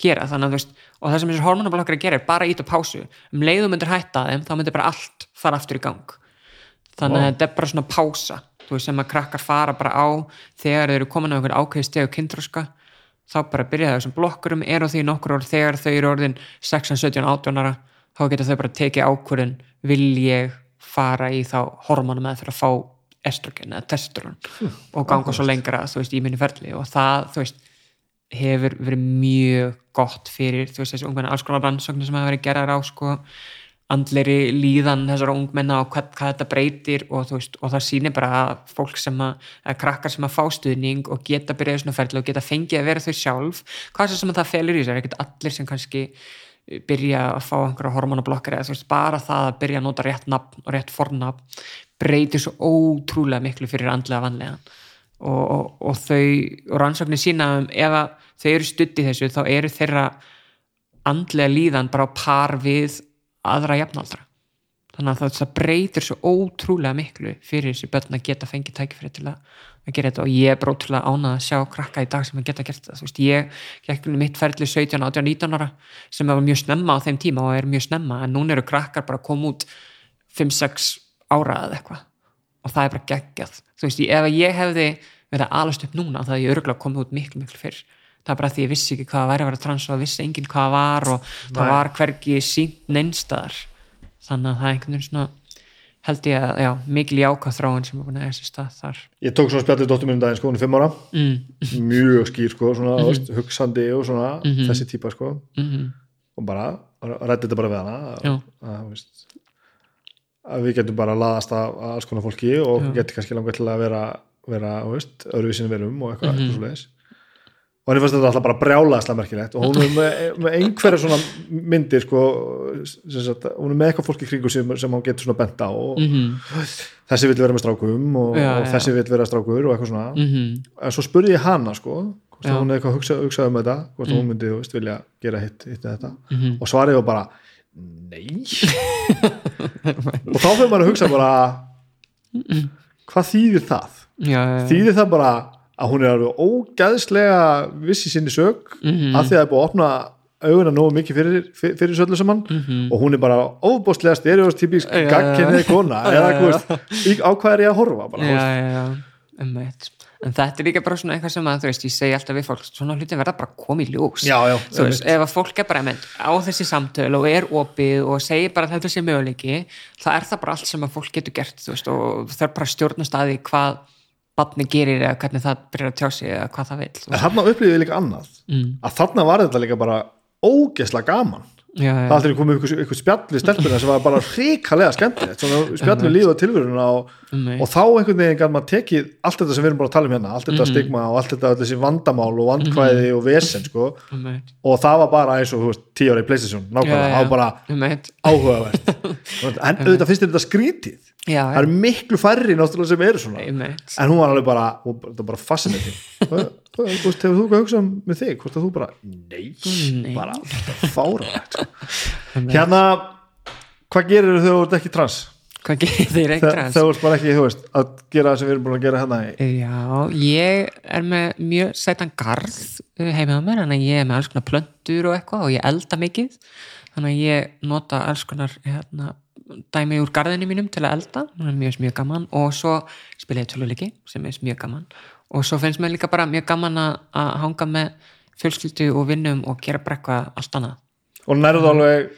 gera. Þannig að þú veist, og það sem þessi hormonablokkar gera er bara ít á pásu, um leiðum myndir hætta þeim þá myndir bara allt fara aftur í gang. Þannig að Vá. þetta er bara svona pása veist, sem að krakkar fara bara á þegar þeir eru komin á einhver ákveði stegu kynþroska þá bara byrja þessum blokkurum er á því nokkur ár þegar þau eru orðin 16, 17, 18 ára þá geta þau bara tekið ákvörðin vil ég fara í þá hormonum með fyrir að fá estrogen eða testosteron og ganga svo lengra þú veist, í minni ferli. Og það þú veist, hefur verið mjög gott fyrir þú veist, þessi ungmenna alls konar rannsóknir sem hafa verið gerðar á sko andleri líðan þessara ungmenna og hvað, hvað þetta breytir og, veist, og það sýnir bara að fólk sem að, að krakkar sem að fá stuðning og geta byrjað svona ferli og geta fengið að vera þau sjálf hvað sem það felur í þessu, er ekkert allir sem kannski byrja að fá einhverja hormonablokkar eða þú veist, bara það að byrja að nota rétt nafn og rétt fornafn breytir svo ótrúlega miklu fyrir andlega vanlega og, og, og þau, og rannsóknir sína ef þau eru stutt í þessu þá eru þeirra andlega líðan bara á par við aðra jafnaldra. Þannig að það breytir svo ótrúlega miklu fyrir þessi börn að geta fengið tækifrið til að, að gera þetta. Og ég er brótrúlega ánað að sjá krakka í dag sem að geta gert þetta, þú veist, ég gekk mitt ferli 17, 18, 19 ára sem var mjög snemma á þeim tíma og er mjög snemma. En núna eru krakkar bara að koma út 5-6 ára eða eitthvað. Og það er bara geggjað, þú veist, ef ég hefði verið að alast upp núna það er ég örgulega komið út miklu miklu fyrr það er bara því ég vissi ekki hvað að væri að vera trans og vissi enginn hvað var og Nei. það var hverki sínt neinstadar þannig að það er einhvern veginn svona held ég að, já, mikil jákað þráin sem er búin að eða sér stað þar Ég tók svona spjallið dóttur minn um daginn sko, hún er fimm ára mm. mjög skýr sko, svona mm -hmm. hugsandi og svona mm -hmm. þessi típa sko -hmm. og bara, rætti þetta bara við hana að, að, veist, að við getum bara að laðast að alls konar fólki og getur kannski langar til að vera, vera öðruvísinu verum og eitthvað, eitthvað leiðis og henni fannst þetta alltaf bara brjálaðislega merkilegt. Og hún er með, með einhverja svona myndir sko, sagt, hún er með eitthvað fólki kringu sem, sem hún getur svona bent á. Og mm -hmm. þessi vil vera með strákum og, já, og þessi vil vera strákur og eitthvað svona. Mm -hmm. en svo spurði ég hana sko hún er eitthvað hugsað, hugsað um þetta hvort mm. hún myndi veist, vilja gera hitt, hitt þetta. -hmm. og svarið var bara nei. Og þá fyrir maður að hugsa bara hvað þýðir það? Já, já, þýðir það bara að hún er alveg ógæðslega vissi sinni sög mm -hmm. að því að það er búið að opna auðvitað nógu mikið fyrir, fyrir, fyrir söllu saman. Mm -hmm. og hún er bara óbústlega stereotypísk ja, gagginni kona. Ja, eða ja, á hvað er ég að horfa bara, en þetta er líka bara svona eitthvað sem að þú veist, ég segi alltaf við fólk svona hluti verða bara komið ljós. Þú veist, ef að fólk er bara með á þessi samtöl og er opið og segir bara þetta sé möguleiki, það er það bara allt sem að fólk getur gert, veist, og það er bara stjórnast að því hvað barni gerir eða hvernig það byrjar að tjá sig eða hvað það vil en þarna upplýðið við líka annað. Mm. að þarna var þetta líka bara ógesla gaman. Já, já. það aldrei komið ykkur, ykkur spjalli stelpuna sem var bara ríkalega skemmtilegt. Spjalli líð og tilvöruna og, og þá einhvern veginn gæti maður tekið allt þetta sem við erum bara að tala um hérna allt þetta mm. stigma og allt þetta þessi vandamál og vandkvæði mm. og vesen sko. mm og það var bara eins og veist tíu ára í Playstation nákvæmlega, það var bara áhugavert. En auðvitað finnst þetta skrítið Já, það eru miklu færri náttúrulega sem eru svona en hún var alveg bara, það var bara fascinating þú veist, hefur þú hugsað með þig hvort að þú bara, nei, nei. bara fára sko. hérna, hvað gerir þau þegar þú ert ekki trans? hvað gerir þau ekki trans? þegar þú ert bara ekki, þú veist, að gera það sem við erum búin að gera hérna já, ég er með mjög sætan garð heimið á mér, að ég er með alls konar plöndur og eitthvað og ég elda mikið þannig að ég nota alls konar hérna dæmi úr garðinu mínum til að elda. Mjög mjög gaman. Og svo spila ég töluleiki sem er mjög gaman. Og svo finnst mér líka bara mjög gaman að hanga með fjölskyldu og vinnum og gera eitthvað allt annað. Og nærðu alveg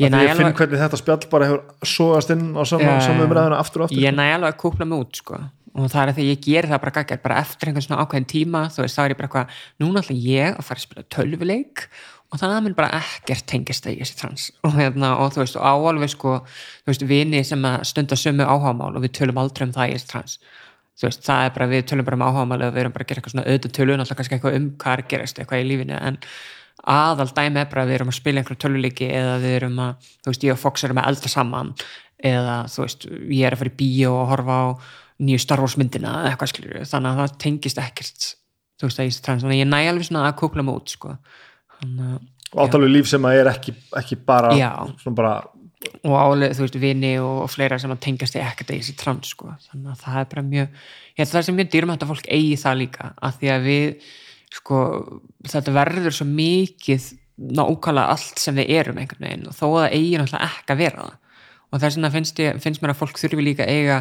ég, ég finn hvernig þetta spjall bara hefur sóast inn á saman umræðuna aftur og aftur. Ég næ alveg að kúpla mig út sko. Og það er því ég ger það bara gaggar bara eftir einhvern svona ákveðin tíma þú veist þá er ég bara eitthvað núna ætla ég að fara að spila tölvuleik og þannig að minn bara ekkert tengist það í þessi trans. Og, hérna, og þú veist, og áalveg sko, þú veist, vini sem stundar sömu áhámál og við tölum aldrei um það í þessi trans. Þú veist, það er bara, við tölum bara um áhámál og við erum bara að gera eitthvað svona auðvitað tölun alltaf kannski eitthvað um hvað er að gerast, eitthvað í lífinu en aðal dæmi er bara að við erum að spila einhverju töluleiki eða við erum að, þú veist, ég og Fox erum að elda saman eða þú veist, ég er að fara í bíó og horfa á nýju Star Wars myndina eða eitthvað skilur, þannig að það tengist ekkert þú veist, það er trans, þannig að ég næ alveg svona að kúkla mig út, sko átalið líf sem að er ekki, ekki bara, bara og álega þú veist vini og, og fleira sem að tengjast í ekkert í þessi trans sko. þannig að það er bara mjög ég held að það sem mjög dýrum að fólk eigi það líka að því að við sko, þetta verður svo mikið nákvæmlega allt sem við erum einhvern veginn og þó að eigi náttúrulega ekki að vera það. Og þess vegna finnst, finnst mér að fólk þurfi líka eiga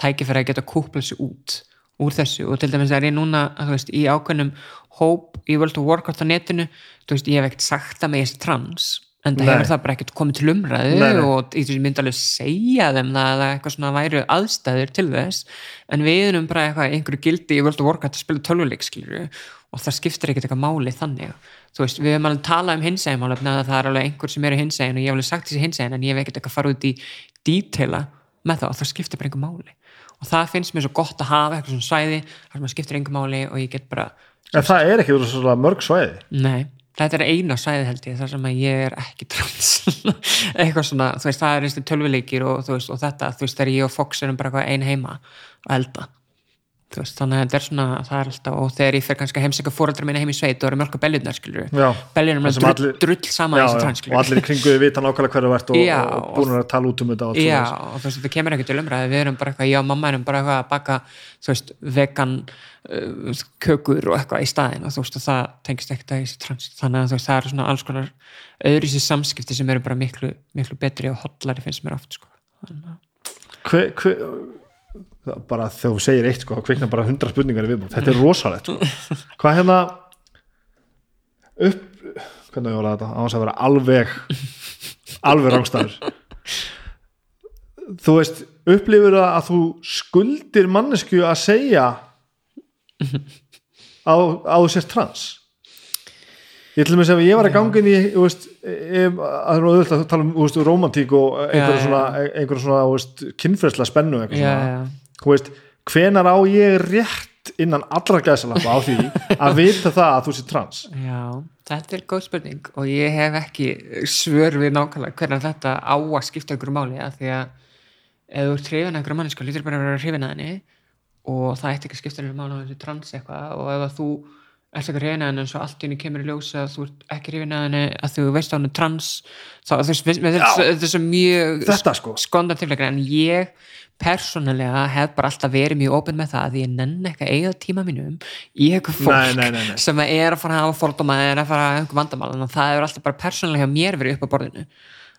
tækifæri að geta kúplað sér út úr þessu. Og til dæmis er ég núna veist, í ákveðnum hóp í World of Warcraft á netinu, veist, ég hef ekkert sagt að mig er trans en það hefur það bara ekkert komið til umræðu Nei, nei. og þessu myndi alveg segja þeim það að eitthvað svona væru aðstæður til þess. En við erum bara eitthvað einhverju gildi í World of Warcraft að spila tölvuleik og það skiptir ekkert eitthvað máli þannig. Þú veist, við höfum alveg talað um hinsegin málefni að það er alveg einhver sem eru hinsegin og ég hef alveg sagt þessi hinsegin en ég hef ekkert eitthvað farið út í dítela með það og það skiptir bara einhver máli og það finnst mér svo gott að hafa eitthvað svona svæði þar sem það skiptir einhver máli og ég get bara en það er ekki svona mörg svæði. Nei, þetta er eina sæði held ég þar sem að ég er ekki trans. Eitthvað svona, þú veist, það er tölvuleikir og, og þetta, þú veist, þegar ég og Fox erum bara eitthvað ein heima og elda veist, þannig að þetta er svona, það er alltaf og þegar ég fer kannski að heimsækja fóreldra minna heim í sveit og eru mjölka bellunar, skilur Já. bellunar með Það drull, drull sama já, þessu já, trans, og allir í kringu við vita nákvæmlega hverju vært og, og, og búin að tala út um þetta og Já, og veist, þetta kemur ekki til umræði við erum bara eitthvað, já, mamma erum bara eitthvað að baka veist, vegan uh, kökur og eitthvað í staðin og þú veist, og það tengist ekkert að þessi trans. Þannig að það eru svona alls konar öðru sér samskipti sem eru bara miklu, miklu betri og hotlari finnst mér oft, sko. Að- hver, hver, það er bara þegar þú segir eitt sko, þá kvikna bara hundra spurningar í viðbúð þetta er rosalegt. Sko. hvað hérna upp hvernig var að þetta, á þess að vera alveg alveg rángstæður þú veist upplifur það að þú skuldir mannesku að segja á, á þú sért trans? Ég til og með sem ég var að ganga inn í þú veist, ef, að að tala um þú veist, romantík og einhverja Já, já. svona, einhverja svona þú kynfræsla spennu eitthvað Já, svona. já, þú veist, hvenar á ég rétt innan allra gæðsalappa á því að vita það að þú sé trans? Já, þetta er góð spurning og ég hef ekki svör við nákvæmlega hvernig þetta á að skipta ykkur máli að því að ef þú ert hrifin að einhverja manneska lítur bara að vera hrifin að henni og það ætti ekki að skipta henni máli á þessu trans eitthvað og ef að þú ert ekki að henni en svo allt í henni kemur í ljós að þú ert ekki að henni að þú veist að henni er trans? Þá með þetta er svo mjög sko. skondan tilfleikar en ég persónulega hef bara alltaf verið mjög opinn með það að ég nenn ekki að eiga tíma mínum í eitthvað fólk Nei, nei, nei, sem er að fara að hafa fordóma eða er að fara að hafa vandamál að það er alltaf bara persónulega hjá mér verið upp á borðinu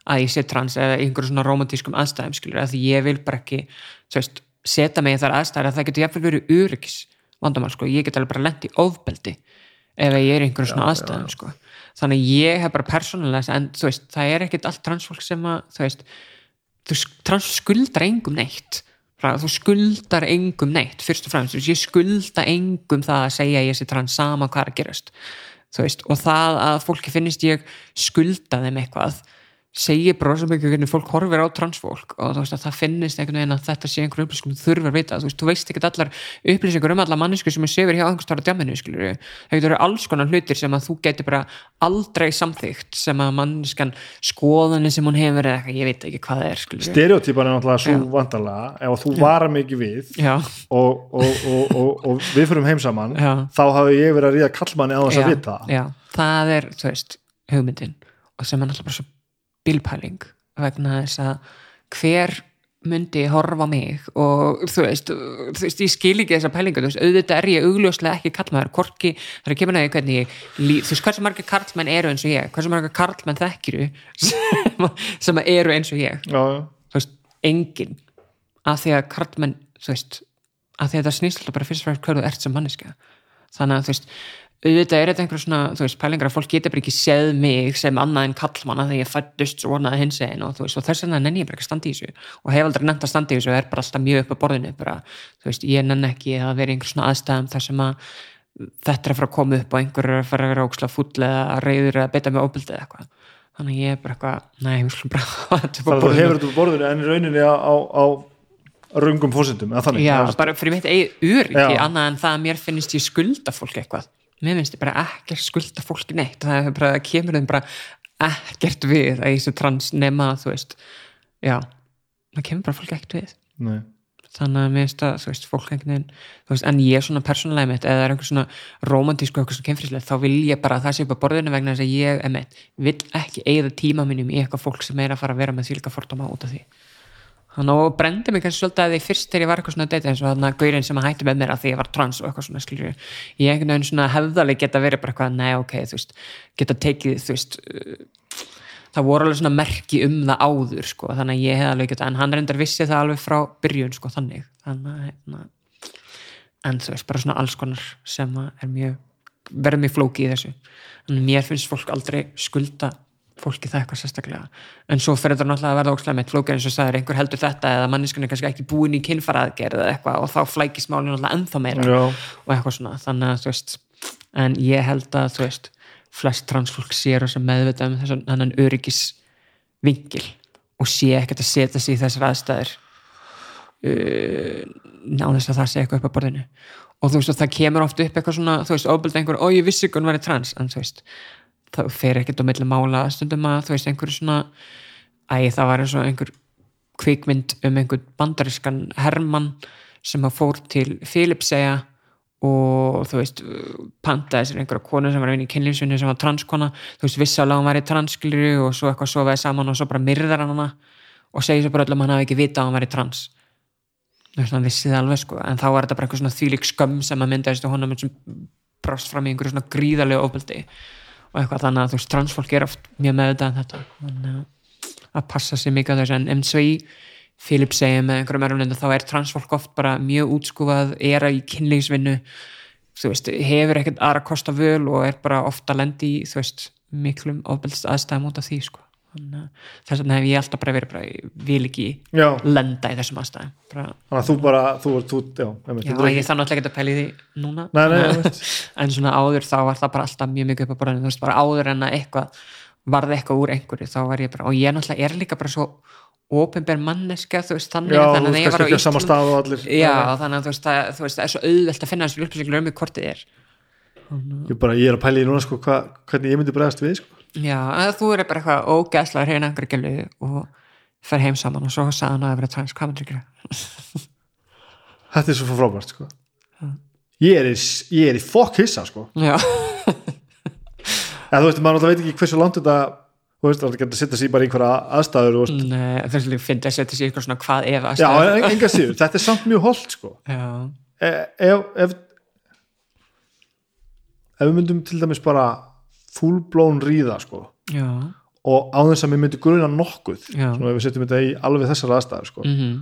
að ég sé trans eða einhverjum svona romantískum aðstæðum skilur að ég vil bara ekki setja mig í þar aðstæður að það getur jafnvel verið öryggis vandamál sko, ég get alveg bara lent í ofbeldi ef ég er í einhverjum svona aðstæðum sko. þannig ég hef bara persónulega en þú veist, það er ekkit allt transfólk sem að þú veist, þú trans skuldar engum neitt. Þú skuldar engum neitt fyrst og fremst, ég skulda engum það að segja ég sé trans sama hvað er að gerast. Þú veist, og það að fólki finnist ég skulda þeim eitthvað segir bara svo mikið hvernig fólk horfir á transfólk og þú veist að það finnist einhvern veginn að þetta sé einhver upplýsingum þú þurfir að vita, þú veist, þú veist ekki allar upplýsingur um alla mannesku sem er sefur hjá einhvers stóra djamminu, skilur það getur verið alls konar hlutir sem að þú getur bara aldrei samþygt sem að manneskan skoðanir sem hún hefur eða eitthvað, ég veit ekki hvað það er, skilur stereotypan er náttúrulega svo vandarlega ef þú vara mikið við og, og, og, og, og við fyrir heim saman þá hafi ég verið að ríða kallmanni á þess að vita. Já, það er, þú veist, hugmyndin. Og sem er náttúrulega bara svo bílpæling vegna þess að hver myndi horfa mig og þú veist, þú veist, ég skil ekki þessa pælingu, þú veist, auðvitað er ég augljóslega ekki kallmaður, hvorki, það er kemur neði hvernig ég, þú veist, hversu margir karlmenn eru eins og ég, hversu margir karlmenn þekkiru sem, sem eru eins og ég? Já, já. þú veist, engin að því að karlmenn, þú veist að því að það snýst alltaf bara fyrst og fremst hverju þú ert sem manneska þannig að þú veist auðvitað er þetta einhver svona, þú veist, pælingar að fólk geta bara ekki séð mig sem annað en kallmanna þegar ég fættust svo vonaði hins einn og þú veist, og þess vegna nenni ég bara ekki að standa í þessu. Og hef aldrei nennt að standa í þessu og er bara alltaf mjög upp á borðinu bara, þú veist, ég nenni ekki að vera í einhver svona aðstæðum þar sem að þetta er að fara að koma upp og einhver er að fara að vera óksla fúll eða reyður eða beita með óbildið eitthvað. Þannig að ég er bara eitthvað, nei, við skulum bara að röngum fósindum eða þannig. Já, bara fyrir mitt eigið öryggi Já. annað en það að mér finnst ég skulda fólk eitthvað mér finnst ég bara ekkert skulda fólki neitt það bara, það kemur þeim bara ekkert við að ég sé trans nema þú veist, já það kemur bara fólk ekkert við. Nei. þannig að mér finnst að, þú veist, fólk þú veist, en ég er svona persónulega mitt eða það er einhver svona romantísku eitthvað svona kemfrislegt þá vil ég bara að það sé upp á borðinu vegna þess að ég, vil ekki eigða tíma mínum í eitthvað fólk sem er að fara að vera með þvílika fordóma út af því þannig að brendi mig kannski svolítið að því fyrst þegar ég var eitthvað svona að deyta eins og þannig að gaurinn sem að hætti með mér að því ég var trans og eitthvað svona skilur ég einhvern veginn svona hefðaleg geta verið bara eitthvað, nei ok, þú veist geta tekið, þú veist uh, það voru alveg svona merki um það áður sko, þannig að ég hef alveg geta en hann reyndar vissi það alveg frá byrjun sko, þannig, þannig að hérna, en þú veist, bara svona alls konar sem að er mjög verður mjög flóki í þessu. En mér finnst fólk aldrei skulda fólki það eitthvað sérstaklega. En svo fyrir þetta náttúrulega að verða ókslega með flókir eins og sagður einhver heldur þetta eða manniskan er kannski ekki búin í kynfaraðgerð eða eitthvað og þá flækist málinu náttúrulega ennþá meira Já. og eitthvað svona. Þannig að þú veist en ég held að þú veist flest transfólk sér og sem meðvita um þessan annan öryggis vingil og sé ekkert að setja sig í þessar aðstæður uh, náðist að það sé eitthvað upp á borðinu. Og þú veist og það kemur oft upp eitthvað svona þú veist óbyrð einhver, ó ég vissi ekki hún væri trans. En þú veist, það fer ekkert á milli mála stundum að þú veist einhver svona æ það var eins og einhver kvikmynd um einhver bandarískan Hermann sem að fór til Filipseyja og þú veist pantaði sér einhverja konu sem var vinna í kynlífsvinni sem var transkona, þú veist vissálega hún var í transkliru og svo eitthvað sofaði saman og svo bara myrðar hann hana og segir svo bara öllum hann hafi ekki vita að hann var í trans. Þú veist hann vissi það alveg sko. En þá var þetta bara eitthvað svona þvílík skömm sem að myndaðist og sem brást fram í einhverju svona gríðarlega ofbeldi og eitthvað þannig að þú veist transfólk er oft mjög meðvitað um þetta. Þannig að að passa sig mikið á þessu. En í Philip segja með einhverjum erfnendu þá er transfólk oft bara mjög útskúfað er í kynlífsvinnu þú veist, hefur ekkert aðra kosta völ og er bara ofta lendi í þú veist, miklum ofbeldst aðstæðum út af því sko. að þess vegna hef ég alltaf bara verið bara, vil ekki Já, lenda í þessum aðstæðum. Þannig að þú bara þú, þú, já, já, er ég ekki- þannig alltaf ekki að pæla í því núna. Nei, nei, En- en svona áður þá var það bara alltaf mjög mikið upp á borðinu, þú veist, bara áður en að eitthvað varði eitthvað úr einhverju, þá var ég bara og ég náttúrulega er líka bara svo opinber manneska, þú veist, þannig að þannig að ég var á allir. Já, þannig að þú veist, það, þú veist, það er svo auðvelt að finna þessu upplýsingur um hvort þið er. Ég, bara, ég er að pæla í núna sko, hva, hvernig ég myndi bregðast við sko. Já, þú er bara eitthvað ógæslega hreina gælu og fer heim saman og svo sagði hann að það vera trans, hvað myndir gera? þetta er svo frábært sko. ég, er í, ég er í fokk hissa sko. já, ja, þú veist, maður veit ekki hversu langt þetta þú veist, það getur að setja sig bara í einhverja aðstæður og, Nei, þess að ég fyndi að setja sér eitthvað svona hvað ef já, aðstæður. en, enga síður, þetta er samt mjög holdt sko. já, E- ef, ef ef við myndum til dæmis bara fullblón ríða sko, já, og á þess að við myndum gruna nokkuð svona ef við setjum þetta í alveg þessar aðstæður sko. mhm.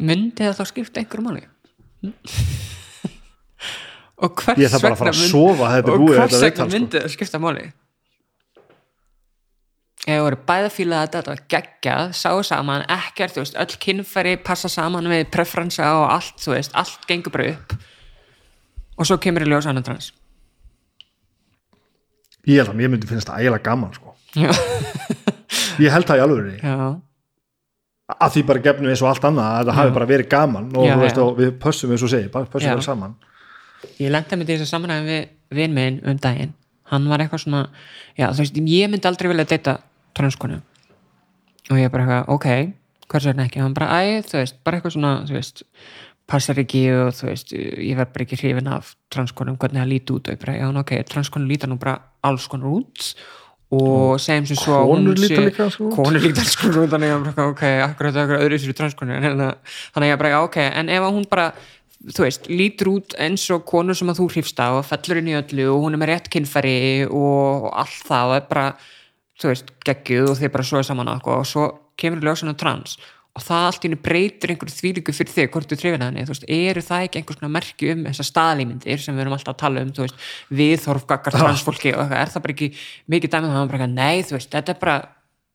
Myndi það þá skipta einhverju máli? Og hvers ég þarf bara að fara að sofa og hvers vegna sko. myndi það skipta ef það voru bæða fílað að þetta var geggjað, sáu saman ekkert, þú veist, öll kynfæri passa saman við preferensa og allt, þú veist allt gengur bara upp og svo kemur í ljós annan trans ég held að mér myndi finnst það ægilega gaman sko. ég held það í alveg að því bara gefnum eins og allt annað að þetta hafi bara verið gaman og, Já, veist, já. og við pössum eins og segi, bara pössum bara saman. Ég lenda með þessu samanæðum við vinn minn um daginn. Hann var eitthvað svona, já þú veist ég myndi aldrei vilja deyta transkonu. Og ég bara eitthvað, ok hvers vegna ekki, hann bara, æ, þú veist bara eitthvað svona, þú veist, passar ekki og þú veist, ég verð bara ekki hrifin af transkonum, hvernig það líti út. Og ég bara, já, ok, transkonu líta nú bara alls konar út og segjum sem svo konur líta sé- líka alls konar út. konur líta alls konar út þannig að ég bara, ok, akkurat akkurat öðru sér transkonu en hérna, þannig að ég bara, já, ok, en ef hún bara þú veist, lítur út eins og konur sem að þú hrifst á og fellur inn í öllu og hún er með rétt kynfæri og allt það og er bara, þú veist, geggjuð og þið bara svoðið saman og, og svo kemur í ljósinu trans og það allt í henni breytir einhverju þvílíku fyrir þig hvort þú trefina henni, þú veist, eru það ekki einhvers konar merki um þessar staðlýmyndir sem við erum alltaf að tala um, þú veist, viðhorf gaggart transfólki og eitthvað, er það bara ekki mikið dæmið það, bara, eitthvað, nei, þú veist, þetta er bara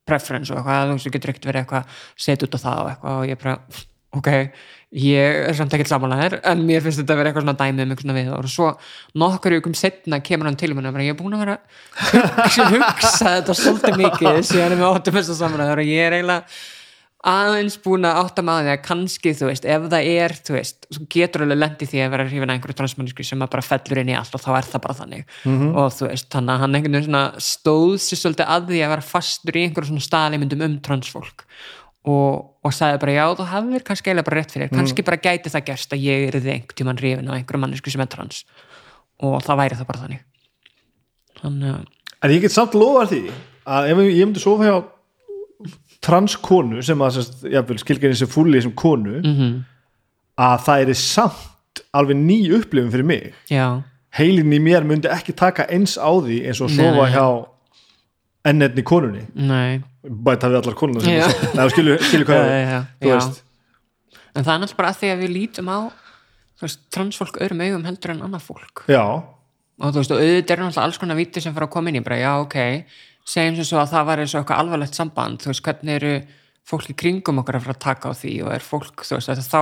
preference og eitthvað, þú veist, þú getur ekkert verið eitthvað set út á það og eitthvað og ég bara ok, ég er samt ekkert samanlegaðir en mér finnst þetta að vera eitthvað svona dæmið um eitthvað svona við og svo nokkur ykkur setna kemur hann til mér og ég er búin að vera hugsa, þetta svolítið mikið síðan er við áttum þess að samanlegaðir og ég er eiginlega aðeins búin að átta maður að kannski, þú veist, ef það er þú veist, þú getur alveg lendi því að vera hrifin að einhverju transmannisku sem bara fellur inn í allt og þá er það bara þannig. Og þú veist, þannig að hann einhvern veginn svona stóð sér svolítið að því að vera fastur í einhverju svona staðleimundum um transfólk. Og, og sagði bara já, þú hafðir kannski eiginlega bara rétt fyrir þér, kannski bara gæti það gerst að ég er þið einhvern tímann hrifin á einhverju mannisku sem er trans. Og það væri það bara þannig. Þannig transkonu sem að sérst, jafnvel, skilgjörni sem fúli sem konu Mhm. að það er samt alveg ný upplifun fyrir mig. Já, heilin í mér myndi ekki taka eins á því eins og sofa Nei. hjá ennetni konunni. Nei. Bæta við allar konuna. Nei, skilur, skilur hvað veist. En það er náttúrulega bara að því að við lítum á veist, transfólk öðrum augum heldur en annað fólk. Já, og þú veist, og auðvitað er náttúrulega alls konar víti sem fyrir að koma inn í bara, já, ok segjum sem svo að það var eins og eitthvað alvarlegt samband þú veist, hvernig eru fólk í kringum okkar að fara að taka á því og er fólk, þú veist, þá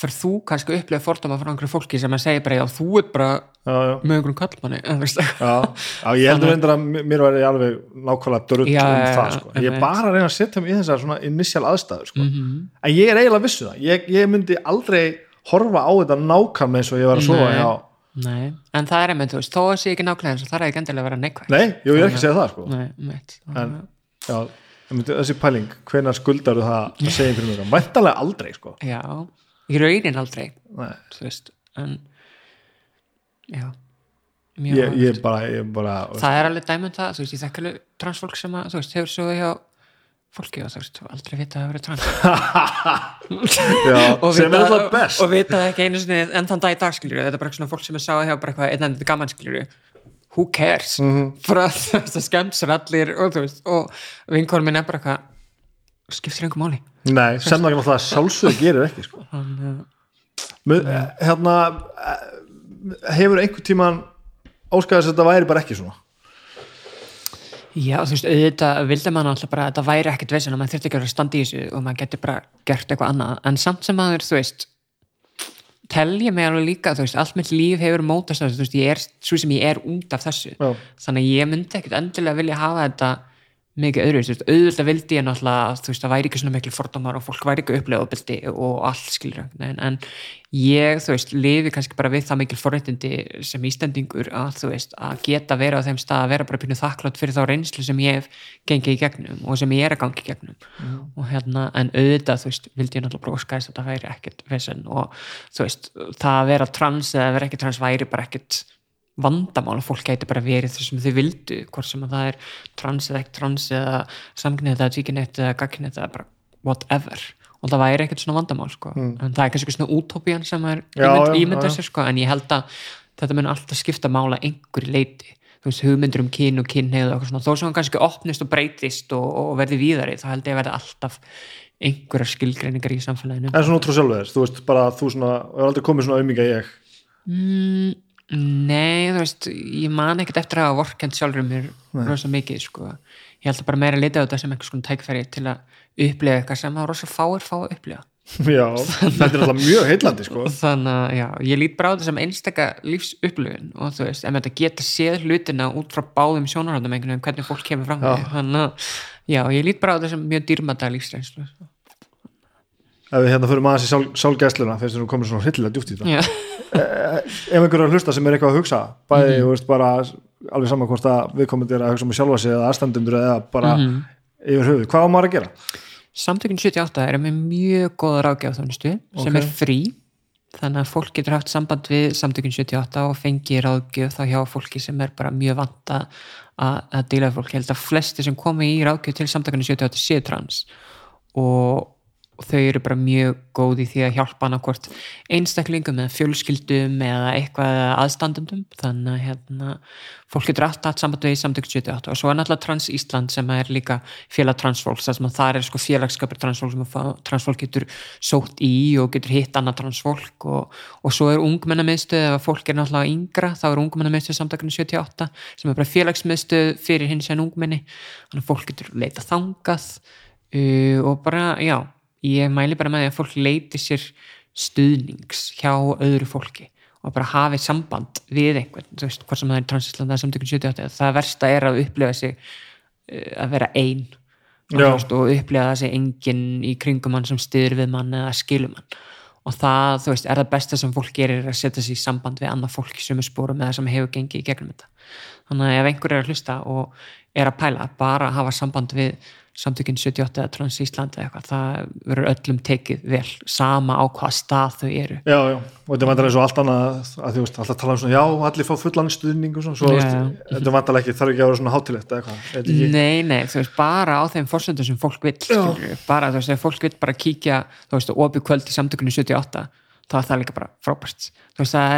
fyrir þú kannski að upplega fordóma frá einhverju fólki sem að segja bara, já, þú ert bara með einhverjum kallmanni, eða veist Já, já, ég heldur reyndar að mér var alveg nákvæmlega Já, um það sko. ég er bara að reyna að setja mig í þessar svona initial aðstæður sko. Mhm. en ég er eiginlega vissu það ég, ég myndi aldrei horfa á þetta nákvæm eins og ég var að sofa Nei. Nei, en það er einmitt, þú veist, þó að sé ekki nákvæmlega eins og það er ekki endilega að vera neikvæð nei, ég er ekki segja það sko. Nei, einmitt. En já, myndi, þessi pæling hvenær skuldar það að segja fyrir mér? Mæntalega aldrei sko. Já, í raunin aldrei Nei, þú veist, en já mjög ég, bara, ég bara það er alveg dæmum það, þú veist, ég þekk alveg transfólk sem að, þú veist, hefur svo hjá fólki og þú veist, aldrei vita að það verið trans. Já, og sem er alltaf best. og vita ekki einu sinni en þann dag í dag skiljur, þetta er bara svona fólk sem er sá hjá bara eitthvað, einn enn gaman skiljur who cares, mm. -hmm. veist, það skemmt sér allir og þú veist, og vinkonum minn er bara eitthvað skiptir einhver máli. Nei, sem það ekki náttúrulega sjálfsög gerir ekki sko. hann, Mö- hérna eh, hefur einhver tíman óskaðast að þetta væri bara ekki svona Já, þú veist, auðvitað vildi maður alltaf bara að þetta væri ekkert veginn og maður þurfti ekki að vera að standa í þessu og maður getur bara gert eitthvað annað en samt sem maður, þú veist telja mig alveg líka, þú veist, allt mitt líf hefur mótast þessu, þú veist, ég er svo sem ég er út af þessu, Já. þannig ég myndi ekkert endilega vilja hafa þetta mikið öðru, þú veist, auðvitað vildi ég náttúrulega þú veist, það væri ekki svona miklu fordómar og fólk væri ekki upplegabildi og allt skilur en, en ég, þú veist, lifi kannski bara við það mikil forréttindi sem Íslendingur að, þú veist, að geta verið á þeim stað að vera bara pínu þakklátt fyrir þá reynslu sem ég hef gengið í gegnum og sem ég er að gangi í gegnum. Og hérna, en auðvitað, þú veist, vildi ég náttúrulega bróskæðist að það væri ekkert vesen og þú veist, það að vera trans eða vera ekki trans væri bara ekkert vandamál og fólk gæti bara verið þess sem þau vildu hvort sem að það er trans eða ekki trans eða samkynnet eða tvíkynnet eða gagkynnet eða bara whatever og það væri ekkert svona vandamál sko. en það er kannski svona útópían sem er Já, ímynd, já, ímynda já. sér sko. en ég held að þetta mun alltaf skipta mála einhverju leiti þú veist, hugmyndur um kyn og kynneið og svona, þó sem hann kannski opnist og breytist og, og verði víðari, þá held ég að verði alltaf einhverjar skilgreiningar í samfélaginu en svona út frá sjálfur þess, þú veist bara þú svona, er aldrei komið svona auðminga ég Mm, nei, þú veist, ég man ekkert eftir að vorkend sjálfur mér rosa mikið, sko. Ég held að bara meira að lita á þetta sem einhvers konar tækfæri til að upplifa eitthvað sem það rosa fáir fá að upplifa. já, þetta er alltaf mjög heillandi sko. Þannig að, já, ég lít bara á þetta sem einstaka lífsupplifun og þú veist, ef þetta geta séð hlutina út frá báðum sjónarhaldum einhvern veginn, hvernig fólk kemur fram Já. Þannig að, já, ég lít bara á þetta sem mjög dýrmata lífsreynslu. Ef við hérna fyrir maður sér sál, sálgæsluna þegar við komum svona hryllilega djúpt í þetta Já, ef einhver er að hlusta sem er eitthvað að hugsa bæði, Mhm. þú veist, bara alveg saman hvort að viðkomandi er að hugsa um sjálfa sig eða aðstandendur eða bara Mhm. yfir höfuð, hvað á maður að gera? Samtökin 78 er með mjög góða ráðgjáþjónustu sem Ok. er frí þannig að fólk getur haft samband við Samtökin 78 og fengi ráðgjöf þá hjá fólki sem er bara mjög vanta að, að díla við fólk. Ég held að flesti sem komi í ráðgjöf til Samtökin 78 séu trans og og þau eru bara mjög góð í því að hjálpa hana hvort einstaklingum eða fjölskyldum eða eitthvað aðstandendum. Þannig að hérna, fólk getur alltaf hatt samband við samtök 78 og svo er náttúrulega Trans Ísland sem er líka félag transfólks. Þar sem að það er sko félagskapur transfólk sem að transfólk getur sótt í og getur hitt annað transfólk. Og, og svo er ungmennamiðstöð. Ef að fólk er náttúrulega yngra þá er ungmennamiðstöð samtökinu 78 sem er bara félagsmiðstöð fyrir hins en ungmenni. Þannig að fólk getur leita þangað uh, og bara, já ég mæli bara með því að fólk leiti sér stuðnings hjá öðru fólki og bara hafi samband við einhvern, þú veist, hvort sem það er transísland eða samtökun 78, það versta er að upplifa sig uh, að vera ein. Og, það sig enginn í kringum mann sem styður við mann eða skilum mann. Og það, þú veist, er það besta sem fólk gerir að setja sig í samband við annað fólk sem er spórum eða sem hefur gengið í gegnum þetta. Þannig að ef einhver er að hlusta og er að pæla, bara að hafa samband við samtökinn 78 eða Trans Ísland eða eitthvað, það verður öllum tekið vel, sama á hvað stað þau eru. Já, já, og þetta er vantarlega svo allt annað að þú veist, alltaf tala um svona, já, allir fá fullan stuðning og svona, svo, þetta er vantarlega ekki, þarf ekki að vera svona hátilegt eða eitthvað, ekki, Nei, nei, þú veist, bara á þeim forsöndum sem fólk vill, skilur bara, þú veist, ef fólk vill bara kíkja þú veist, opið kvöld í samtökunni 78 þá er það líka bara frábært. Þú veist, það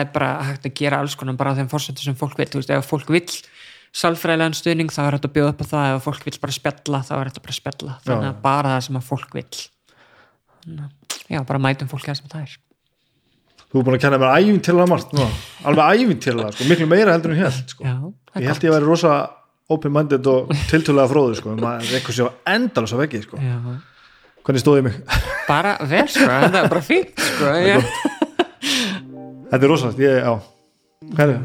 að sem fólk fólk sálfræðilegan stuðning, þá er þetta að bjóða upp á það. Ef fólk vill bara spjalla, þá er þetta bara að spjalla þannig að bara það sem að fólk vill. Þannig að, já, bara mætum fólki það sem það er. Þú er búin að kenna mér æfintilega margt núna. alveg æfintilega, sko, miklu meira heldur en ég held sko. já, það ég held ég væri rosa open-minded og tiltölulega fróður sko, maður er eitthvað sér endalus að veggi sko. Hvernig stóð ég mig? bara vel sko, það er bara fínt sko, þetta er rosalegt, ég, já. Herri,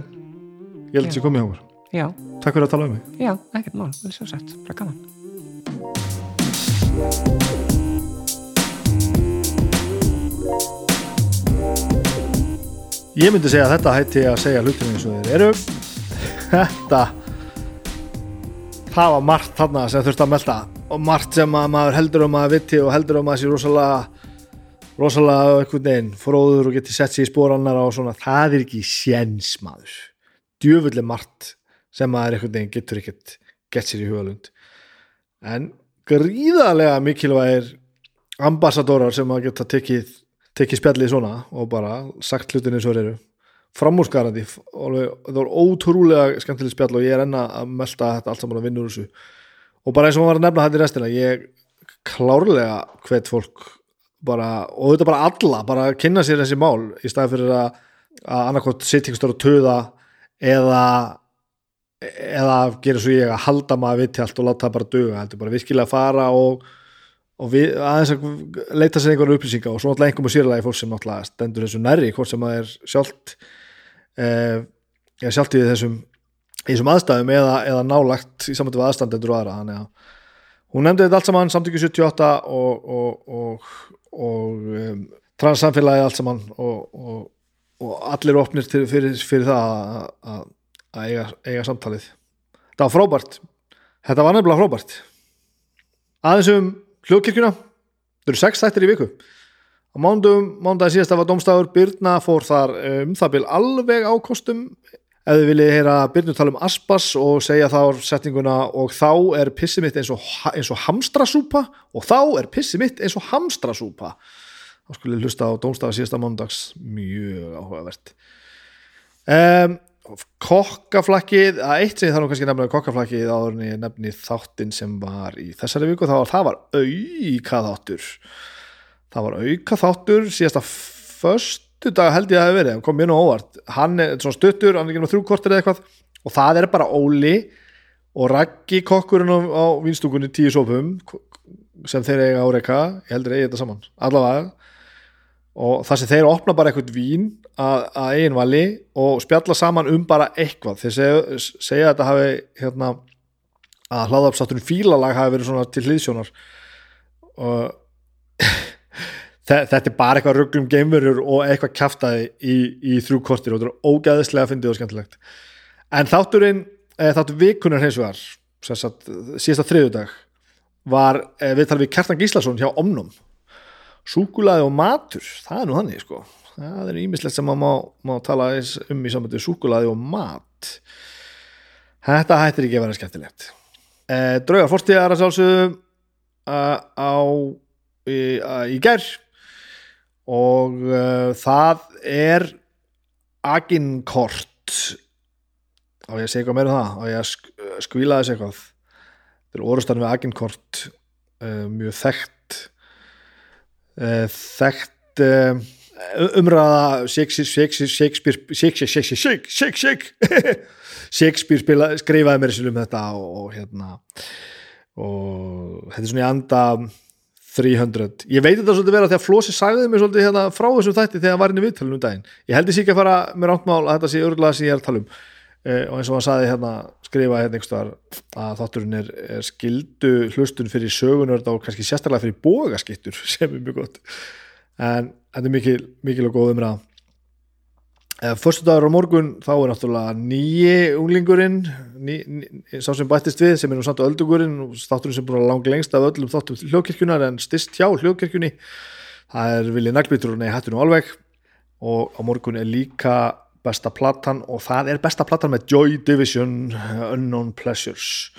ég held að ég komið hjá mér já, takk fyrir að tala um mig. Já, ekkert mál. Vel svo sett, bara gaman. Ég myndi segja að þetta hætti að segja hlutinu eins og þeir eru. Þetta það var margt þarna sem þurfti að melda og margt sem að maður heldur um að viti og heldur um að sé rosalega rosalega einhvern veginn fróður og geti sett sér í spórannar og svona, það er ekki séns maður. Djöfulli margt sem maður einhvern veginn getur ekkert gett sér í hugalund en gríðarlega mikilvægir ambassadórar sem að geta tekið tekið spjallið svona og bara sagt og þeir eru. Framúrskarandi það var ótrúlega skemmtileg spjall og ég er enna að melta þetta allt saman að vinna úr þessu. Og bara eins og maður var að nefna þetta í restina ég klárlega hvet fólk bara, og þetta bara alla bara að kynna sér þessi mál í staði fyrir að, að annarkot sitt ykkur stóra töða eða eða gera svo ég að halda maður viti allt og láta það bara duga, heldur bara virkilega fara og, og við, aðeins að leita sér einhverju upplýsinga og svo náttúrulega einhverjum sérlega fólk sem náttúrulega stendur þessu nærri hvort sem það er sjálft eh, ja, sjálft í þessum í þessum aðstæðum eða, eða nálagt í samvættu aðstandendur og aðra. Þannig að hún nefndi þetta allt saman samtökju 78 og, og, og, og um, transsamfélagi allt saman og allir opnir til, fyrir, fyrir það að, að, eiga, eiga samtalið. Þetta var frábært. Þetta var nefnilega frábært. Aðeins um hljóðkirkjuna. Það eru sex þættir í viku. Á mándum, mándagi síðast af að domstafur Byrna fór þar um það bil alveg á kostum. Ef þið viljið heyra Byrnu tala um aspas og segja þá setninguna og þá er pissi mitt eins og, eins og hamstrasúpa og þá er pissi mitt eins og hamstrasúpa. Þá skulle hlusta á domstafa síðasta mándags mjög áhugavert. Um, kokkaflakkið að eitt sem ég þarf nú kannski nefnilega kokkaflakkið áður en ég nefni þáttinn sem var í þessari viku, það var, það var auka þáttur það var auka þáttur síðasta förstu dag held ég að það hefði verið, hann kom mjög nú óvart. Hann er svona stuttur, hann er ekki nú þrjú kortir eða eitthvað og það er bara Óli og Raggi kokkurinn á, á vinstúkunni tíu sópum sem þeir eiga áreika, ég heldur eigi þetta saman. Allavega og það sem þeir opna bara eitthvað vín að, að eigin vali og spjalla saman um bara eitthvað. Þeir segja, segja að þetta hafi hérna, að hláðapsátturinn fílalag hafi verið svona til hlýðsjónar og þetta er bara eitthvað rugglum geimverur og eitthvað kjaftaði í, í þrjú kortir og þetta er ógæðislega fyndið og skemmtilegt. En þátturinn, eh, þáttur vikunar hins vegar síðasta þriðudag var eh, viðtal við Kjartan Gíslason hjá Omnum súkulaði og matur, það er nú þannig sko. Það er ímislegt sem maður má, má tala um í samvættu súkulaði og mat. Þetta hættir ekki að vera skemmtilegt. E, draugar fórstíðar að sjálfsögðu á í, í gær. Og uh, það er aginkort á ég að segja eitthvað meira um það? Á ég að sk skvíla þess eitthvað? Þetta er orðustan við aginkort uh, mjög þekkt þekkt umræða Shakespeare skrifaði mér um þetta og hérna og þetta er svona í anda 300, ég veit þetta svolítið vera því að Flósi sagði mér svolítið hérna frá þessum þætti þegar hann var inn í viðtalunum daginn, ég held ég sík að fara með rántmál að þetta sé örgulega sem ég er að tala um og eins og hann sagði hérna skrifa hérna einhverstaðar að þátturinn er, er skildu hlustun fyrir sögunörd og kannski sérstaklega fyrir bógaskittur sem er mjög gott. En þetta er mikil, mikil og góð umræða. Fyrstu dagur á morgun þá er náttúrulega nýji unglingurinn ný, ný, sá sem bættist við sem er nú samt öldugurinn og þátturinn sem búin að lang lengst af öllum þáttum hljókirkjunar en stist hjá hljókirkjunni það er Vili Naglbítur og nei hættu nú alveg. Og á morgun er líka besta platan og það er besta platan með Joy Division Unknown Pleasures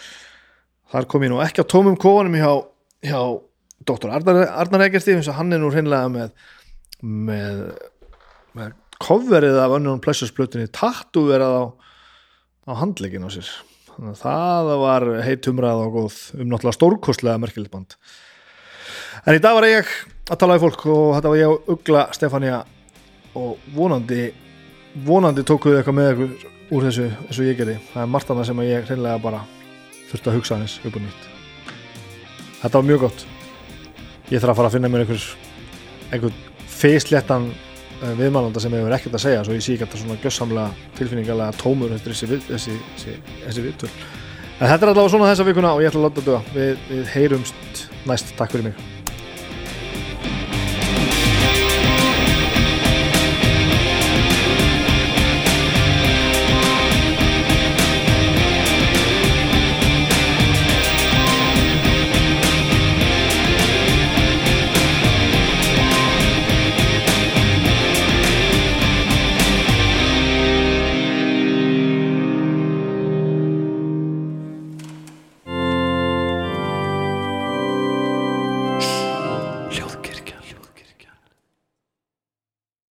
þar kom ég nú ekki á tómum kóanum hjá, hjá Dr. Arnar, Egersti eins og hann er nú hreinlega með með, með coverið af Unknown Pleasures plötunni tattúverað á, á handlegin á sér þannig að það var heit umræð og góð um náttúrulega stórkostlega merkilegt band en í dag var ég að tala við fólk og þetta var ég og Ugla Stefania og vonandi vonandi tókuðu eitthvað með ykkur úr þessu eins og ég gerði. Það er margt annað sem ég hreinlega bara þurfti að hugsa aðeins upp og nýtt. Þetta var mjög gott. Ég þarf að fara að finna mér einhver einhvern feisléttan viðmælanda sem hefur ekkert að segja svo ég sé ekki þetta svona gjössamlega tilfinningarlega tómur eftir þessi, þessi, þessi, þessi viðtöl. En þetta er allavega svona þessa vikuna og ég ætla að láta þetta við, við heyrumst næst, takk fyrir mig